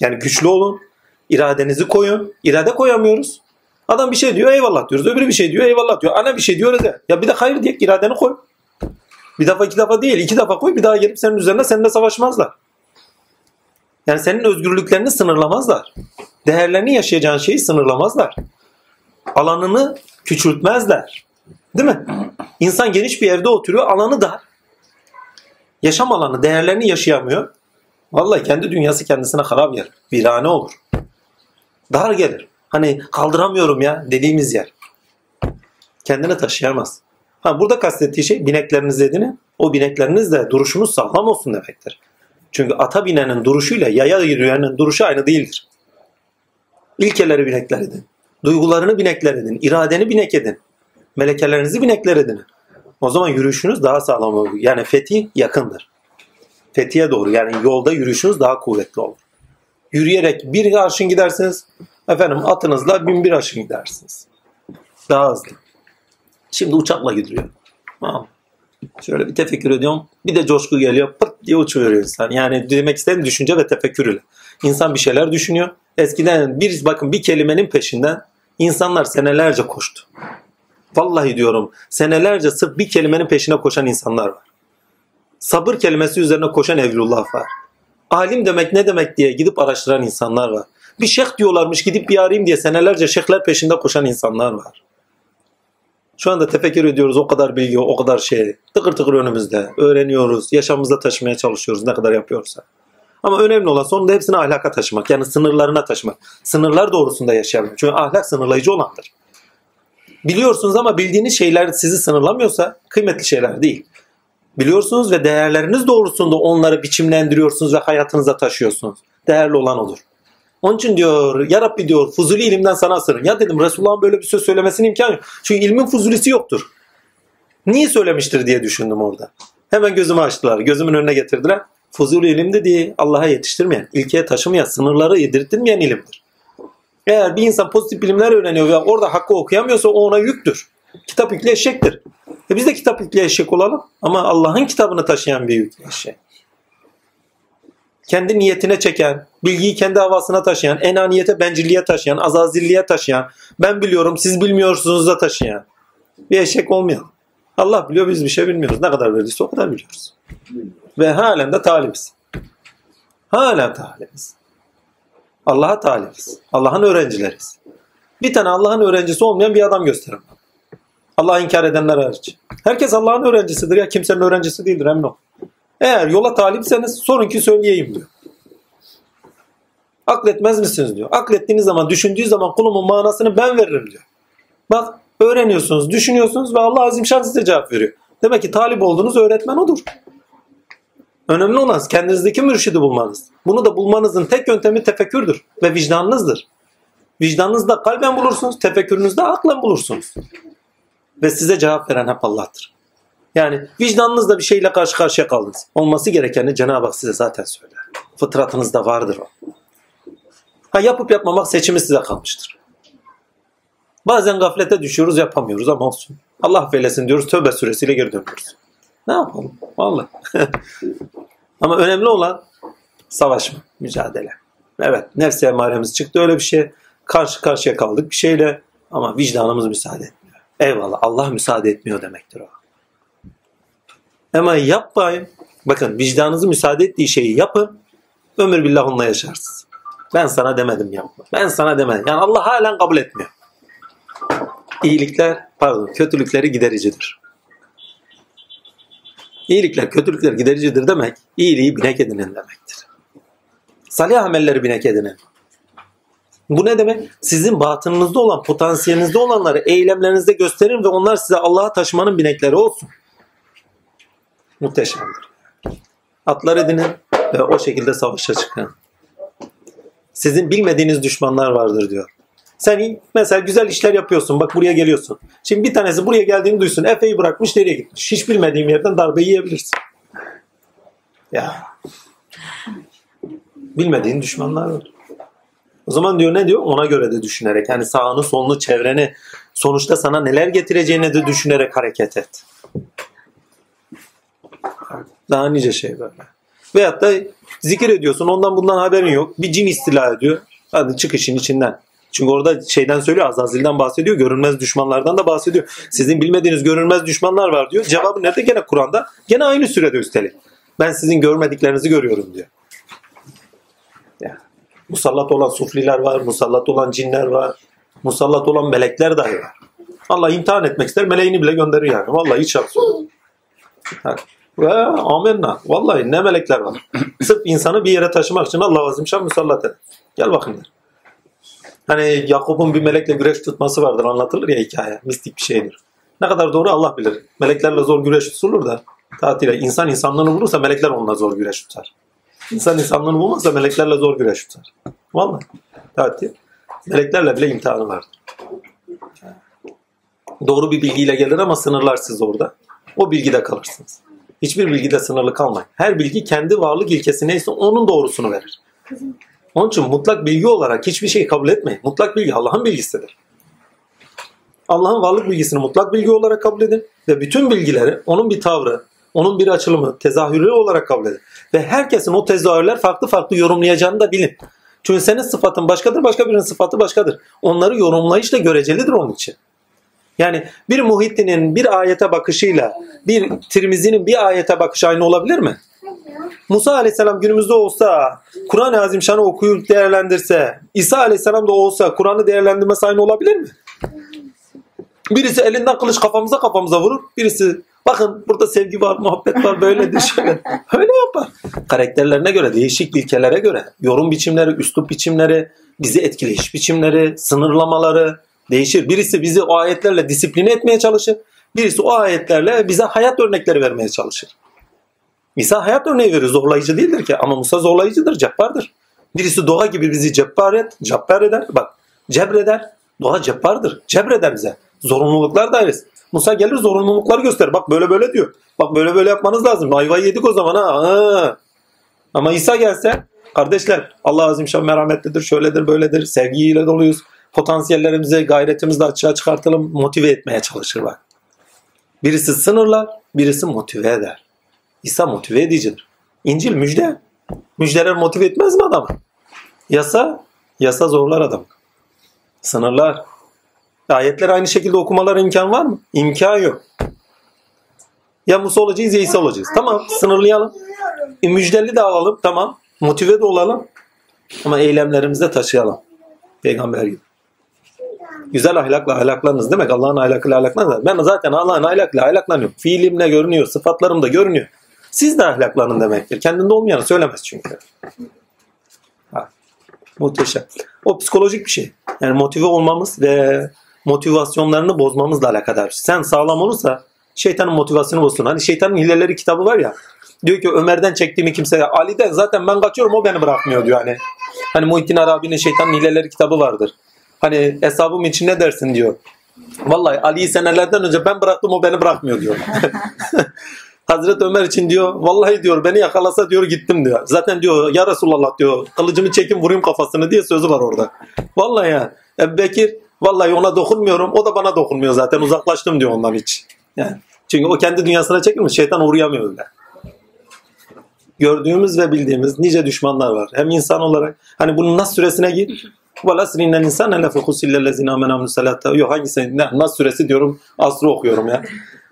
Yani güçlü olun. İradenizi koyun. İrade koyamıyoruz. Adam bir şey diyor eyvallah diyoruz. Öbürü bir şey diyor eyvallah diyor. Ana bir şey diyor öyle. Ya bir de hayır diye iradeni koy. Bir defa iki defa değil. iki defa koy bir daha gelip senin üzerine seninle savaşmazlar. Yani senin özgürlüklerini sınırlamazlar. Değerlerini yaşayacağın şeyi sınırlamazlar. Alanını küçültmezler. Değil mi? İnsan geniş bir evde oturuyor. Alanı dar. Yaşam alanı, değerlerini yaşayamıyor. Vallahi kendi dünyası kendisine harap yer. Virane olur. Dar gelir. Hani kaldıramıyorum ya dediğimiz yer. Kendini taşıyamaz. Ha, burada kastettiği şey binekleriniz edinin. O bineklerinizle duruşunuz sağlam olsun demektir. Çünkü ata binenin duruşuyla yaya yürüyenin duruşu aynı değildir. İlkeleri binekler edin. Duygularını binekler edin. iradeni binek edin. Melekelerinizi binekler edin. O zaman yürüyüşünüz daha sağlam olur. Yani fetih yakındır. Fethiye doğru yani yolda yürüyüşünüz daha kuvvetli olur. Yürüyerek bir arşın gidersiniz. Efendim atınızla bin bir arşın gidersiniz. Daha hızlı. Şimdi uçakla gidiliyor. Tamam. Şöyle bir tefekkür ediyorum. Bir de coşku geliyor. Pırt diye uçuveriyor insan. Yani demek istediğim düşünce ve tefekkür ile. İnsan bir şeyler düşünüyor. Eskiden bir bakın bir kelimenin peşinden insanlar senelerce koştu. Vallahi diyorum senelerce sırf bir kelimenin peşine koşan insanlar var. Sabır kelimesi üzerine koşan evlullah var. Alim demek ne demek diye gidip araştıran insanlar var. Bir şeyh diyorlarmış gidip bir arayayım diye senelerce şeyhler peşinde koşan insanlar var. Şu anda tefekkür ediyoruz o kadar bilgi, o kadar şey. Tıkır tıkır önümüzde. Öğreniyoruz, yaşamımızda taşımaya çalışıyoruz ne kadar yapıyorsa. Ama önemli olan sonunda hepsini ahlaka taşımak. Yani sınırlarına taşımak. Sınırlar doğrusunda yaşayabilmek. Çünkü ahlak sınırlayıcı olandır. Biliyorsunuz ama bildiğiniz şeyler sizi sınırlamıyorsa kıymetli şeyler değil. Biliyorsunuz ve değerleriniz doğrusunda onları biçimlendiriyorsunuz ve hayatınıza taşıyorsunuz. Değerli olan odur. Onun için diyor ya Rabbi diyor fuzuli ilimden sana sığırım. Ya dedim Resulullah'ın böyle bir söz söylemesinin imkanı yok. Çünkü ilmin fuzulisi yoktur. Niye söylemiştir diye düşündüm orada. Hemen gözümü açtılar. Gözümün önüne getirdiler. Fuzuli ilim dediği Allah'a yetiştirmeyen, ilkeye taşımayan, sınırları yedirtmeyen ilimdir. Eğer bir insan pozitif bilimler öğreniyor ve orada hakkı okuyamıyorsa o ona yüktür. Kitap yüklü eşektir. E biz de kitap yüklü eşek olalım ama Allah'ın kitabını taşıyan bir yüklü eşek. Kendi niyetine çeken, bilgiyi kendi havasına taşıyan, enaniyete, bencilliğe taşıyan, azazilliğe taşıyan, ben biliyorum siz bilmiyorsunuz da taşıyan bir eşek olmayalım. Allah biliyor biz bir şey bilmiyoruz. Ne kadar verdiyse o kadar biliyoruz. Ve halen de talibiz. Halen talibiz. Allah'a talibiz. Allah'ın öğrencileriz. Bir tane Allah'ın öğrencisi olmayan bir adam gösterin. Allah'ı inkar edenler hariç. Herkes Allah'ın öğrencisidir ya. Kimsenin öğrencisi değildir emin ol. Eğer yola talipseniz sorun ki söyleyeyim diyor. Akletmez misiniz diyor. Aklettiğiniz zaman, düşündüğü zaman kulumun manasını ben veririm diyor. Bak öğreniyorsunuz, düşünüyorsunuz ve Allah azimşan size cevap veriyor. Demek ki talip olduğunuz öğretmen odur. Önemli olan kendinizdeki mürşidi bulmanız. Bunu da bulmanızın tek yöntemi tefekkürdür ve vicdanınızdır. Vicdanınızda kalben bulursunuz, tefekkürünüzde aklen bulursunuz. Ve size cevap veren hep Allah'tır. Yani vicdanınızda bir şeyle karşı karşıya kaldınız. Olması gerekeni Cenab-ı Hak size zaten söyler. Fıtratınızda vardır o. Ha yapıp yapmamak seçimi size kalmıştır. Bazen gaflete düşüyoruz yapamıyoruz ama olsun. Allah affeylesin diyoruz tövbe suresiyle geri dönüyoruz. Ne yapalım? Vallahi. ama önemli olan savaşma, mücadele. Evet nefsi emaremiz çıktı öyle bir şey. Karşı karşıya kaldık bir şeyle ama vicdanımız müsaade etmiyor. Eyvallah Allah müsaade etmiyor demektir o. Ama yapmayın. Bakın vicdanınızı müsaade ettiği şeyi yapın. Ömür billah onunla yaşarsınız. Ben sana demedim yapma. Ben sana demedim. Yani Allah halen kabul etmiyor. İyilikler, pardon, kötülükleri gidericidir. İyilikler, kötülükler gidericidir demek, iyiliği binek edinin demektir. Salih amelleri binek edinin. Bu ne demek? Sizin batınınızda olan, potansiyelinizde olanları eylemlerinizde gösterin ve onlar size Allah'a taşımanın binekleri olsun. Muhteşemdir. Atlar edinin ve o şekilde savaşa çıkın. Sizin bilmediğiniz düşmanlar vardır diyor. Sen mesela güzel işler yapıyorsun. Bak buraya geliyorsun. Şimdi bir tanesi buraya geldiğini duysun. Efe'yi bırakmış nereye gitmiş? Hiç bilmediğim yerden darbe yiyebilirsin. Ya. Bilmediğin düşmanlar var. O zaman diyor ne diyor? Ona göre de düşünerek. Yani sağını solunu çevreni sonuçta sana neler getireceğini de düşünerek hareket et. Daha nice şey böyle. Veyahut da zikir ediyorsun ondan bundan haberin yok. Bir cin istila ediyor. Hadi çık işin içinden. Çünkü orada şeyden söylüyor Azazil'den bahsediyor. Görünmez düşmanlardan da bahsediyor. Sizin bilmediğiniz görünmez düşmanlar var diyor. Cevabı nerede? Gene Kur'an'da. Gene aynı sürede üstelik. Ben sizin görmediklerinizi görüyorum diyor. Ya. Musallat olan sufliler var. Musallat olan cinler var. Musallat olan melekler dahi var. Allah imtihan etmek ister. Meleğini bile gönderir yani. Vallahi hiç şans yok. Ve amenna. Vallahi ne melekler var. Sırf insanı bir yere taşımak için Allah azimşan musallat eder. Gel bakın der. Hani Yakup'un bir melekle güreş tutması vardır anlatılır ya hikaye. Mistik bir şeydir. Ne kadar doğru Allah bilir. Meleklerle zor güreş tutulur da tatile insan insanlığını bulursa melekler onunla zor güreş tutar. İnsan insanlığını bulmazsa meleklerle zor güreş tutar. Vallahi. Tatil. Meleklerle bile imtihanı vardır. Doğru bir bilgiyle gelir ama sınırlar siz orada. O bilgide kalırsınız. Hiçbir bilgide sınırlı kalmayın. Her bilgi kendi varlık ilkesi neyse onun doğrusunu verir. Onun için mutlak bilgi olarak hiçbir şeyi kabul etmeyin. Mutlak bilgi Allah'ın bilgisidir. Allah'ın varlık bilgisini mutlak bilgi olarak kabul edin ve bütün bilgileri onun bir tavrı, onun bir açılımı, tezahürü olarak kabul edin. Ve herkesin o tezahürler farklı farklı yorumlayacağını da bilin. Çünkü senin sıfatın başkadır, başka birinin sıfatı başkadır. Onları yorumlayış da görecelidir onun için. Yani bir Muhittin'in bir ayete bakışıyla bir Tirmizi'nin bir ayete bakışı aynı olabilir mi? Musa aleyhisselam günümüzde olsa, Kur'an-ı Azimşan'ı okuyup değerlendirse, İsa aleyhisselam da olsa Kur'an'ı değerlendirmesi aynı olabilir mi? Birisi elinden kılıç kafamıza kafamıza vurur. Birisi bakın burada sevgi var, muhabbet var, böyledir şöyle. Öyle yapar. Karakterlerine göre, değişik ilkelere göre, yorum biçimleri, üslup biçimleri, bizi etkileyiş biçimleri, sınırlamaları değişir. Birisi bizi o ayetlerle disipline etmeye çalışır. Birisi o ayetlerle bize hayat örnekleri vermeye çalışır. İsa hayat örneği verir. Zorlayıcı değildir ki. Ama Musa zorlayıcıdır, cebbardır. Birisi doğa gibi bizi cebbar et, cebbar eder. Bak cebreder. Doğa cebbardır. Cebreder bize. Zorunluluklar dairesi. Musa gelir zorunlulukları gösterir. Bak böyle böyle diyor. Bak böyle böyle yapmanız lazım. Ayvayı yedik o zaman ha. ha. Ama İsa gelse kardeşler Allah azim şan merhametlidir. Şöyledir böyledir. Sevgiyle doluyuz. Potansiyellerimizi gayretimizle açığa çıkartalım. Motive etmeye çalışır bak. Birisi sınırlar. Birisi motive eder. İsa motive edicidir. İncil müjde. Müjdeler motive etmez mi adamı? Yasa, yasa zorlar adamı. Sınırlar. Ayetler aynı şekilde okumalara imkan var mı? İmkan yok. Ya Musa olacağız ya İsa olacağız. Tamam sınırlayalım. E, müjdeli de alalım. Tamam. Motive de olalım. Ama eylemlerimizde taşıyalım. Peygamber gibi. Güzel ahlakla ahlaklanınız demek Allah'ın ahlakıyla ahlaklanınız. Ben zaten Allah'ın ahlakıyla ahlaklanıyorum. Fiilimle görünüyor, sıfatlarım da görünüyor. Siz de ahlaklanın demektir. Kendinde olmayanı söylemez çünkü. Ha, muhteşem. O psikolojik bir şey. Yani motive olmamız ve motivasyonlarını bozmamızla alakadar şey. Sen sağlam olursa şeytanın motivasyonu bozsun. Hani şeytanın hileleri kitabı var ya. Diyor ki Ömer'den çektiğimi kimseye Ali'den zaten ben kaçıyorum o beni bırakmıyor diyor hani. Hani Muhittin Arabi'nin şeytanın hileleri kitabı vardır. Hani hesabım için ne dersin diyor. Vallahi Ali'yi senelerden önce ben bıraktım o beni bırakmıyor diyor. Hazreti Ömer için diyor vallahi diyor beni yakalasa diyor gittim diyor. Zaten diyor ya Resulallah diyor kılıcımı çekin vurayım kafasını diye sözü var orada. Vallahi ya Ebu Bekir vallahi ona dokunmuyorum o da bana dokunmuyor zaten uzaklaştım diyor ondan hiç. Yani, çünkü o kendi dünyasına çekilmiş şeytan uğrayamıyor öyle. Gördüğümüz ve bildiğimiz nice düşmanlar var. Hem insan olarak hani bunun Nas suresine git. Ve lesrinden insan hele fi husillellezine amenamlu salata. Yok hangisi? Nas suresi diyorum. Asrı okuyorum ya.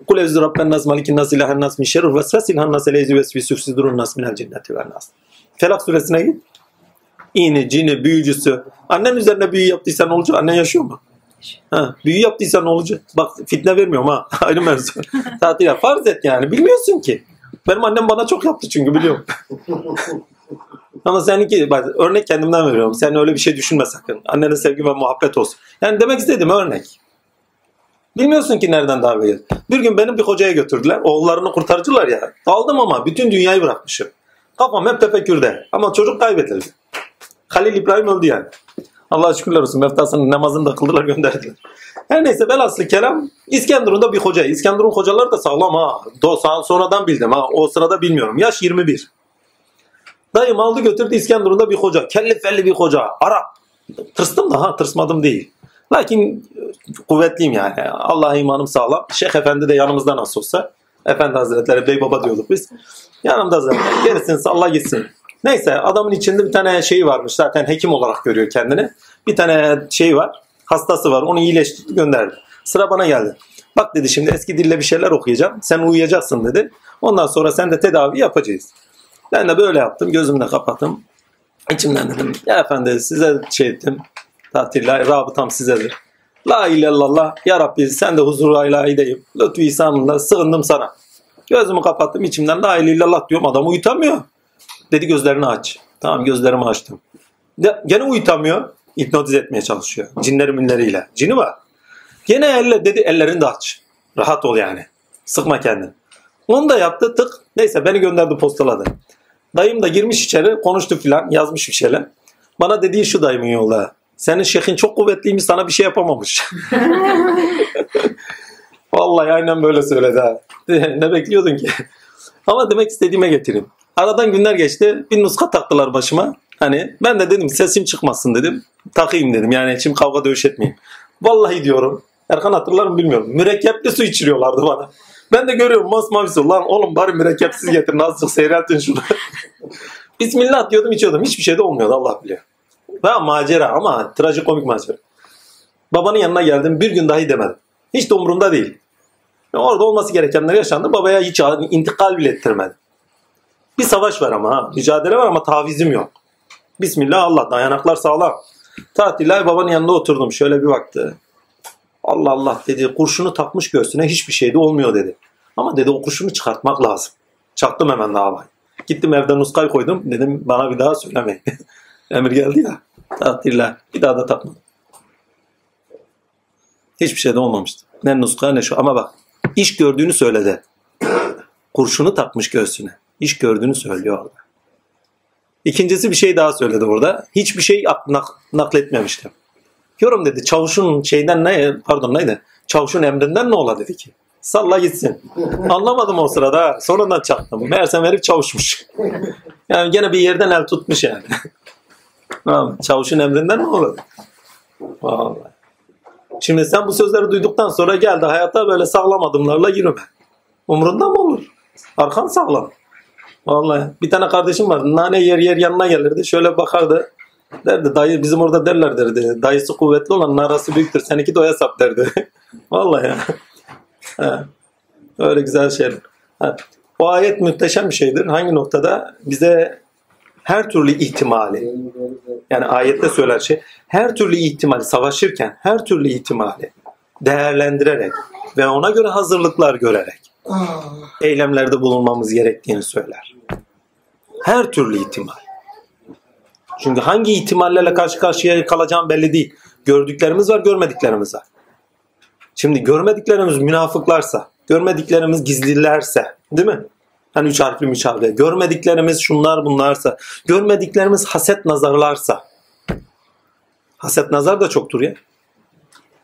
Kul evzü rabben nas malikin nas ilahen nas min şerrur vesvesil han nas eleyzi vesvisüfsi durun nas minel cinneti vel nas. Felak suresine git. İğni, cini, büyücüsü. Annem üzerine büyü yaptıysan olacak. Annen yaşıyor mu? Ha, büyü yaptıysan ne olacak? Bak fitne vermiyorum ha. Ayrı mevzu. Tatil Farz et yani. Bilmiyorsun ki. Benim annem bana çok yaptı çünkü biliyorum. Ama seninki bak örnek kendimden veriyorum. Sen öyle bir şey düşünme sakın. Annene sevgi ve muhabbet olsun. Yani demek istediğim örnek. Bilmiyorsun ki nereden darbe geldi. Bir gün benim bir hocaya götürdüler. Oğullarını kurtarıcılar ya. Aldım ama bütün dünyayı bırakmışım. Kafam hep tefekkürde. Ama çocuk kaybedildi. Halil İbrahim öldü yani. Allah'a şükürler olsun. Meftasının namazını da kıldılar gönderdiler. Her neyse velhasıl kelam İskenderun'da da bir hoca. İskenderun hocaları da sağlam ha. Do, sonradan bildim ha. O sırada bilmiyorum. Yaş 21. Dayım aldı götürdü İskenderun'da bir hoca. Kelli felli bir hoca. Arap. Tırstım da ha tırsmadım değil. Lakin e, kuvvetliyim yani. Allah'a imanım sağlam. Şeyh Efendi de yanımızda nasıl olsa. Efendi Hazretleri, Bey Baba diyorduk biz. Yanımda zaten. Gerisini salla gitsin. Neyse adamın içinde bir tane şeyi varmış. Zaten hekim olarak görüyor kendini. Bir tane şey var. Hastası var. Onu iyileştirdi gönderdi. Sıra bana geldi. Bak dedi şimdi eski dille bir şeyler okuyacağım. Sen uyuyacaksın dedi. Ondan sonra sen de tedavi yapacağız. Ben de böyle yaptım. Gözümü de kapattım. İçimden dedim. Ya efendi size şey ettim. Tatiller, rabıtam sizedir. La illallah. Ya Rabbi sen de huzura ilahideyim. Lütfü ihsanınla sığındım sana. Gözümü kapattım içimden la illallah diyorum. Adam uyutamıyor. Dedi gözlerini aç. Tamam gözlerimi açtım. De, gene uyutamıyor. Hipnotiz etmeye çalışıyor. Cinleri minleriyle. Cini var. Gene elle dedi ellerini de aç. Rahat ol yani. Sıkma kendini. Onu da yaptı tık. Neyse beni gönderdi postaladı. Dayım da girmiş içeri konuştu filan yazmış bir şeyler. Bana dediği şu dayımın yolda. Senin şeyhin çok kuvvetliymiş sana bir şey yapamamış. Vallahi aynen böyle söyledi ha. ne bekliyordun ki? Ama demek istediğime getireyim. Aradan günler geçti. Bir nuska taktılar başıma. Hani ben de dedim sesim çıkmasın dedim. Takayım dedim. Yani şimdi kavga dövüş etmeyeyim. Vallahi diyorum. Erkan hatırlar mı bilmiyorum. Mürekkepli su içiriyorlardı bana. Ben de görüyorum masmavi su. Lan oğlum bari mürekkepsiz getirin azıcık seyreltin şunu. Bismillah diyordum içiyordum. Hiçbir şey de olmuyordu Allah biliyor. Ha macera ama trajikomik macera. Babanın yanına geldim bir gün dahi demedim. Hiç de umurumda değil. Orada olması gerekenler yaşandı. Babaya hiç intikal bile ettirmedim. Bir savaş var ama ha. Mücadele var ama tavizim yok. Bismillah Allah dayanaklar sağlam. Tatiller babanın yanında oturdum. Şöyle bir baktı. Allah Allah dedi kurşunu takmış göğsüne hiçbir şey de olmuyor dedi. Ama dedi o kurşunu çıkartmak lazım. Çaktım hemen davayı. Gittim evde nuskayı koydum. Dedim bana bir daha söylemeyin. Emir geldi ya. Takdirler. Bir daha da takmadım. Hiçbir şey de olmamıştı. Ne nuska ne şu. Ama bak iş gördüğünü söyledi. Kurşunu takmış göğsüne. İş gördüğünü söylüyor orada. İkincisi bir şey daha söyledi burada. Hiçbir şey ak- nak- nakletmemiştim. Yorum dedi çavuşun şeyden ne pardon neydi? Çavuşun emrinden ne ola dedi ki. Salla gitsin. Anlamadım o sırada. Sonradan çaktım. Meğersem herif çavuşmuş. Yani gene bir yerden el tutmuş yani. Tamam, Çavuşun emrinden ne olur? Vallahi. Şimdi sen bu sözleri duyduktan sonra geldi hayata böyle sağlam adımlarla yürüme. Umrunda mı olur? Arkan sağlam. Vallahi bir tane kardeşim var. Nane yer yer yanına gelirdi. Şöyle bakardı. Derdi dayı bizim orada derler derdi. Dayısı kuvvetli olan narası büyüktür. Seninki doya sap derdi. Vallahi ya. He. Öyle güzel şeyler. Ha. O ayet muhteşem bir şeydir. Hangi noktada bize her türlü ihtimali yani ayette söyler şey her türlü ihtimali savaşırken her türlü ihtimali değerlendirerek ve ona göre hazırlıklar görerek eylemlerde bulunmamız gerektiğini söyler. Her türlü ihtimal. Çünkü hangi ihtimallerle karşı karşıya kalacağım belli değil. Gördüklerimiz var, görmediklerimiz var. Şimdi görmediklerimiz münafıklarsa, görmediklerimiz gizlilerse, değil mi? Hani üç harfli müçavde. Görmediklerimiz şunlar bunlarsa, görmediklerimiz haset nazarlarsa. Haset nazar da çoktur ya.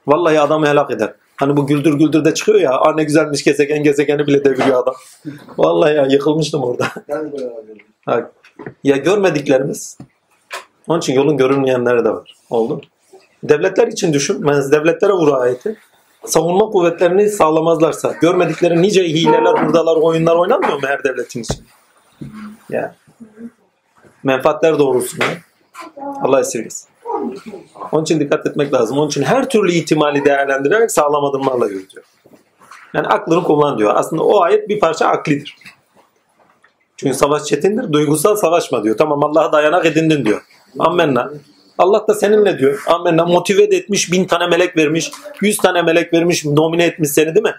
Vallahi adamı helak eder. Hani bu güldür güldür de çıkıyor ya. Aa ne güzelmiş gezegen gezegeni bile deviriyor adam. Vallahi ya yıkılmıştım orada. Ha, ya görmediklerimiz. Onun için yolun görünmeyenleri de var. Oldu? Devletler için düşün. Ben devletlere vur ayeti. Savunma kuvvetlerini sağlamazlarsa, görmedikleri nice hileler, hurdalar, oyunlar oynanmıyor mu her devletin için? Ya. Menfaatler doğrultusunda. Allah esirgesin. Onun için dikkat etmek lazım. Onun için her türlü ihtimali değerlendirerek sağlam adımlarla yürü diyor. Yani aklını kullan diyor. Aslında o ayet bir parça aklidir. Çünkü savaş çetindir. Duygusal savaşma diyor. Tamam Allah'a dayanak edindin diyor. Ammenna. Allah da seninle diyor. Ammenna. Motive de etmiş. Bin tane melek vermiş. Yüz tane melek vermiş. Domine etmiş seni değil mi?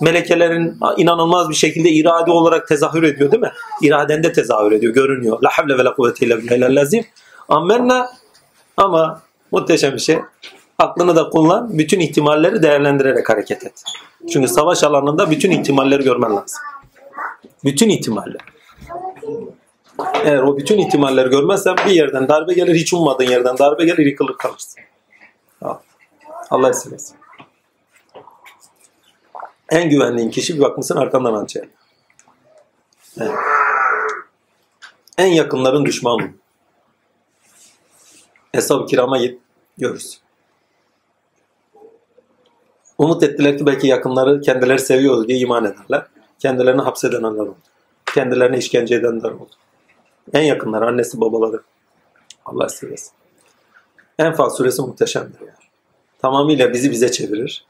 Melekelerin inanılmaz bir şekilde irade olarak tezahür ediyor değil mi? İradende tezahür ediyor. Görünüyor. La havle ve la kuvvete illa billahil lazim. Ammenna. Ama muhteşem bir şey. Aklını da kullan. Bütün ihtimalleri değerlendirerek hareket et. Çünkü savaş alanında bütün ihtimalleri görmen lazım. Bütün ihtimaller. Eğer o bütün ihtimalleri görmezsen bir yerden darbe gelir, hiç ummadığın yerden darbe gelir, yıkılır kalırsın. Al. Allah esirgesin. En güvendiğin kişi bir bakmışsın arkandan hançer. Evet. En yakınların düşmanı. Eshab-ı kirama git, görürsün. Umut ettiler ki belki yakınları kendileri seviyoruz diye iman ederler. Kendilerini hapsedenler oldu. Kendilerine işkence edenler oldu. En yakınları, annesi babaları. Allah esirgesin. Enfal suresi muhteşemdir yani. Tamamıyla bizi bize çevirir.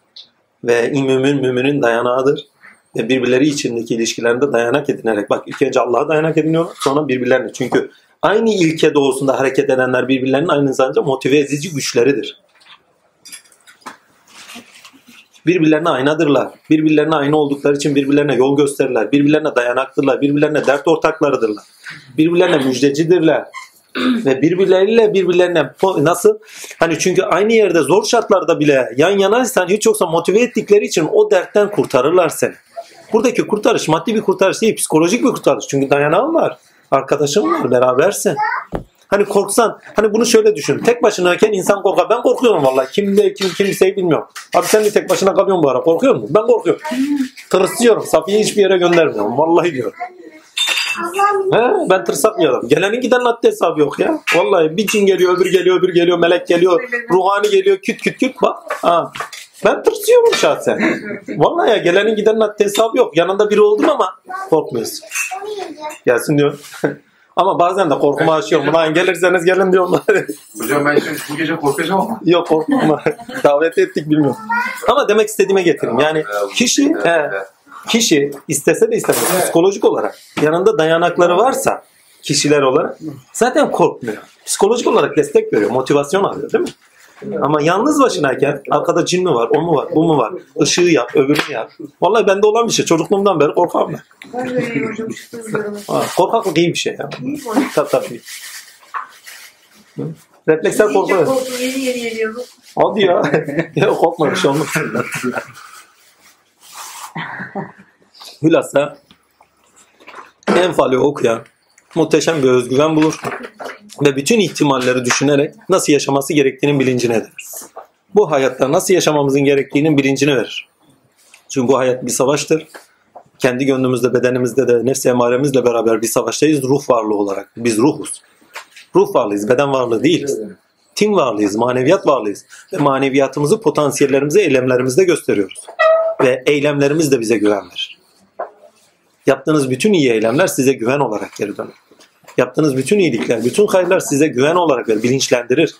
Ve mümin müminin dayanağıdır. Ve birbirleri içindeki ilişkilerinde dayanak edinerek. Bak ilk önce Allah'a dayanak ediniyor sonra birbirlerine. Çünkü aynı ilke doğusunda hareket edenler birbirlerinin aynı zamanda motive edici güçleridir. Birbirlerine aynadırlar. Birbirlerine aynı oldukları için birbirlerine yol gösterirler. Birbirlerine dayanaktırlar. Birbirlerine dert ortaklarıdırlar. Birbirlerine müjdecidirler. Ve birbirleriyle birbirlerine nasıl? Hani çünkü aynı yerde zor şartlarda bile yan yanaysan hiç yoksa motive ettikleri için o dertten kurtarırlar seni. Buradaki kurtarış maddi bir kurtarış değil, psikolojik bir kurtarış. Çünkü dayanağın var. Arkadaşın var, berabersin. Hani korksan, hani bunu şöyle düşün. Tek başınayken insan korkar. Ben korkuyorum vallahi. Kim de kim kimseyi bilmiyorum. Abi sen de tek başına kalıyorsun bu ara. Korkuyor musun? Ben korkuyorum. Tırsıyorum. Safiye'yi hiçbir yere göndermiyorum. Vallahi diyorum. He, ben tırsak bir adam. Gelenin giden haddi hesabı yok ya. Vallahi bir cin geliyor, öbür geliyor, öbür geliyor, melek geliyor, ruhani geliyor, küt küt küt bak. Ha. Ben tırsıyorum şahsen. Vallahi ya gelenin gidenin haddi hesabı yok. Yanında biri oldum ama korkmuyorsun. Gelsin diyor. ama bazen de korkumu aşıyorum. Buna gelirseniz gelin diyorum. Hocam ben şimdi bu gece korkacağım ama. yok korkma. Davet ettik bilmiyorum. Ama demek istediğime getireyim. Yani kişi he, kişi istese de istemez psikolojik olarak yanında dayanakları varsa kişiler olarak zaten korkmuyor. Psikolojik olarak destek veriyor, motivasyon alıyor değil mi? Ama yalnız başınayken arkada cin mi var, o mu var, bu mu var? Işığı yap, öbürünü yap. Vallahi bende olan bir şey. Çocukluğumdan beri korkarım ben. Ha, korkaklık iyi bir şey ya. Tabii tabii. Refleksler korku yeni yeni. Hadi ya. ya korkma bir şey olmaz. Hülasa enfali okuyan muhteşem bir özgüven bulur ve bütün ihtimalleri düşünerek nasıl yaşaması gerektiğinin bilincine eder. Bu hayatta nasıl yaşamamızın gerektiğinin bilincini verir. Çünkü bu hayat bir savaştır. Kendi gönlümüzde, bedenimizde de nefs emaremizle beraber bir savaştayız ruh varlığı olarak. Biz ruhuz. Ruh varlığıyız, beden varlığı değiliz. Tim varlığıyız, maneviyat varlığıyız. Ve maneviyatımızı, potansiyellerimizi eylemlerimizde gösteriyoruz. Ve eylemlerimiz de bize güven verir. Yaptığınız bütün iyi eylemler size güven olarak geri dönür. Yaptığınız bütün iyilikler, bütün hayırlar size güven olarak verir, bilinçlendirir.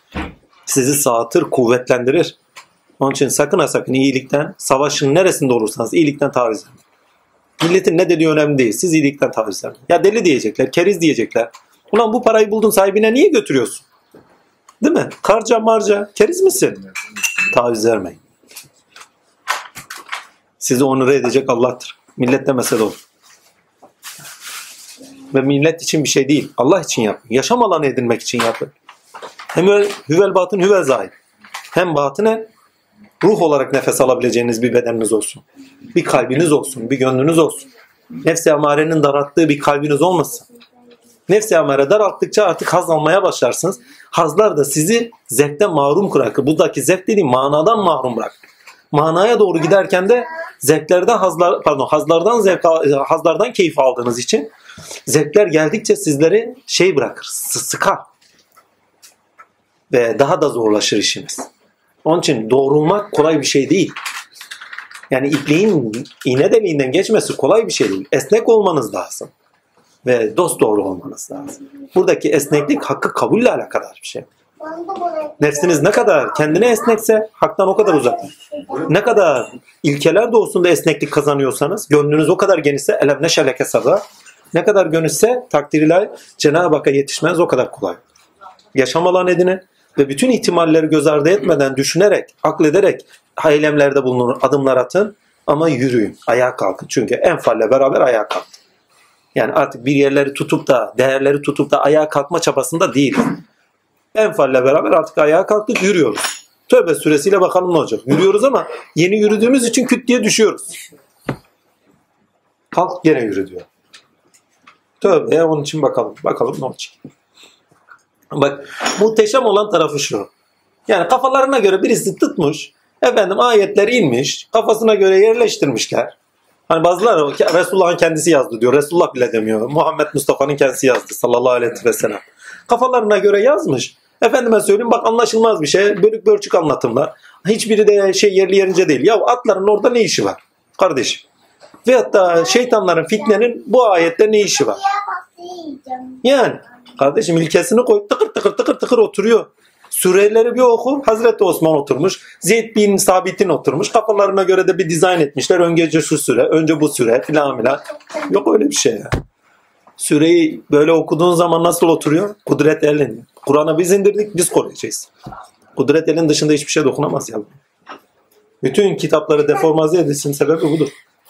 Sizi sağıtır, kuvvetlendirir. Onun için sakın ha sakın iyilikten, savaşın neresinde olursanız iyilikten taviz vermeyin. Milletin ne dediği önemli değil. Siz iyilikten taviz vermeyin. Ya deli diyecekler, keriz diyecekler. Ulan bu parayı buldun sahibine niye götürüyorsun? Değil mi? Karca marca keriz misin? Taviz vermeyin. Sizi onur edecek Allah'tır. Millet demese de olur. Ve millet için bir şey değil. Allah için yapın. Yaşam alanı edinmek için yapın. Hem hüvel batın hüvel zahir. Hem batine ruh olarak nefes alabileceğiniz bir bedeniniz olsun. Bir kalbiniz olsun. Bir gönlünüz olsun. Nefs-i amarenin daralttığı bir kalbiniz olmasın. Nefs-i amare daralttıkça artık haz almaya başlarsınız. Hazlar da sizi zevkten mahrum bırakır. Buradaki zevk dediğim manadan mahrum bırakır. Manaya doğru giderken de zevklerden hazlar pardon hazlardan zevk hazlardan keyif aldığınız için zevkler geldikçe sizleri şey bırakır, sı- sıkar. Ve daha da zorlaşır işiniz. Onun için doğrulmak kolay bir şey değil. Yani ipliğin iğne deliğinden geçmesi kolay bir şey değil. Esnek olmanız lazım. Ve dost doğru olmanız lazım. Buradaki esneklik hakkı kabulle alakadar bir şey. Nefsiniz ne kadar kendine esnekse haktan o kadar uzaklar. Ne kadar ilkeler doğusunda esneklik kazanıyorsanız, gönlünüz o kadar genişse elem ne şeleke sabah. Ne kadar gönülse takdirle Cenab-ı Hakk'a yetişmeniz o kadar kolay. Yaşam alan edinin ve bütün ihtimalleri göz ardı etmeden düşünerek, aklederek eylemlerde bulunun, adımlar atın ama yürüyün, ayağa kalkın. Çünkü enfalle beraber ayağa kalkın. Yani artık bir yerleri tutup da, değerleri tutup da ayağa kalkma çabasında değil. Enfalle beraber artık ayağa kalktık, yürüyoruz. Tövbe suresiyle bakalım ne olacak. Yürüyoruz ama yeni yürüdüğümüz için küt diye düşüyoruz. Kalk gene yürü diyor. Tövbe onun için bakalım. Bakalım ne olacak. Bak muhteşem olan tarafı şu. Yani kafalarına göre birisi tutmuş. Efendim ayetler inmiş. Kafasına göre yerleştirmişler. Hani bazıları Resulullah'ın kendisi yazdı diyor. Resulullah bile demiyor. Muhammed Mustafa'nın kendisi yazdı sallallahu aleyhi ve sellem. Kafalarına göre yazmış. Efendime söyleyeyim bak anlaşılmaz bir şey. Bölük bölçük anlatımlar. Hiçbiri de şey yerli yerince değil. Ya atların orada ne işi var? Kardeşim. Veyahut da şeytanların fitnenin bu ayette ne işi var? Yani kardeşim ilkesini koy tıkır tıkır tıkır tıkır oturuyor. Süreleri bir oku. Hazreti Osman oturmuş. Zeyd bin Sabit'in oturmuş. Kafalarına göre de bir dizayn etmişler. Önce şu süre, önce bu süre filan filan. Yok öyle bir şey ya. Süreyi böyle okuduğun zaman nasıl oturuyor? Kudret elin. Kur'an'ı biz indirdik, biz koruyacağız. Kudret elin dışında hiçbir şey dokunamaz ya. Bütün kitapları deformaze edilsin sebebi budur.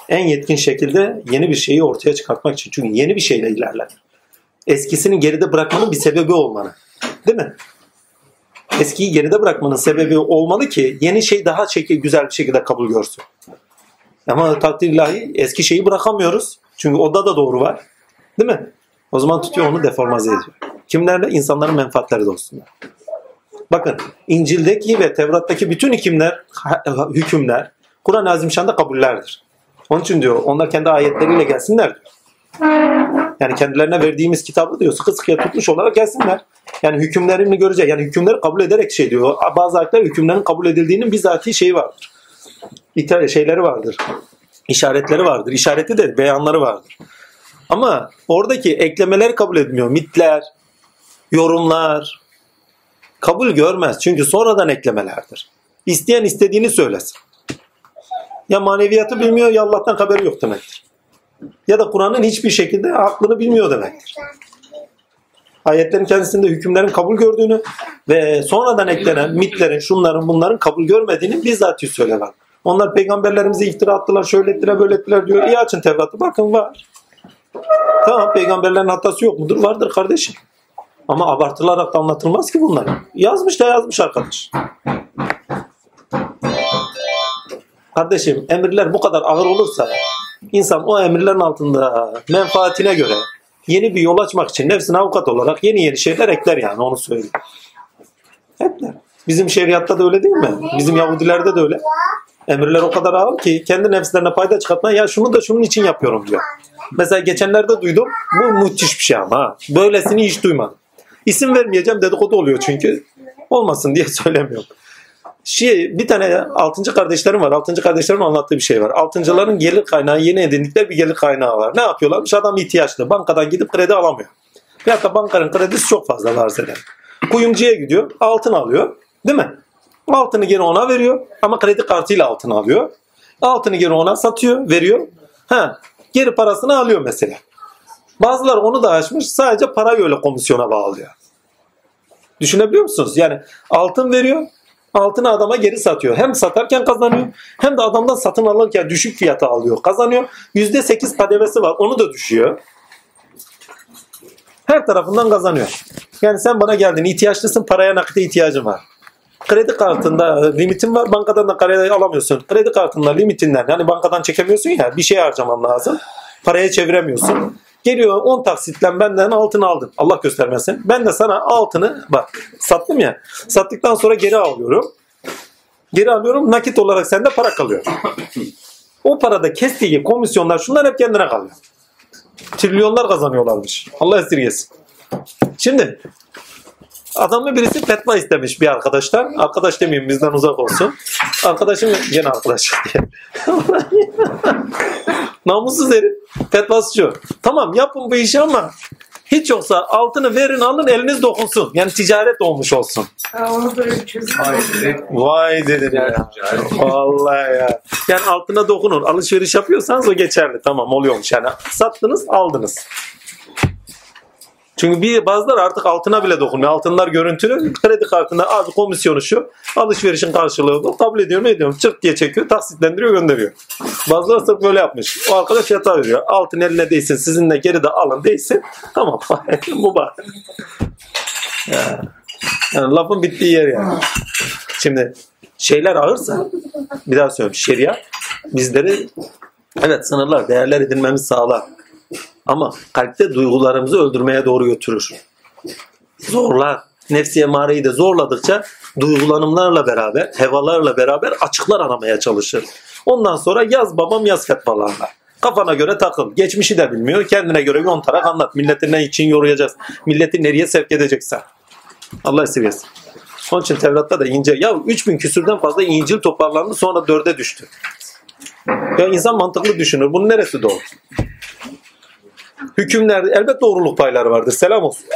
En yetkin şekilde yeni bir şeyi ortaya çıkartmak için. Çünkü yeni bir şeyle ilerler. Eskisini geride bırakmanın bir sebebi olmalı. Değil mi? Eskiyi geride bırakmanın sebebi olmalı ki yeni şey daha şekil, güzel bir şekilde kabul görsün. Ama takdir ilahi eski şeyi bırakamıyoruz. Çünkü oda da doğru var. Değil mi? O zaman tutuyor onu deformaze ediyor. Kimlerle? İnsanların menfaatleri dostunda. Bakın İncil'deki ve Tevrat'taki bütün hükümler, hükümler Kur'an-ı Azimşan'da kabullerdir. Onun için diyor onlar kendi ayetleriyle gelsinler diyor. Yani kendilerine verdiğimiz kitabı diyor sıkı sıkıya tutmuş olarak gelsinler. Yani hükümlerini görecek. Yani hükümleri kabul ederek şey diyor. Bazı ayetler hükümlerin kabul edildiğinin bizatihi şeyi vardır. İta- şeyleri vardır. İşaretleri vardır. İşareti de beyanları vardır. Ama oradaki eklemeler kabul etmiyor. Mitler, yorumlar kabul görmez. Çünkü sonradan eklemelerdir. İsteyen istediğini söylesin. Ya maneviyatı bilmiyor ya Allah'tan haberi yok demektir. Ya da Kur'an'ın hiçbir şekilde aklını bilmiyor demektir. Ayetlerin kendisinde hükümlerin kabul gördüğünü ve sonradan eklenen mitlerin, şunların, bunların kabul görmediğini bizzat söyler. Onlar peygamberlerimize iftira attılar, şöyle ettiler, böyle ettiler diyor. İyi açın Tevrat'ı bakın var. Tamam peygamberlerin hatası yok mudur? Vardır kardeşim. Ama abartılarak da anlatılmaz ki bunlar. Yazmış da yazmış arkadaş. Kardeşim emirler bu kadar ağır olursa insan o emirlerin altında menfaatine göre yeni bir yol açmak için nefsine avukat olarak yeni yeni şeyler ekler yani onu söyleyeyim. Ekler. Bizim şeriatta da öyle değil mi? Bizim Yahudilerde de öyle. Emirler o kadar ağır ki kendi nefslerine fayda çıkartma ya şunu da şunun için yapıyorum diyor. Mesela geçenlerde duydum. Bu müthiş bir şey ama. Böylesini hiç duymadım. İsim vermeyeceğim dedikodu oluyor çünkü. Olmasın diye söylemiyorum. Şey, bir tane altıncı kardeşlerim var. Altıncı kardeşlerim anlattığı bir şey var. Altıncıların gelir kaynağı yeni edindikleri bir gelir kaynağı var. Ne yapıyorlarmış? Adam ihtiyaçlı. Bankadan gidip kredi alamıyor. Veyahut da bankanın kredisi çok fazla varsa eder. Kuyumcuya gidiyor. Altın alıyor. Değil mi? Altını geri ona veriyor. Ama kredi kartıyla altın alıyor. Altını geri ona satıyor. Veriyor. Ha, geri parasını alıyor mesela. Bazıları onu da açmış. Sadece parayı öyle komisyona bağlıyor. Düşünebiliyor musunuz? Yani altın veriyor. Altını adama geri satıyor. Hem satarken kazanıyor hem de adamdan satın alırken düşük fiyata alıyor. Kazanıyor. %8 kademesi var. Onu da düşüyor. Her tarafından kazanıyor. Yani sen bana geldin ihtiyaçlısın paraya nakite ihtiyacın var. Kredi kartında limitin var bankadan da kredi alamıyorsun. Kredi kartında limitinden yani bankadan çekemiyorsun ya bir şey harcaman lazım. Paraya çeviremiyorsun. Geliyor 10 taksitle benden altın aldın. Allah göstermesin. Ben de sana altını bak sattım ya. Sattıktan sonra geri alıyorum. Geri alıyorum nakit olarak sende para kalıyor. O parada kestiği komisyonlar şunlar hep kendine kalıyor. Trilyonlar kazanıyorlarmış. Allah esirgesin. Şimdi adamı birisi fetva istemiş bir arkadaştan. Arkadaş demeyeyim bizden uzak olsun. Arkadaşım gene arkadaş diye. Namussuz herif. Fetvası şu. Tamam yapın bu işi ama hiç yoksa altını verin alın eliniz dokunsun. Yani ticaret olmuş olsun. Onu böyle çözüm Vay dedim ya. Vallahi ya. Yani altına dokunun. Alışveriş yapıyorsanız o geçerli. Tamam oluyormuş. Yani sattınız aldınız. Çünkü bir bazıları artık altına bile dokunmuyor. Altınlar görüntülü. Kredi kartına abi komisyonu şu. Alışverişin karşılığı bu. Kabul ediyorum ediyorum. Çırt diye çekiyor. Taksitlendiriyor gönderiyor. Bazıları sırf böyle yapmış. O arkadaş yatağı veriyor. Altın eline değsin. Sizinle geri de alın değsin. Tamam. bu bak. Ya. Yani lafın bittiği yer yani. Şimdi şeyler ağırsa bir daha söylüyorum şeria bizleri evet sınırlar değerler edinmemizi sağlar. Ama kalpte duygularımızı öldürmeye doğru götürür. Zorlar. Nefsi emareyi de zorladıkça duygulanımlarla beraber, hevalarla beraber açıklar aramaya çalışır. Ondan sonra yaz babam yaz fetvalarla. Kafana göre takıl. Geçmişi de bilmiyor. Kendine göre yontarak anlat. Milleti ne için yoruyacağız? Milleti nereye sevk edeceksen. Allah esirgesin. Onun için Tevrat'ta da ince. Ya 3000 küsürden fazla İncil toparlandı sonra 4'e düştü. Ya insan mantıklı düşünür. Bunun neresi doğru? Hükümlerde elbet doğruluk payları vardır. Selam olsun.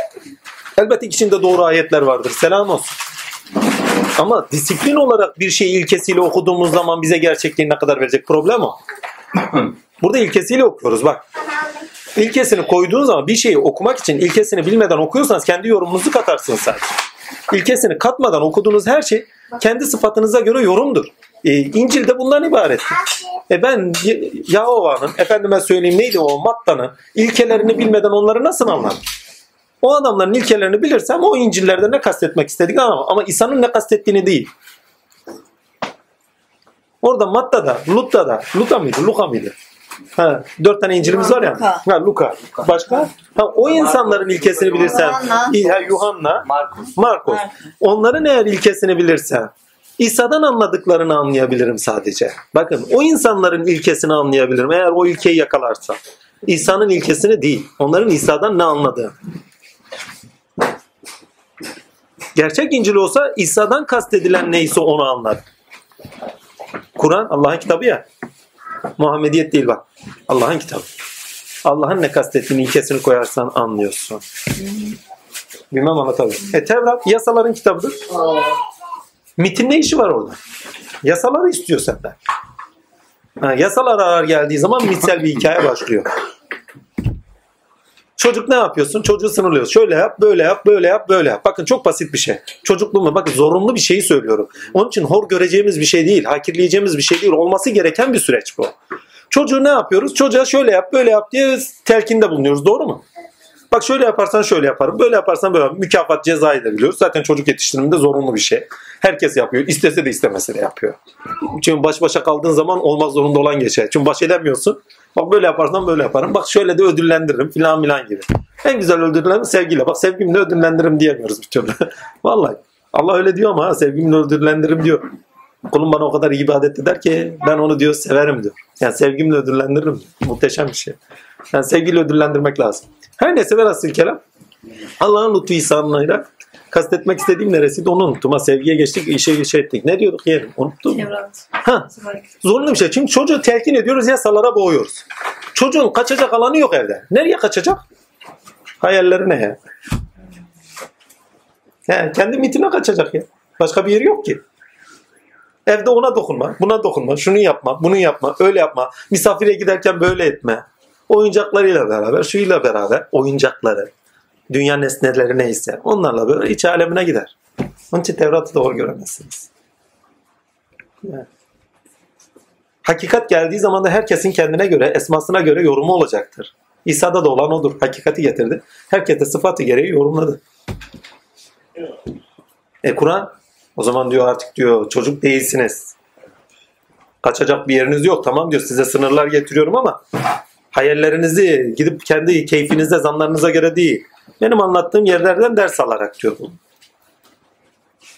Elbette içinde doğru ayetler vardır. Selam olsun. Ama disiplin olarak bir şeyi ilkesiyle okuduğumuz zaman bize gerçekliği ne kadar verecek problem o. Burada ilkesiyle okuyoruz bak. İlkesini koyduğun zaman bir şeyi okumak için ilkesini bilmeden okuyorsanız kendi yorumunuzu katarsınız sadece. İlkesini katmadan okuduğunuz her şey kendi sıfatınıza göre yorumdur. Ee, İncil de bundan ibaret. E ben Yahova'nın, efendime söyleyeyim neydi o Matta'nın ilkelerini bilmeden onları nasıl anlarım? O adamların ilkelerini bilirsem o İncil'lerde ne kastetmek istediğini anlamam. Ama İsa'nın ne kastettiğini değil. Orada Matta'da, Lutta'da, Luka mıydı, Luka mıydı? Ha, dört tane İncil'imiz var ya. Luka. Ha, Luka. Başka? Ha, o insanların ilkesini bilirsen, Yuhanna. Yuhanna, Markus. Markus. Onların eğer ilkesini bilirsem İsa'dan anladıklarını anlayabilirim sadece. Bakın o insanların ilkesini anlayabilirim eğer o ilkeyi yakalarsam. İsa'nın ilkesini değil. Onların İsa'dan ne anladığı. Gerçek İncil olsa İsa'dan kastedilen neyse onu anlar. Kur'an Allah'ın kitabı ya. Muhammediyet değil bak. Allah'ın kitabı. Allah'ın ne kastettiğini ilkesini koyarsan anlıyorsun. Bilmem anlatabilirim. E Tevrat yasaların kitabıdır. MIT'in ne işi var orada? Yasaları istiyor senden. Ha, yasalar arar geldiği zaman mitsel bir hikaye başlıyor. Çocuk ne yapıyorsun? Çocuğu sınırlıyoruz. Şöyle yap, böyle yap, böyle yap, böyle yap. Bakın çok basit bir şey. Çocukluğumda bakın zorunlu bir şeyi söylüyorum. Onun için hor göreceğimiz bir şey değil, hakirleyeceğimiz bir şey değil. Olması gereken bir süreç bu. Çocuğu ne yapıyoruz? Çocuğa şöyle yap, böyle yap diye telkinde bulunuyoruz. Doğru mu? Bak şöyle yaparsan şöyle yaparım. Böyle yaparsan böyle yaparım. Mükafat cezayı da biliyoruz. Zaten çocuk yetiştiriminde zorunlu bir şey. Herkes yapıyor. İstese de istemese de yapıyor. Çünkü baş başa kaldığın zaman olmak zorunda olan geçer. Çünkü baş edemiyorsun. Bak böyle yaparsan böyle yaparım. Bak şöyle de ödüllendiririm filan filan gibi. En güzel ödüllendirme sevgiyle. Bak sevgimle ödüllendiririm diyemiyoruz bir türlü. Vallahi. Allah öyle diyor ama sevgimle ödüllendiririm diyor. Kulum bana o kadar ibadet eder ki ben onu diyor severim diyor. Yani sevgimle ödüllendiririm. Muhteşem bir şey. Yani sevgiyle ödüllendirmek lazım. Her neyse velhasıl kelam. Allah'ın lütfu ihsanıyla kastetmek istediğim neresiydi onu unuttum. Ha, sevgiye geçtik, işe şey ettik. Ne diyorduk yeğenim? Unuttum. Ha, zorunlu bir şey. Çünkü çocuğu telkin ediyoruz, yasalara boğuyoruz. Çocuğun kaçacak alanı yok evde. Nereye kaçacak? Hayalleri ne ya? He, kendi mitine kaçacak ya. Başka bir yeri yok ki. Evde ona dokunma, buna dokunma, şunu yapma, bunu yapma, öyle yapma. Misafire giderken böyle etme. Oyuncaklarıyla beraber, şuyla beraber, oyuncakları, dünya nesneleri neyse onlarla böyle iç alemine gider. Onun için Tevrat'ı doğru göremezsiniz. Yani. Hakikat geldiği zaman da herkesin kendine göre, esmasına göre yorumu olacaktır. İsa'da da olan odur. Hakikati getirdi. Herkese sıfatı gereği yorumladı. E Kur'an o zaman diyor artık diyor çocuk değilsiniz. Kaçacak bir yeriniz yok. Tamam diyor size sınırlar getiriyorum ama hayallerinizi gidip kendi keyfinizde, zanlarınıza göre değil. Benim anlattığım yerlerden ders alarak diyor bunu.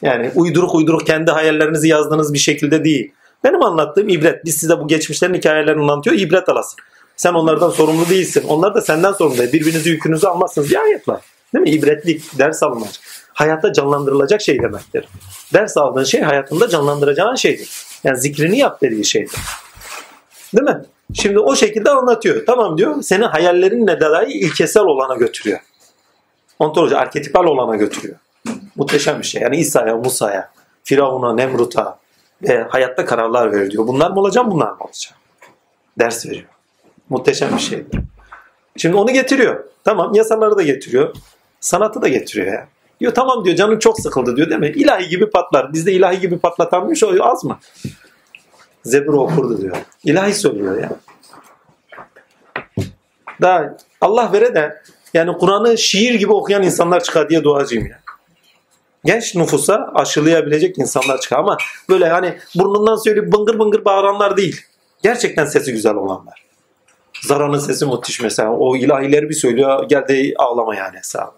Yani uyduruk uyduruk kendi hayallerinizi yazdığınız bir şekilde değil. Benim anlattığım ibret. Biz size bu geçmişlerin hikayelerini anlatıyor. ibret alasın. Sen onlardan sorumlu değilsin. Onlar da senden sorumlu. Birbirinizi yükünüzü almazsınız. Bir ayet. Değil mi? İbretlik, ders alınmak. Hayatta canlandırılacak şey demektir. Ders aldığın şey hayatında canlandıracağın şeydir. Yani zikrini yap dediği şeydir. Değil mi? Şimdi o şekilde anlatıyor. Tamam diyor. Seni hayallerinle dahi ilkesel olana götürüyor. Ontoloji, arketipal olana götürüyor. Muhteşem bir şey. Yani İsa'ya, Musa'ya, Firavun'a, Nemrut'a ve hayatta kararlar veriyor. Bunlar mı olacağım, bunlar mı olacağım? Ders veriyor. Muhteşem bir şeydir. Şimdi onu getiriyor. Tamam yasaları da getiriyor. Sanatı da getiriyor ya. Diyor tamam diyor canın çok sıkıldı diyor değil mi? İlahi gibi patlar. Bizde ilahi gibi patlatanmış o az mı? Zebur okurdu diyor. İlahi söylüyor ya. Daha Allah vere de yani Kur'an'ı şiir gibi okuyan insanlar çıkar diye duacıyım ya. Genç nüfusa aşılayabilecek insanlar çıkar ama böyle hani burnundan söyleyip bıngır bıngır bağıranlar değil. Gerçekten sesi güzel olanlar. Zara'nın sesi müthiş mesela. O ilahileri bir söylüyor geldi ağlama yani hesabı.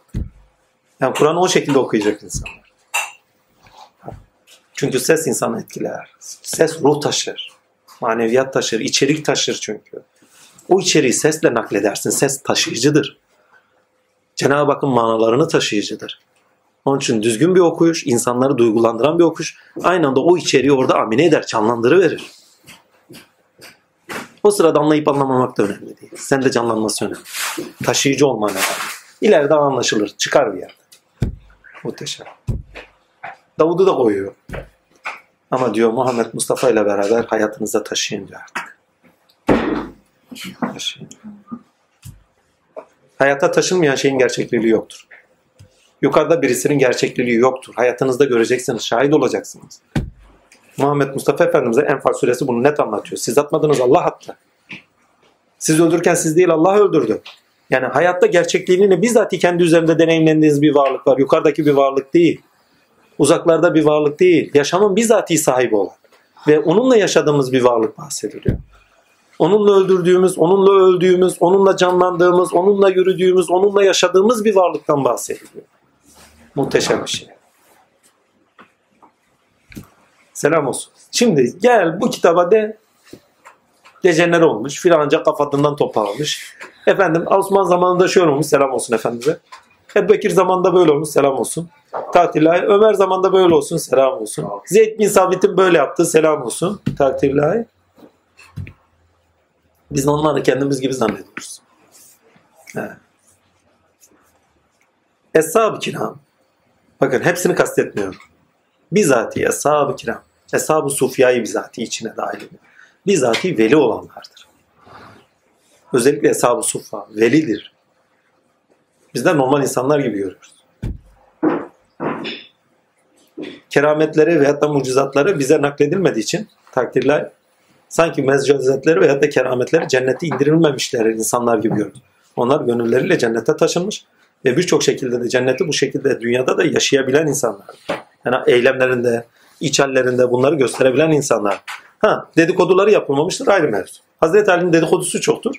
Yani Kur'an'ı o şekilde okuyacak insanlar. Çünkü ses insanı etkiler. Ses ruh taşır. Maneviyat taşır. içerik taşır çünkü. O içeriği sesle nakledersin. Ses taşıyıcıdır. Cenab-ı Hakk'ın manalarını taşıyıcıdır. Onun için düzgün bir okuyuş, insanları duygulandıran bir okuş, aynı anda o içeriği orada amine eder, canlandırıverir. O sırada anlayıp anlamamak da önemli değil. Sen de canlanması önemli. Taşıyıcı olman önemli. İleride anlaşılır, çıkar bir yerde. Muhteşem. Davud'u da koyuyor. Ama diyor Muhammed Mustafa ile beraber hayatınıza taşıyın diyor artık. Taşıyın. Hayata taşınmayan şeyin gerçekliği yoktur. Yukarıda birisinin gerçekliği yoktur. Hayatınızda göreceksiniz, şahit olacaksınız. Muhammed Mustafa Efendimiz'e Enfal suresi bunu net anlatıyor. Siz atmadınız Allah attı. Siz öldürürken siz değil Allah öldürdü. Yani hayatta gerçekliğini bizzat kendi üzerinde deneyimlendiğiniz bir varlık var. Yukarıdaki bir varlık değil. Uzaklarda bir varlık değil. Yaşamın bizzati sahibi olan. Ve onunla yaşadığımız bir varlık bahsediliyor. Onunla öldürdüğümüz, onunla öldüğümüz, onunla canlandığımız, onunla yürüdüğümüz, onunla yaşadığımız bir varlıktan bahsediliyor. Muhteşem bir şey. Selam olsun. Şimdi gel bu kitaba de geceler olmuş. Filanca kafatından toparlamış. Efendim Osman zamanında şöyle olmuş. Selam olsun efendimize. Ebu Bekir zamanında böyle olmuş. Selam olsun. Takdirlahi. Ömer zamanında böyle olsun. Selam olsun. Zeyd bin Sabit'in böyle yaptı. Selam olsun. Takdirlahi. Biz onları kendimiz gibi zannediyoruz. He. Eshab-ı kiram. Bakın hepsini kastetmiyorum. Bizatihi eshab-ı kiram. Eshab-ı sufyayı bizatihi içine dahil ediyor. Bizatihi veli olanlardır. Özellikle eshab-ı suffa velidir. Bizler normal insanlar gibi görüyoruz. Kerametleri veyahut da mucizatları bize nakledilmediği için takdirler sanki mezcazetleri veyahut da kerametleri cennete indirilmemişler insanlar gibi görüyoruz. Onlar gönülleriyle cennete taşınmış ve birçok şekilde de cenneti bu şekilde dünyada da yaşayabilen insanlar. Yani eylemlerinde, iç hallerinde bunları gösterebilen insanlar. Ha, dedikoduları yapılmamıştır ayrı mevzu. Hazreti Ali'nin dedikodusu çoktur.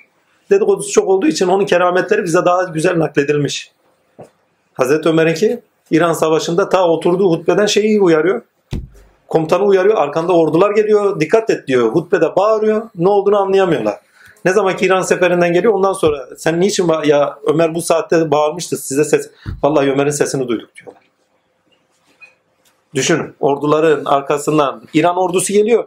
Dedikodusu çok olduğu için onun kerametleri bize daha güzel nakledilmiş. Hazreti Ömer'inki İran Savaşı'nda ta oturduğu hutbeden şeyi uyarıyor. Komutanı uyarıyor. Arkanda ordular geliyor. Dikkat et diyor. Hutbede bağırıyor. Ne olduğunu anlayamıyorlar. Ne zaman ki İran seferinden geliyor ondan sonra sen niçin ya Ömer bu saatte bağırmıştı size ses. Vallahi Ömer'in sesini duyduk diyorlar. Düşünün orduların arkasından İran ordusu geliyor.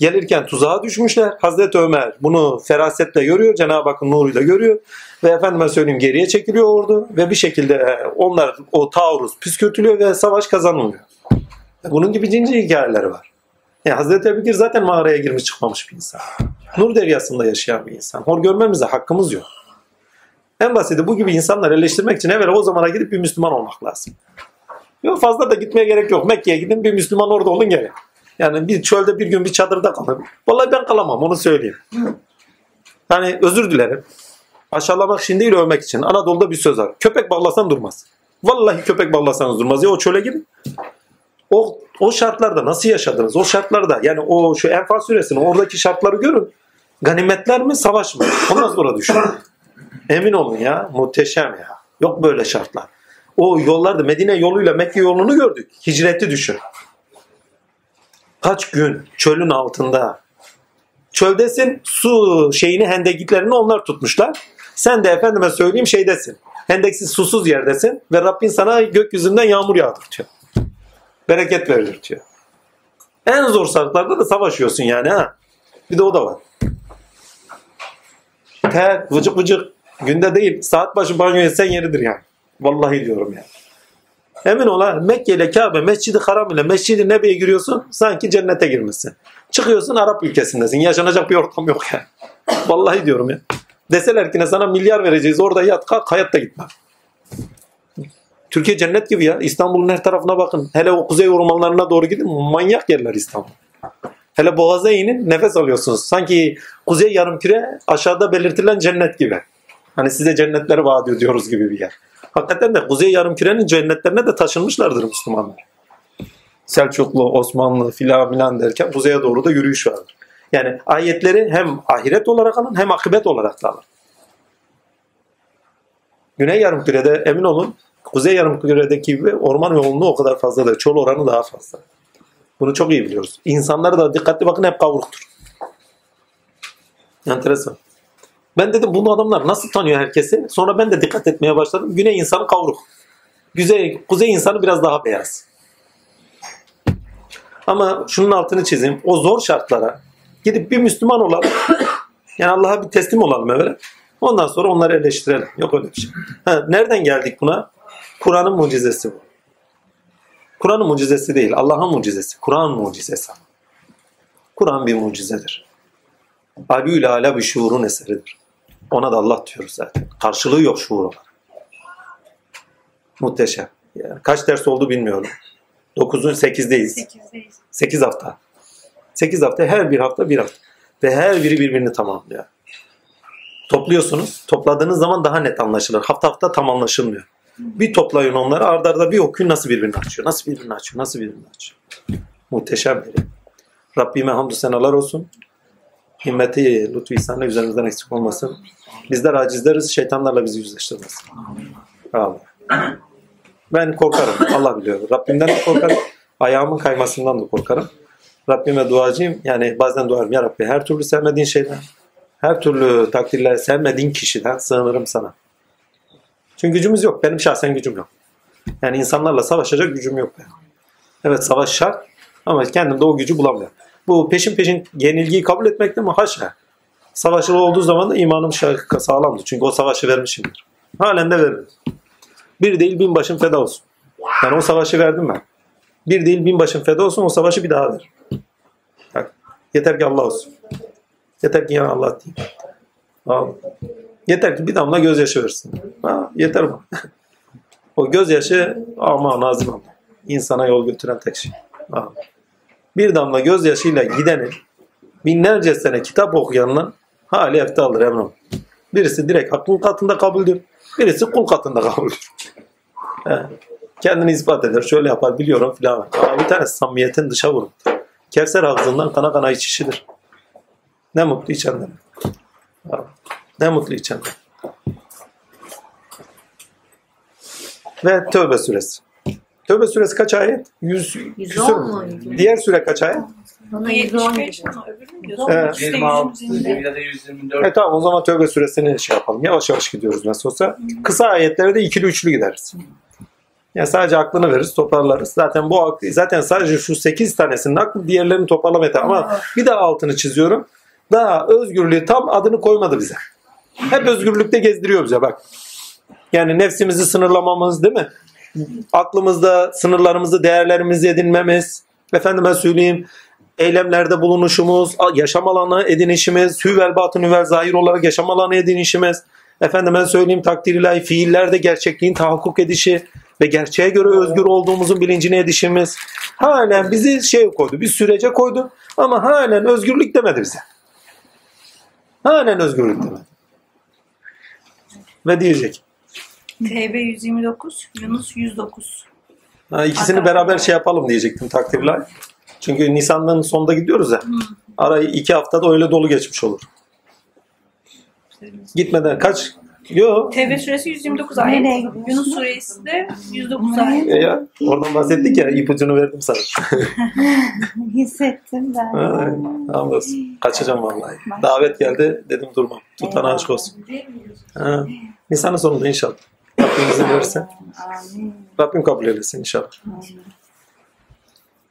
Gelirken tuzağa düşmüşler. Hazreti Ömer bunu ferasetle görüyor. Cenab-ı Hakk'ın nuruyla görüyor. Ve efendime söyleyeyim geriye çekiliyor ordu. Ve bir şekilde e, onlar o taarruz püskürtülüyor ve savaş kazanılıyor. Bunun gibi cinci hikayeleri var. Yani Hazreti Ebubekir zaten mağaraya girmiş çıkmamış bir insan. Nur deryasında yaşayan bir insan. Hor görmemize hakkımız yok. En basiti bu gibi insanları eleştirmek için evvela o zamana gidip bir Müslüman olmak lazım. Yok fazla da gitmeye gerek yok. Mekke'ye gidin bir Müslüman orada olun gelin. Yani bir çölde bir gün bir çadırda kalın. Vallahi ben kalamam onu söyleyeyim. Yani özür dilerim. Aşağılamak için değil övmek için. Anadolu'da bir söz var. Köpek bağlasan durmaz. Vallahi köpek bağlasanız durmaz. Ya o çöle gidin. O, o şartlarda nasıl yaşadınız? O şartlarda yani o şu Enfal suresinin oradaki şartları görün. Ganimetler mi savaş mı? Ondan sonra düşün. Emin olun ya muhteşem ya. Yok böyle şartlar. O yollarda Medine yoluyla Mekke yolunu gördük. Hicreti düşün. Kaç gün çölün altında. Çöldesin su şeyini hendekliklerini onlar tutmuşlar. Sen de efendime söyleyeyim şeydesin. Hendeksiz susuz yerdesin ve Rabbin sana gökyüzünden yağmur yağdırtıyor. Bereket verirtiyor. En zor şartlarda da savaşıyorsun yani ha. Bir de o da var. Ter, vıcık vıcık. Günde değil, saat başı banyo etsen yeridir yani. Vallahi diyorum yani. Emin ol ha Mekke ile Kabe, Mescid-i Haram ile Mescid-i Nebi'ye giriyorsun sanki cennete girmişsin. Çıkıyorsun Arap ülkesindesin. Yaşanacak bir ortam yok yani. Vallahi diyorum ya. Deseler ki ne sana milyar vereceğiz orada yat kalk hayatta gitme. Türkiye cennet gibi ya. İstanbul'un her tarafına bakın. Hele o kuzey ormanlarına doğru gidin. Manyak yerler İstanbul. Hele Boğaz'a inin nefes alıyorsunuz. Sanki kuzey yarımküre aşağıda belirtilen cennet gibi. Hani size cennetleri vaat ediyoruz gibi bir yer. Hakikaten de kuzey yarımkürenin cennetlerine de taşınmışlardır Müslümanlar. Selçuklu, Osmanlı filan filan derken kuzeye doğru da yürüyüş vardır. Yani ayetleri hem ahiret olarak alın hem akıbet olarak da alın. Güney yarımkürede emin olun kuzey yarımküredeki gibi orman yoğunluğu o kadar fazla değil. Çol oranı daha fazla. Bunu çok iyi biliyoruz. İnsanlara da dikkatli bakın hep kavruktur. Enteresan. Ben dedim bunu adamlar nasıl tanıyor herkesi? Sonra ben de dikkat etmeye başladım. Güney insanı kavruk. Güzey, kuzey insanı biraz daha beyaz. Ama şunun altını çizeyim. O zor şartlara gidip bir Müslüman olalım. Yani Allah'a bir teslim olalım evvela. Ondan sonra onları eleştirelim. Yok öyle bir şey. Ha, nereden geldik buna? Kur'an'ın mucizesi bu. Kur'an'ın mucizesi değil. Allah'ın mucizesi. Kur'an mucizesi. Kur'an bir mucizedir. Alü ala bir şuurun eseridir. Ona da Allah diyoruz zaten. Karşılığı yok şuur olarak. Muhteşem. Yani kaç ders oldu bilmiyorum. 9'un 8'deyiz. Sekizdeyiz. 8 hafta. 8 hafta her bir hafta bir hafta. Ve her biri birbirini tamamlıyor. Topluyorsunuz. Topladığınız zaman daha net anlaşılır. Hafta hafta tam anlaşılmıyor. Bir toplayın onları ardarda arda bir okuyun nasıl birbirini açıyor. Nasıl birbirini açıyor. Nasıl birbirini açıyor. Muhteşem biri. Rabbime hamdü senalar olsun. Himmeti, lütfu ihsanı üzerimizden eksik olmasın. Bizler acizleriz. Şeytanlarla bizi yüzleştirmesin. Allah. Ben korkarım. Allah biliyor. Rabbimden de korkarım. Ayağımın kaymasından da korkarım. Rabbime duacıyım. Yani bazen duarım. Ya Rabbi her türlü sevmediğin şeyden, her türlü takdirle sevmediğin kişiden sığınırım sana. Çünkü gücümüz yok. Benim şahsen gücüm yok. Yani insanlarla savaşacak gücüm yok. Benim. Evet savaş şart ama kendimde o gücü bulamıyorum. Bu peşin peşin yenilgiyi kabul etmekte mi? Haşa. Savaşlı olduğu zaman da imanım sağlamdı. Çünkü o savaşı vermişimdir. Halen de veririm. Bir değil bin başım feda olsun. Yani o savaşı verdim ben. Bir değil bin başım feda olsun o savaşı bir daha ver. Yeter ki Allah olsun. Yeter ki ya Allah diyeyim. Al. Yeter ki bir damla gözyaşı versin. Ha, Yeter bu. o gözyaşı aman Nazım Allah. İnsana yol götüren tek şey. Ha. Bir damla gözyaşıyla gidenin binlerce sene kitap okuyanla hali eftaldır Emre. Birisi direkt hakkın katında kabuldür. Birisi kul katında kabuldür. Kendini ispat eder. Şöyle yapar biliyorum filan. Ama bir tane samimiyetin dışa vurur. Kevser ağzından kana kana içişidir. Ne mutlu içenler. Ha. Ne mutlu içenler. Ve Tövbe suresi. Tövbe suresi kaç ayet? 100 küsur. 110 mu? Diğer sure kaç ayet? Bana 110 75 gibi. ama öbürü mü diyorsun? Evet. İşte 26 120. ya da 124. E tamam o zaman Tövbe suresini şey yapalım. Yavaş yavaş gidiyoruz nasıl olsa. Kısa ayetlere de ikili üçlü gideriz. Yani sadece aklını veririz, toparlarız. Zaten bu aklı, zaten sadece şu 8 tanesinin aklı diğerlerini toparlamaya ama bir daha altını çiziyorum. Daha özgürlüğü tam adını koymadı bize. Hep özgürlükte gezdiriyor bize bak. Yani nefsimizi sınırlamamız değil mi? Aklımızda sınırlarımızı, değerlerimizi edinmemiz. Efendime söyleyeyim eylemlerde bulunuşumuz, yaşam alanı edinişimiz, hüvel batın hüvel zahir olarak yaşam alanı edinişimiz. Efendime söyleyeyim takdir ilahi fiillerde gerçekliğin tahakkuk edişi ve gerçeğe göre özgür olduğumuzun bilincine edişimiz. Halen bizi şey koydu, bir sürece koydu ama halen özgürlük demedi bize. Halen özgürlük demedi. Ve diyecek. TB 129, Yunus 109. Ha, ikisini beraber şey yapalım diyecektim takdir ilahi. Çünkü Nisan'ın sonunda gidiyoruz ya. Arayı iki haftada öyle dolu geçmiş olur. Gitmeden kaç? Yo. TB suresi 129 ayet. Yunus suresi de 109 ayet. E ya, oradan bahsettik ya ipucunu verdim sana. Hissettim ben. Ha, Anlasın. Kaçacağım vallahi. Davet geldi dedim durmam. Tutana aşk olsun. Ha. Nisan'ın sonunda inşallah. Rabbim izin verirse. Rabbim kabul eylesin inşallah.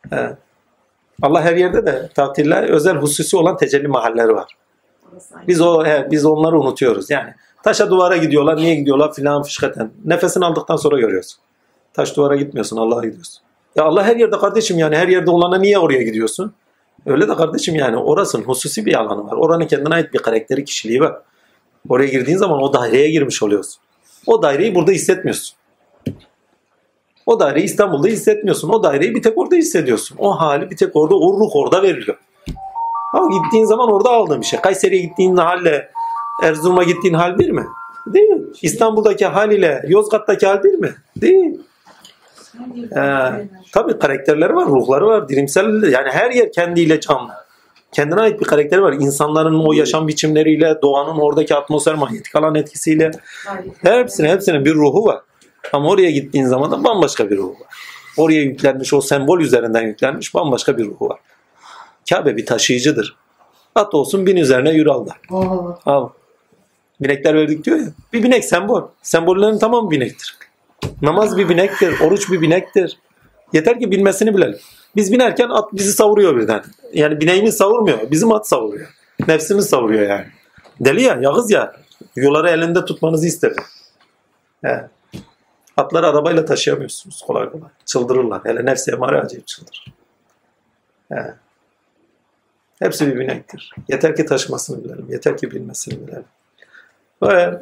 He. Allah her yerde de tatiller özel hususi olan tecelli mahalleri var. Biz o he, biz onları unutuyoruz. Yani taşa duvara gidiyorlar. Niye gidiyorlar filan fışkaten. Nefesini aldıktan sonra görüyorsun. Taş duvara gitmiyorsun. Allah'a gidiyorsun. Ya Allah her yerde kardeşim yani her yerde olana niye oraya gidiyorsun? Öyle de kardeşim yani orasının hususi bir alanı var. Oranın kendine ait bir karakteri, kişiliği var. Oraya girdiğin zaman o daireye girmiş oluyorsun. O daireyi burada hissetmiyorsun. O daireyi İstanbul'da hissetmiyorsun. O daireyi bir tek orada hissediyorsun. O hali bir tek orada, o ruh orada veriliyor. Ama gittiğin zaman orada aldığın bir şey. Kayseri'ye gittiğin halle Erzurum'a gittiğin hal bir mi? Değil. İstanbul'daki hal ile Yozgat'taki hal bir mi? Değil. Ee, tabii karakterleri var, ruhları var, dirimsel yani her yer kendiyle canlı. Kendine ait bir karakteri var. İnsanların o yaşam biçimleriyle, doğanın oradaki atmosfer manyetik alan etkisiyle hepsine hepsinin bir ruhu var. Ama oraya gittiğin zaman da bambaşka bir ruhu var. Oraya yüklenmiş, o sembol üzerinden yüklenmiş bambaşka bir ruhu var. Kabe bir taşıyıcıdır. At olsun bin üzerine yürü al der. Oo. Al. Binekler verdik diyor ya. Bir binek sembol. Sembollerin tamamı binektir. Namaz bir binektir. Oruç bir binektir. Yeter ki bilmesini bilelim. Biz binerken at bizi savuruyor birden. Yani bineğimiz savurmuyor. Bizim at savuruyor. Nefsimiz savuruyor yani. Deli ya, yağız ya. Yolları elinde tutmanızı isterim. He. Atları arabayla taşıyamıyorsunuz kolay kolay. Çıldırırlar. Hele nefsi emare acayip çıldırır. He. Hepsi bir binektir. Yeter ki taşımasını bilelim. Yeter ki bilmesini bilelim. Ve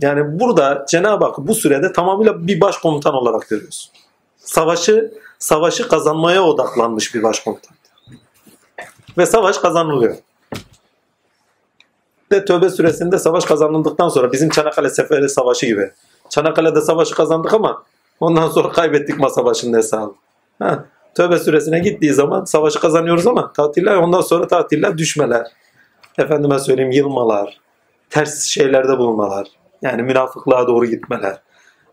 yani burada Cenab-ı Hak bu sürede tamamıyla bir başkomutan olarak görüyorsun. Savaşı savaşı kazanmaya odaklanmış bir başkomutan. Ve savaş kazanılıyor. Ve Tövbe süresinde savaş kazanıldıktan sonra bizim Çanakkale Seferi Savaşı gibi. Çanakkale'de savaşı kazandık ama ondan sonra kaybettik masa başında hesabı. Tövbe süresine gittiği zaman savaşı kazanıyoruz ama tatiller ondan sonra tatiller düşmeler. Efendime söyleyeyim yılmalar. Ters şeylerde bulunmalar. Yani münafıklığa doğru gitmeler.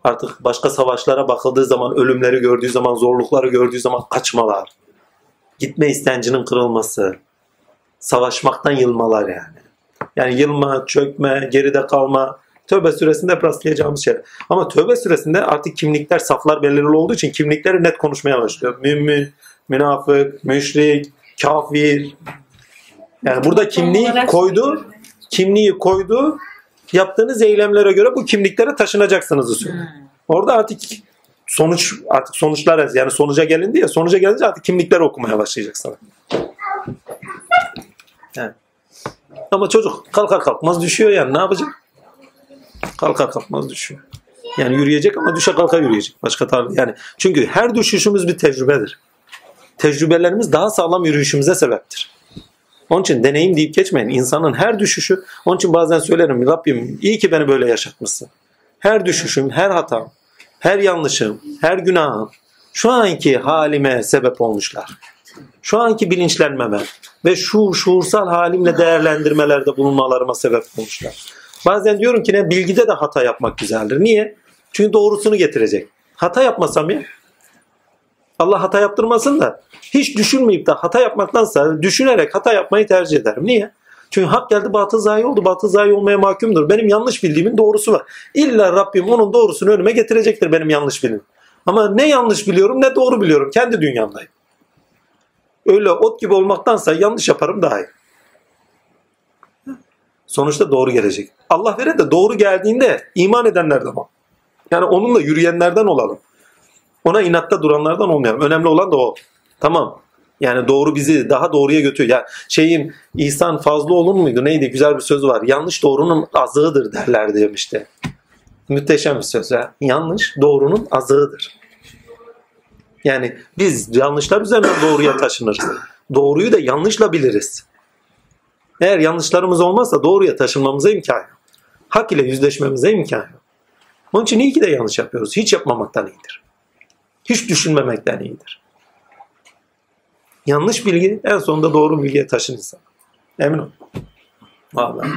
Artık başka savaşlara bakıldığı zaman ölümleri gördüğü zaman zorlukları gördüğü zaman kaçmalar. Gitme istencinin kırılması. Savaşmaktan yılmalar yani. Yani yılma, çökme, geride kalma. Tövbe süresinde hep rastlayacağımız şey. Ama tövbe süresinde artık kimlikler, saflar belirli olduğu için kimlikleri net konuşmaya başlıyor. Mümin, münafık, müşrik, kafir. Yani burada kimliği koydu. Kimliği koydu. Yaptığınız eylemlere göre bu kimliklere taşınacaksınız diyor. Orada artık sonuç artık sonuçlar yani sonuca gelindi ya sonuca gelince artık kimlikler okumaya başlayacak sana. Yani. Ama çocuk kalkar kalkmaz düşüyor yani ne yapacak? Kalkar kalkmaz düşüyor. Yani yürüyecek ama düşe kalka yürüyecek. Başka tarzı yani. Çünkü her düşüşümüz bir tecrübedir. Tecrübelerimiz daha sağlam yürüyüşümüze sebeptir. Onun için deneyim deyip geçmeyin. İnsanın her düşüşü, onun için bazen söylerim Rabbim iyi ki beni böyle yaşatmışsın. Her düşüşüm, her hatam, her yanlışım, her günahım şu anki halime sebep olmuşlar. Şu anki bilinçlenmeme ve şu şuursal halimle değerlendirmelerde bulunmalarıma sebep olmuşlar. Bazen diyorum ki ne bilgide de hata yapmak güzeldir. Niye? Çünkü doğrusunu getirecek. Hata yapmasam ya. Allah hata yaptırmasın da hiç düşünmeyip de hata yapmaktansa düşünerek hata yapmayı tercih ederim. Niye? Çünkü hak geldi batıl zayi oldu. Batıl zayi olmaya mahkumdur. Benim yanlış bildiğimin doğrusu var. İlla Rabbim onun doğrusunu önüme getirecektir benim yanlış bildiğim. Ama ne yanlış biliyorum ne doğru biliyorum. Kendi dünyamdayım. Öyle ot gibi olmaktansa yanlış yaparım daha iyi. Sonuçta doğru gelecek. Allah vere de doğru geldiğinde iman edenlerden ol. Yani onunla yürüyenlerden olalım. Ona inatta duranlardan olmayalım. Önemli olan da o. Tamam. Yani doğru bizi daha doğruya götürüyor. Ya şeyin İhsan Fazlıoğlu muydu? Neydi? Güzel bir söz var. Yanlış doğrunun azığıdır derler demişti. Müthişem bir söz. Ya. Yanlış doğrunun azığıdır. Yani biz yanlışlar üzerinden doğruya taşınırız. Doğruyu da yanlışla biliriz. Eğer yanlışlarımız olmazsa doğruya taşınmamıza imkan yok. Hak ile yüzleşmemize imkan yok. Onun için iyi ki de yanlış yapıyoruz. Hiç yapmamaktan iyidir. Hiç düşünmemekten iyidir. Yanlış bilgi en sonunda doğru bilgiye taşır insan. Emin ol. Vallahi.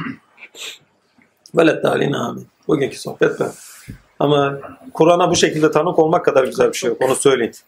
Velet dalin amin. Bugünkü sohbet ben. Ama Kur'an'a bu şekilde tanık olmak kadar güzel bir şey yok. Onu söyleyeyim.